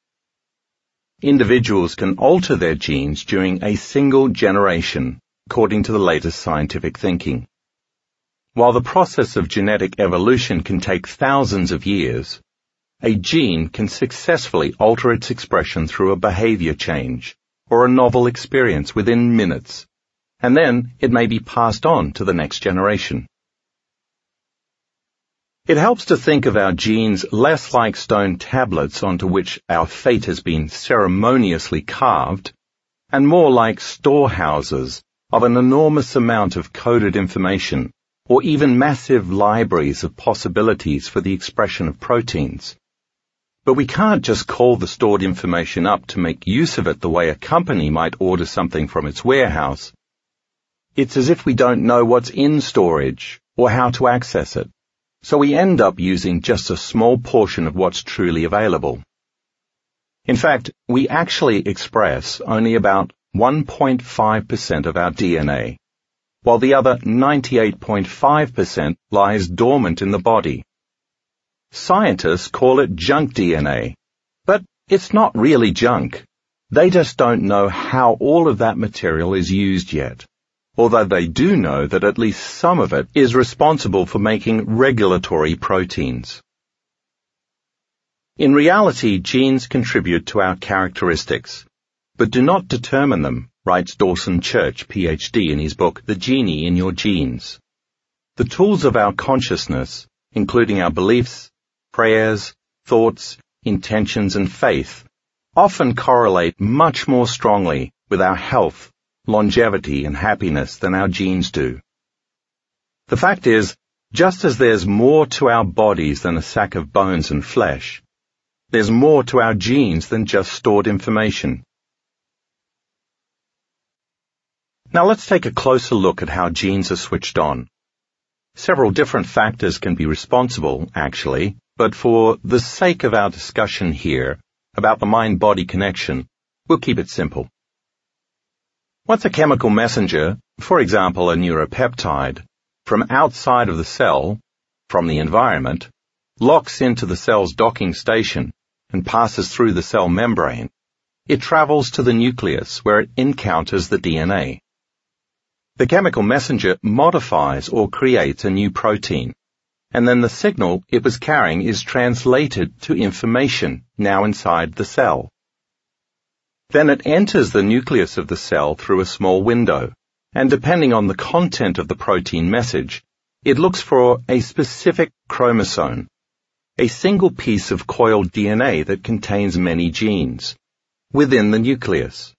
Individuals can alter their genes during a single generation, according to the latest scientific thinking. While the process of genetic evolution can take thousands of years, a gene can successfully alter its expression through a behavior change or a novel experience within minutes, and then it may be passed on to the next generation. It helps to think of our genes less like stone tablets onto which our fate has been ceremoniously carved, and more like storehouses of an enormous amount of coded information, or even massive libraries of possibilities for the expression of proteins. But we can't just call the stored information up to make use of it the way a company might order something from its warehouse. It's as if we don't know what's in storage or how to access it. So we end up using just a small portion of what's truly available. In fact, we actually express only about 1.5% of our DNA, while the other 98.5% lies dormant in the body. Scientists call it junk DNA. But it's not really junk. They just don't know how all of that material is used yet. Although they do know that at least some of it is responsible for making regulatory proteins. In reality, genes contribute to our characteristics, but do not determine them, writes Dawson Church, PhD, in his book, The Genie in Your Genes. The tools of our consciousness, including our beliefs, prayers, thoughts, intentions, and faith often correlate much more strongly with our health, longevity, and happiness than our genes do. The fact is, just as there's more to our bodies than a sack of bones and flesh, there's more to our genes than just stored information. Now let's take a closer look at how genes are switched on. Several different factors can be responsible, actually, but for the sake of our discussion here about the mind-body connection, we'll keep it simple. Once a chemical messenger, for example a neuropeptide, from outside of the cell, from the environment, locks into the cell's docking station and passes through the cell membrane, it travels to the nucleus where it encounters the DNA. The chemical messenger modifies or creates a new protein and then the signal it was carrying is translated to information now inside the cell. Then it enters the nucleus of the cell through a small window, and depending on the content of the protein message, it looks for a specific chromosome, a single piece of coiled DNA that contains many genes, within the nucleus.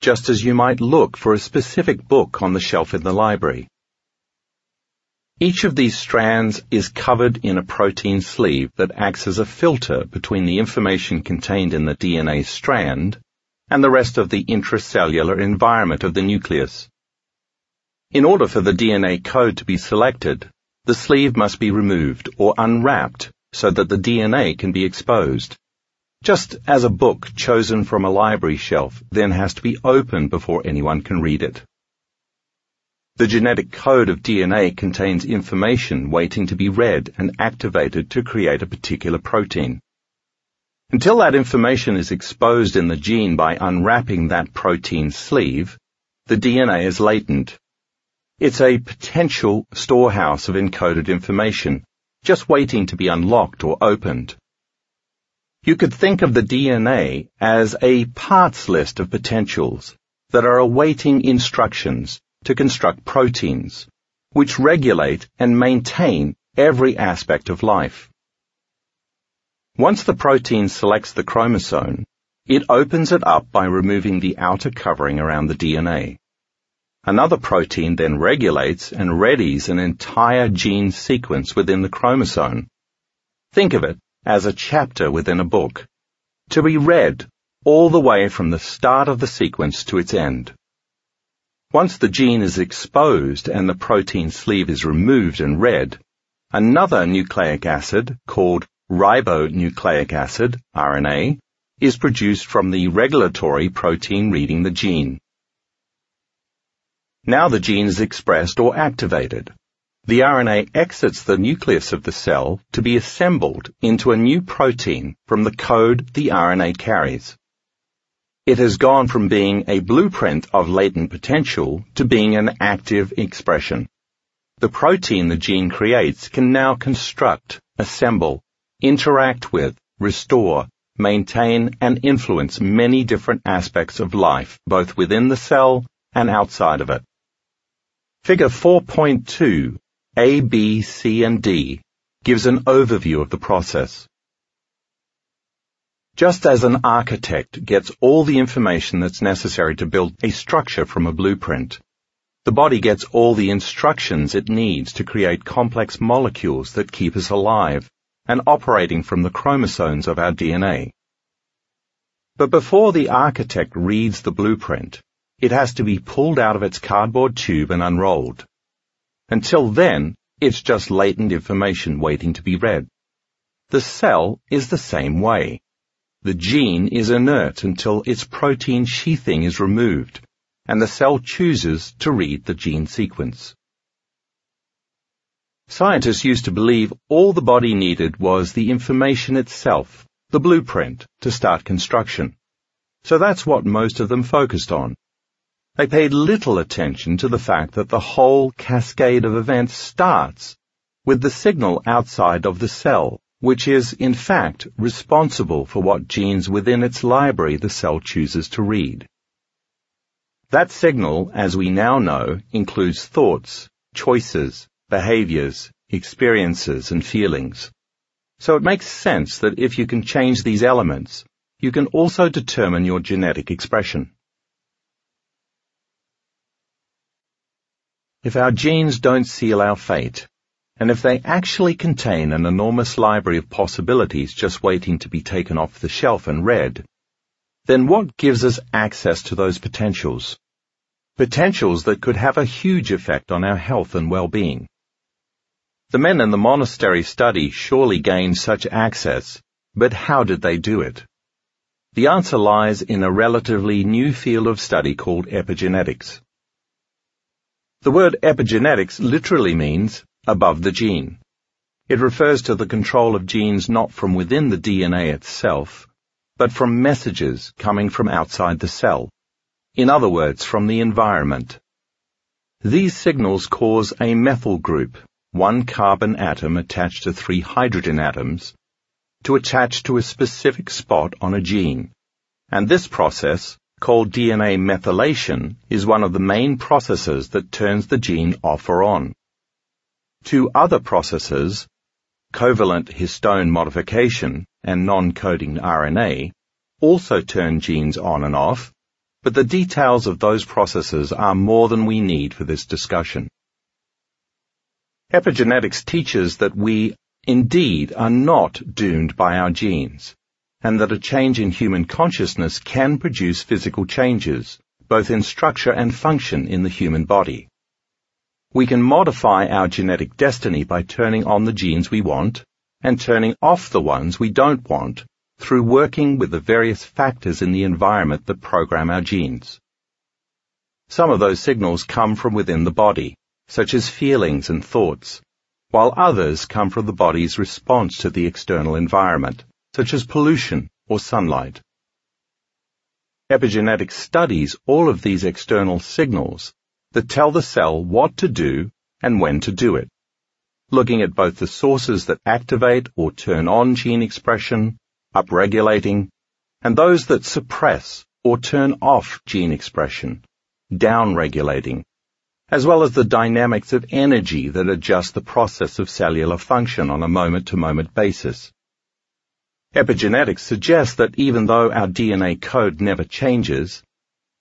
just as you might look for a specific book on the shelf in the library. Each of these strands is covered in a protein sleeve that acts as a filter between the information contained in the DNA strand and the rest of the intracellular environment of the nucleus. In order for the DNA code to be selected, the sleeve must be removed or unwrapped so that the DNA can be exposed. Just as a book chosen from a library shelf then has to be opened before anyone can read it. The genetic code of DNA contains information waiting to be read and activated to create a particular protein. Until that information is exposed in the gene by unwrapping that protein sleeve, the DNA is latent. It's a potential storehouse of encoded information, just waiting to be unlocked or opened. You could think of the DNA as a parts list of potentials that are awaiting instructions to construct proteins, which regulate and maintain every aspect of life. Once the protein selects the chromosome, it opens it up by removing the outer covering around the DNA. Another protein then regulates and readies an entire gene sequence within the chromosome. Think of it as a chapter within a book, to be read all the way from the start of the sequence to its end. Once the gene is exposed and the protein sleeve is removed and read, another nucleic acid called ribonucleic acid, RNA, is produced from the regulatory protein reading the gene. Now the gene is expressed or activated the RNA exits the nucleus of the cell to be assembled into a new protein from the code the RNA carries. It has gone from being a blueprint of latent potential to being an active expression. The protein the gene creates can now construct, assemble, interact with, restore, maintain, and influence many different aspects of life, both within the cell and outside of it. Figure 4.2 a, B, C, and D gives an overview of the process. Just as an architect gets all the information that's necessary to build a structure from a blueprint, the body gets all the instructions it needs to create complex molecules that keep us alive and operating from the chromosomes of our DNA. But before the architect reads the blueprint, it has to be pulled out of its cardboard tube and unrolled. Until then, it's just latent information waiting to be read. The cell is the same way. The gene is inert until its protein sheathing is removed, and the cell chooses to read the gene sequence. Scientists used to believe all the body needed was the information itself, the blueprint, to start construction. So that's what most of them focused on. They paid little attention to the fact that the whole cascade of events starts with the signal outside of the cell, which is, in fact, responsible for what genes within its library the cell chooses to read. That signal, as we now know, includes thoughts, choices, behaviors, experiences, and feelings. So it makes sense that if you can change these elements, you can also determine your genetic expression. If our genes don't seal our fate, and if they actually contain an enormous library of possibilities just waiting to be taken off the shelf and read, then what gives us access to those potentials? Potentials that could have a huge effect on our health and well-being. The men in the monastery study surely gained such access, but how did they do it? The answer lies in a relatively new field of study called epigenetics. The word epigenetics literally means above the gene. It refers to the control of genes not from within the DNA itself, but from messages coming from outside the cell. In other words, from the environment. These signals cause a methyl group, one carbon atom attached to three hydrogen atoms, to attach to a specific spot on a gene. And this process, called DNA methylation, is one of the main processes that turns the gene off or on. Two other processes, covalent histone modification and non-coding RNA, also turn genes on and off, but the details of those processes are more than we need for this discussion. Epigenetics teaches that we, indeed, are not doomed by our genes, and that a change in human consciousness can produce physical changes, both in structure and function in the human body. We can modify our genetic destiny by turning on the genes we want and turning off the ones we don't want through working with the various factors in the environment that program our genes. Some of those signals come from within the body, such as feelings and thoughts, while others come from the body's response to the external environment, such as pollution or sunlight. Epigenetics studies all of these external signals that tell the cell what to do and when to do it, looking at both the sources that activate or turn on gene expression, upregulating, and those that suppress or turn off gene expression, downregulating, as well as the dynamics of energy that adjust the process of cellular function on a moment-to-moment basis. Epigenetics suggests that even though our DNA code never changes,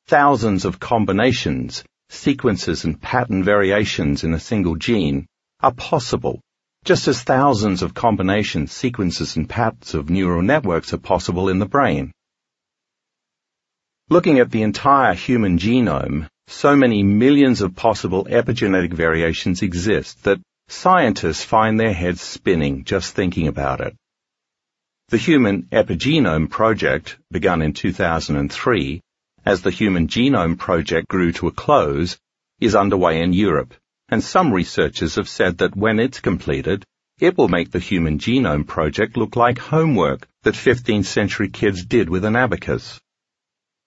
thousands of combinations, sequences and pattern variations in a single gene are possible, just as thousands of combinations, sequences and patterns of neural networks are possible in the brain. Looking at the entire human genome, so many millions of possible epigenetic variations exist that scientists find their heads spinning just thinking about it. The Human Epigenome Project, begun in 2003, as the Human Genome Project grew to a close, is underway in Europe, and some researchers have said that when it's completed, it will make the Human Genome Project look like homework that 15th century kids did with an abacus.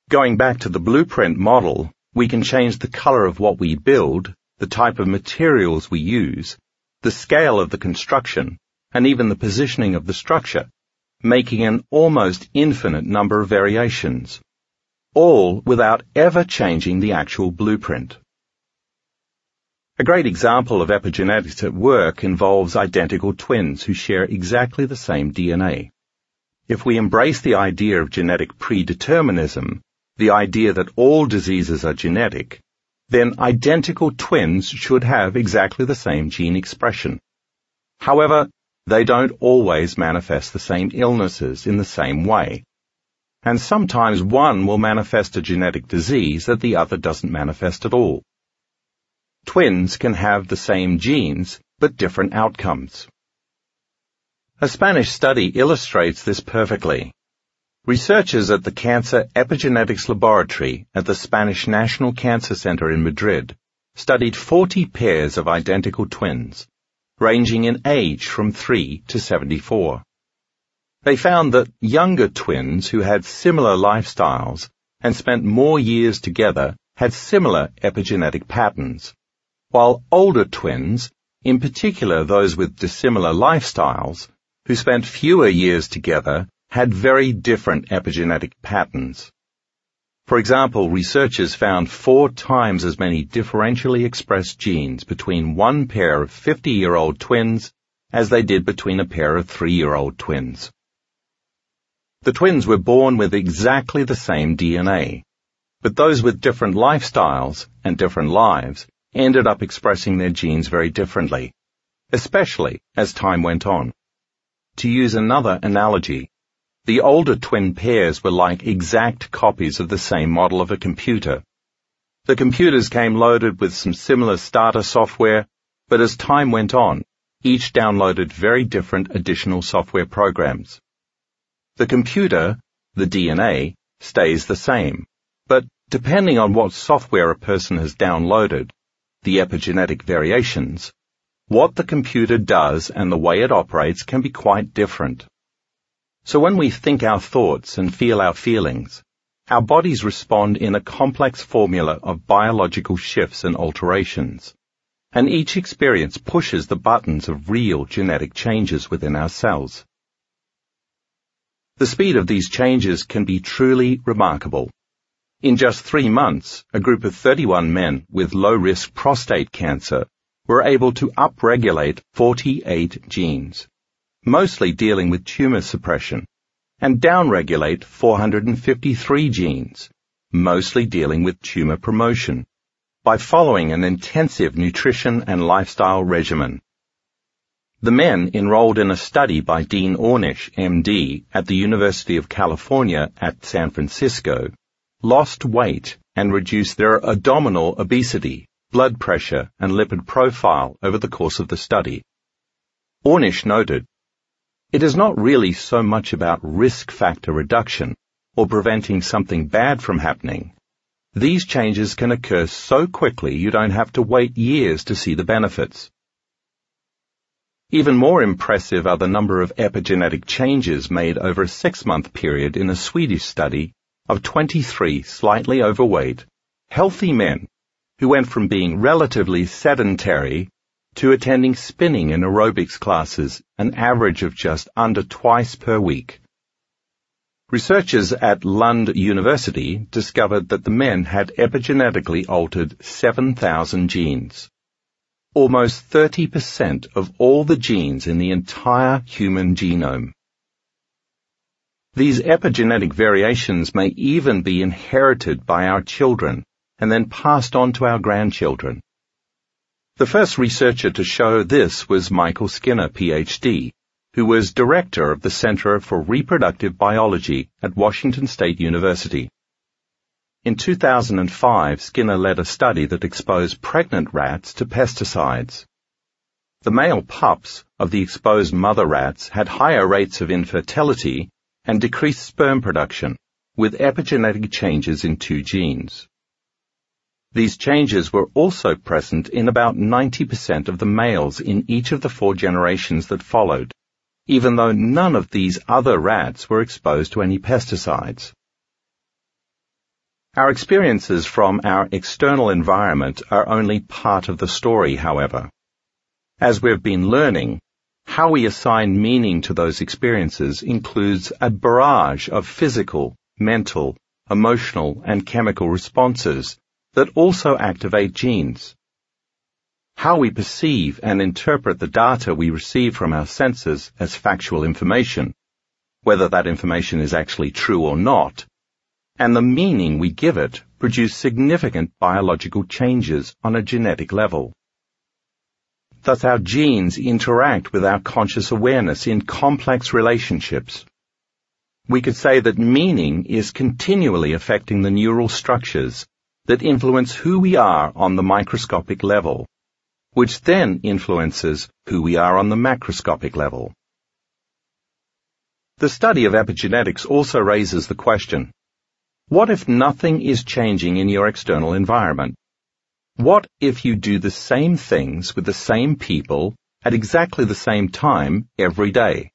Going back to the blueprint model, we can change the color of what we build, the type of materials we use, the scale of the construction, and even the positioning of the structure, making an almost infinite number of variations, all without ever changing the actual blueprint. A great example of epigenetics at work involves identical twins who share exactly the same DNA. If we embrace the idea of genetic predeterminism, the idea that all diseases are genetic, then identical twins should have exactly the same gene expression. However, they don't always manifest the same illnesses in the same way. And sometimes one will manifest a genetic disease that the other doesn't manifest at all. Twins can have the same genes, but different outcomes. A Spanish study illustrates this perfectly. Researchers at the Cancer Epigenetics Laboratory at the Spanish National Cancer Center in Madrid studied 40 pairs of identical twins, ranging in age from 3 to 74. They found that younger twins who had similar lifestyles and spent more years together had similar epigenetic patterns, while older twins, in particular those with dissimilar lifestyles, who spent fewer years together had very different epigenetic patterns. For example, researchers found four times as many differentially expressed genes between one pair of 50-year-old twins as they did between a pair of three-year-old twins. The twins were born with exactly the same DNA, but those with different lifestyles and different lives ended up expressing their genes very differently, especially as time went on. To use another analogy, the older twin pairs were like exact copies of the same model of a computer. The computers came loaded with some similar starter software, but as time went on, each downloaded very different additional software programs. The computer, the DNA, stays the same, but depending on what software a person has downloaded, the epigenetic variations, what the computer does and the way it operates can be quite different. So when we think our thoughts and feel our feelings, our bodies respond in a complex formula of biological shifts and alterations, and each experience pushes the buttons of real genetic changes within our cells. The speed of these changes can be truly remarkable. In just three months, a group of 31 men with low-risk prostate cancer were able to upregulate 48 genes mostly dealing with tumor suppression, and downregulate 453 genes, mostly dealing with tumor promotion, by following an intensive nutrition and lifestyle regimen. The men enrolled in a study by Dean Ornish, MD, at the University of California at San Francisco, lost weight and reduced their abdominal obesity, blood pressure, and lipid profile over the course of the study. Ornish noted, It is not really so much about risk factor reduction or preventing something bad from happening. These changes can occur so quickly you don't have to wait years to see the benefits. Even more impressive are the number of epigenetic changes made over a six-month period in a Swedish study of 23 slightly overweight, healthy men who went from being relatively sedentary to attending spinning and aerobics classes an average of just under twice per week. Researchers at Lund University discovered that the men had epigenetically altered 7,000 genes almost 30% of all the genes in the entire human genome. These epigenetic variations may even be inherited by our children and then passed on to our grandchildren. The first researcher to show this was Michael Skinner, PhD, who was director of the Center for Reproductive Biology at Washington State University. In 2005, Skinner led a study that exposed pregnant rats to pesticides. The male pups of the exposed mother rats had higher rates of infertility and decreased sperm production, with epigenetic changes in two genes. These changes were also present in about 90% of the males in each of the four generations that followed, even though none of these other rats were exposed to any pesticides. Our experiences from our external environment are only part of the story, however. As we've been learning, how we assign meaning to those experiences includes a barrage of physical, mental, emotional, and chemical responses that also activate genes. How we perceive and interpret the data we receive from our senses as factual information, whether that information is actually true or not, and the meaning we give it produce significant biological changes on a genetic level. Thus our genes interact with our conscious awareness in complex relationships. We could say that meaning is continually affecting the neural structures that influence who we are on the microscopic level, which then influences who we are on the macroscopic level. The study of epigenetics also raises the question, what if nothing is changing in your external environment? What if you do the same things with the same people at exactly the same time every day?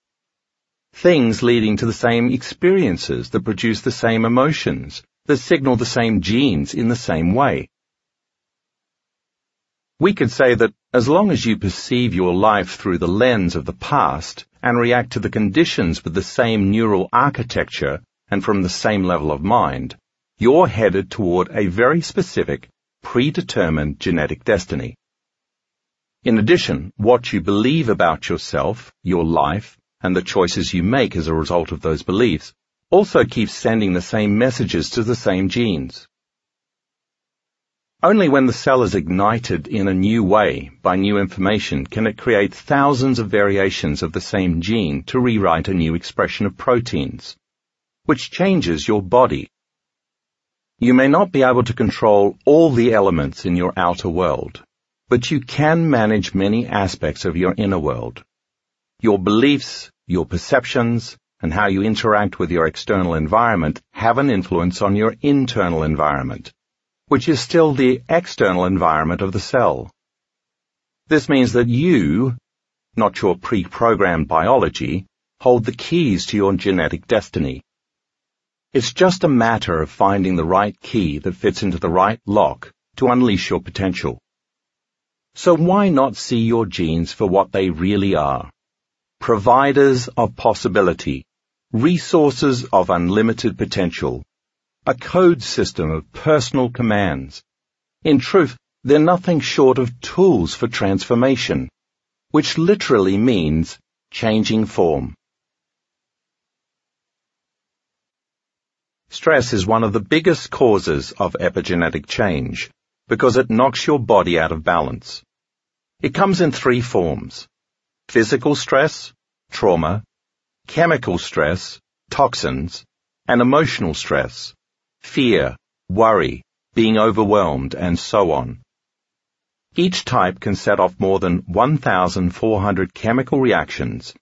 Things leading to the same experiences that produce the same emotions, that signal the same genes in the same way. We could say that as long as you perceive your life through the lens of the past and react to the conditions with the same neural architecture and from the same level of mind, you're headed toward a very specific, predetermined genetic destiny. In addition, what you believe about yourself, your life, and the choices you make as a result of those beliefs also keeps sending the same messages to the same genes. Only when the cell is ignited in a new way by new information can it create thousands of variations of the same gene to rewrite a new expression of proteins which changes your body. You may not be able to control all the elements in your outer world, but you can manage many aspects of your inner world. Your beliefs, your perceptions, and how you interact with your external environment have an influence on your internal environment, which is still the external environment of the cell. This means that you, not your pre-programmed biology, hold the keys to your genetic destiny. It's just a matter of finding the right key that fits into the right lock to unleash your potential. So why not see your genes for what they really are? Providers of possibility, resources of unlimited potential, a code system of personal commands. In truth, they're nothing short of tools for transformation, which literally means changing form. Stress is one of the biggest causes of epigenetic change because it knocks your body out of balance. It comes in three forms. Physical stress, trauma, chemical stress, toxins, and emotional stress, fear, worry, being overwhelmed, and so on. Each type can set off more than 1,400 chemical reactions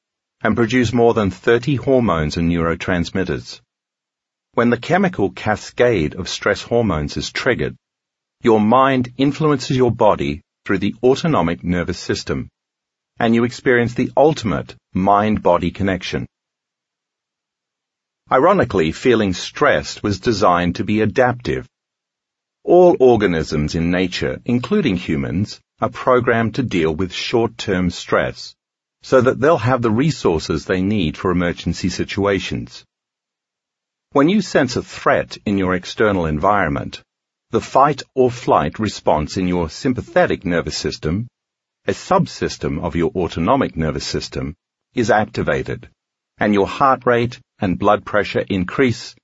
and produce more than 30 hormones and neurotransmitters. When the chemical cascade of stress hormones is triggered, your mind influences your body through the autonomic nervous system, and you experience the ultimate mind-body connection. Ironically, feeling stressed was designed to be adaptive. All organisms in nature, including humans, are programmed to deal with short-term stress so that they'll have the resources they need for emergency situations. When you sense a threat in your external environment, the fight or flight response in your sympathetic nervous system, a subsystem of your autonomic nervous system, is activated, and your heart rate and blood pressure increase,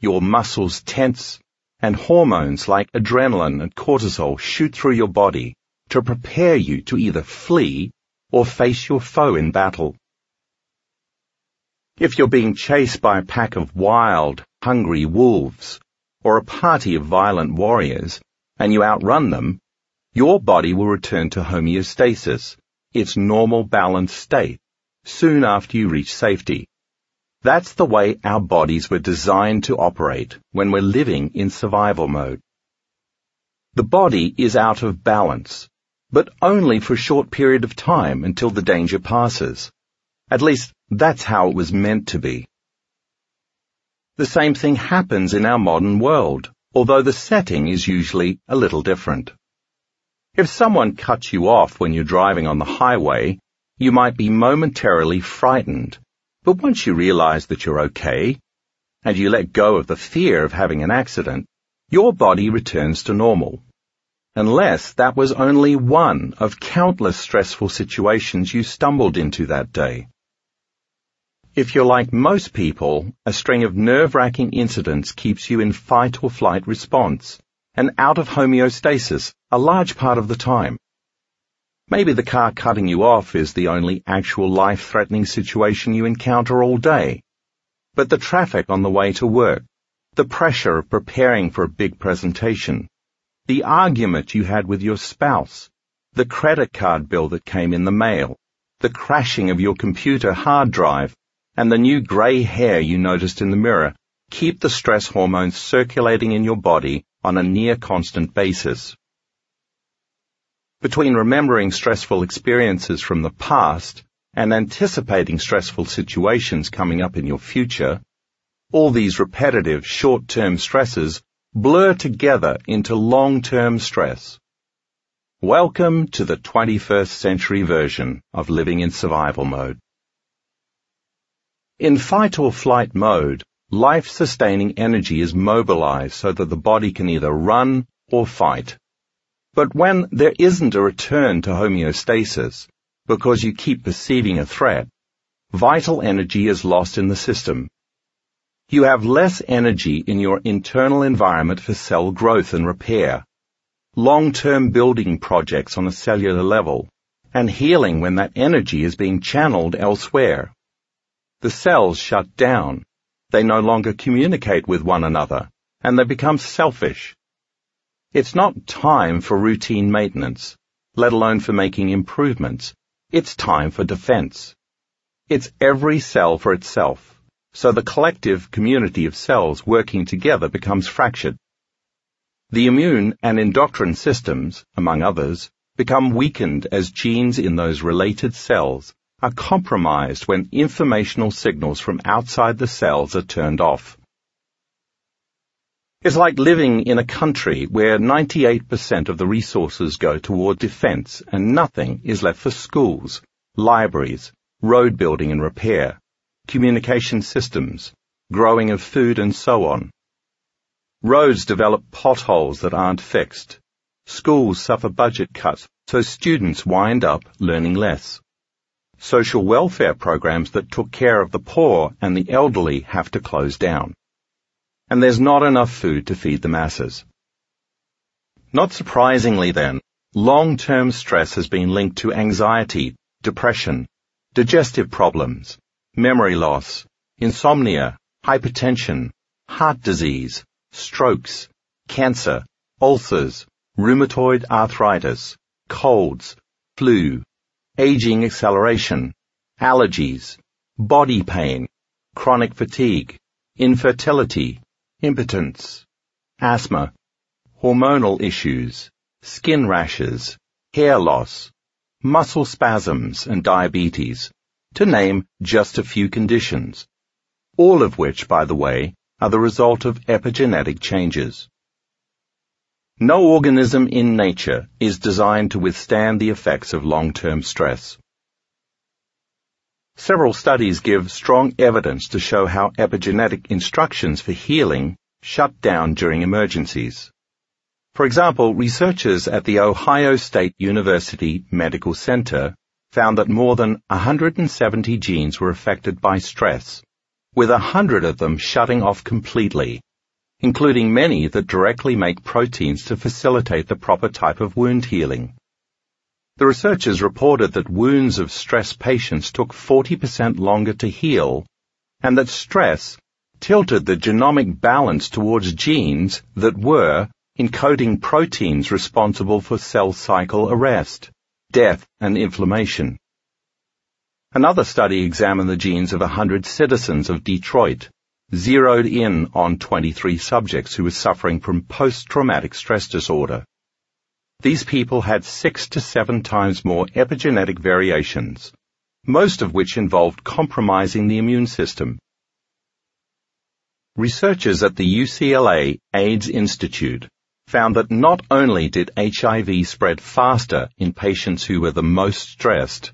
your muscles tense, and hormones like adrenaline and cortisol shoot through your body to prepare you to either flee or face your foe in battle. If you're being chased by a pack of wild, hungry wolves, or a party of violent warriors, and you outrun them, your body will return to homeostasis, its normal balanced state, soon after you reach safety. That's the way our bodies were designed to operate when we're living in survival mode. The body is out of balance, but only for a short period of time until the danger passes. At least, that's how it was meant to be. The same thing happens in our modern world, although the setting is usually a little different. If someone cuts you off when you're driving on the highway, you might be momentarily frightened. But once you realize that you're okay, and you let go of the fear of having an accident, your body returns to normal. Unless that was only one of countless stressful situations you stumbled into that day. If you're like most people, a string of nerve-wracking incidents keeps you in fight or flight response and out of homeostasis a large part of the time. Maybe the car cutting you off is the only actual life-threatening situation you encounter all day. But the traffic on the way to work, the pressure of preparing for a big presentation, the argument you had with your spouse, the credit card bill that came in the mail, the crashing of your computer hard drive, and the new grey hair you noticed in the mirror keep the stress hormones circulating in your body on a near constant basis. Between remembering stressful experiences from the past and anticipating stressful situations coming up in your future, all these repetitive short-term stresses blur together into long-term stress. Welcome to the 21st century version of living in survival mode. In fight or flight mode, life-sustaining energy is mobilized so that the body can either run or fight. But when there isn't a return to homeostasis, because you keep perceiving a threat, vital energy is lost in the system. You have less energy in your internal environment for cell growth and repair, long-term building projects on a cellular level, and healing when that energy is being channeled elsewhere. The cells shut down. They no longer communicate with one another, and they become selfish. It's not time for routine maintenance, let alone for making improvements. It's time for defense. It's every cell for itself, so the collective community of cells working together becomes fractured. The immune and endocrine systems, among others, become weakened as genes in those related cells are compromised when informational signals from outside the cells are turned off. It's like living in a country where 98% of the resources go toward defense and nothing is left for schools, libraries, road building and repair, communication systems, growing of food and so on. Roads develop potholes that aren't fixed. Schools suffer budget cuts, so students wind up learning less. Social welfare programs that took care of the poor and the elderly have to close down. and there's not enough food to feed the masses. Not surprisingly then, long-term stress has been linked to anxiety, depression, digestive problems, memory loss, insomnia, hypertension, heart disease, strokes, cancer, ulcers, rheumatoid arthritis, colds, flu, aging acceleration, allergies, body pain, chronic fatigue, infertility, impotence, asthma, hormonal issues, skin rashes, hair loss, muscle spasms and diabetes, to name just a few conditions, all of which, by the way, are the result of epigenetic changes. No organism in nature is designed to withstand the effects of long-term stress. Several studies give strong evidence to show how epigenetic instructions for healing shut down during emergencies. For example, researchers at the Ohio State University Medical Center found that more than 170 genes were affected by stress, with 100 of them shutting off completely, including many that directly make proteins to facilitate the proper type of wound healing. The researchers reported that wounds of stress patients took 40% longer to heal, and that stress tilted the genomic balance towards genes that were encoding proteins responsible for cell cycle arrest, death, and inflammation. Another study examined the genes of 100 citizens of Detroit, zeroed in on 23 subjects who were suffering from post-traumatic stress disorder. These people had six to seven times more epigenetic variations, most of which involved compromising the immune system. Researchers at the UCLA AIDS Institute found that not only did HIV spread faster in patients who were the most stressed,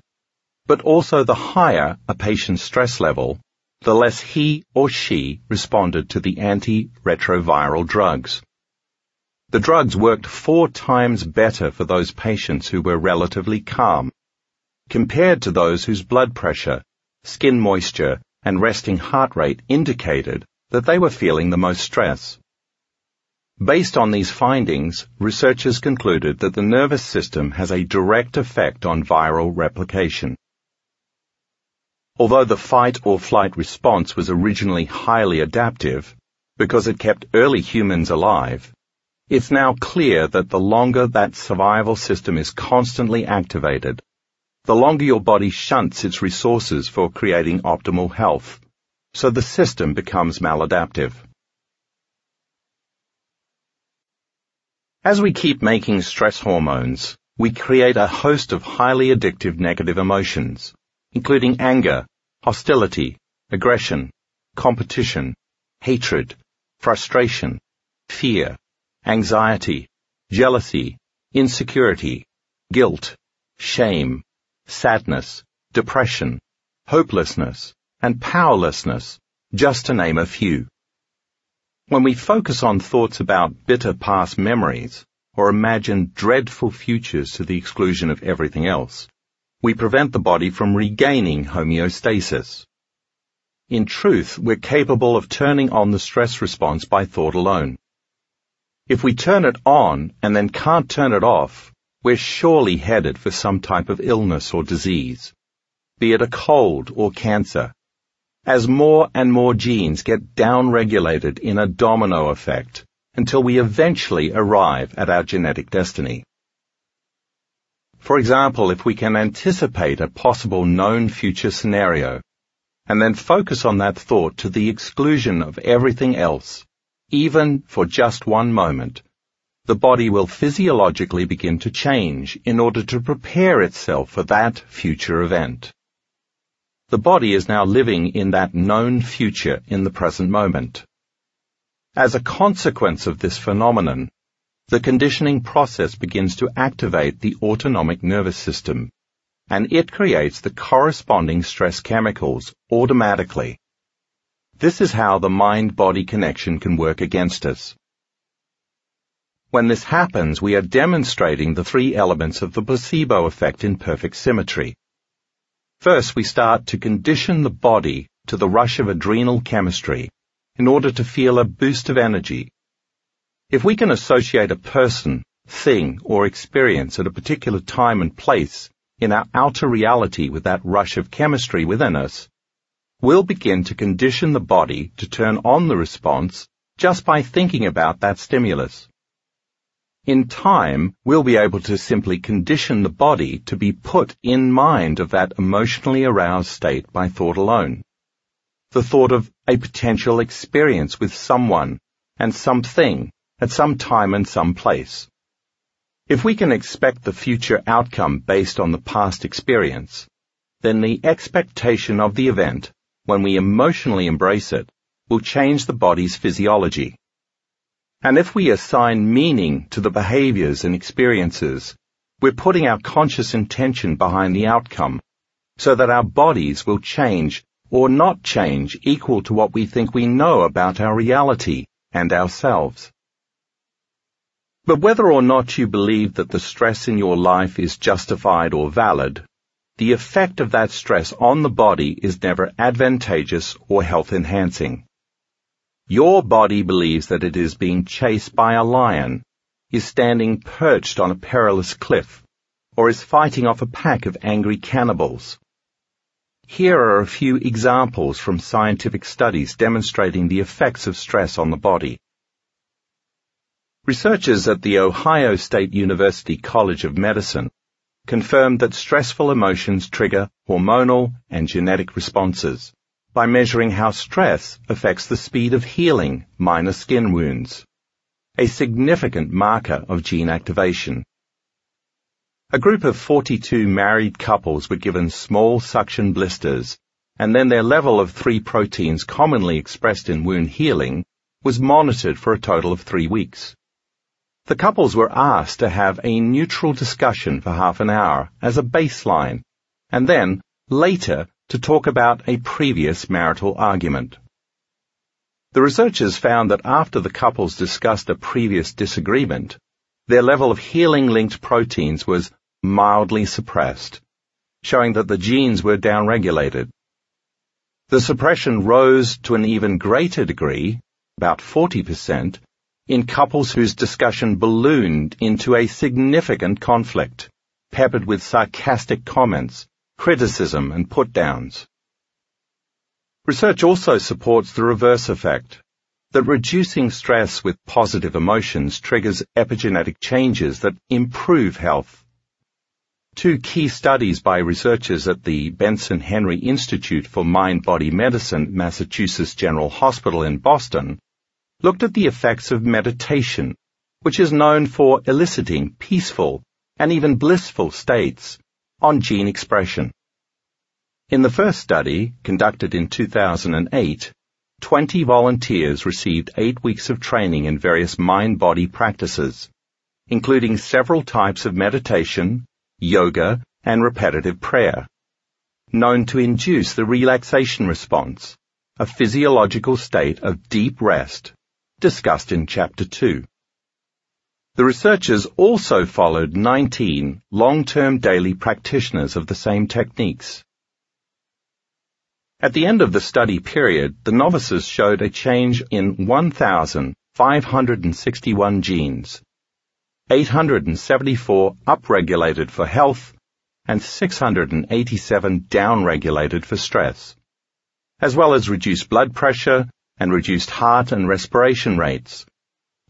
but also the higher a patient's stress level, the less he or she responded to the antiretroviral drugs. The drugs worked four times better for those patients who were relatively calm, compared to those whose blood pressure, skin moisture, and resting heart rate indicated that they were feeling the most stress. Based on these findings, researchers concluded that the nervous system has a direct effect on viral replication. Although the fight or flight response was originally highly adaptive, because it kept early humans alive, it's now clear that the longer that survival system is constantly activated, the longer your body shunts its resources for creating optimal health, so the system becomes maladaptive. As we keep making stress hormones, we create a host of highly addictive negative emotions, including anger, hostility, aggression, competition, hatred, frustration, fear, anxiety, jealousy, insecurity, guilt, shame, sadness, depression, hopelessness, and powerlessness, just to name a few. When we focus on thoughts about bitter past memories, or imagine dreadful futures to the exclusion of everything else, we prevent the body from regaining homeostasis. In truth, we're capable of turning on the stress response by thought alone. If we turn it on and then can't turn it off, we're surely headed for some type of illness or disease, be it a cold or cancer. As more and more genes get downregulated in a domino effect until we eventually arrive at our genetic destiny. For example, if we can anticipate a possible known future scenario and then focus on that thought to the exclusion of everything else, even for just one moment, the body will physiologically begin to change in order to prepare itself for that future event. The body is now living in that known future in the present moment. As a consequence of this phenomenon, the conditioning process begins to activate the autonomic nervous system, and it creates the corresponding stress chemicals automatically this is how the mind-body connection can work against us. When this happens, we are demonstrating the three elements of the placebo effect in perfect symmetry. First, we start to condition the body to the rush of adrenal chemistry, in order to feel a boost of energy. If we can associate a person, thing, or experience at a particular time and place in our outer reality with that rush of chemistry within us, we'll begin to condition the body to turn on the response just by thinking about that stimulus. In time, we'll be able to simply condition the body to be put in mind of that emotionally aroused state by thought alone. The thought of a potential experience with someone and something at some time and some place. If we can expect the future outcome based on the past experience, then the expectation of the event, when we emotionally embrace it, will change the body's physiology. And if we assign meaning to the behaviors and experiences, we're putting our conscious intention behind the outcome, so that our bodies will change or not change equal to what we think we know about our reality and ourselves. But whether or not you believe that the stress in your life is justified or valid, the effect of that stress on the body is never advantageous or health enhancing. Your body believes that it is being chased by a lion, is standing perched on a perilous cliff, or is fighting off a pack of angry cannibals. Here are a few examples from scientific studies demonstrating the effects of stress on the body. Researchers at the Ohio State University College of Medicine confirmed that stressful emotions trigger hormonal and genetic responses by measuring how stress affects the speed of healing minor skin wounds, a significant marker of gene activation. A group of 42 married couples were given small suction blisters, and then their level of three proteins commonly expressed in wound healing was monitored for a total of three weeks. The couples were asked to have a neutral discussion for half an hour as a baseline, and then, later, to talk about a previous marital argument. The researchers found that after the couples discussed a previous disagreement, their level of healing-linked proteins was mildly suppressed, showing that the genes were downregulated. The suppression rose to an even greater degree, about 40%, in couples whose discussion ballooned into a significant conflict, peppered with sarcastic comments, criticism and put-downs. Research also supports the reverse effect, that reducing stress with positive emotions triggers epigenetic changes that improve health. Two key studies by researchers at the Benson Henry Institute for Mind-Body Medicine, Massachusetts General Hospital in Boston, looked at the effects of meditation, which is known for eliciting peaceful and even blissful states on gene expression. In the first study, conducted in 2008, 20 volunteers received eight weeks of training in various mind-body practices, including several types of meditation, yoga, and repetitive prayer, known to induce the relaxation response, a physiological state of deep rest, discussed in Chapter 2. The researchers also followed 19 long-term daily practitioners of the same techniques. At the end of the study period, the novices showed a change in 1,561 genes, 874 upregulated for health, and 687 downregulated for stress, as well as reduced blood pressure and reduced heart and respiration rates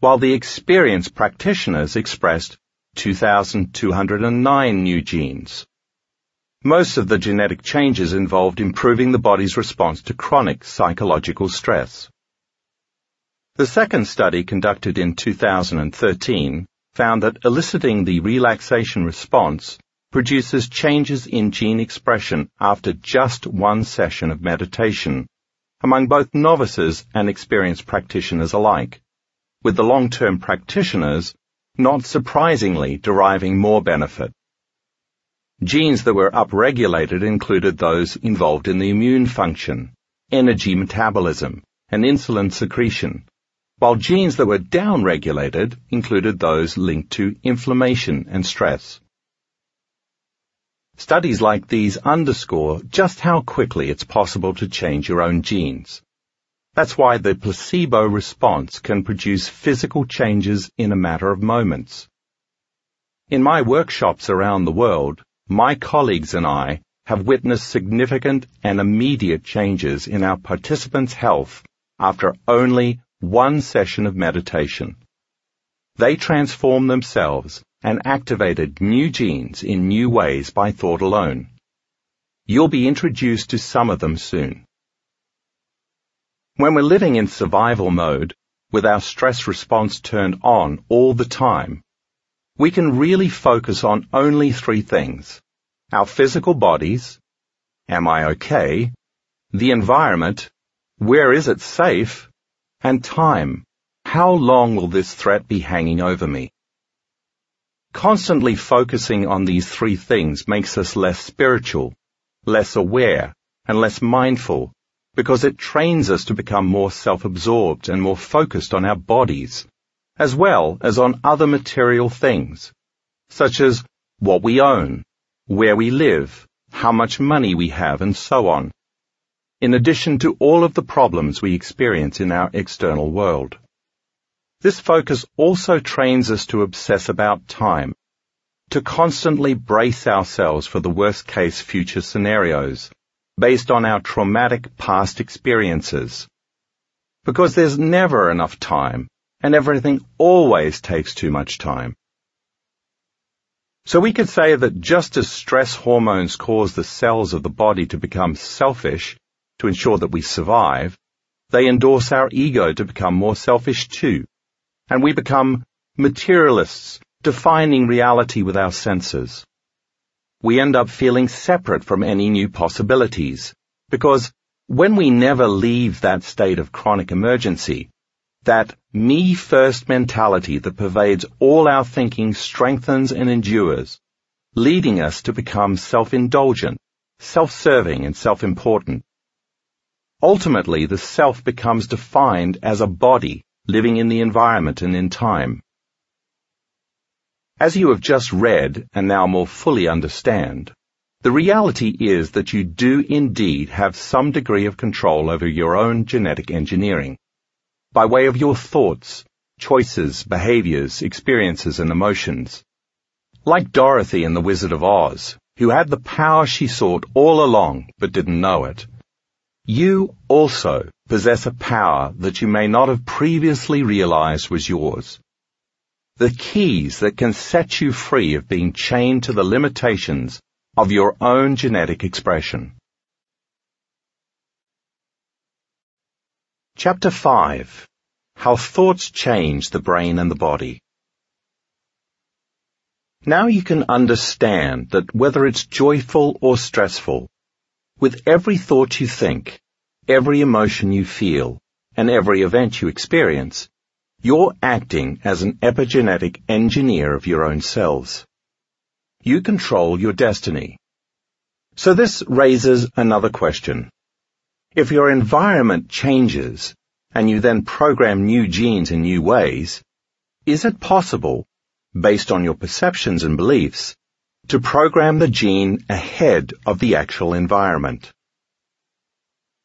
while the experienced practitioners expressed 2,209 new genes. Most of the genetic changes involved improving the body's response to chronic psychological stress. The second study conducted in 2013 found that eliciting the relaxation response produces changes in gene expression after just one session of meditation among both novices and experienced practitioners alike with the long-term practitioners, not surprisingly, deriving more benefit. Genes that were upregulated included those involved in the immune function, energy metabolism, and insulin secretion, while genes that were downregulated included those linked to inflammation and stress. Studies like these underscore just how quickly it's possible to change your own genes. That's why the placebo response can produce physical changes in a matter of moments. In my workshops around the world, my colleagues and I have witnessed significant and immediate changes in our participants' health after only one session of meditation. They transform themselves and activated new genes in new ways by thought alone. You'll be introduced to some of them soon. When we're living in survival mode, with our stress response turned on all the time, we can really focus on only three things. Our physical bodies, am I okay, the environment, where is it safe, and time, how long will this threat be hanging over me? Constantly focusing on these three things makes us less spiritual, less aware, and less mindful because it trains us to become more self-absorbed and more focused on our bodies, as well as on other material things, such as what we own, where we live, how much money we have, and so on, in addition to all of the problems we experience in our external world. This focus also trains us to obsess about time, to constantly brace ourselves for the worst case future scenarios, based on our traumatic past experiences. Because there's never enough time, and everything always takes too much time. So we could say that just as stress hormones cause the cells of the body to become selfish to ensure that we survive, they endorse our ego to become more selfish too. And we become materialists, defining reality with our senses we end up feeling separate from any new possibilities. Because when we never leave that state of chronic emergency, that me first mentality that pervades all our thinking strengthens and endures, leading us to become self-indulgent, self-serving and self-important. Ultimately, the self becomes defined as a body living in the environment and in time. As you have just read and now more fully understand, the reality is that you do indeed have some degree of control over your own genetic engineering by way of your thoughts, choices, behaviors, experiences, and emotions. Like Dorothy in The Wizard of Oz, who had the power she sought all along but didn't know it, you also possess a power that you may not have previously realized was yours the keys that can set you free of being chained to the limitations of your own genetic expression. Chapter 5 How Thoughts Change the Brain and the Body. Now you can understand that whether it's joyful or stressful, with every thought you think, every emotion you feel, and every event you experience, you're acting as an epigenetic engineer of your own cells. You control your destiny. So this raises another question. If your environment changes and you then program new genes in new ways, is it possible, based on your perceptions and beliefs, to program the gene ahead of the actual environment?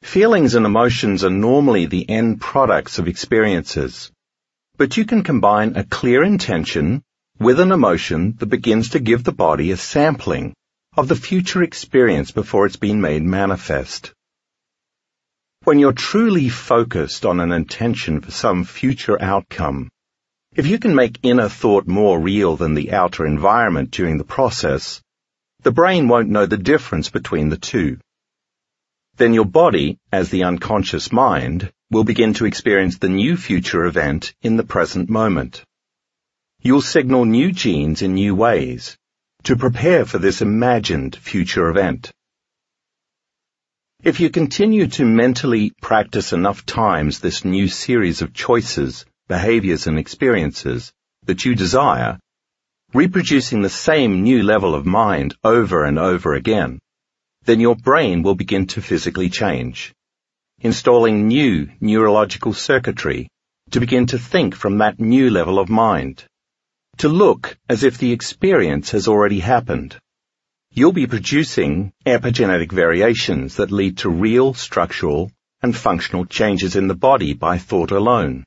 Feelings and emotions are normally the end products of experiences but you can combine a clear intention with an emotion that begins to give the body a sampling of the future experience before it's been made manifest. When you're truly focused on an intention for some future outcome, if you can make inner thought more real than the outer environment during the process, the brain won't know the difference between the two. Then your body, as the unconscious mind, will begin to experience the new future event in the present moment. You'll signal new genes in new ways to prepare for this imagined future event. If you continue to mentally practice enough times this new series of choices, behaviors, and experiences that you desire, reproducing the same new level of mind over and over again, then your brain will begin to physically change. Installing new neurological circuitry to begin to think from that new level of mind, to look as if the experience has already happened. You'll be producing epigenetic variations that lead to real structural and functional changes in the body by thought alone,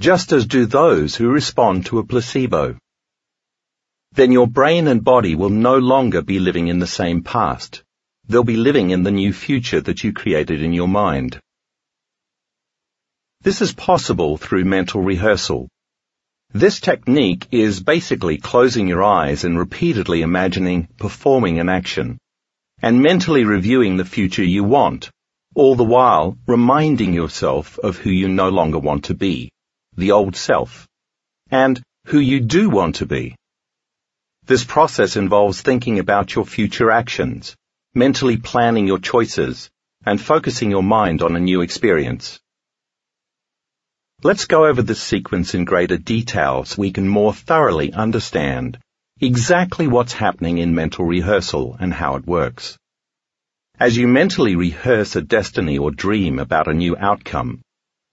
just as do those who respond to a placebo. Then your brain and body will no longer be living in the same past. They'll be living in the new future that you created in your mind. This is possible through mental rehearsal. This technique is basically closing your eyes and repeatedly imagining performing an action and mentally reviewing the future you want, all the while reminding yourself of who you no longer want to be, the old self, and who you do want to be. This process involves thinking about your future actions, mentally planning your choices, and focusing your mind on a new experience. Let's go over this sequence in greater detail so we can more thoroughly understand exactly what's happening in mental rehearsal and how it works. As you mentally rehearse a destiny or dream about a new outcome,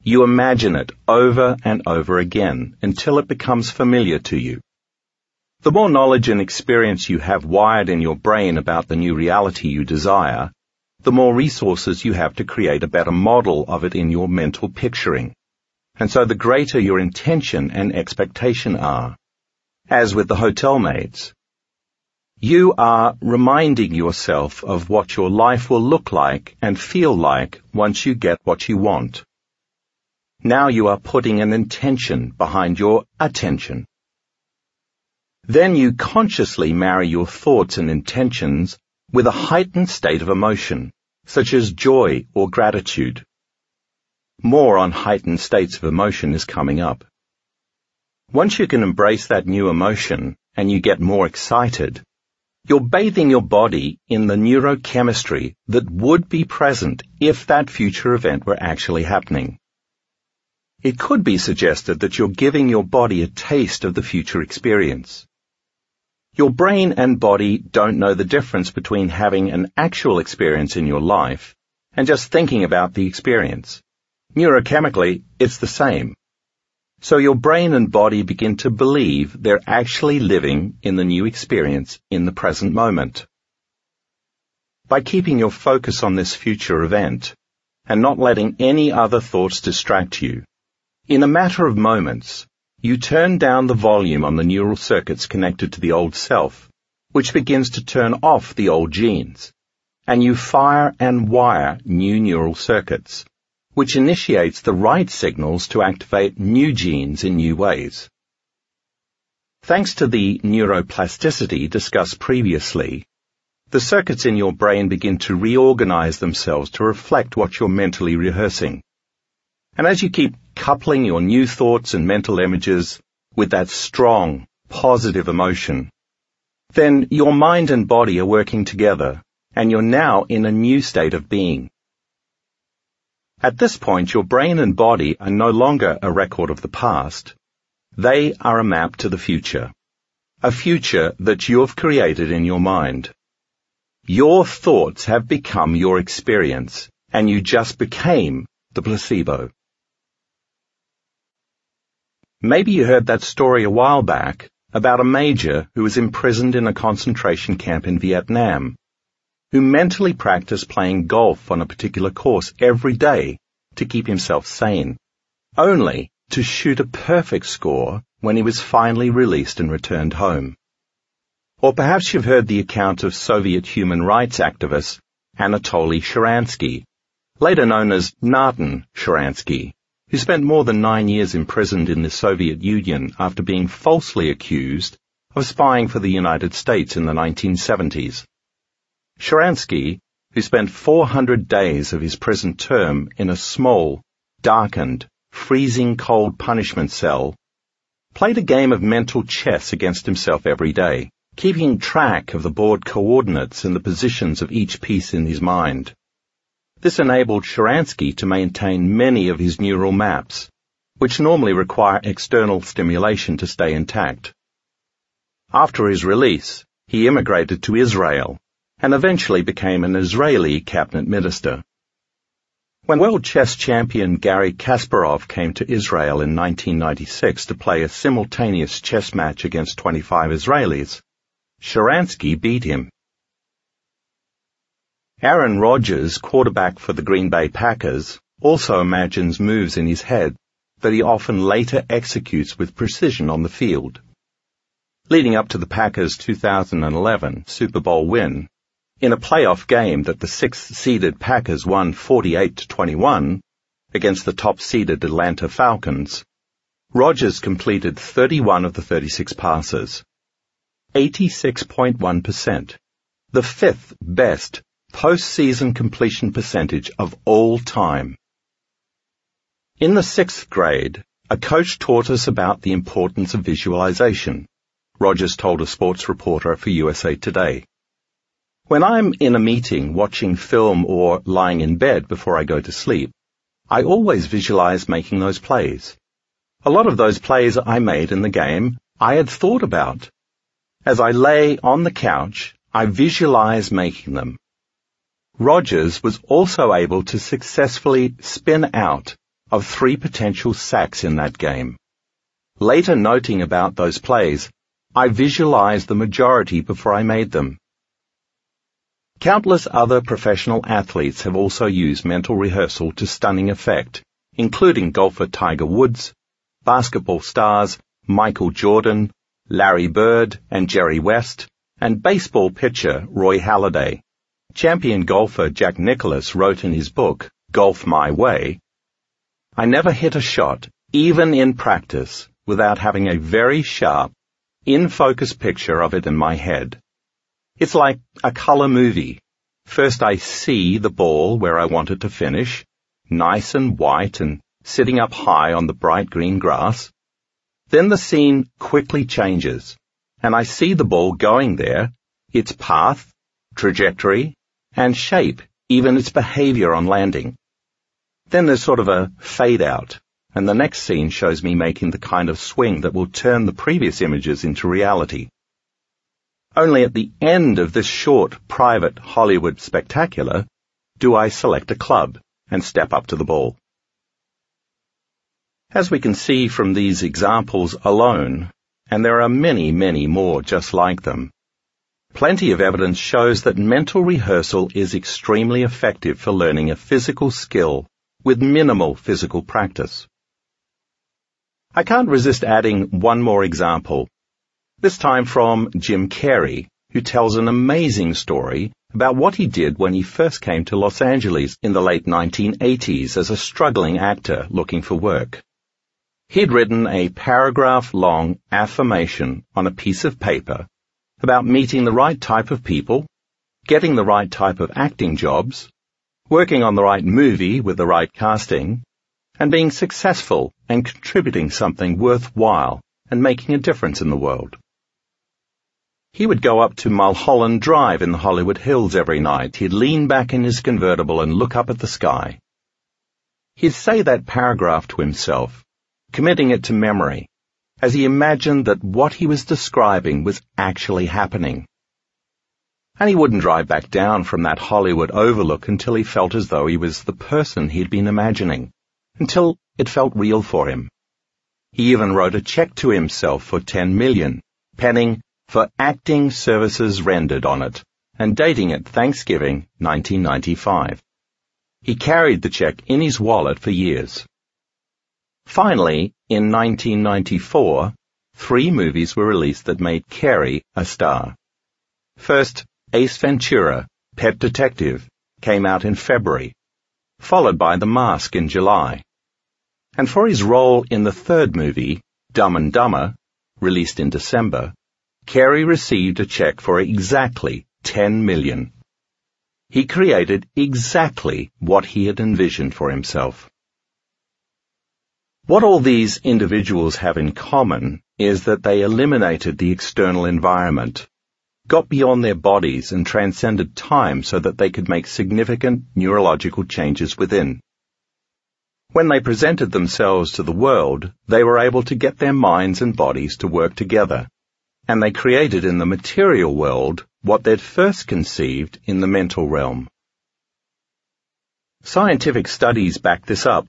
you imagine it over and over again until it becomes familiar to you. The more knowledge and experience you have wired in your brain about the new reality you desire, the more resources you have to create a better model of it in your mental picturing and so the greater your intention and expectation are. As with the hotel maids, you are reminding yourself of what your life will look like and feel like once you get what you want. Now you are putting an intention behind your attention. Then you consciously marry your thoughts and intentions with a heightened state of emotion, such as joy or gratitude. More on heightened states of emotion is coming up. Once you can embrace that new emotion and you get more excited, you're bathing your body in the neurochemistry that would be present if that future event were actually happening. It could be suggested that you're giving your body a taste of the future experience. Your brain and body don't know the difference between having an actual experience in your life and just thinking about the experience. Neurochemically, it's the same. So your brain and body begin to believe they're actually living in the new experience in the present moment. By keeping your focus on this future event and not letting any other thoughts distract you, in a matter of moments, you turn down the volume on the neural circuits connected to the old self, which begins to turn off the old genes, and you fire and wire new neural circuits which initiates the right signals to activate new genes in new ways. Thanks to the neuroplasticity discussed previously, the circuits in your brain begin to reorganize themselves to reflect what you're mentally rehearsing. And as you keep coupling your new thoughts and mental images with that strong, positive emotion, then your mind and body are working together, and you're now in a new state of being. At this point, your brain and body are no longer a record of the past. They are a map to the future. A future that you have created in your mind. Your thoughts have become your experience, and you just became the placebo. Maybe you heard that story a while back about a major who was imprisoned in a concentration camp in Vietnam who mentally practiced playing golf on a particular course every day to keep himself sane, only to shoot a perfect score when he was finally released and returned home. Or perhaps you've heard the account of Soviet human rights activist Anatoly Sharansky, later known as Natan Sharansky, who spent more than nine years imprisoned in the Soviet Union after being falsely accused of spying for the United States in the 1970s. Sharansky, who spent 400 days of his prison term in a small, darkened, freezing cold punishment cell, played a game of mental chess against himself every day, keeping track of the board coordinates and the positions of each piece in his mind. This enabled Sharansky to maintain many of his neural maps, which normally require external stimulation to stay intact. After his release, he immigrated to Israel and eventually became an Israeli cabinet minister. When world chess champion Garry Kasparov came to Israel in 1996 to play a simultaneous chess match against 25 Israelis, Sharansky beat him. Aaron Rodgers, quarterback for the Green Bay Packers, also imagines moves in his head that he often later executes with precision on the field. Leading up to the Packers' 2011 Super Bowl win, in a playoff game that the sixth-seeded Packers won 48-21 against the top-seeded Atlanta Falcons, Rodgers completed 31 of the 36 passes. 86.1%. The fifth best postseason completion percentage of all time. In the sixth grade, a coach taught us about the importance of visualization, Rodgers told a sports reporter for USA Today. When I'm in a meeting watching film or lying in bed before I go to sleep, I always visualize making those plays. A lot of those plays I made in the game I had thought about. As I lay on the couch, I visualize making them. Rodgers was also able to successfully spin out of three potential sacks in that game. Later noting about those plays, I visualized the majority before I made them. Countless other professional athletes have also used mental rehearsal to stunning effect, including golfer Tiger Woods, basketball stars Michael Jordan, Larry Bird and Jerry West, and baseball pitcher Roy Halladay. Champion golfer Jack Nicklaus wrote in his book, Golf My Way, I never hit a shot, even in practice, without having a very sharp, in-focus picture of it in my head. It's like a color movie. First I see the ball where I want it to finish, nice and white and sitting up high on the bright green grass. Then the scene quickly changes, and I see the ball going there, its path, trajectory, and shape, even its behavior on landing. Then there's sort of a fade out, and the next scene shows me making the kind of swing that will turn the previous images into reality. Only at the end of this short, private Hollywood spectacular do I select a club and step up to the ball. As we can see from these examples alone, and there are many, many more just like them, plenty of evidence shows that mental rehearsal is extremely effective for learning a physical skill with minimal physical practice. I can't resist adding one more example, this time from Jim Carrey, who tells an amazing story about what he did when he first came to Los Angeles in the late 1980s as a struggling actor looking for work. He'd written a paragraph-long affirmation on a piece of paper about meeting the right type of people, getting the right type of acting jobs, working on the right movie with the right casting, and being successful and contributing something worthwhile and making a difference in the world. He would go up to Mulholland Drive in the Hollywood Hills every night. He'd lean back in his convertible and look up at the sky. He'd say that paragraph to himself, committing it to memory, as he imagined that what he was describing was actually happening and he wouldn't drive back down from that Hollywood overlook until he felt as though he was the person he'd been imagining, until it felt real for him. He even wrote a check to himself for 10 million, penning for acting services rendered on it, and dating it Thanksgiving 1995. He carried the check in his wallet for years. Finally, in 1994, three movies were released that made Carrey a star. First, Ace Ventura, Pet Detective, came out in February, followed by The Mask in July. And for his role in the third movie, Dumb and Dumber, released in December, Carrey received a check for exactly 10 million. He created exactly what he had envisioned for himself. What all these individuals have in common is that they eliminated the external environment got beyond their bodies and transcended time so that they could make significant neurological changes within. When they presented themselves to the world, they were able to get their minds and bodies to work together, and they created in the material world what they'd first conceived in the mental realm. Scientific studies back this up.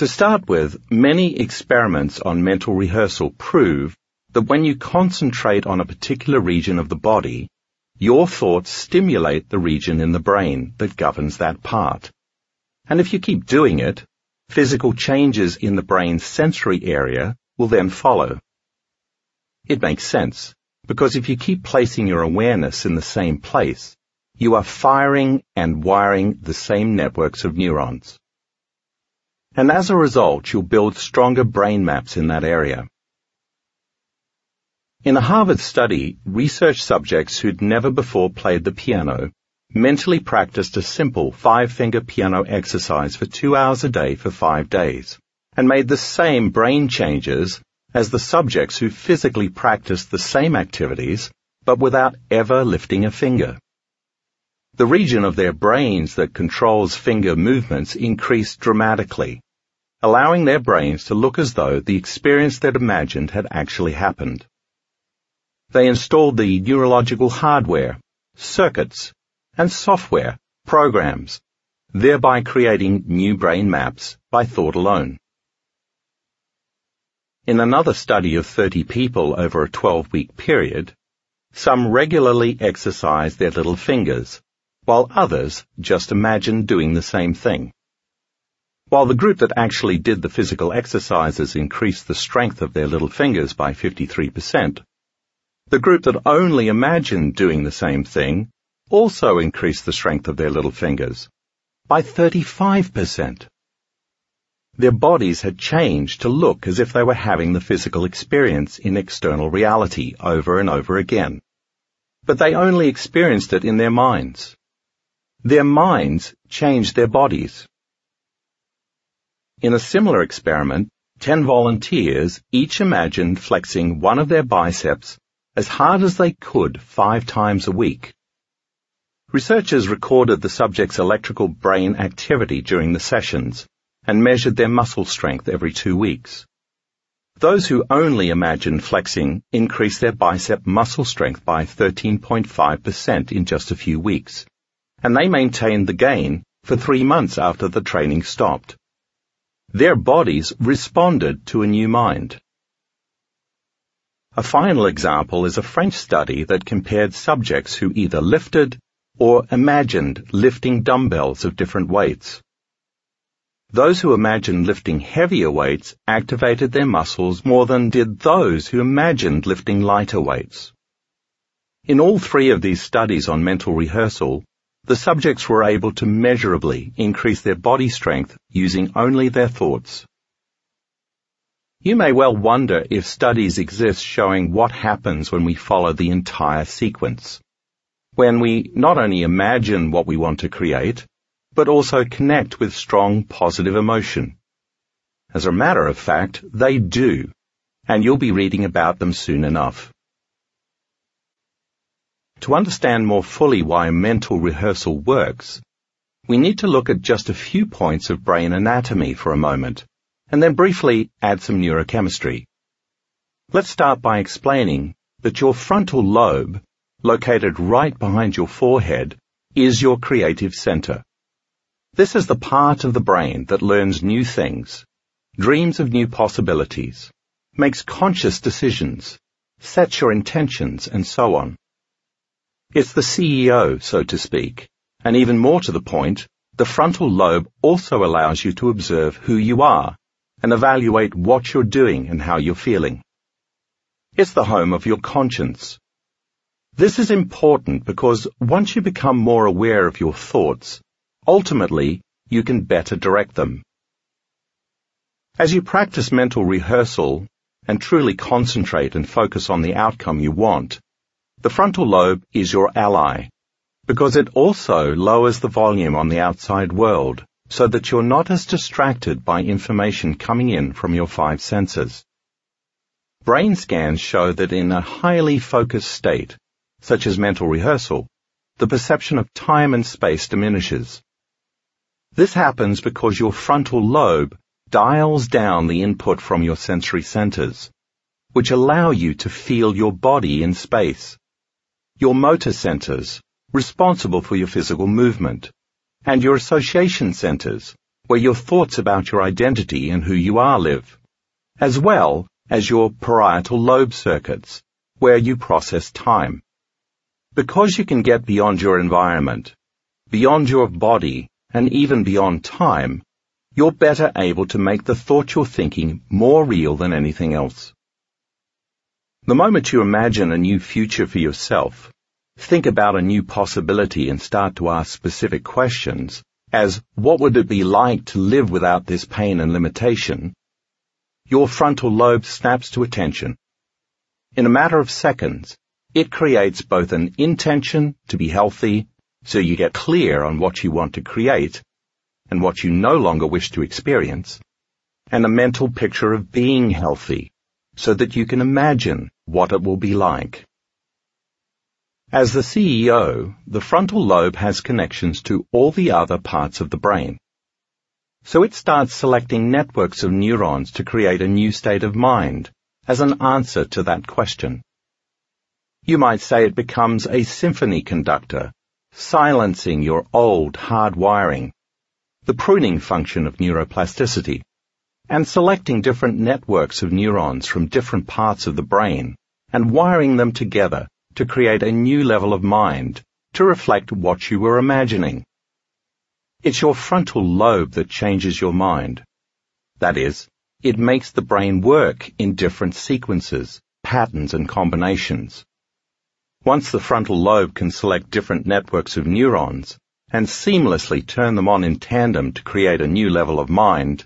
To start with, many experiments on mental rehearsal prove that when you concentrate on a particular region of the body, your thoughts stimulate the region in the brain that governs that part. And if you keep doing it, physical changes in the brain's sensory area will then follow. It makes sense, because if you keep placing your awareness in the same place, you are firing and wiring the same networks of neurons. And as a result, you'll build stronger brain maps in that area. In a Harvard study, research subjects who'd never before played the piano mentally practiced a simple five-finger piano exercise for two hours a day for five days, and made the same brain changes as the subjects who physically practiced the same activities, but without ever lifting a finger. The region of their brains that controls finger movements increased dramatically, allowing their brains to look as though the experience they'd imagined had actually happened. They installed the neurological hardware, circuits, and software, programs, thereby creating new brain maps by thought alone. In another study of 30 people over a 12-week period, some regularly exercised their little fingers, while others just imagined doing the same thing. While the group that actually did the physical exercises increased the strength of their little fingers by 53%, the group that only imagined doing the same thing also increased the strength of their little fingers by 35%. Their bodies had changed to look as if they were having the physical experience in external reality over and over again. But they only experienced it in their minds. Their minds changed their bodies. In a similar experiment, 10 volunteers each imagined flexing one of their biceps as hard as they could five times a week. Researchers recorded the subject's electrical brain activity during the sessions and measured their muscle strength every two weeks. Those who only imagined flexing increased their bicep muscle strength by 13.5% in just a few weeks, and they maintained the gain for three months after the training stopped. Their bodies responded to a new mind. A final example is a French study that compared subjects who either lifted or imagined lifting dumbbells of different weights. Those who imagined lifting heavier weights activated their muscles more than did those who imagined lifting lighter weights. In all three of these studies on mental rehearsal, the subjects were able to measurably increase their body strength using only their thoughts. You may well wonder if studies exist showing what happens when we follow the entire sequence when we not only imagine what we want to create, but also connect with strong positive emotion. As a matter of fact, they do, and you'll be reading about them soon enough. To understand more fully why mental rehearsal works, we need to look at just a few points of brain anatomy for a moment, and then briefly add some neurochemistry. Let's start by explaining that your frontal lobe located right behind your forehead, is your creative center. This is the part of the brain that learns new things, dreams of new possibilities, makes conscious decisions, sets your intentions, and so on. It's the CEO, so to speak, and even more to the point, the frontal lobe also allows you to observe who you are and evaluate what you're doing and how you're feeling. It's the home of your conscience, this is important because once you become more aware of your thoughts, ultimately you can better direct them. As you practice mental rehearsal and truly concentrate and focus on the outcome you want, the frontal lobe is your ally because it also lowers the volume on the outside world so that you're not as distracted by information coming in from your five senses. Brain scans show that in a highly focused state, such as mental rehearsal, the perception of time and space diminishes. This happens because your frontal lobe dials down the input from your sensory centers, which allow you to feel your body in space. Your motor centers, responsible for your physical movement, and your association centers, where your thoughts about your identity and who you are live, as well as your parietal lobe circuits, where you process time. Because you can get beyond your environment, beyond your body, and even beyond time, you're better able to make the thought you're thinking more real than anything else. The moment you imagine a new future for yourself, think about a new possibility and start to ask specific questions, as what would it be like to live without this pain and limitation, your frontal lobe snaps to attention. In a matter of seconds, it creates both an intention to be healthy, so you get clear on what you want to create and what you no longer wish to experience, and a mental picture of being healthy, so that you can imagine what it will be like. As the CEO, the frontal lobe has connections to all the other parts of the brain. So it starts selecting networks of neurons to create a new state of mind as an answer to that question. You might say it becomes a symphony conductor, silencing your old hard wiring, the pruning function of neuroplasticity, and selecting different networks of neurons from different parts of the brain and wiring them together to create a new level of mind to reflect what you were imagining. It's your frontal lobe that changes your mind. That is, it makes the brain work in different sequences, patterns and combinations. Once the frontal lobe can select different networks of neurons and seamlessly turn them on in tandem to create a new level of mind,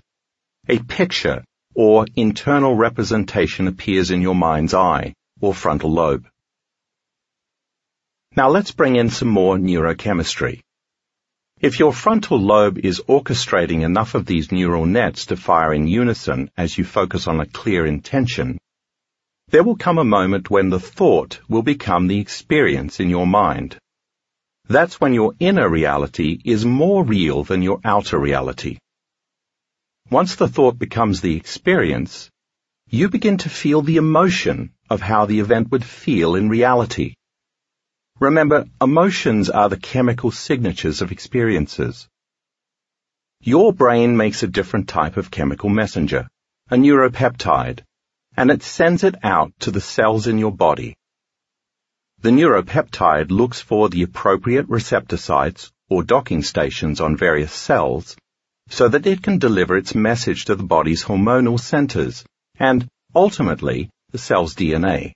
a picture or internal representation appears in your mind's eye or frontal lobe. Now let's bring in some more neurochemistry. If your frontal lobe is orchestrating enough of these neural nets to fire in unison as you focus on a clear intention, there will come a moment when the thought will become the experience in your mind. That's when your inner reality is more real than your outer reality. Once the thought becomes the experience, you begin to feel the emotion of how the event would feel in reality. Remember, emotions are the chemical signatures of experiences. Your brain makes a different type of chemical messenger, a neuropeptide, and it sends it out to the cells in your body. The neuropeptide looks for the appropriate receptor sites or docking stations on various cells so that it can deliver its message to the body's hormonal centers and, ultimately, the cell's DNA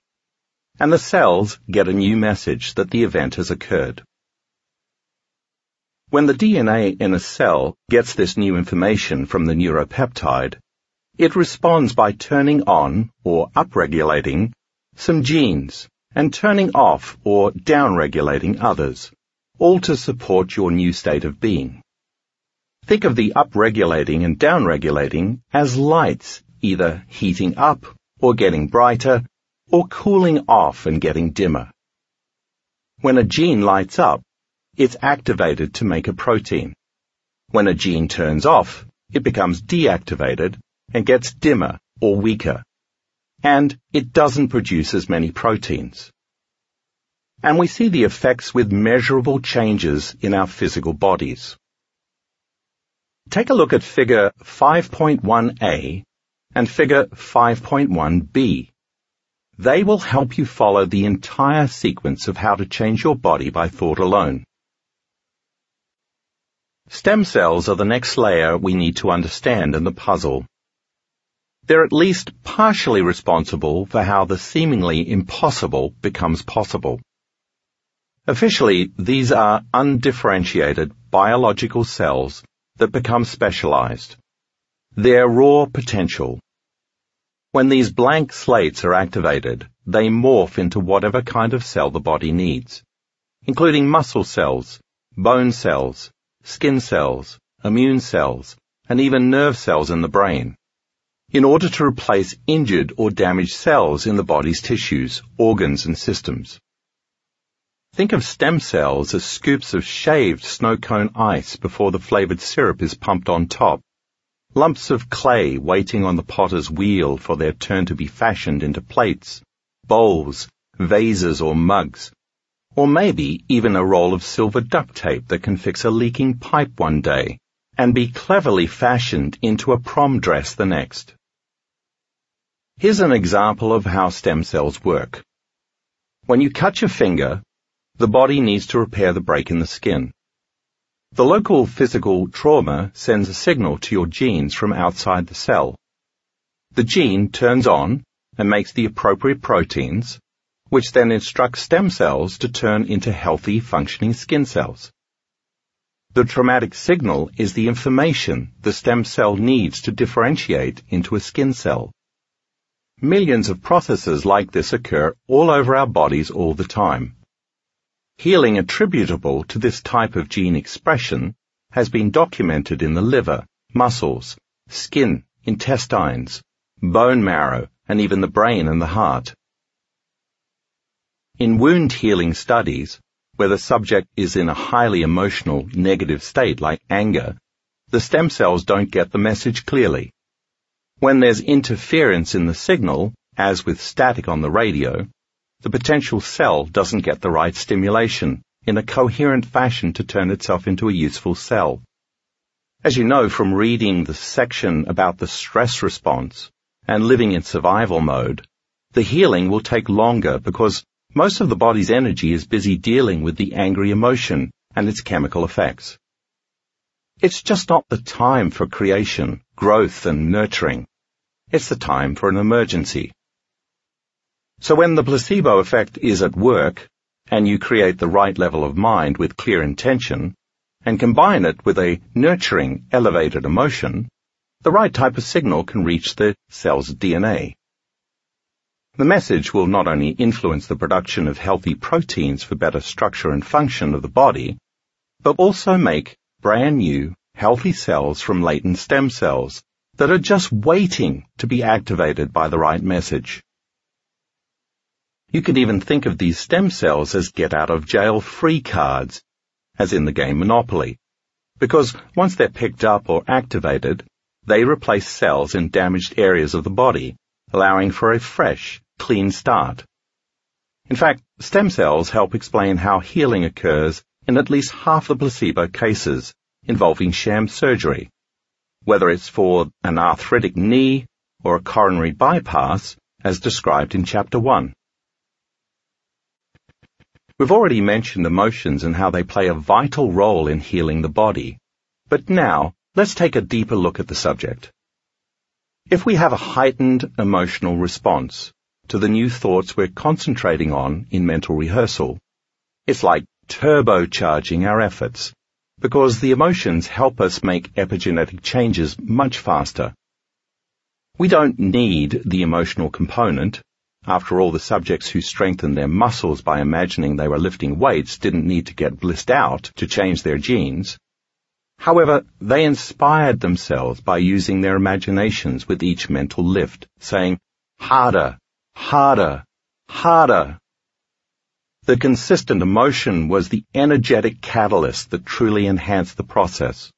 and the cells get a new message that the event has occurred. When the DNA in a cell gets this new information from the neuropeptide, it responds by turning on or upregulating some genes and turning off or downregulating others, all to support your new state of being. Think of the upregulating and downregulating as lights either heating up or getting brighter or cooling off and getting dimmer. When a gene lights up, it's activated to make a protein. When a gene turns off, it becomes deactivated and gets dimmer or weaker. And it doesn't produce as many proteins. And we see the effects with measurable changes in our physical bodies. Take a look at figure 5.1a and figure 5.1b. They will help you follow the entire sequence of how to change your body by thought alone. Stem cells are the next layer we need to understand in the puzzle. They're at least partially responsible for how the seemingly impossible becomes possible. Officially, these are undifferentiated biological cells that become specialized. They're raw potential, when these blank slates are activated, they morph into whatever kind of cell the body needs, including muscle cells, bone cells, skin cells, immune cells, and even nerve cells in the brain, in order to replace injured or damaged cells in the body's tissues, organs, and systems. Think of stem cells as scoops of shaved snow cone ice before the flavored syrup is pumped on top lumps of clay waiting on the potter's wheel for their turn to be fashioned into plates, bowls, vases or mugs, or maybe even a roll of silver duct tape that can fix a leaking pipe one day and be cleverly fashioned into a prom dress the next. Here's an example of how stem cells work. When you cut your finger, the body needs to repair the break in the skin. The local physical trauma sends a signal to your genes from outside the cell. The gene turns on and makes the appropriate proteins, which then instruct stem cells to turn into healthy functioning skin cells. The traumatic signal is the information the stem cell needs to differentiate into a skin cell. Millions of processes like this occur all over our bodies all the time. Healing attributable to this type of gene expression has been documented in the liver, muscles, skin, intestines, bone marrow, and even the brain and the heart. In wound healing studies, where the subject is in a highly emotional, negative state like anger, the stem cells don't get the message clearly. When there's interference in the signal, as with static on the radio, the potential cell doesn't get the right stimulation in a coherent fashion to turn itself into a useful cell. As you know from reading the section about the stress response and living in survival mode, the healing will take longer because most of the body's energy is busy dealing with the angry emotion and its chemical effects. It's just not the time for creation, growth and nurturing. It's the time for an emergency. So when the placebo effect is at work, and you create the right level of mind with clear intention, and combine it with a nurturing, elevated emotion, the right type of signal can reach the cell's DNA. The message will not only influence the production of healthy proteins for better structure and function of the body, but also make brand new, healthy cells from latent stem cells that are just waiting to be activated by the right message. You could even think of these stem cells as get out of jail free cards, as in the game Monopoly. Because once they're picked up or activated, they replace cells in damaged areas of the body, allowing for a fresh, clean start. In fact, stem cells help explain how healing occurs in at least half the placebo cases involving sham surgery, whether it's for an arthritic knee or a coronary bypass, as described in Chapter 1. We've already mentioned emotions and how they play a vital role in healing the body. But now, let's take a deeper look at the subject. If we have a heightened emotional response to the new thoughts we're concentrating on in mental rehearsal, it's like turbocharging our efforts, because the emotions help us make epigenetic changes much faster. We don't need the emotional component after all, the subjects who strengthened their muscles by imagining they were lifting weights didn't need to get blissed out to change their genes. However, they inspired themselves by using their imaginations with each mental lift, saying, harder, harder, harder. The consistent emotion was the energetic catalyst that truly enhanced the process.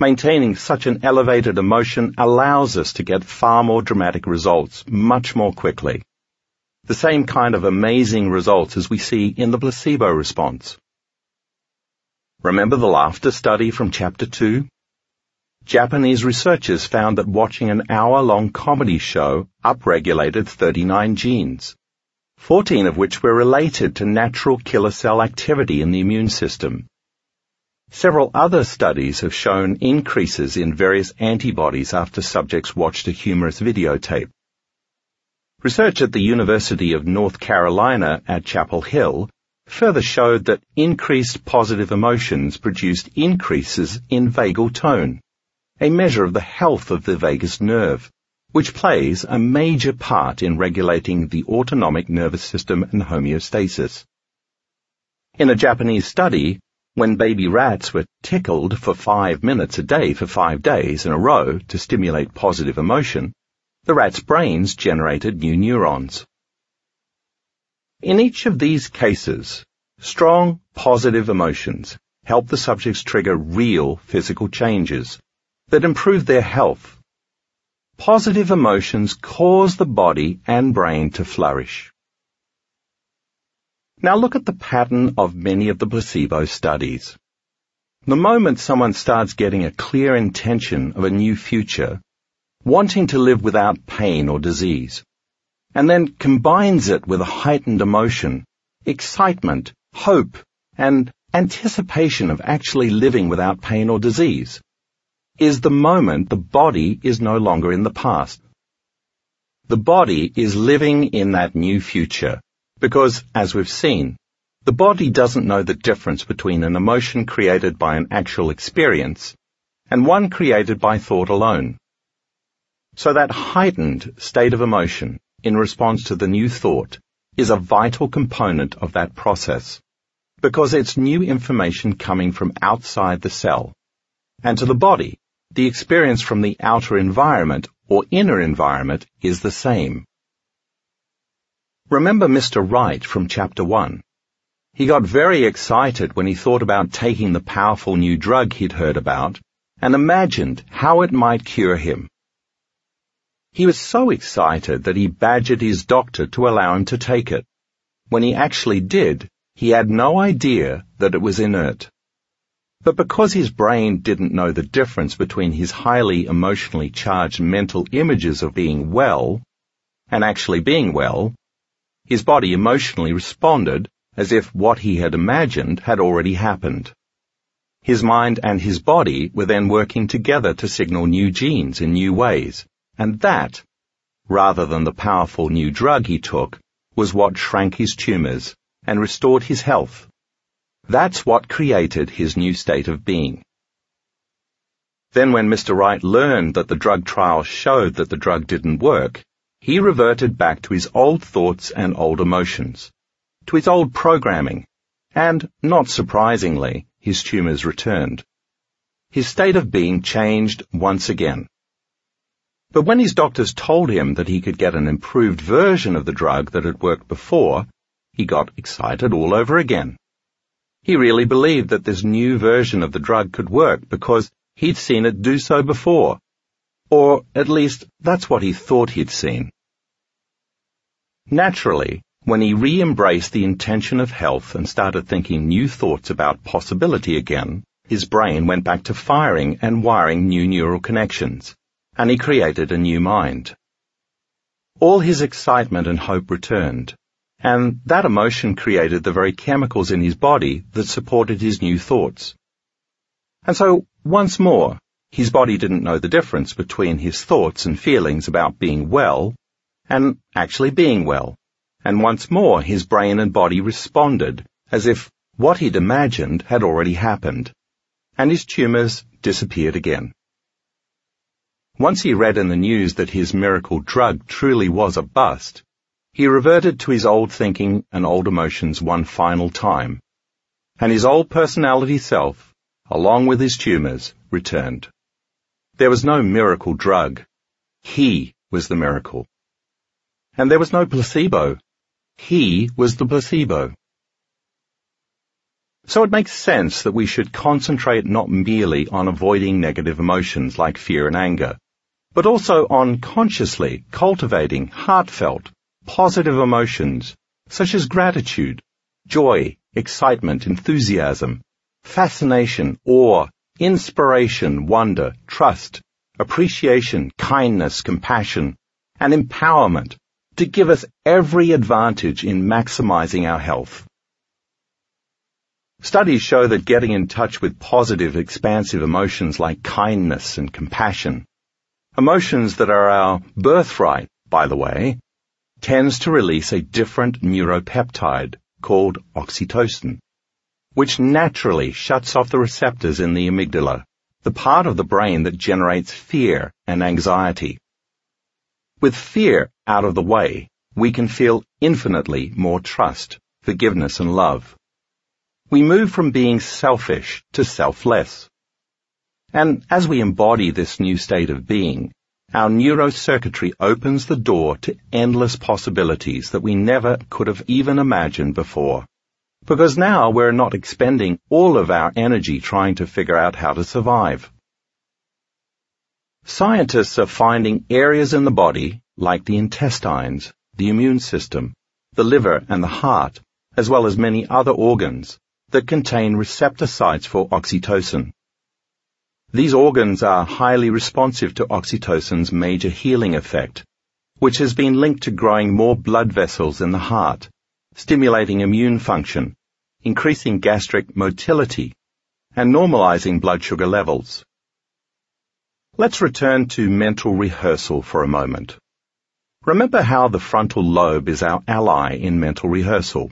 Maintaining such an elevated emotion allows us to get far more dramatic results much more quickly. The same kind of amazing results as we see in the placebo response. Remember the laughter study from chapter 2? Japanese researchers found that watching an hour-long comedy show upregulated 39 genes, 14 of which were related to natural killer cell activity in the immune system. Several other studies have shown increases in various antibodies after subjects watched a humorous videotape. Research at the University of North Carolina at Chapel Hill further showed that increased positive emotions produced increases in vagal tone, a measure of the health of the vagus nerve, which plays a major part in regulating the autonomic nervous system and homeostasis. In a Japanese study, when baby rats were tickled for five minutes a day for five days in a row to stimulate positive emotion, the rats' brains generated new neurons. In each of these cases, strong positive emotions help the subjects trigger real physical changes that improve their health. Positive emotions cause the body and brain to flourish. Now look at the pattern of many of the placebo studies. The moment someone starts getting a clear intention of a new future, wanting to live without pain or disease, and then combines it with a heightened emotion, excitement, hope, and anticipation of actually living without pain or disease, is the moment the body is no longer in the past. The body is living in that new future because, as we've seen, the body doesn't know the difference between an emotion created by an actual experience and one created by thought alone. So that heightened state of emotion in response to the new thought is a vital component of that process because it's new information coming from outside the cell. And to the body, the experience from the outer environment or inner environment is the same. Remember Mr. Wright from chapter 1. He got very excited when he thought about taking the powerful new drug he'd heard about and imagined how it might cure him. He was so excited that he badgered his doctor to allow him to take it. When he actually did, he had no idea that it was inert. But because his brain didn't know the difference between his highly emotionally charged mental images of being well and actually being well, his body emotionally responded as if what he had imagined had already happened. His mind and his body were then working together to signal new genes in new ways, and that, rather than the powerful new drug he took, was what shrank his tumors and restored his health. That's what created his new state of being. Then when Mr. Wright learned that the drug trial showed that the drug didn't work, he reverted back to his old thoughts and old emotions, to his old programming, and, not surprisingly, his tumors returned. His state of being changed once again. But when his doctors told him that he could get an improved version of the drug that had worked before, he got excited all over again. He really believed that this new version of the drug could work because he'd seen it do so before. Or at least that's what he thought he'd seen. Naturally, when he re-embraced the intention of health and started thinking new thoughts about possibility again, his brain went back to firing and wiring new neural connections and he created a new mind. All his excitement and hope returned, and that emotion created the very chemicals in his body that supported his new thoughts. And so, once more, his body didn't know the difference between his thoughts and feelings about being well and actually being well. And once more, his brain and body responded as if what he'd imagined had already happened. And his tumors disappeared again. Once he read in the news that his miracle drug truly was a bust, he reverted to his old thinking and old emotions one final time, and his old personality self, along with his tumors, returned. There was no miracle drug. He was the miracle. And there was no placebo. He was the placebo. So it makes sense that we should concentrate not merely on avoiding negative emotions like fear and anger, but also on consciously cultivating heartfelt, positive emotions such as gratitude, joy, excitement, enthusiasm, fascination, awe, inspiration, wonder, trust, appreciation, kindness, compassion, and empowerment to give us every advantage in maximizing our health. Studies show that getting in touch with positive, expansive emotions like kindness and compassion Emotions that are our birthright, by the way, tends to release a different neuropeptide called oxytocin, which naturally shuts off the receptors in the amygdala, the part of the brain that generates fear and anxiety. With fear out of the way, we can feel infinitely more trust, forgiveness and love. We move from being selfish to selfless. And as we embody this new state of being, our neurocircuitry opens the door to endless possibilities that we never could have even imagined before. Because now we're not expending all of our energy trying to figure out how to survive. Scientists are finding areas in the body, like the intestines, the immune system, the liver and the heart, as well as many other organs, that contain receptor sites for oxytocin. These organs are highly responsive to oxytocin's major healing effect, which has been linked to growing more blood vessels in the heart, stimulating immune function, increasing gastric motility, and normalizing blood sugar levels. Let's return to mental rehearsal for a moment. Remember how the frontal lobe is our ally in mental rehearsal.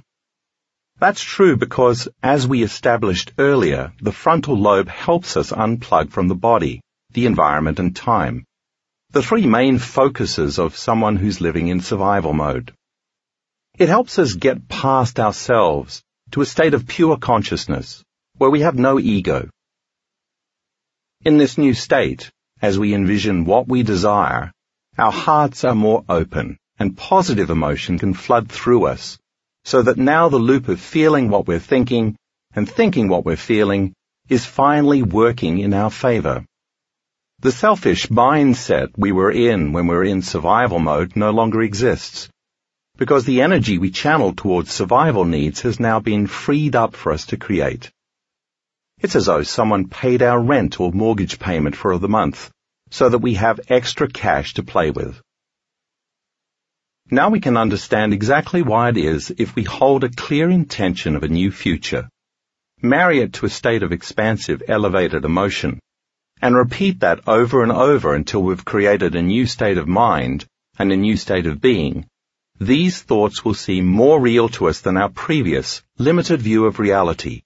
That's true because, as we established earlier, the frontal lobe helps us unplug from the body, the environment and time. The three main focuses of someone who's living in survival mode. It helps us get past ourselves to a state of pure consciousness, where we have no ego. In this new state, as we envision what we desire, our hearts are more open and positive emotion can flood through us so that now the loop of feeling what we're thinking and thinking what we're feeling is finally working in our favor. The selfish mindset we were in when we were in survival mode no longer exists because the energy we channeled towards survival needs has now been freed up for us to create. It's as though someone paid our rent or mortgage payment for the month so that we have extra cash to play with. Now we can understand exactly why it is if we hold a clear intention of a new future, marry it to a state of expansive, elevated emotion, and repeat that over and over until we've created a new state of mind and a new state of being, these thoughts will seem more real to us than our previous, limited view of reality.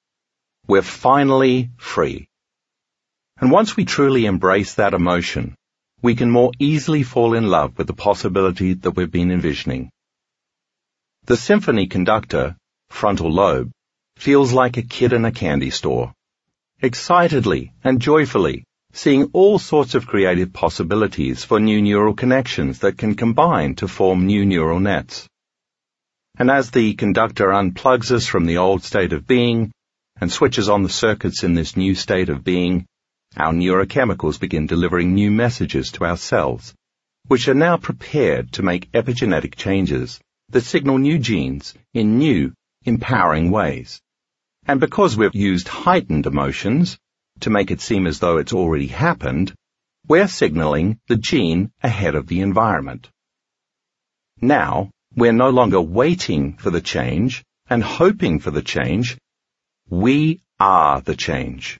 We're finally free. And once we truly embrace that emotion, we can more easily fall in love with the possibility that we've been envisioning. The symphony conductor, frontal lobe, feels like a kid in a candy store. Excitedly and joyfully, seeing all sorts of creative possibilities for new neural connections that can combine to form new neural nets. And as the conductor unplugs us from the old state of being and switches on the circuits in this new state of being, our neurochemicals begin delivering new messages to our cells, which are now prepared to make epigenetic changes that signal new genes in new, empowering ways. And because we've used heightened emotions to make it seem as though it's already happened, we're signaling the gene ahead of the environment. Now, we're no longer waiting for the change and hoping for the change. We are the change.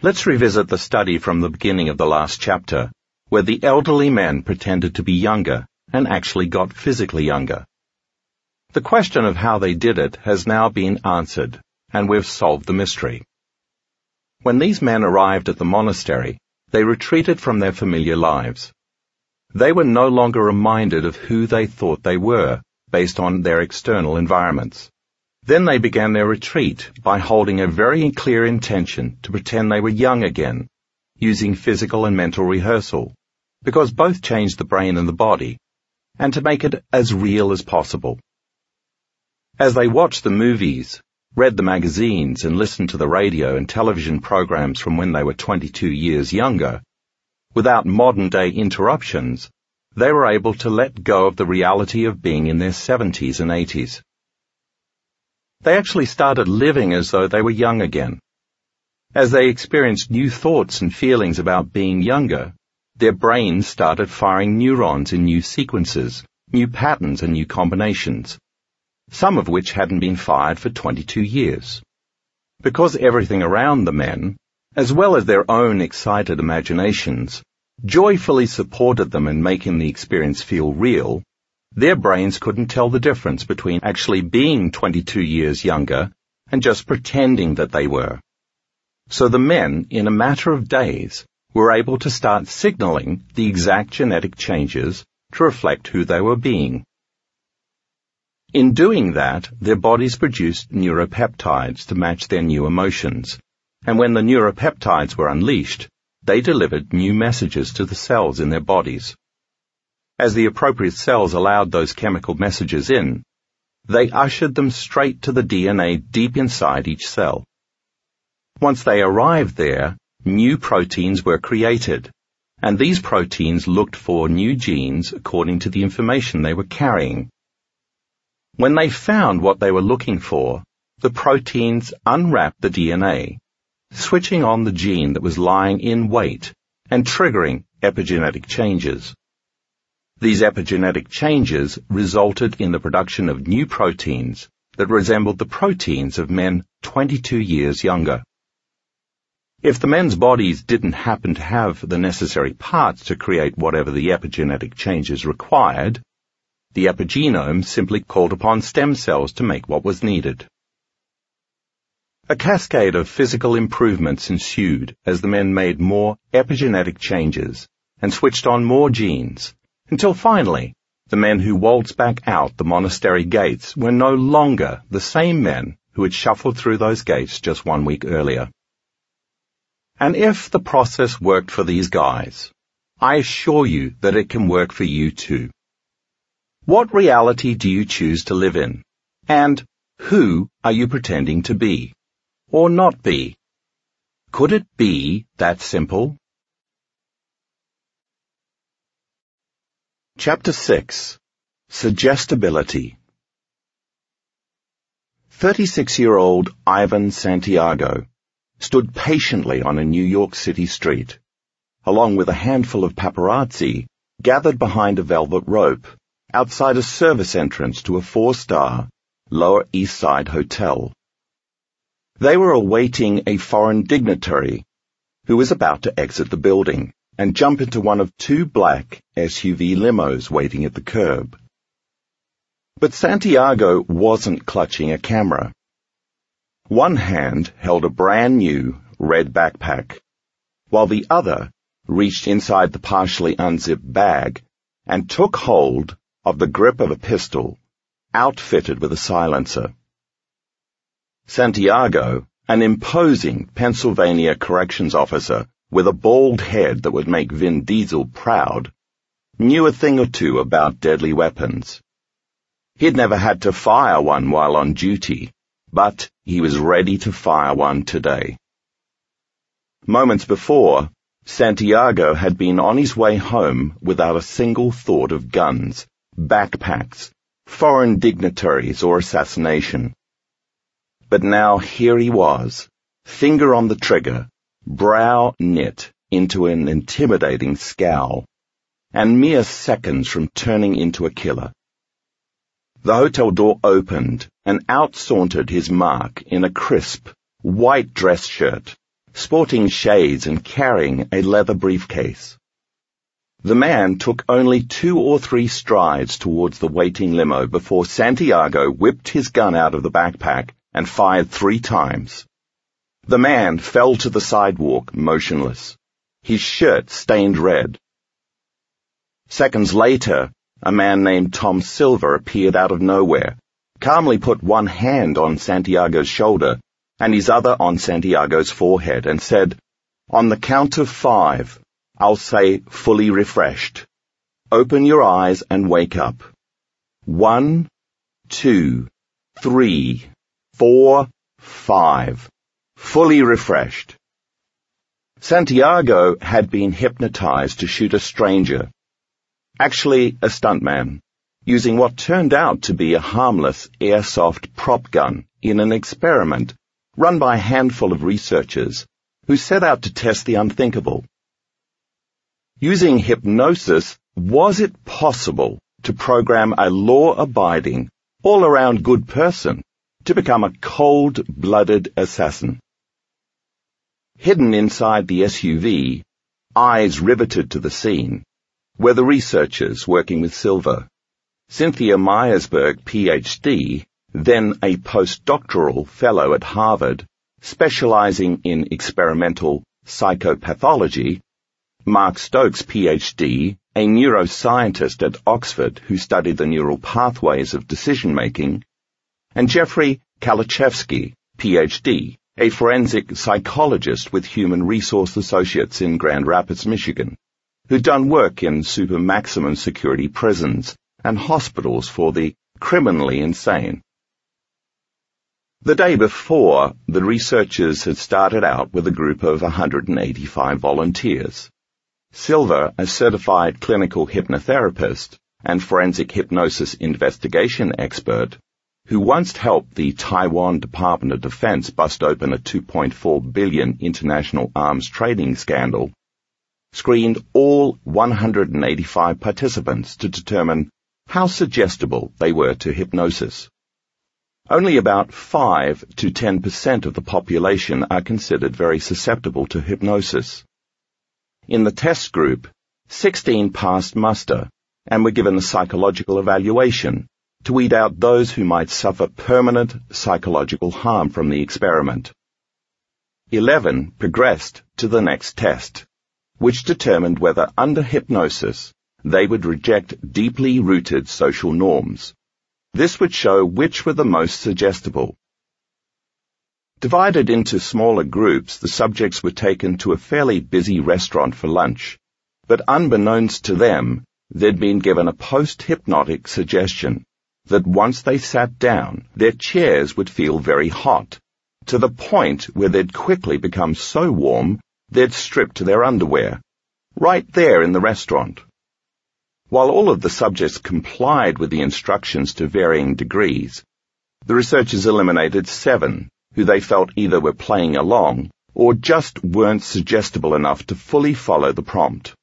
Let's revisit the study from the beginning of the last chapter, where the elderly men pretended to be younger and actually got physically younger. The question of how they did it has now been answered, and we've solved the mystery. When these men arrived at the monastery, they retreated from their familiar lives. They were no longer reminded of who they thought they were, based on their external environments. Then they began their retreat by holding a very clear intention to pretend they were young again, using physical and mental rehearsal, because both change the brain and the body, and to make it as real as possible. As they watched the movies, read the magazines, and listened to the radio and television programs from when they were 22 years younger, without modern day interruptions, they were able to let go of the reality of being in their 70s and 80s. They actually started living as though they were young again. As they experienced new thoughts and feelings about being younger, their brains started firing neurons in new sequences, new patterns and new combinations, some of which hadn't been fired for 22 years. Because everything around the men, as well as their own excited imaginations, joyfully supported them in making the experience feel real, their brains couldn't tell the difference between actually being 22 years younger and just pretending that they were. So the men, in a matter of days, were able to start signaling the exact genetic changes to reflect who they were being. In doing that, their bodies produced neuropeptides to match their new emotions, and when the neuropeptides were unleashed, they delivered new messages to the cells in their bodies. As the appropriate cells allowed those chemical messages in, they ushered them straight to the DNA deep inside each cell. Once they arrived there, new proteins were created, and these proteins looked for new genes according to the information they were carrying. When they found what they were looking for, the proteins unwrapped the DNA, switching on the gene that was lying in wait and triggering epigenetic changes. These epigenetic changes resulted in the production of new proteins that resembled the proteins of men 22 years younger. If the men's bodies didn't happen to have the necessary parts to create whatever the epigenetic changes required, the epigenome simply called upon stem cells to make what was needed. A cascade of physical improvements ensued as the men made more epigenetic changes and switched on more genes, until finally, the men who waltzed back out the monastery gates were no longer the same men who had shuffled through those gates just one week earlier. And if the process worked for these guys, I assure you that it can work for you too. What reality do you choose to live in? And who are you pretending to be? Or not be? Could it be that simple? Chapter 6 Suggestibility 36-year-old Ivan Santiago stood patiently on a New York City street, along with a handful of paparazzi gathered behind a velvet rope outside a service entrance to a four-star Lower East Side hotel. They were awaiting a foreign dignitary who was about to exit the building and jump into one of two black SUV limos waiting at the curb. But Santiago wasn't clutching a camera. One hand held a brand new red backpack, while the other reached inside the partially unzipped bag and took hold of the grip of a pistol, outfitted with a silencer. Santiago, an imposing Pennsylvania corrections officer with a bald head that would make Vin Diesel proud, knew a thing or two about deadly weapons. He'd never had to fire one while on duty, but he was ready to fire one today. Moments before, Santiago had been on his way home without a single thought of guns backpacks, foreign dignitaries, or assassination. But now here he was, finger on the trigger, brow knit into an intimidating scowl, and mere seconds from turning into a killer. The hotel door opened, and out sauntered his mark in a crisp, white dress shirt, sporting shades and carrying a leather briefcase. The man took only two or three strides towards the waiting limo before Santiago whipped his gun out of the backpack and fired three times. The man fell to the sidewalk, motionless, his shirt stained red. Seconds later, a man named Tom Silver appeared out of nowhere, calmly put one hand on Santiago's shoulder and his other on Santiago's forehead and said, On the count of five, I'll say fully refreshed. Open your eyes and wake up. One, two, three, four, five. Fully refreshed. Santiago had been hypnotized to shoot a stranger, actually a stuntman, using what turned out to be a harmless airsoft prop gun in an experiment run by a handful of researchers who set out to test the unthinkable. Using hypnosis, was it possible to program a law-abiding, all-around good person to become a cold-blooded assassin? Hidden inside the SUV, eyes riveted to the scene, were the researchers working with Silver. Cynthia Meyersburg, PhD, then a postdoctoral fellow at Harvard, specializing in experimental psychopathology, Mark Stokes, PhD, a neuroscientist at Oxford who studied the neural pathways of decision-making, and Jeffrey Kalachevsky, PhD, a forensic psychologist with Human Resource Associates in Grand Rapids, Michigan, who'd done work in super maximum security prisons and hospitals for the criminally insane. The day before, the researchers had started out with a group of 185 volunteers. Silver, a certified clinical hypnotherapist and forensic hypnosis investigation expert, who once helped the Taiwan Department of Defense bust open a 2.4 billion international arms trading scandal, screened all 185 participants to determine how suggestible they were to hypnosis. Only about 5 to 10% of the population are considered very susceptible to hypnosis. In the test group, 16 passed muster and were given a psychological evaluation to weed out those who might suffer permanent psychological harm from the experiment. 11 progressed to the next test, which determined whether under hypnosis they would reject deeply rooted social norms. This would show which were the most suggestible. Divided into smaller groups, the subjects were taken to a fairly busy restaurant for lunch, but unbeknownst to them, they'd been given a post-hypnotic suggestion that once they sat down, their chairs would feel very hot, to the point where they'd quickly become so warm they'd strip to their underwear, right there in the restaurant. While all of the subjects complied with the instructions to varying degrees, the researchers eliminated seven who they felt either were playing along or just weren't suggestible enough to fully follow the prompt.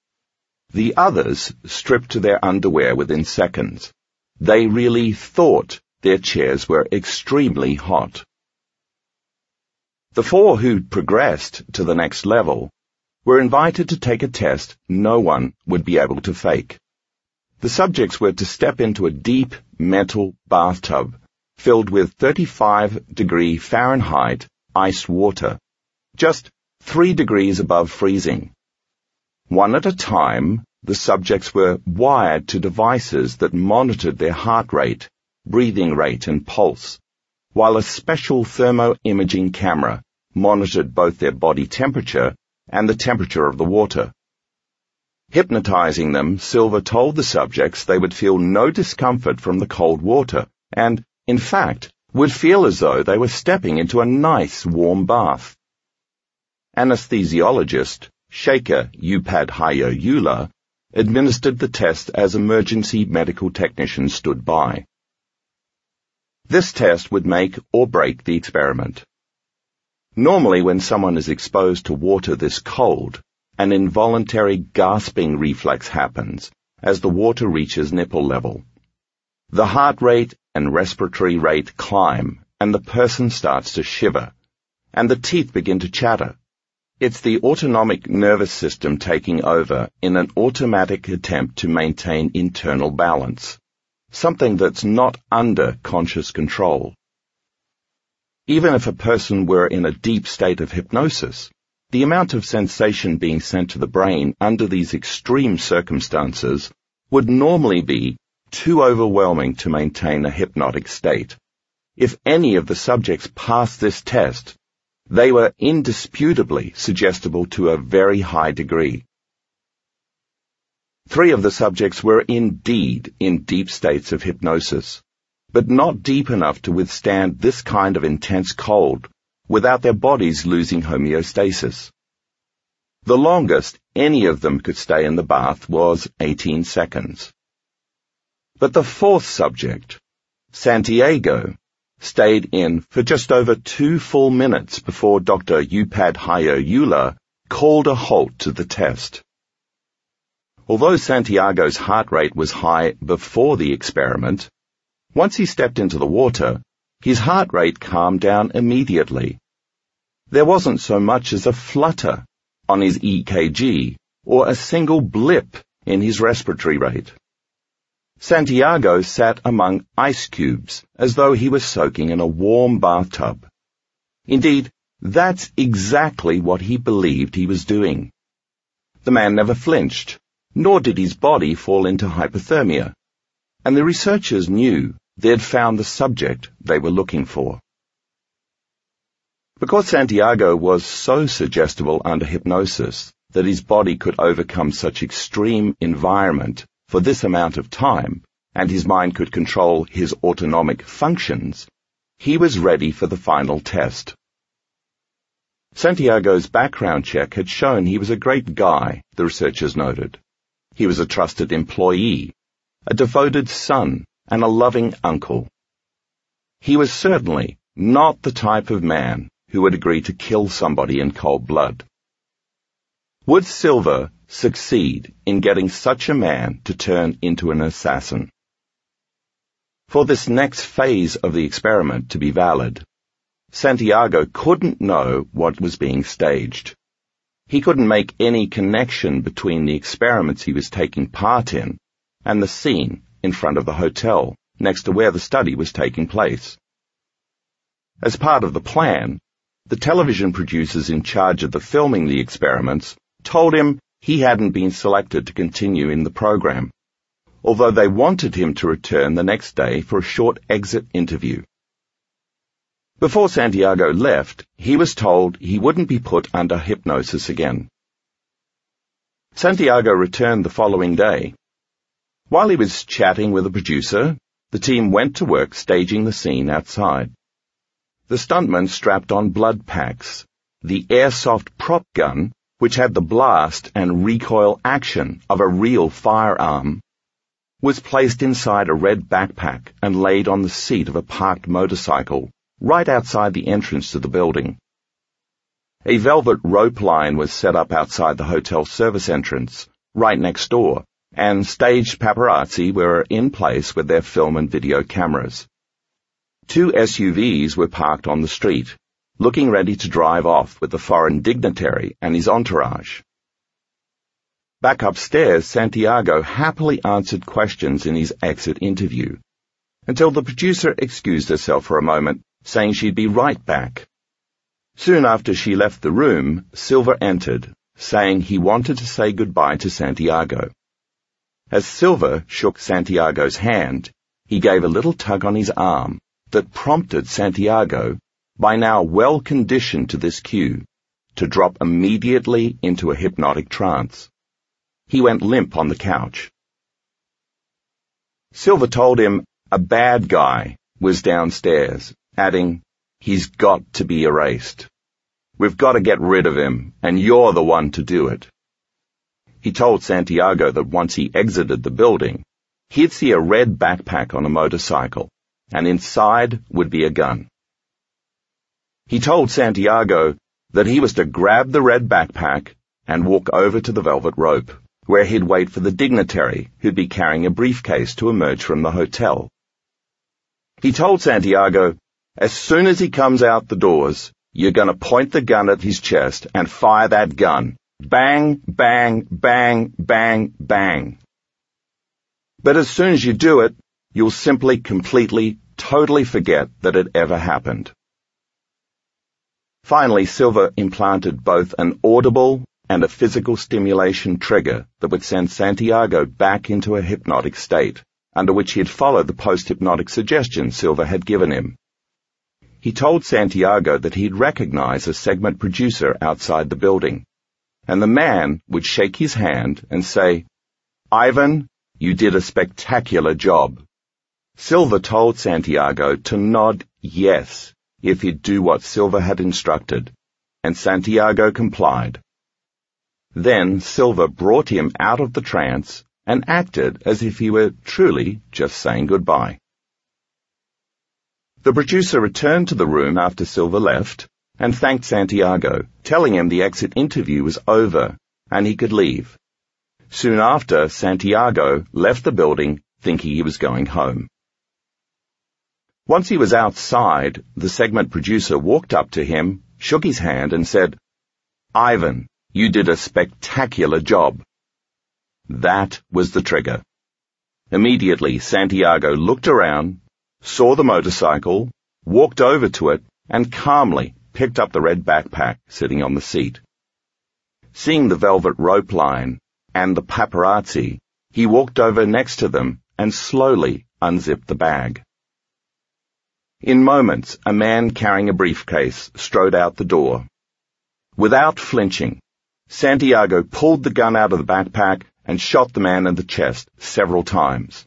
The others stripped to their underwear within seconds. They really thought their chairs were extremely hot. The four who progressed to the next level were invited to take a test no one would be able to fake. The subjects were to step into a deep metal bathtub filled with 35 degree Fahrenheit iced water, just three degrees above freezing. One at a time, the subjects were wired to devices that monitored their heart rate, breathing rate, and pulse, while a special thermo-imaging camera monitored both their body temperature and the temperature of the water. Hypnotizing them, Silver told the subjects they would feel no discomfort from the cold water and, in fact, would feel as though they were stepping into a nice warm bath. Anesthesiologist Shekhar Upadhyayula administered the test as emergency medical technicians stood by. This test would make or break the experiment. Normally when someone is exposed to water this cold, an involuntary gasping reflex happens as the water reaches nipple level. The heart rate and respiratory rate climb and the person starts to shiver and the teeth begin to chatter. It's the autonomic nervous system taking over in an automatic attempt to maintain internal balance, something that's not under conscious control. Even if a person were in a deep state of hypnosis, the amount of sensation being sent to the brain under these extreme circumstances would normally be too overwhelming to maintain a hypnotic state. If any of the subjects passed this test, they were indisputably suggestible to a very high degree. Three of the subjects were indeed in deep states of hypnosis, but not deep enough to withstand this kind of intense cold without their bodies losing homeostasis. The longest any of them could stay in the bath was 18 seconds. But the fourth subject, Santiago, stayed in for just over two full minutes before Dr. Upadhyayula called a halt to the test. Although Santiago's heart rate was high before the experiment, once he stepped into the water, his heart rate calmed down immediately. There wasn't so much as a flutter on his EKG or a single blip in his respiratory rate. Santiago sat among ice cubes as though he was soaking in a warm bathtub. Indeed, that's exactly what he believed he was doing. The man never flinched, nor did his body fall into hypothermia, and the researchers knew they had found the subject they were looking for. Because Santiago was so suggestible under hypnosis that his body could overcome such extreme environment for this amount of time, and his mind could control his autonomic functions, he was ready for the final test. Santiago's background check had shown he was a great guy, the researchers noted. He was a trusted employee, a devoted son, and a loving uncle. He was certainly not the type of man who would agree to kill somebody in cold blood. Would Silva succeed in getting such a man to turn into an assassin? For this next phase of the experiment to be valid, Santiago couldn't know what was being staged. He couldn't make any connection between the experiments he was taking part in and the scene in front of the hotel next to where the study was taking place. As part of the plan, the television producers in charge of the filming the experiments told him he hadn't been selected to continue in the program, although they wanted him to return the next day for a short exit interview. Before Santiago left, he was told he wouldn't be put under hypnosis again. Santiago returned the following day. While he was chatting with the producer, the team went to work staging the scene outside. The stuntman strapped on blood packs, the airsoft prop gun, which had the blast and recoil action of a real firearm, was placed inside a red backpack and laid on the seat of a parked motorcycle right outside the entrance to the building. A velvet rope line was set up outside the hotel service entrance, right next door, and staged paparazzi were in place with their film and video cameras. Two SUVs were parked on the street, looking ready to drive off with the foreign dignitary and his entourage. Back upstairs, Santiago happily answered questions in his exit interview, until the producer excused herself for a moment, saying she'd be right back. Soon after she left the room, Silva entered, saying he wanted to say goodbye to Santiago. As Silva shook Santiago's hand, he gave a little tug on his arm that prompted Santiago, by now well conditioned to this cue, to drop immediately into a hypnotic trance. He went limp on the couch. Silva told him a bad guy was downstairs, adding, He's got to be erased. We've got to get rid of him, and you're the one to do it. He told Santiago that once he exited the building, he'd see a red backpack on a motorcycle, and inside would be a gun. He told Santiago that he was to grab the red backpack and walk over to the velvet rope, where he'd wait for the dignitary who'd be carrying a briefcase to emerge from the hotel. He told Santiago, as soon as he comes out the doors, you're to point the gun at his chest and fire that gun Bang, bang, bang, bang, bang. But as soon as you do it, you'll simply completely, totally forget that it ever happened. Finally, Silva implanted both an audible and a physical stimulation trigger that would send Santiago back into a hypnotic state, under which he'd followed the post-hypnotic suggestions Silva had given him. He told Santiago that he'd recognize a segment producer outside the building and the man would shake his hand and say, Ivan, you did a spectacular job. Silva told Santiago to nod yes if he'd do what Silva had instructed, and Santiago complied. Then Silva brought him out of the trance and acted as if he were truly just saying goodbye. The producer returned to the room after Silva left and thanked Santiago, telling him the exit interview was over and he could leave. Soon after, Santiago left the building thinking he was going home. Once he was outside, the segment producer walked up to him, shook his hand and said, Ivan, you did a spectacular job. That was the trigger. Immediately, Santiago looked around, saw the motorcycle, walked over to it, and calmly picked up the red backpack sitting on the seat. Seeing the velvet rope line and the paparazzi, he walked over next to them and slowly unzipped the bag. In moments, a man carrying a briefcase strode out the door. Without flinching, Santiago pulled the gun out of the backpack and shot the man in the chest several times.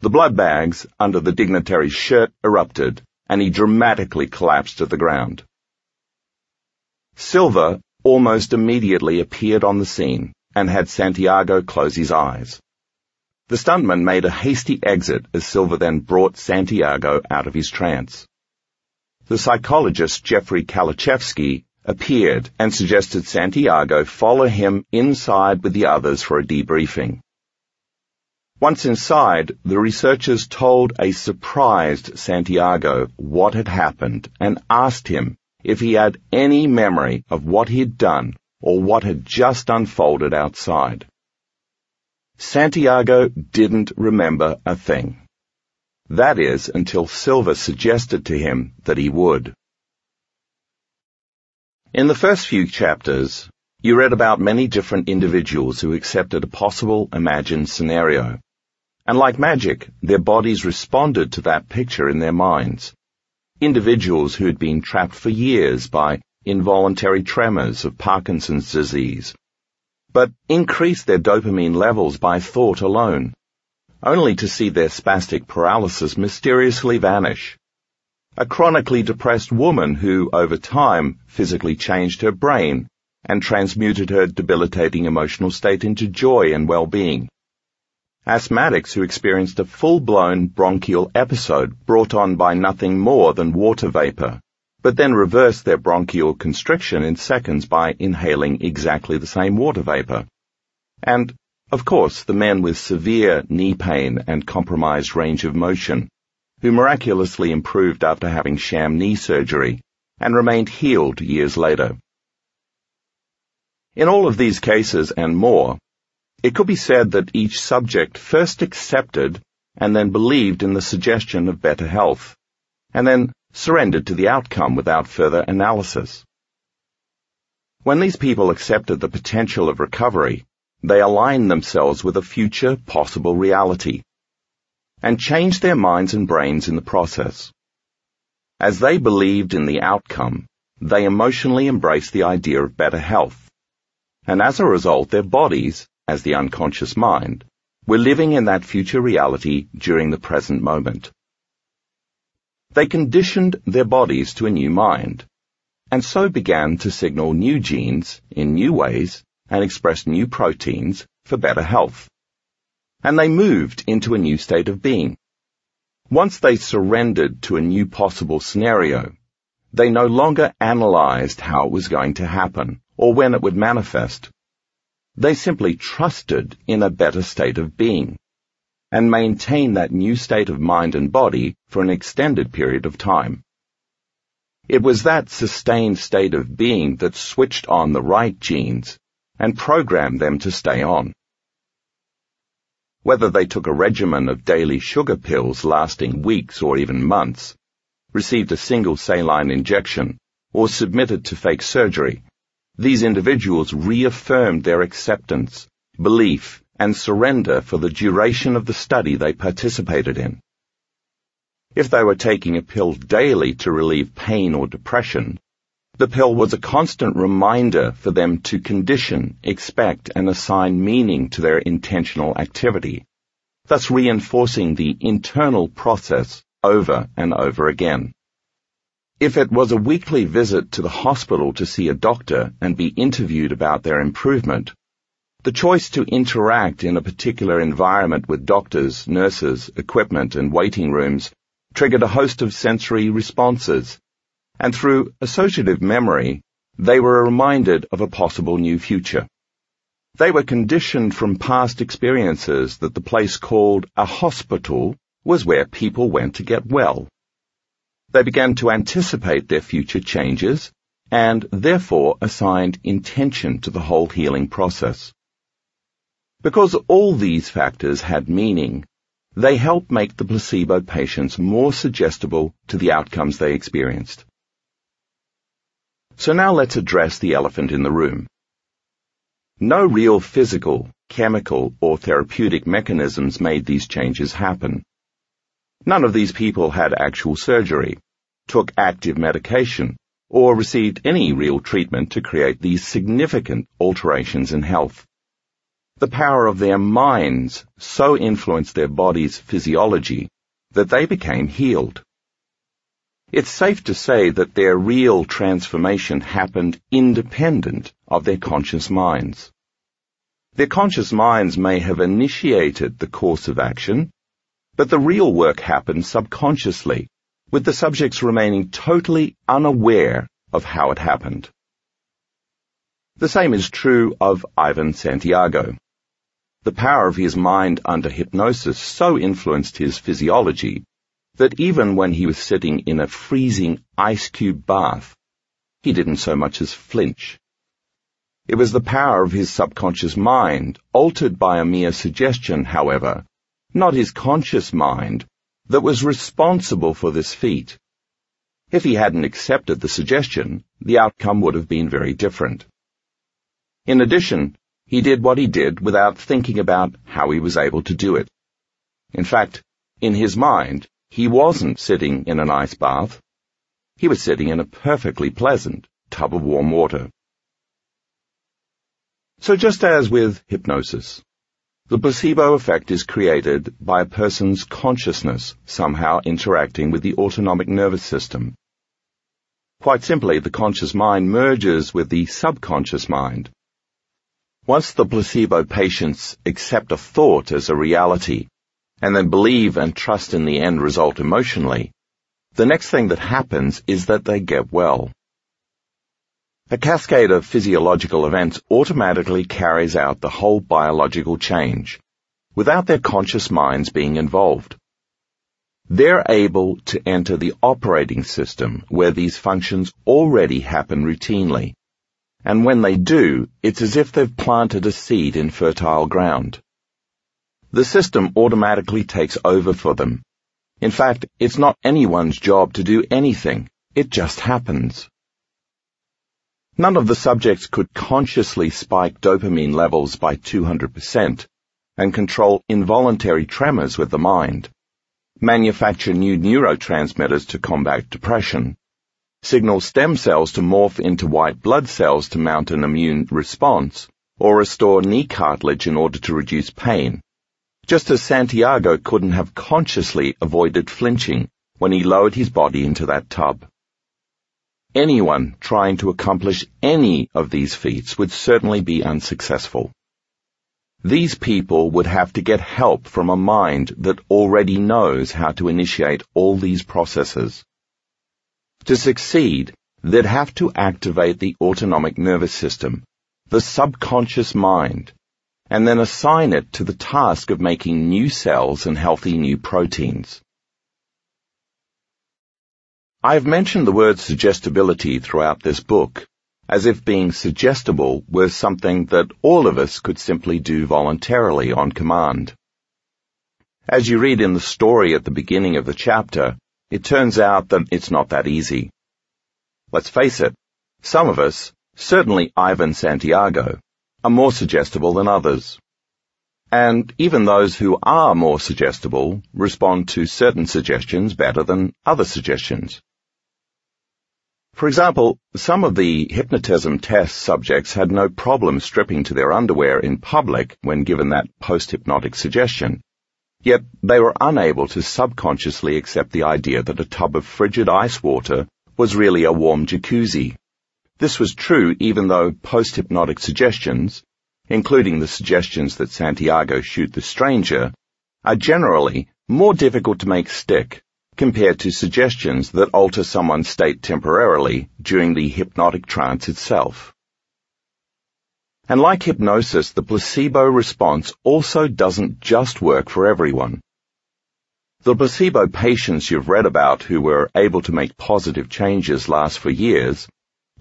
The blood bags under the dignitary's shirt erupted, and he dramatically collapsed to the ground. Silva almost immediately appeared on the scene and had Santiago close his eyes. The stuntman made a hasty exit as Silva then brought Santiago out of his trance. The psychologist Jeffrey Kalachevsky appeared and suggested Santiago follow him inside with the others for a debriefing. Once inside, the researchers told a surprised Santiago what had happened and asked him if he had any memory of what he'd done or what had just unfolded outside. Santiago didn't remember a thing. That is, until Silva suggested to him that he would. In the first few chapters, you read about many different individuals who accepted a possible imagined scenario. And like magic, their bodies responded to that picture in their minds. Individuals who had been trapped for years by involuntary tremors of Parkinson's disease, but increase their dopamine levels by thought alone, only to see their spastic paralysis mysteriously vanish. A chronically depressed woman who, over time, physically changed her brain and transmuted her debilitating emotional state into joy and well-being. Asthmatics who experienced a full-blown bronchial episode brought on by nothing more than water vapor, but then reverse their bronchial constriction in seconds by inhaling exactly the same water vapor. And, of course, the men with severe knee pain and compromised range of motion, who miraculously improved after having sham knee surgery and remained healed years later. In all of these cases and more, it could be said that each subject first accepted and then believed in the suggestion of better health, and then surrendered to the outcome without further analysis. When these people accepted the potential of recovery, they aligned themselves with a future possible reality and changed their minds and brains in the process. As they believed in the outcome, they emotionally embraced the idea of better health and as a result, their bodies, as the unconscious mind, were living in that future reality during the present moment. They conditioned their bodies to a new mind, and so began to signal new genes in new ways and express new proteins for better health. And they moved into a new state of being. Once they surrendered to a new possible scenario, they no longer analyzed how it was going to happen or when it would manifest. They simply trusted in a better state of being and maintain that new state of mind and body for an extended period of time. It was that sustained state of being that switched on the right genes and programmed them to stay on. Whether they took a regimen of daily sugar pills lasting weeks or even months, received a single saline injection, or submitted to fake surgery, these individuals reaffirmed their acceptance, belief, and surrender for the duration of the study they participated in. If they were taking a pill daily to relieve pain or depression, the pill was a constant reminder for them to condition, expect, and assign meaning to their intentional activity, thus reinforcing the internal process over and over again. If it was a weekly visit to the hospital to see a doctor and be interviewed about their improvement, the choice to interact in a particular environment with doctors, nurses, equipment, and waiting rooms triggered a host of sensory responses, and through associative memory, they were reminded of a possible new future. They were conditioned from past experiences that the place called a hospital was where people went to get well. They began to anticipate their future changes and therefore assigned intention to the whole healing process. Because all these factors had meaning, they helped make the placebo patients more suggestible to the outcomes they experienced. So now let's address the elephant in the room. No real physical, chemical, or therapeutic mechanisms made these changes happen. None of these people had actual surgery, took active medication, or received any real treatment to create these significant alterations in health. The power of their minds so influenced their body's physiology that they became healed. It's safe to say that their real transformation happened independent of their conscious minds. Their conscious minds may have initiated the course of action but the real work happened subconsciously, with the subjects remaining totally unaware of how it happened. The same is true of Ivan Santiago. the power of his mind under hypnosis so influenced his physiology that even when he was sitting in a freezing ice cube bath, he didn't so much as flinch. It was the power of his subconscious mind, altered by a mere suggestion, however, not his conscious mind, that was responsible for this feat. If he hadn't accepted the suggestion, the outcome would have been very different. In addition, he did what he did without thinking about how he was able to do it. In fact, in his mind, he wasn't sitting in an ice bath. He was sitting in a perfectly pleasant tub of warm water. So just as with hypnosis, the placebo effect is created by a person's consciousness somehow interacting with the autonomic nervous system. Quite simply, the conscious mind merges with the subconscious mind. Once the placebo patients accept a thought as a reality, and then believe and trust in the end result emotionally, the next thing that happens is that they get well. A cascade of physiological events automatically carries out the whole biological change, without their conscious minds being involved. They're able to enter the operating system where these functions already happen routinely. And when they do, it's as if they've planted a seed in fertile ground. The system automatically takes over for them. In fact, it's not anyone's job to do anything. It just happens. None of the subjects could consciously spike dopamine levels by 200% and control involuntary tremors with the mind, manufacture new neurotransmitters to combat depression, signal stem cells to morph into white blood cells to mount an immune response, or restore knee cartilage in order to reduce pain just as Santiago couldn't have consciously avoided flinching when he lowered his body into that tub. Anyone trying to accomplish any of these feats would certainly be unsuccessful. These people would have to get help from a mind that already knows how to initiate all these processes. To succeed, they'd have to activate the autonomic nervous system, the subconscious mind, and then assign it to the task of making new cells and healthy new proteins. I've mentioned the word suggestibility throughout this book, as if being suggestible were something that all of us could simply do voluntarily on command. As you read in the story at the beginning of the chapter, it turns out that it's not that easy. Let's face it, some of us, certainly Ivan Santiago, are more suggestible than others. And even those who are more suggestible respond to certain suggestions better than other suggestions. For example, some of the hypnotism test subjects had no problem stripping to their underwear in public when given that post-hypnotic suggestion. Yet they were unable to subconsciously accept the idea that a tub of frigid ice water was really a warm jacuzzi. This was true even though post-hypnotic suggestions, including the suggestions that Santiago shoot the stranger, are generally more difficult to make stick compared to suggestions that alter someone's state temporarily during the hypnotic trance itself. And like hypnosis, the placebo response also doesn't just work for everyone. The placebo patients you've read about who were able to make positive changes last for years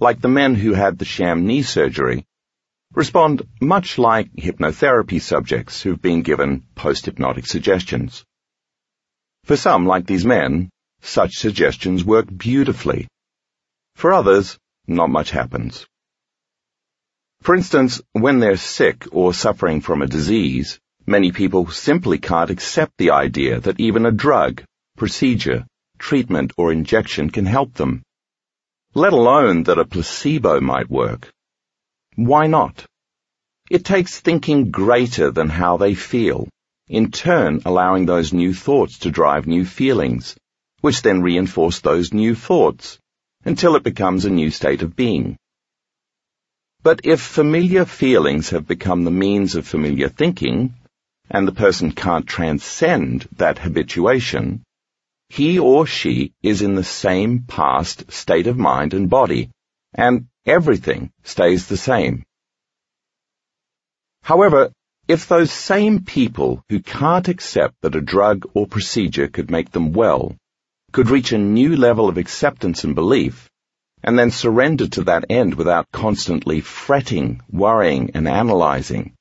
like the men who had the sham knee surgery, respond much like hypnotherapy subjects who've been given post-hypnotic suggestions. For some, like these men, such suggestions work beautifully. For others, not much happens. For instance, when they're sick or suffering from a disease, many people simply can't accept the idea that even a drug, procedure, treatment, or injection can help them let alone that a placebo might work. Why not? It takes thinking greater than how they feel, in turn allowing those new thoughts to drive new feelings, which then reinforce those new thoughts, until it becomes a new state of being. But if familiar feelings have become the means of familiar thinking, and the person can't transcend that habituation, he or she is in the same past state of mind and body, and everything stays the same. However, If those same people who can't accept that a drug or procedure could make them well could reach a new level of acceptance and belief, and then surrender to that end without constantly fretting, worrying, and analyzing,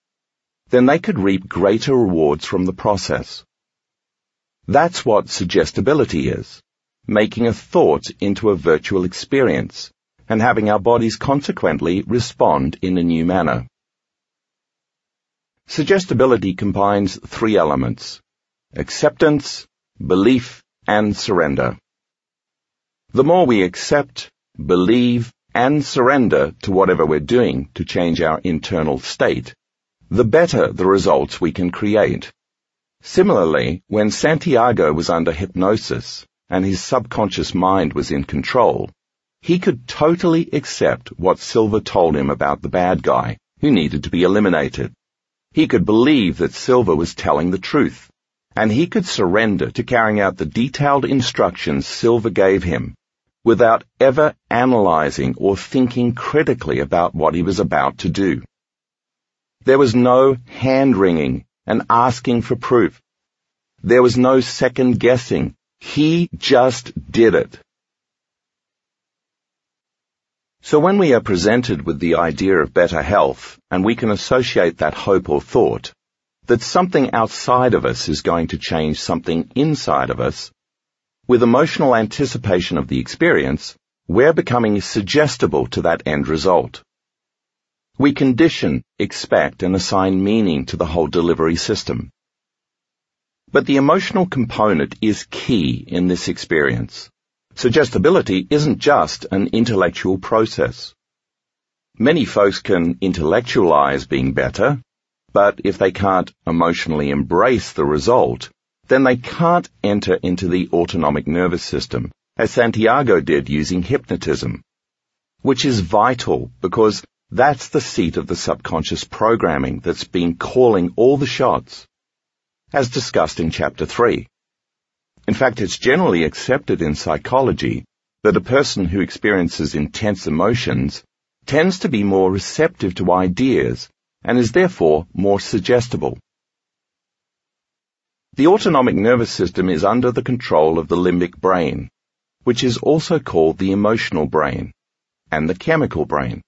then they could reap greater rewards from the process. That's what suggestibility is, making a thought into a virtual experience, and having our bodies consequently respond in a new manner. Suggestibility combines three elements, acceptance, belief, and surrender. The more we accept, believe, and surrender to whatever we're doing to change our internal state, the better the results we can create. Similarly, when Santiago was under hypnosis and his subconscious mind was in control, he could totally accept what Silva told him about the bad guy who needed to be eliminated. He could believe that Silva was telling the truth, and he could surrender to carrying out the detailed instructions Silva gave him without ever analyzing or thinking critically about what he was about to do. There was no hand-wringing and asking for proof. There was no second guessing. He just did it. So when we are presented with the idea of better health, and we can associate that hope or thought, that something outside of us is going to change something inside of us, with emotional anticipation of the experience, we're becoming suggestible to that end result. We condition, expect, and assign meaning to the whole delivery system. But the emotional component is key in this experience. Suggestibility isn't just an intellectual process. Many folks can intellectualize being better, but if they can't emotionally embrace the result, then they can't enter into the autonomic nervous system, as Santiago did using hypnotism, which is vital because that's the seat of the subconscious programming that's been calling all the shots, as discussed in chapter 3. In fact, it's generally accepted in psychology that a person who experiences intense emotions tends to be more receptive to ideas and is therefore more suggestible. The autonomic nervous system is under the control of the limbic brain, which is also called the emotional brain, and the chemical brain.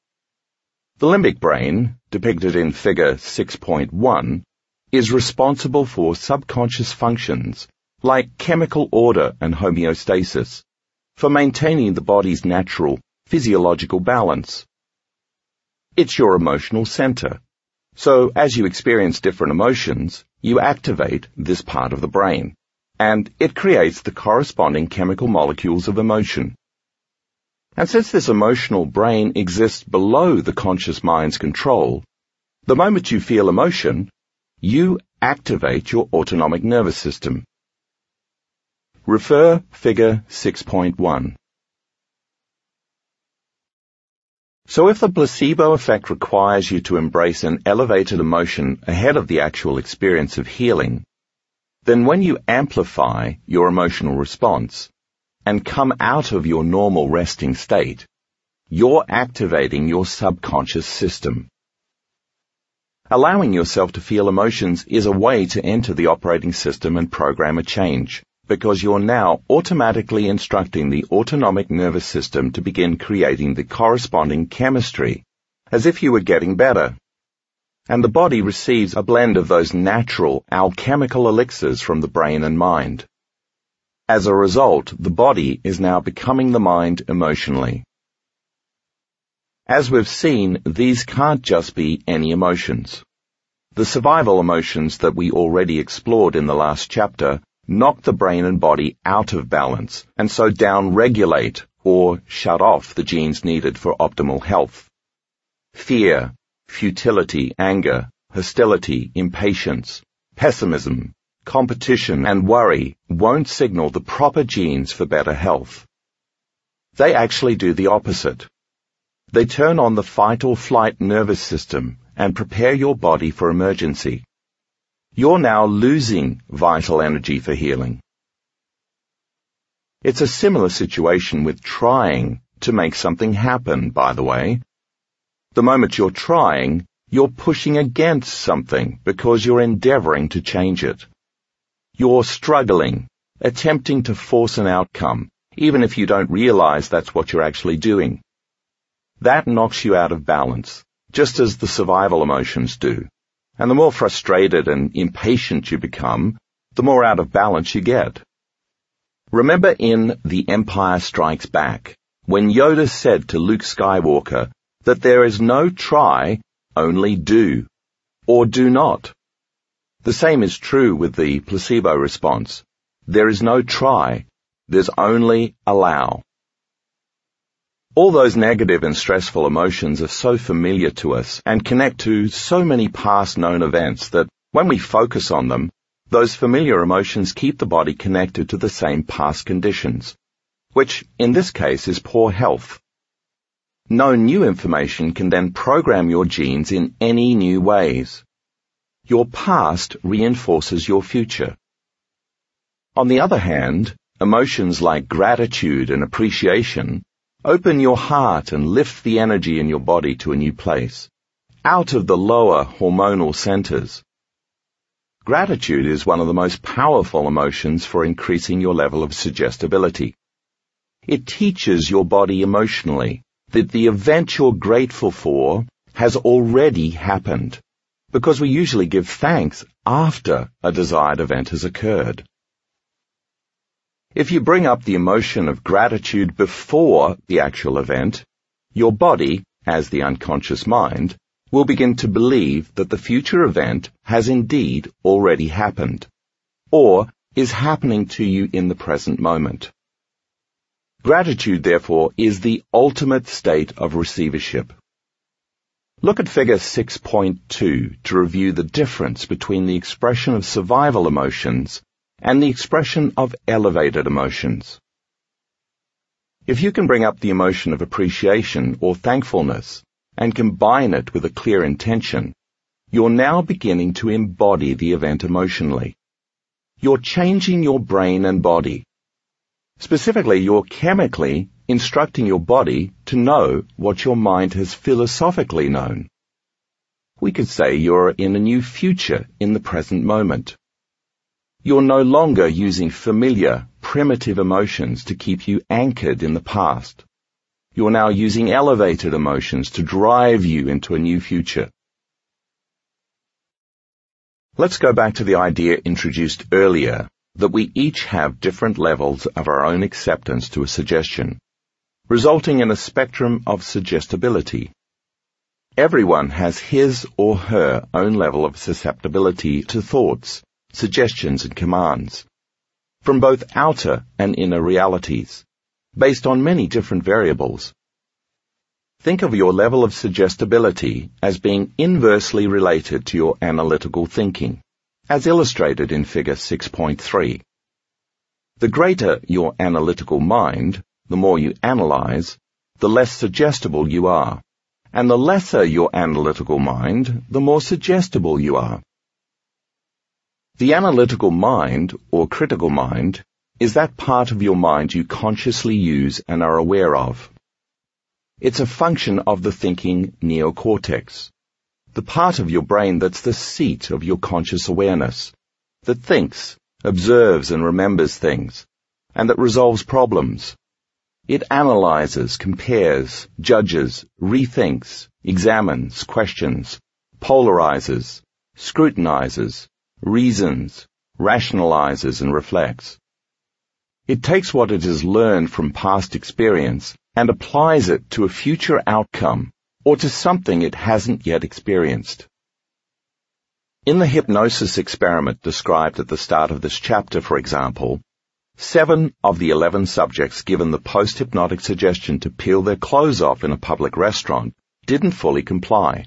The limbic brain, depicted in figure 6.1, is responsible for subconscious functions like chemical order and homeostasis, for maintaining the body's natural physiological balance. It's your emotional center so as you experience different emotions, you activate this part of the brain, and it creates the corresponding chemical molecules of emotion. And since this emotional brain exists below the conscious mind's control, the moment you feel emotion, you activate your autonomic nervous system. Refer figure 6.1. So if the placebo effect requires you to embrace an elevated emotion ahead of the actual experience of healing, then when you amplify your emotional response and come out of your normal resting state, you're activating your subconscious system. Allowing yourself to feel emotions is a way to enter the operating system and program a change because you're now automatically instructing the autonomic nervous system to begin creating the corresponding chemistry, as if you were getting better. And the body receives a blend of those natural alchemical elixirs from the brain and mind. As a result, the body is now becoming the mind emotionally. As we've seen, these can't just be any emotions. The survival emotions that we already explored in the last chapter knock the brain and body out of balance, and so down-regulate or shut off the genes needed for optimal health. Fear, futility, anger, hostility, impatience, pessimism, competition, and worry won't signal the proper genes for better health. They actually do the opposite. They turn on the fight or flight nervous system and prepare your body for emergency you're now losing vital energy for healing. It's a similar situation with trying to make something happen, by the way. The moment you're trying, You're pushing against something because you're endeavoring to change it. You're struggling, attempting to force an outcome, even if you don't realize that's what you're actually doing. That knocks you out of balance, just as the survival emotions do. And the more frustrated and impatient you become, the more out of balance you get. Remember in The Empire Strikes Back, when Yoda said to Luke Skywalker that there is no try only do, or do not. The same is true with the placebo response. There is no try, there's only allow. All those negative and stressful emotions are so familiar to us and connect to so many past known events that when we focus on them, those familiar emotions keep the body connected to the same past conditions, which in this case is poor health. No new information can then program your genes in any new ways. Your past reinforces your future. On the other hand, emotions like gratitude and appreciation open your heart and lift the energy in your body to a new place, out of the lower hormonal centers. Gratitude is one of the most powerful emotions for increasing your level of suggestibility. It teaches your body emotionally that the event you're grateful for has already happened, because we usually give thanks after a desired event has occurred. If you bring up the emotion of gratitude before the actual event, your body, as the unconscious mind, will begin to believe that the future event has indeed already happened, or is happening to you in the present moment. Gratitude, therefore, is the ultimate state of receivership. Look at figure 6.2 to review the difference between the expression of survival emotions and the expression of elevated emotions. If you can bring up the emotion of appreciation or thankfulness and combine it with a clear intention, you're now beginning to embody the event emotionally. You're changing your brain and body Specifically, you're chemically instructing your body to know what your mind has philosophically known. We could say you're in a new future in the present moment. You're no longer using familiar, primitive emotions to keep you anchored in the past. You're now using elevated emotions to drive you into a new future. Let's go back to the idea introduced earlier that we each have different levels of our own acceptance to a suggestion, resulting in a spectrum of suggestibility. Everyone has his or her own level of susceptibility to thoughts, suggestions and commands, from both outer and inner realities, based on many different variables. Think of your level of suggestibility as being inversely related to your analytical thinking as illustrated in figure 6.3. The greater your analytical mind, the more you analyze, the less suggestible you are, and the lesser your analytical mind, the more suggestible you are. The analytical mind, or critical mind, is that part of your mind you consciously use and are aware of. It's a function of the thinking neocortex, the part of your brain that's the seat of your conscious awareness, that thinks, observes and remembers things, and that resolves problems. It analyzes, compares, judges, rethinks, examines, questions, polarizes, scrutinizes, reasons, rationalizes and reflects. It takes what it has learned from past experience and applies it to a future outcome or to something it hasn't yet experienced. In the hypnosis experiment described at the start of this chapter, for example, seven of the eleven subjects given the post-hypnotic suggestion to peel their clothes off in a public restaurant didn't fully comply.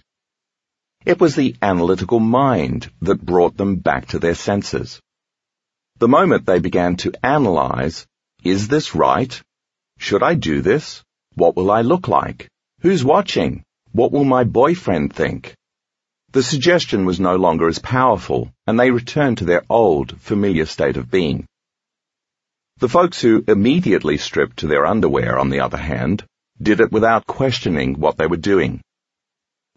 It was the analytical mind that brought them back to their senses. The moment they began to analyze, is this right? Should I do this? What will I look like? Who's watching? What will my boyfriend think? The suggestion was no longer as powerful, and they returned to their old, familiar state of being. The folks who immediately stripped to their underwear, on the other hand, did it without questioning what they were doing.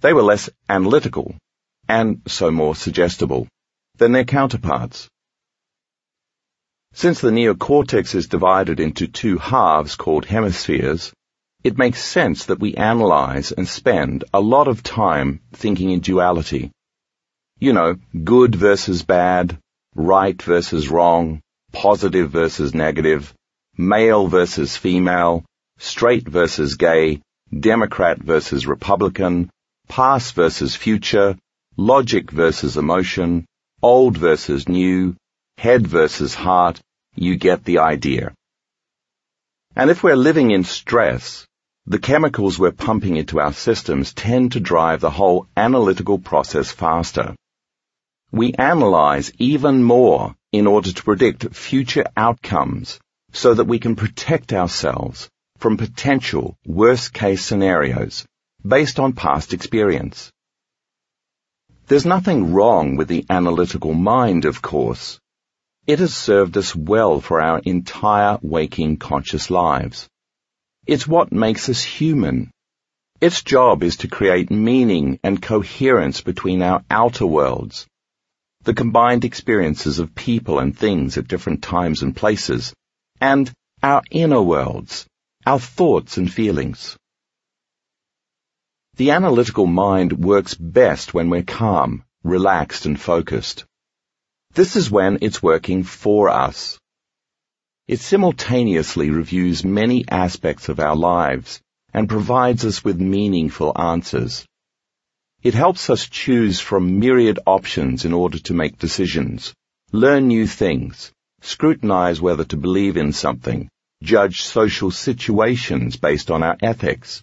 They were less analytical, and so more suggestible, than their counterparts. Since the neocortex is divided into two halves called hemispheres, it makes sense that we analyze and spend a lot of time thinking in duality. You know, good versus bad, right versus wrong, positive versus negative, male versus female, straight versus gay, Democrat versus Republican, past versus future, logic versus emotion, old versus new, head versus heart, you get the idea. And if we're living in stress, the chemicals we're pumping into our systems tend to drive the whole analytical process faster. We analyze even more in order to predict future outcomes so that we can protect ourselves from potential worst case scenarios based on past experience. There's nothing wrong with the analytical mind, of course. It has served us well for our entire waking conscious lives. It's what makes us human. Its job is to create meaning and coherence between our outer worlds, the combined experiences of people and things at different times and places, and our inner worlds, our thoughts and feelings. The analytical mind works best when we're calm, relaxed and focused. This is when it's working for us. It simultaneously reviews many aspects of our lives and provides us with meaningful answers. It helps us choose from myriad options in order to make decisions, learn new things, scrutinize whether to believe in something, judge social situations based on our ethics,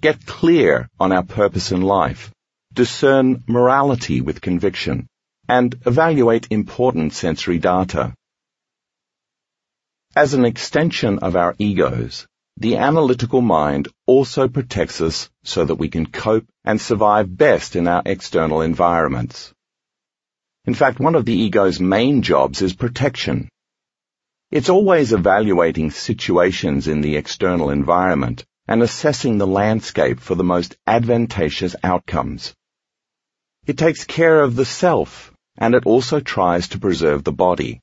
get clear on our purpose in life, discern morality with conviction, and evaluate important sensory data. As an extension of our egos, the analytical mind also protects us so that we can cope and survive best in our external environments. In fact, one of the ego's main jobs is protection. It's always evaluating situations in the external environment and assessing the landscape for the most advantageous outcomes. It takes care of the self, and it also tries to preserve the body.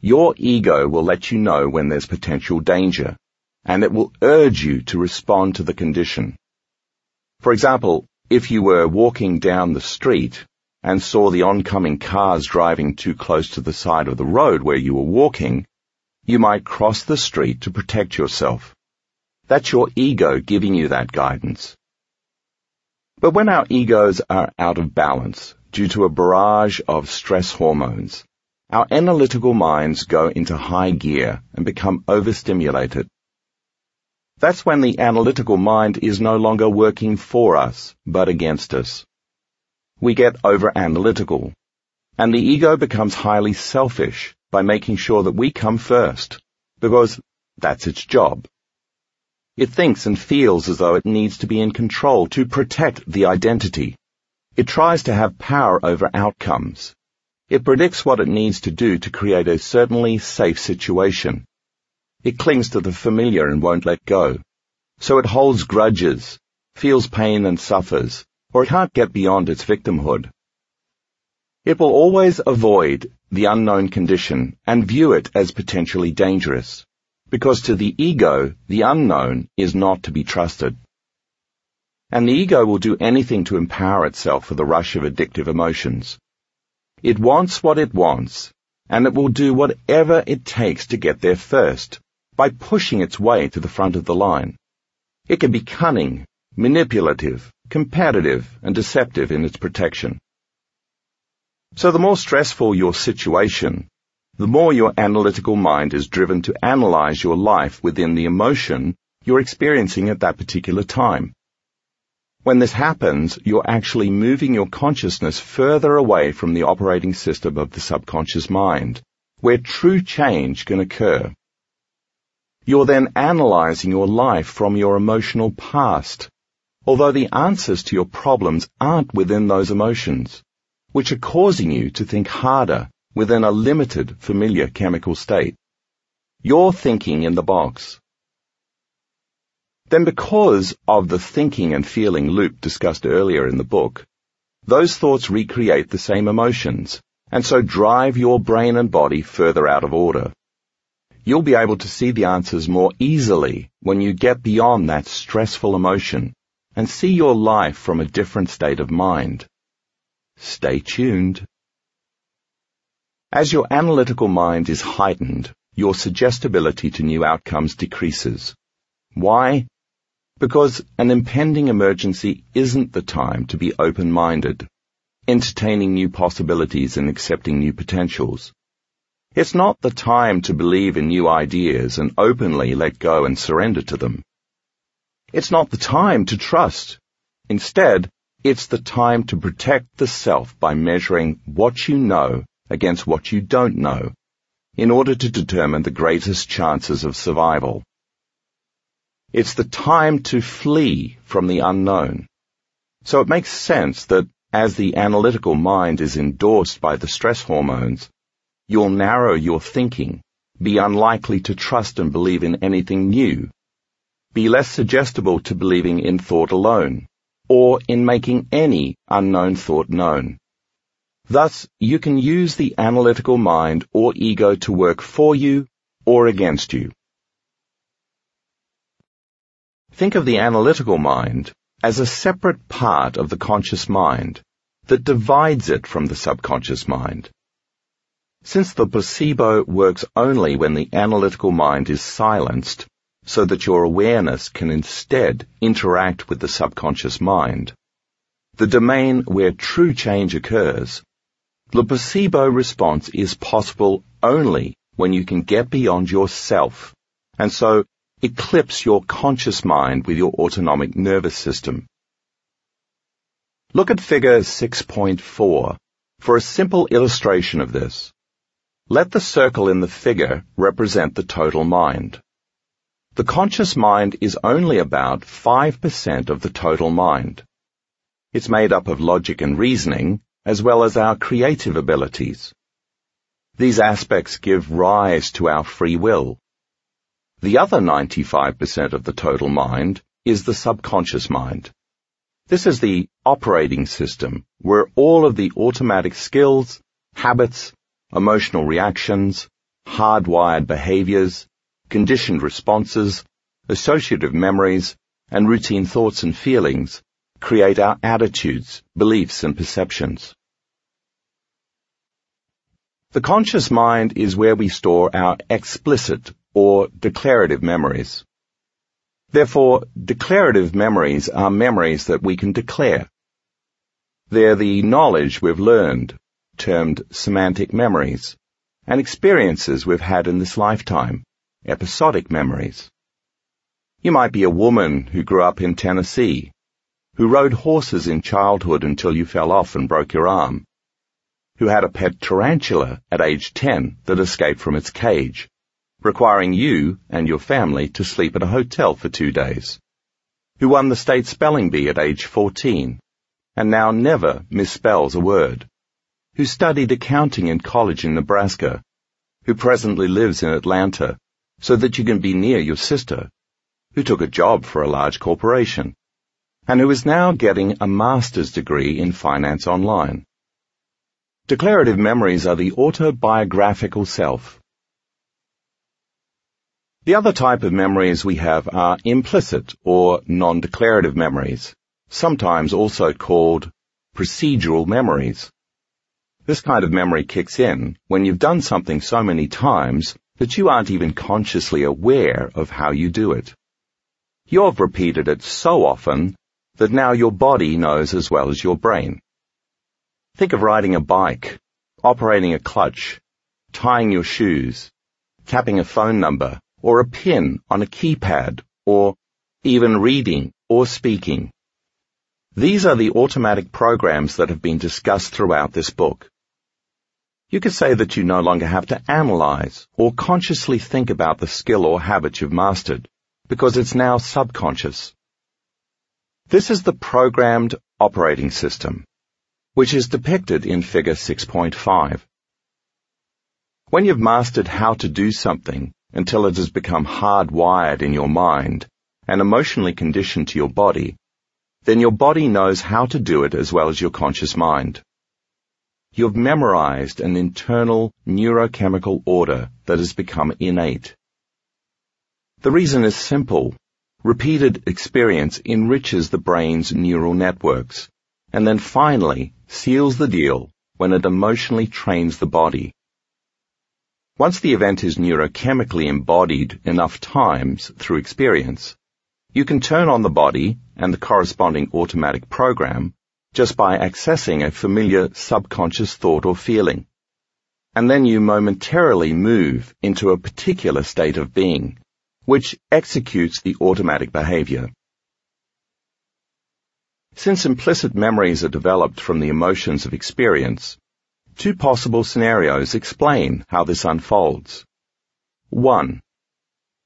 Your ego will let you know when there's potential danger, and it will urge you to respond to the condition. For example, if you were walking down the street and saw the oncoming cars driving too close to the side of the road where you were walking, you might cross the street to protect yourself. That's your ego giving you that guidance. But when our egos are out of balance due to a barrage of stress hormones, our analytical minds go into high gear and become overstimulated. That's when the analytical mind is no longer working for us, but against us. We get over-analytical, and the ego becomes highly selfish by making sure that we come first, because that's its job. It thinks and feels as though it needs to be in control to protect the identity. It tries to have power over outcomes. It predicts what it needs to do to create a certainly safe situation. It clings to the familiar and won't let go. So it holds grudges, feels pain and suffers, or it can't get beyond its victimhood. It will always avoid the unknown condition and view it as potentially dangerous, because to the ego, the unknown is not to be trusted. And the ego will do anything to empower itself for the rush of addictive emotions. It wants what it wants, and it will do whatever it takes to get there first, by pushing its way to the front of the line. It can be cunning, manipulative, competitive, and deceptive in its protection. So the more stressful your situation, the more your analytical mind is driven to analyze your life within the emotion you're experiencing at that particular time. When this happens, you're actually moving your consciousness further away from the operating system of the subconscious mind, where true change can occur. You're then analyzing your life from your emotional past, although the answers to your problems aren't within those emotions which are causing you to think harder within a limited, familiar chemical state. You're thinking in the box. then because of the thinking and feeling loop discussed earlier in the book, those thoughts recreate the same emotions and so drive your brain and body further out of order. You'll be able to see the answers more easily when you get beyond that stressful emotion and see your life from a different state of mind. Stay tuned. As your analytical mind is heightened, your suggestibility to new outcomes decreases. Why? Because an impending emergency isn't the time to be open-minded, entertaining new possibilities and accepting new potentials. It's not the time to believe in new ideas and openly let go and surrender to them. It's not the time to trust. Instead, it's the time to protect the self by measuring what you know against what you don't know in order to determine the greatest chances of survival. It's the time to flee from the unknown. So it makes sense that as the analytical mind is endorsed by the stress hormones, you'll narrow your thinking, be unlikely to trust and believe in anything new, be less suggestible to believing in thought alone, or in making any unknown thought known. Thus, you can use the analytical mind or ego to work for you or against you. Think of the analytical mind as a separate part of the conscious mind that divides it from the subconscious mind. Since the placebo works only when the analytical mind is silenced, so that your awareness can instead interact with the subconscious mind, the domain where true change occurs, the placebo response is possible only when you can get beyond yourself, and so eclipse your conscious mind with your autonomic nervous system. Look at figure 6.4 for a simple illustration of this. Let the circle in the figure represent the total mind. The conscious mind is only about 5% of the total mind. It's made up of logic and reasoning, as well as our creative abilities. These aspects give rise to our free will. The other 95% of the total mind is the subconscious mind. This is the operating system where all of the automatic skills, habits, emotional reactions, hardwired behaviors, conditioned responses, associative memories, and routine thoughts and feelings create our attitudes, beliefs, and perceptions. The conscious mind is where we store our explicit or declarative memories. Therefore, declarative memories are memories that we can declare. They're the knowledge we've learned, termed semantic memories, and experiences we've had in this lifetime, episodic memories. You might be a woman who grew up in Tennessee who rode horses in childhood until you fell off and broke your arm, who had a pet tarantula at age 10 that escaped from its cage, requiring you and your family to sleep at a hotel for two days, who won the state spelling bee at age 14 and now never misspells a word, who studied accounting in college in Nebraska, who presently lives in Atlanta so that you can be near your sister, who took a job for a large corporation, and who is now getting a master's degree in finance online. Declarative memories are the autobiographical self. The other type of memories we have are implicit or non-declarative memories, sometimes also called procedural memories. This kind of memory kicks in when you've done something so many times that you aren't even consciously aware of how you do it. You've repeated it so often that now your body knows as well as your brain. Think of riding a bike, operating a clutch, tying your shoes, tapping a phone number or a pin on a keypad or even reading or speaking. These are the automatic programs that have been discussed throughout this book. You could say that you no longer have to analyze or consciously think about the skill or habit you've mastered because it's now subconscious. This is the programmed operating system, which is depicted in figure 6.5. When you've mastered how to do something until it has become hardwired in your mind, and emotionally conditioned to your body, then your body knows how to do it as well as your conscious mind. You've memorized an internal neurochemical order that has become innate. The reason is simple. Repeated experience enriches the brain's neural networks and then finally seals the deal when it emotionally trains the body. Once the event is neurochemically embodied enough times through experience, you can turn on the body and the corresponding automatic program just by accessing a familiar subconscious thought or feeling. And then you momentarily move into a particular state of being which executes the automatic behavior. Since implicit memories are developed from the emotions of experience, two possible scenarios explain how this unfolds. 1.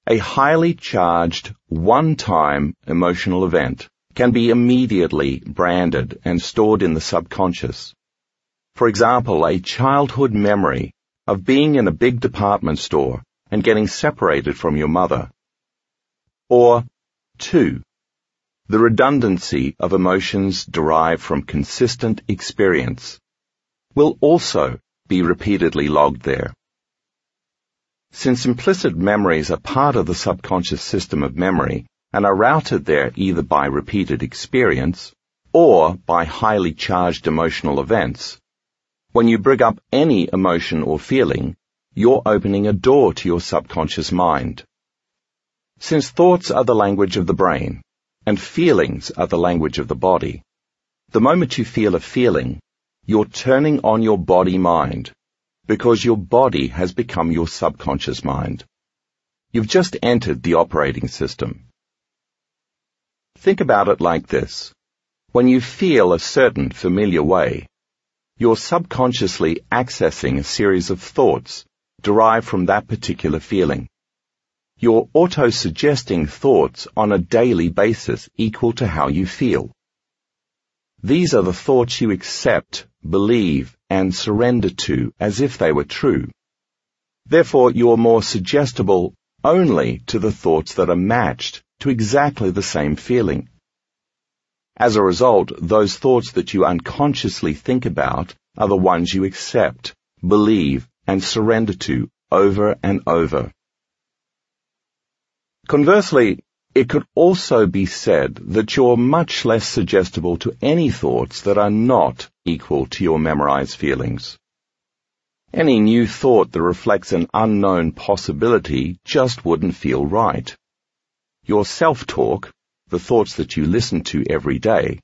A highly charged, one-time emotional event can be immediately branded and stored in the subconscious. For example, a childhood memory of being in a big department store and getting separated from your mother. Or two, the redundancy of emotions derived from consistent experience will also be repeatedly logged there. Since implicit memories are part of the subconscious system of memory and are routed there either by repeated experience or by highly charged emotional events, when you bring up any emotion or feeling, you're opening a door to your subconscious mind. Since thoughts are the language of the brain, and feelings are the language of the body, the moment you feel a feeling, you're turning on your body mind, because your body has become your subconscious mind. You've just entered the operating system. Think about it like this. When you feel a certain familiar way, you're subconsciously accessing a series of thoughts derived from that particular feeling. You're auto-suggesting thoughts on a daily basis equal to how you feel. These are the thoughts you accept, believe, and surrender to as if they were true. Therefore, you're more suggestible only to the thoughts that are matched to exactly the same feeling. As a result, those thoughts that you unconsciously think about are the ones you accept, believe, and surrender to over and over. Conversely, it could also be said that you're much less suggestible to any thoughts that are not equal to your memorized feelings. Any new thought that reflects an unknown possibility just wouldn't feel right. Your self-talk, the thoughts that you listen to every day,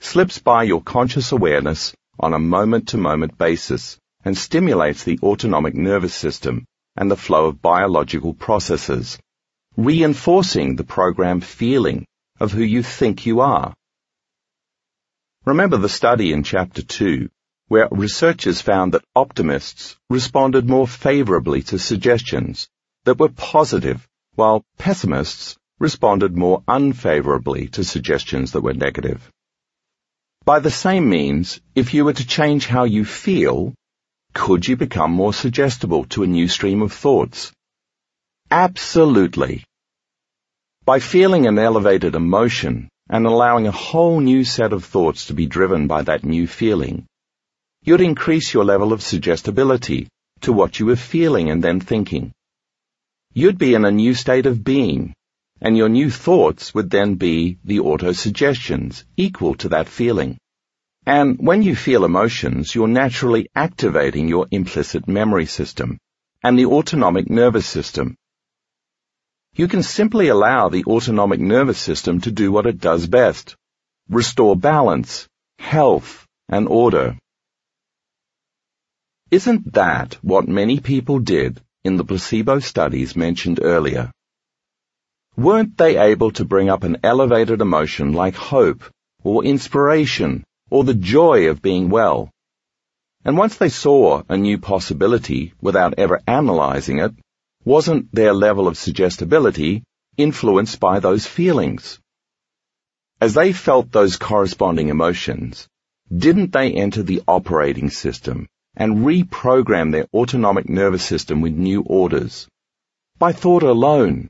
slips by your conscious awareness on a moment-to-moment basis and stimulates the autonomic nervous system and the flow of biological processes, reinforcing the program feeling of who you think you are. Remember the study in chapter 2 where researchers found that optimists responded more favorably to suggestions that were positive while pessimists responded more unfavorably to suggestions that were negative. By the same means, if you were to change how you feel, could you become more suggestible to a new stream of thoughts? Absolutely. By feeling an elevated emotion and allowing a whole new set of thoughts to be driven by that new feeling, you'd increase your level of suggestibility to what you were feeling and then thinking. You'd be in a new state of being and your new thoughts would then be the auto-suggestions equal to that feeling. And when you feel emotions, you're naturally activating your implicit memory system and the autonomic nervous system. You can simply allow the autonomic nervous system to do what it does best. Restore balance, health, and order. Isn't that what many people did in the placebo studies mentioned earlier? weren't they able to bring up an elevated emotion like hope or inspiration or the joy of being well? And once they saw a new possibility without ever analyzing it, wasn't their level of suggestibility influenced by those feelings? As they felt those corresponding emotions, didn't they enter the operating system and reprogram their autonomic nervous system with new orders? By thought alone,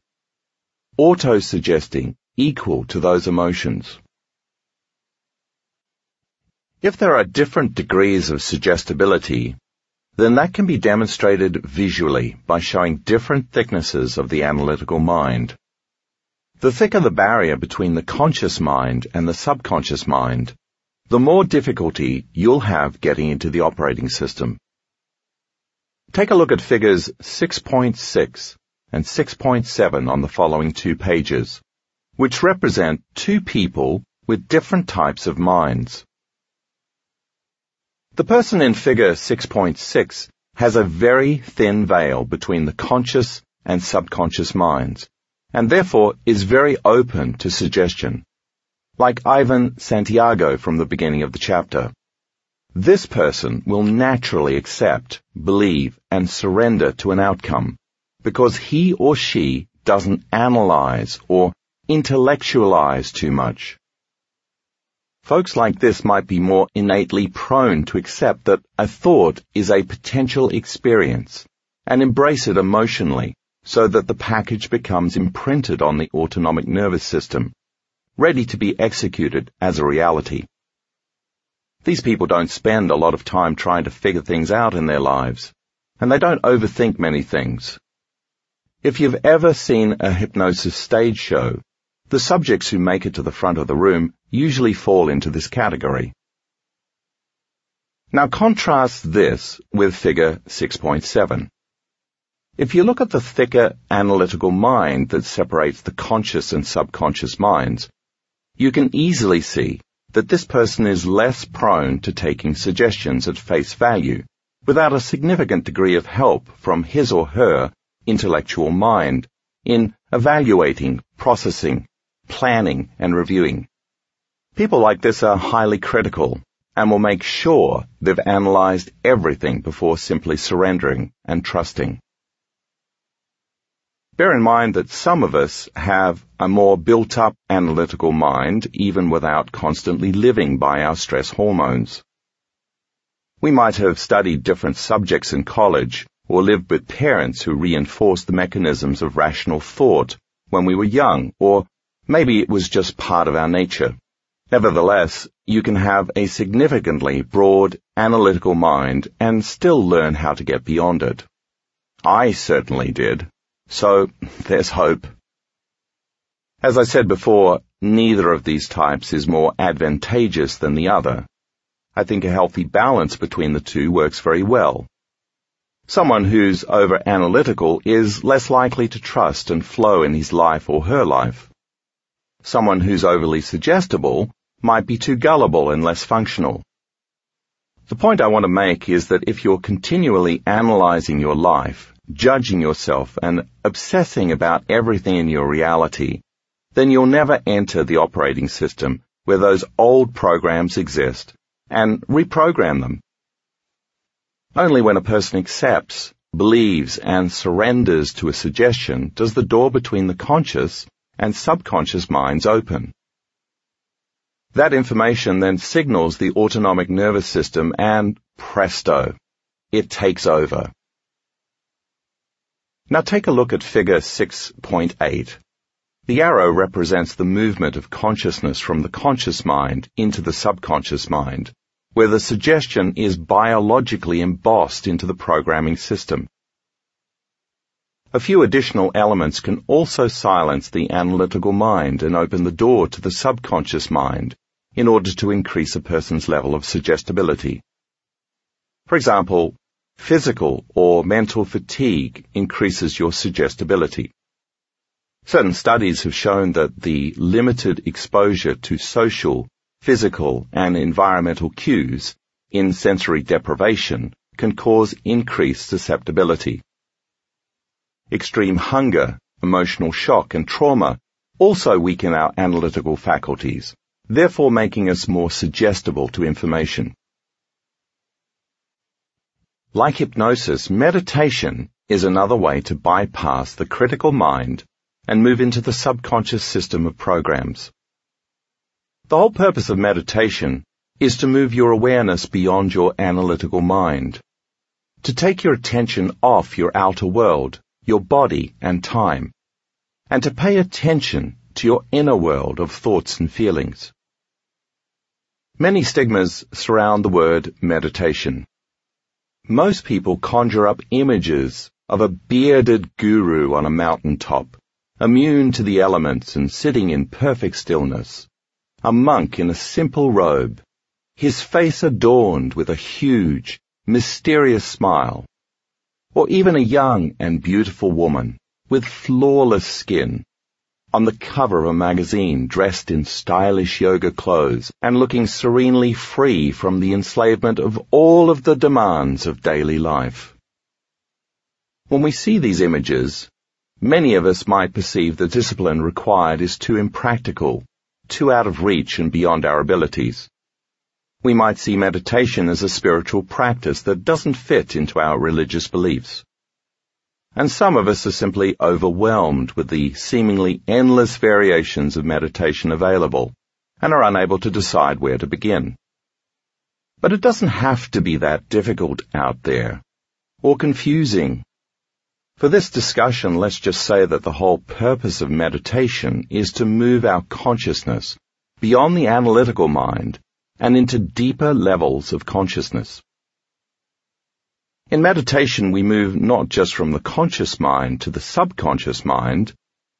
auto-suggesting equal to those emotions. If there are different degrees of suggestibility, then that can be demonstrated visually by showing different thicknesses of the analytical mind. The thicker the barrier between the conscious mind and the subconscious mind, the more difficulty you'll have getting into the operating system. Take a look at figures 6.6 and 6.7 on the following two pages, which represent two people with different types of minds. The person in figure 6.6 has a very thin veil between the conscious and subconscious minds, and therefore is very open to suggestion. Like Ivan Santiago from the beginning of the chapter. This person will naturally accept, believe, and surrender to an outcome because he or she doesn't analyze or intellectualize too much. Folks like this might be more innately prone to accept that a thought is a potential experience and embrace it emotionally so that the package becomes imprinted on the autonomic nervous system, ready to be executed as a reality. These people don't spend a lot of time trying to figure things out in their lives, and they don't overthink many things. If you've ever seen a hypnosis stage show, the subjects who make it to the front of the room usually fall into this category. Now contrast this with figure 6.7. If you look at the thicker analytical mind that separates the conscious and subconscious minds, you can easily see that this person is less prone to taking suggestions at face value without a significant degree of help from his or her intellectual mind in evaluating, processing, planning, and reviewing. People like this are highly critical and will make sure they've analyzed everything before simply surrendering and trusting. Bear in mind that some of us have a more built-up analytical mind even without constantly living by our stress hormones. We might have studied different subjects in college or lived with parents who reinforced the mechanisms of rational thought when we were young, or maybe it was just part of our nature. Nevertheless, you can have a significantly broad analytical mind and still learn how to get beyond it. I certainly did. So, there's hope. As I said before, neither of these types is more advantageous than the other. I think a healthy balance between the two works very well. Someone who's over-analytical is less likely to trust and flow in his life or her life. Someone who's overly suggestible might be too gullible and less functional. The point I want to make is that if you're continually analyzing your life, judging yourself, and obsessing about everything in your reality, then you'll never enter the operating system where those old programs exist and reprogram them. Only when a person accepts, believes, and surrenders to a suggestion does the door between the conscious and subconscious minds open. That information then signals the autonomic nervous system and presto, it takes over. Now take a look at figure 6.8. The arrow represents the movement of consciousness from the conscious mind into the subconscious mind where the suggestion is biologically embossed into the programming system. A few additional elements can also silence the analytical mind and open the door to the subconscious mind in order to increase a person's level of suggestibility. For example, physical or mental fatigue increases your suggestibility. Certain studies have shown that the limited exposure to social physical and environmental cues in sensory deprivation can cause increased susceptibility. Extreme hunger, emotional shock, and trauma also weaken our analytical faculties, therefore making us more suggestible to information. Like hypnosis, meditation is another way to bypass the critical mind and move into the subconscious system of programs. The whole purpose of meditation is to move your awareness beyond your analytical mind, to take your attention off your outer world, your body and time, and to pay attention to your inner world of thoughts and feelings. Many stigmas surround the word meditation. Most people conjure up images of a bearded guru on a mountain top, immune to the elements and sitting in perfect stillness. A monk in a simple robe, his face adorned with a huge, mysterious smile. Or even a young and beautiful woman with flawless skin on the cover of a magazine dressed in stylish yoga clothes and looking serenely free from the enslavement of all of the demands of daily life. When we see these images, many of us might perceive the discipline required is too impractical, too out of reach and beyond our abilities. We might see meditation as a spiritual practice that doesn't fit into our religious beliefs. And some of us are simply overwhelmed with the seemingly endless variations of meditation available and are unable to decide where to begin. But it doesn't have to be that difficult out there, or confusing. For this discussion, let's just say that the whole purpose of meditation is to move our consciousness beyond the analytical mind and into deeper levels of consciousness. In meditation, we move not just from the conscious mind to the subconscious mind,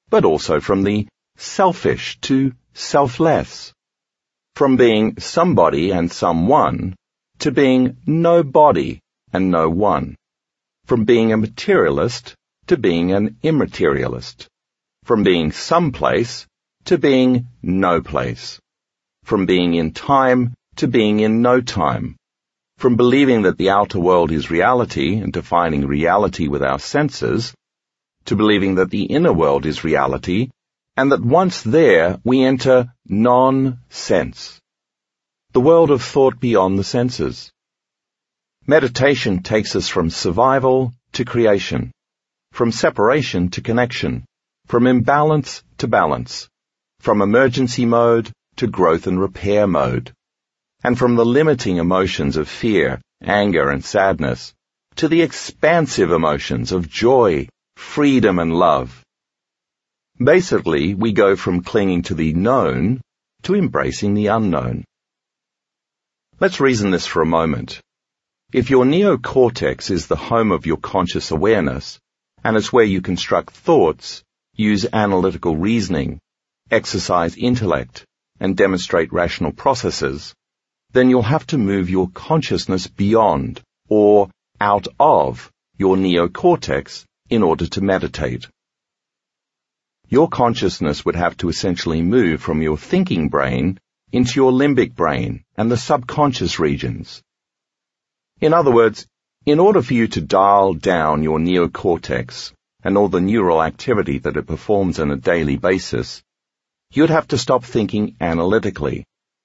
but also from the selfish to selfless. From being somebody and someone to being nobody and no one. From being a materialist to being an immaterialist. From being someplace to being no place. From being in time to being in no time from believing that the outer world is reality and defining reality with our senses, to believing that the inner world is reality, and that once there we enter non-sense, the world of thought beyond the senses. Meditation takes us from survival to creation, from separation to connection, from imbalance to balance, from emergency mode to growth and repair mode and from the limiting emotions of fear, anger, and sadness to the expansive emotions of joy, freedom, and love. Basically, we go from clinging to the known to embracing the unknown. Let's reason this for a moment. If your neocortex is the home of your conscious awareness, and it's where you construct thoughts, use analytical reasoning, exercise intellect, and demonstrate rational processes, then you'll have to move your consciousness beyond or out of your neocortex in order to meditate. Your consciousness would have to essentially move from your thinking brain into your limbic brain and the subconscious regions. In other words, in order for you to dial down your neocortex and all the neural activity that it performs on a daily basis, you'd have to stop thinking analytically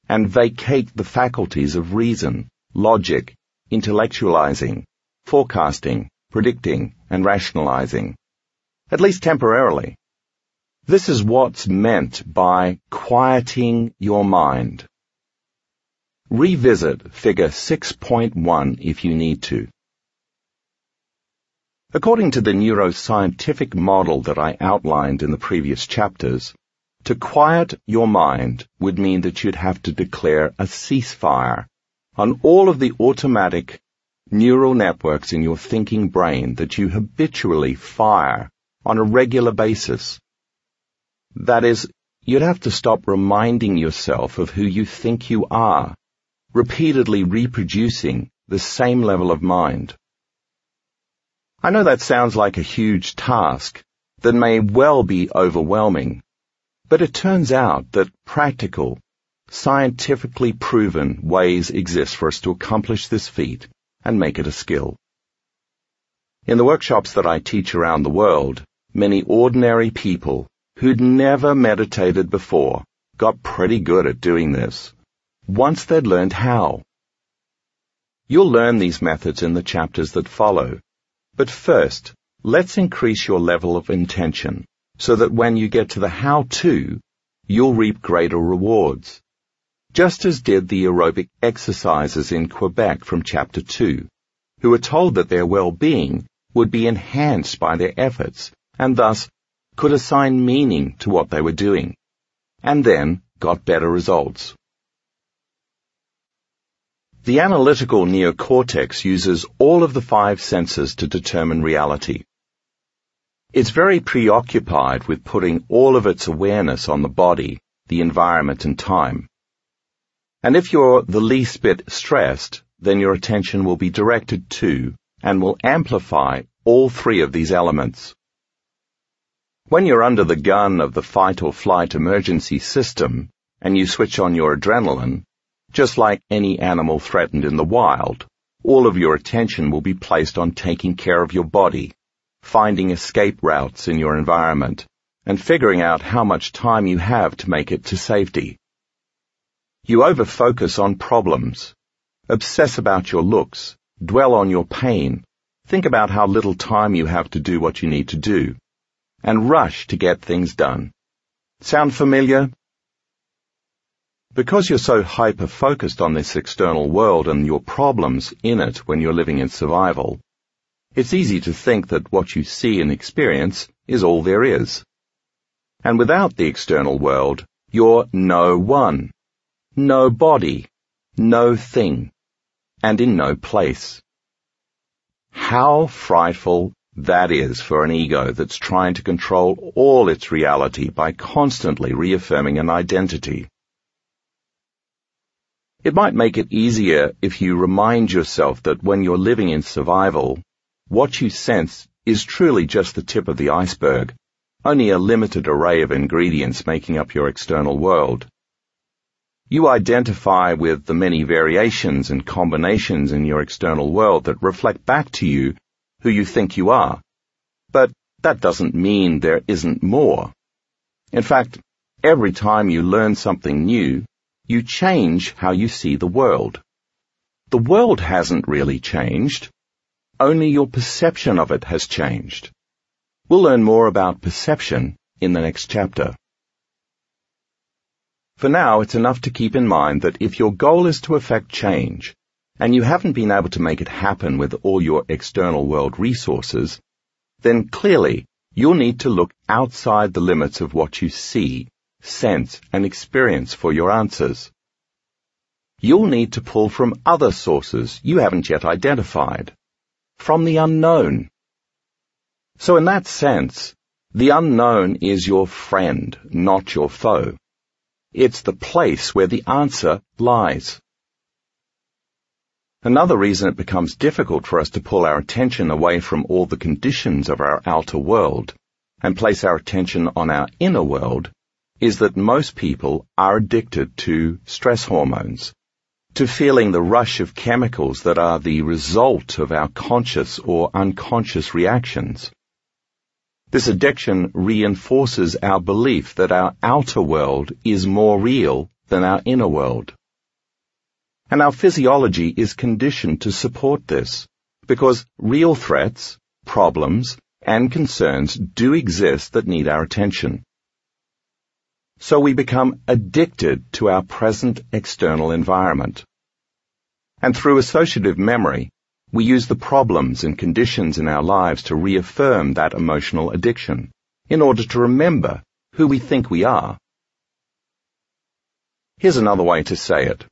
and vacate the faculties of reason, logic, intellectualizing, forecasting, predicting, and rationalizing. At least temporarily. This is what's meant by quieting your mind. Revisit figure 6.1 if you need to. According to the neuroscientific model that I outlined in the previous chapters, to quiet your mind would mean that you'd have to declare a ceasefire on all of the automatic neural networks in your thinking brain that you habitually fire on a regular basis. That is, you'd have to stop reminding yourself of who you think you are, repeatedly reproducing the same level of mind. I know that sounds like a huge task that may well be overwhelming, but it turns out that practical, scientifically proven ways exist for us to accomplish this feat and make it a skill. In the workshops that I teach around the world, many ordinary people who'd never meditated before got pretty good at doing this, once they'd learned how. You'll learn these methods in the chapters that follow, but first, let's increase your level of intention so that when you get to the how-to, you'll reap greater rewards. Just as did the aerobic exercises in Quebec from Chapter 2, who were told that their well-being would be enhanced by their efforts, and thus could assign meaning to what they were doing, and then got better results. The analytical neocortex uses all of the five senses to determine reality. It's very preoccupied with putting all of its awareness on the body, the environment and time. And if you're the least bit stressed, then your attention will be directed to and will amplify all three of these elements. When you're under the gun of the fight or flight emergency system and you switch on your adrenaline, just like any animal threatened in the wild, all of your attention will be placed on taking care of your body, finding escape routes in your environment, and figuring out how much time you have to make it to safety. You overfocus on problems, obsess about your looks, dwell on your pain, think about how little time you have to do what you need to do, and rush to get things done. Sound familiar? Because you're so hyper-focused on this external world and your problems in it when you're living in survival, it's easy to think that what you see and experience is all there is. And without the external world, you're no one, no body, no thing, and in no place. How frightful that is for an ego that's trying to control all its reality by constantly reaffirming an identity. It might make it easier if you remind yourself that when you're living in survival, what you sense is truly just the tip of the iceberg, only a limited array of ingredients making up your external world. You identify with the many variations and combinations in your external world that reflect back to you who you think you are. But that doesn't mean there isn't more. In fact, every time you learn something new, you change how you see the world. The world hasn't really changed. Only your perception of it has changed. We'll learn more about perception in the next chapter. For now, it's enough to keep in mind that if your goal is to affect change, and you haven't been able to make it happen with all your external world resources, then clearly you'll need to look outside the limits of what you see, sense, and experience for your answers. You'll need to pull from other sources you haven't yet identified, from the unknown. So in that sense, the unknown is your friend, not your foe. It's the place where the answer lies. Another reason it becomes difficult for us to pull our attention away from all the conditions of our outer world and place our attention on our inner world is that most people are addicted to stress hormones, to feeling the rush of chemicals that are the result of our conscious or unconscious reactions. This addiction reinforces our belief that our outer world is more real than our inner world. And our physiology is conditioned to support this, because real threats, problems, and concerns do exist that need our attention. So we become addicted to our present external environment. And through associative memory, we use the problems and conditions in our lives to reaffirm that emotional addiction, in order to remember who we think we are. Here's another way to say it.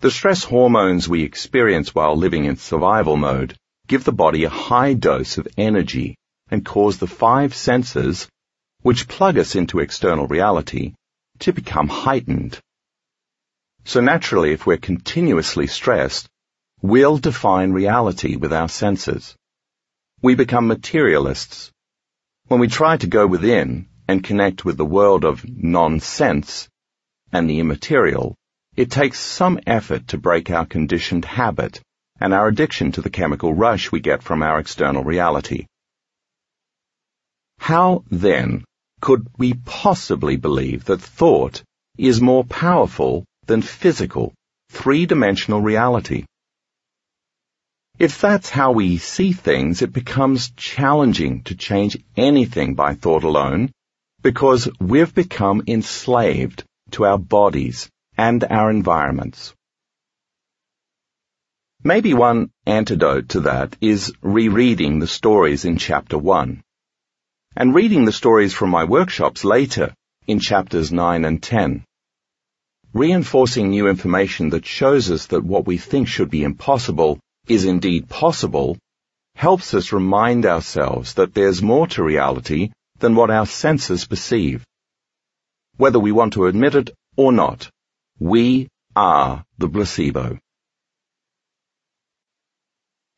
The stress hormones we experience while living in survival mode give the body a high dose of energy and cause the five senses, which plug us into external reality, to become heightened. So naturally, if we're continuously stressed, we'll define reality with our senses. We become materialists. When we try to go within and connect with the world of non-sense and the immaterial, it takes some effort to break our conditioned habit and our addiction to the chemical rush we get from our external reality. How, then, could we possibly believe that thought is more powerful than physical, three-dimensional reality? If that's how we see things, it becomes challenging to change anything by thought alone because we've become enslaved to our bodies and our environments. Maybe one antidote to that is rereading the stories in chapter 1. And reading the stories from my workshops later in chapters 9 and 10. Reinforcing new information that shows us that what we think should be impossible is indeed possible helps us remind ourselves that there's more to reality than what our senses perceive. Whether we want to admit it or not, we are the placebo.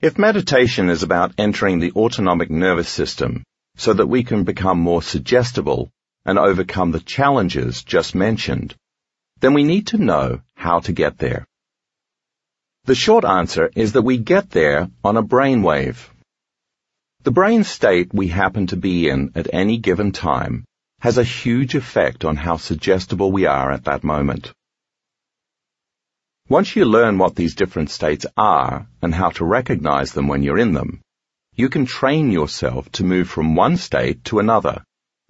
If meditation is about entering the autonomic nervous system so that we can become more suggestible and overcome the challenges just mentioned, then we need to know how to get there. The short answer is that we get there on a brainwave. The brain state we happen to be in at any given time has a huge effect on how suggestible we are at that moment. Once you learn what these different states are and how to recognize them when you're in them, you can train yourself to move from one state to another,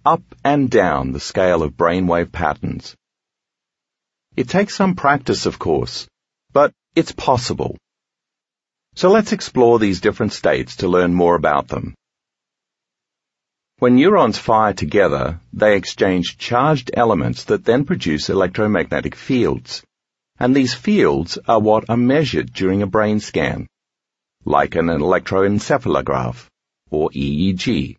up and down the scale of brainwave patterns. It takes some practice, of course, but it's possible. So let's explore these different states to learn more about them. When neurons fire together, they exchange charged elements that then produce electromagnetic fields. And these fields are what are measured during a brain scan, like an electroencephalograph, or EEG.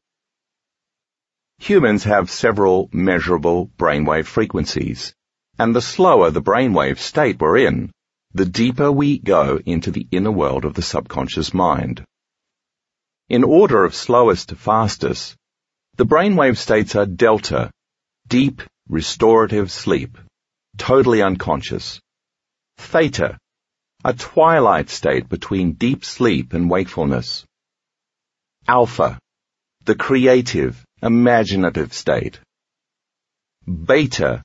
Humans have several measurable brainwave frequencies, and the slower the brainwave state we're in, the deeper we go into the inner world of the subconscious mind. In order of slowest to fastest, the brainwave states are delta, deep, restorative sleep, totally unconscious. Theta, a twilight state between deep sleep and wakefulness. Alpha, the creative, imaginative state. Beta,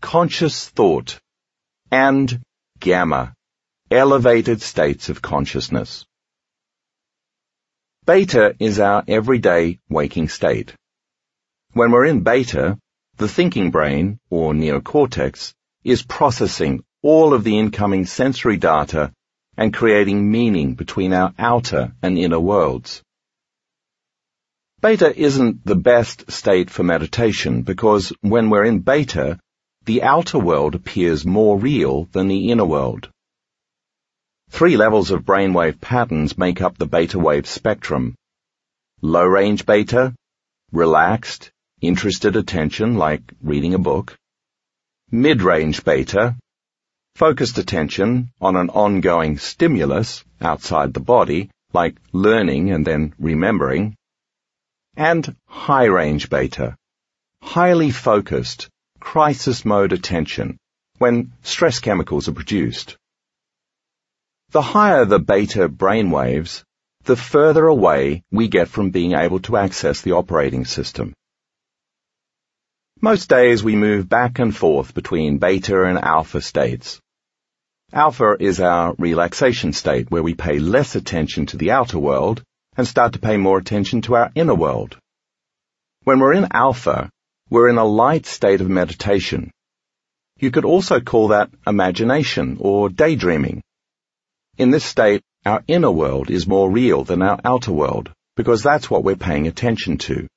conscious thought, and gamma, elevated states of consciousness. Beta is our everyday waking state. When we're in beta, the thinking brain, or neocortex, is processing all of the incoming sensory data and creating meaning between our outer and inner worlds. Beta isn't the best state for meditation because when we're in beta, the outer world appears more real than the inner world. Three levels of brainwave patterns make up the beta wave spectrum. Low range beta, relaxed, interested attention like reading a book. Mid range beta, focused attention on an ongoing stimulus outside the body like learning and then remembering. And high range beta, highly focused, crisis mode attention when stress chemicals are produced. The higher the beta brainwaves, the further away we get from being able to access the operating system. Most days we move back and forth between beta and alpha states. Alpha is our relaxation state where we pay less attention to the outer world and start to pay more attention to our inner world. When we're in alpha, we're in a light state of meditation. You could also call that imagination or daydreaming. In this state, our inner world is more real than our outer world because that's what we're paying attention to.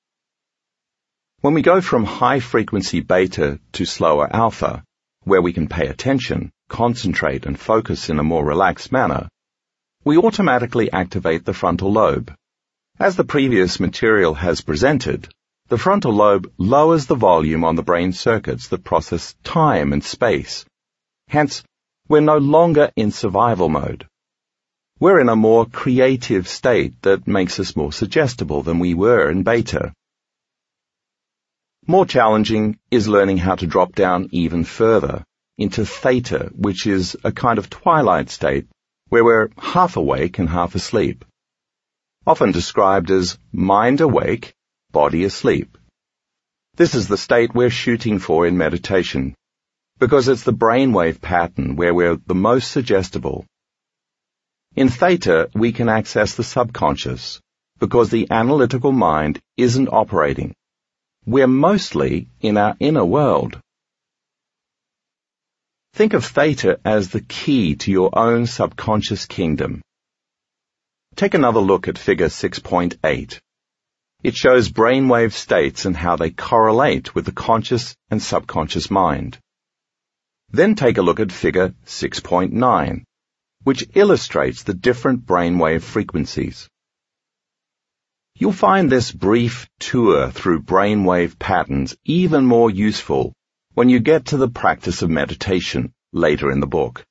When we go from high frequency beta to slower alpha, where we can pay attention, concentrate and focus in a more relaxed manner, we automatically activate the frontal lobe. As the previous material has presented, the frontal lobe lowers the volume on the brain circuits that process time and space. Hence, we're no longer in survival mode. We're in a more creative state that makes us more suggestible than we were in beta. More challenging is learning how to drop down even further into theta, which is a kind of twilight state where we're half awake and half asleep. Often described as mind awake body asleep. This is the state we're shooting for in meditation, because it's the brainwave pattern where we're the most suggestible. In theta, we can access the subconscious, because the analytical mind isn't operating. We're mostly in our inner world. Think of theta as the key to your own subconscious kingdom. Take another look at figure 6.8. It shows brainwave states and how they correlate with the conscious and subconscious mind. Then take a look at figure 6.9, which illustrates the different brainwave frequencies. You'll find this brief tour through brainwave patterns even more useful when you get to the practice of meditation later in the book.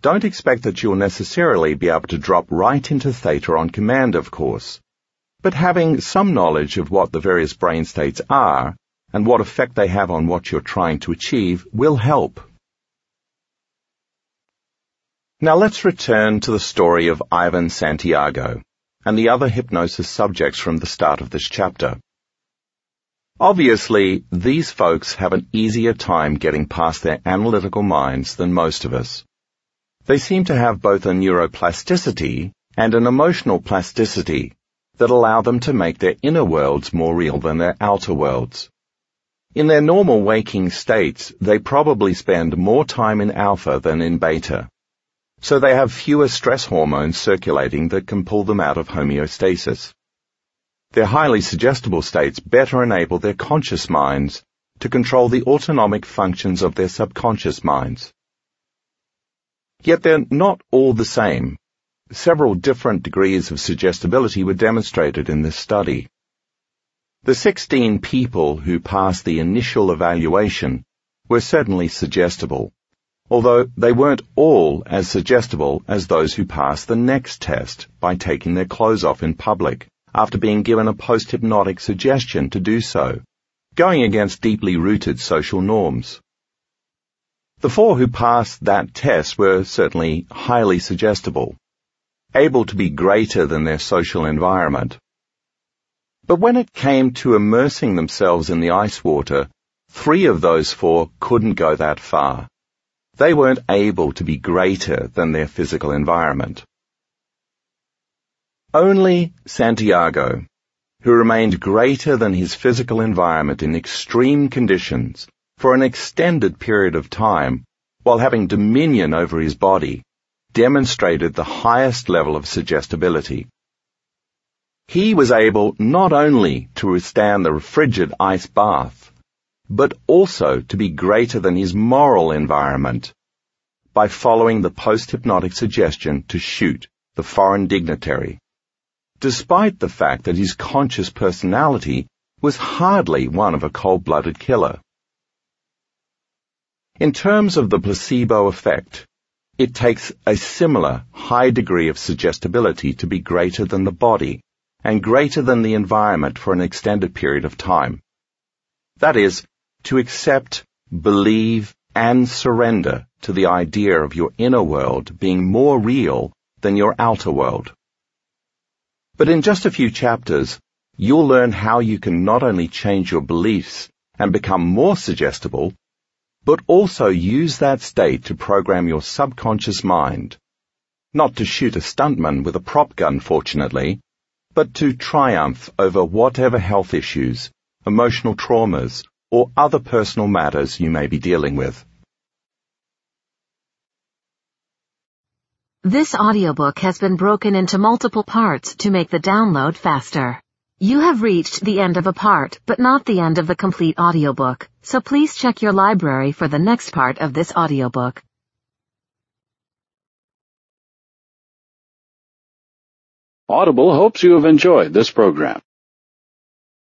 Don't expect that you'll necessarily be able to drop right into theta on command, of course but having some knowledge of what the various brain states are and what effect they have on what you're trying to achieve will help. Now let's return to the story of Ivan Santiago and the other hypnosis subjects from the start of this chapter. Obviously, these folks have an easier time getting past their analytical minds than most of us. They seem to have both a neuroplasticity and an emotional plasticity that allow them to make their inner worlds more real than their outer worlds. In their normal waking states, they probably spend more time in alpha than in beta. So they have fewer stress hormones circulating that can pull them out of homeostasis. Their highly suggestible states better enable their conscious minds to control the autonomic functions of their subconscious minds. Yet they're not all the same, Several different degrees of suggestibility were demonstrated in this study. The 16 people who passed the initial evaluation were certainly suggestible, although they weren't all as suggestible as those who passed the next test by taking their clothes off in public after being given a post-hypnotic suggestion to do so, going against deeply rooted social norms. The four who passed that test were certainly highly suggestible, able to be greater than their social environment. But when it came to immersing themselves in the ice water, three of those four couldn't go that far. They weren't able to be greater than their physical environment. Only Santiago, who remained greater than his physical environment in extreme conditions for an extended period of time, while having dominion over his body, demonstrated the highest level of suggestibility. He was able not only to withstand the frigid ice bath, but also to be greater than his moral environment by following the post-hypnotic suggestion to shoot the foreign dignitary, despite the fact that his conscious personality was hardly one of a cold-blooded killer. In terms of the placebo effect, it takes a similar high degree of suggestibility to be greater than the body and greater than the environment for an extended period of time. That is, to accept, believe, and surrender to the idea of your inner world being more real than your outer world. But in just a few chapters, you'll learn how you can not only change your beliefs and become more suggestible, but also use that state to program your subconscious mind. Not to shoot a stuntman with a prop gun, fortunately, but to triumph over whatever health issues, emotional traumas, or other personal matters you may be dealing with. This audiobook has been broken into multiple parts to make the download faster. You have reached the end of a part, but not the end of the complete audiobook, so please check your library for the next part of this audiobook. Audible hopes you have enjoyed this program.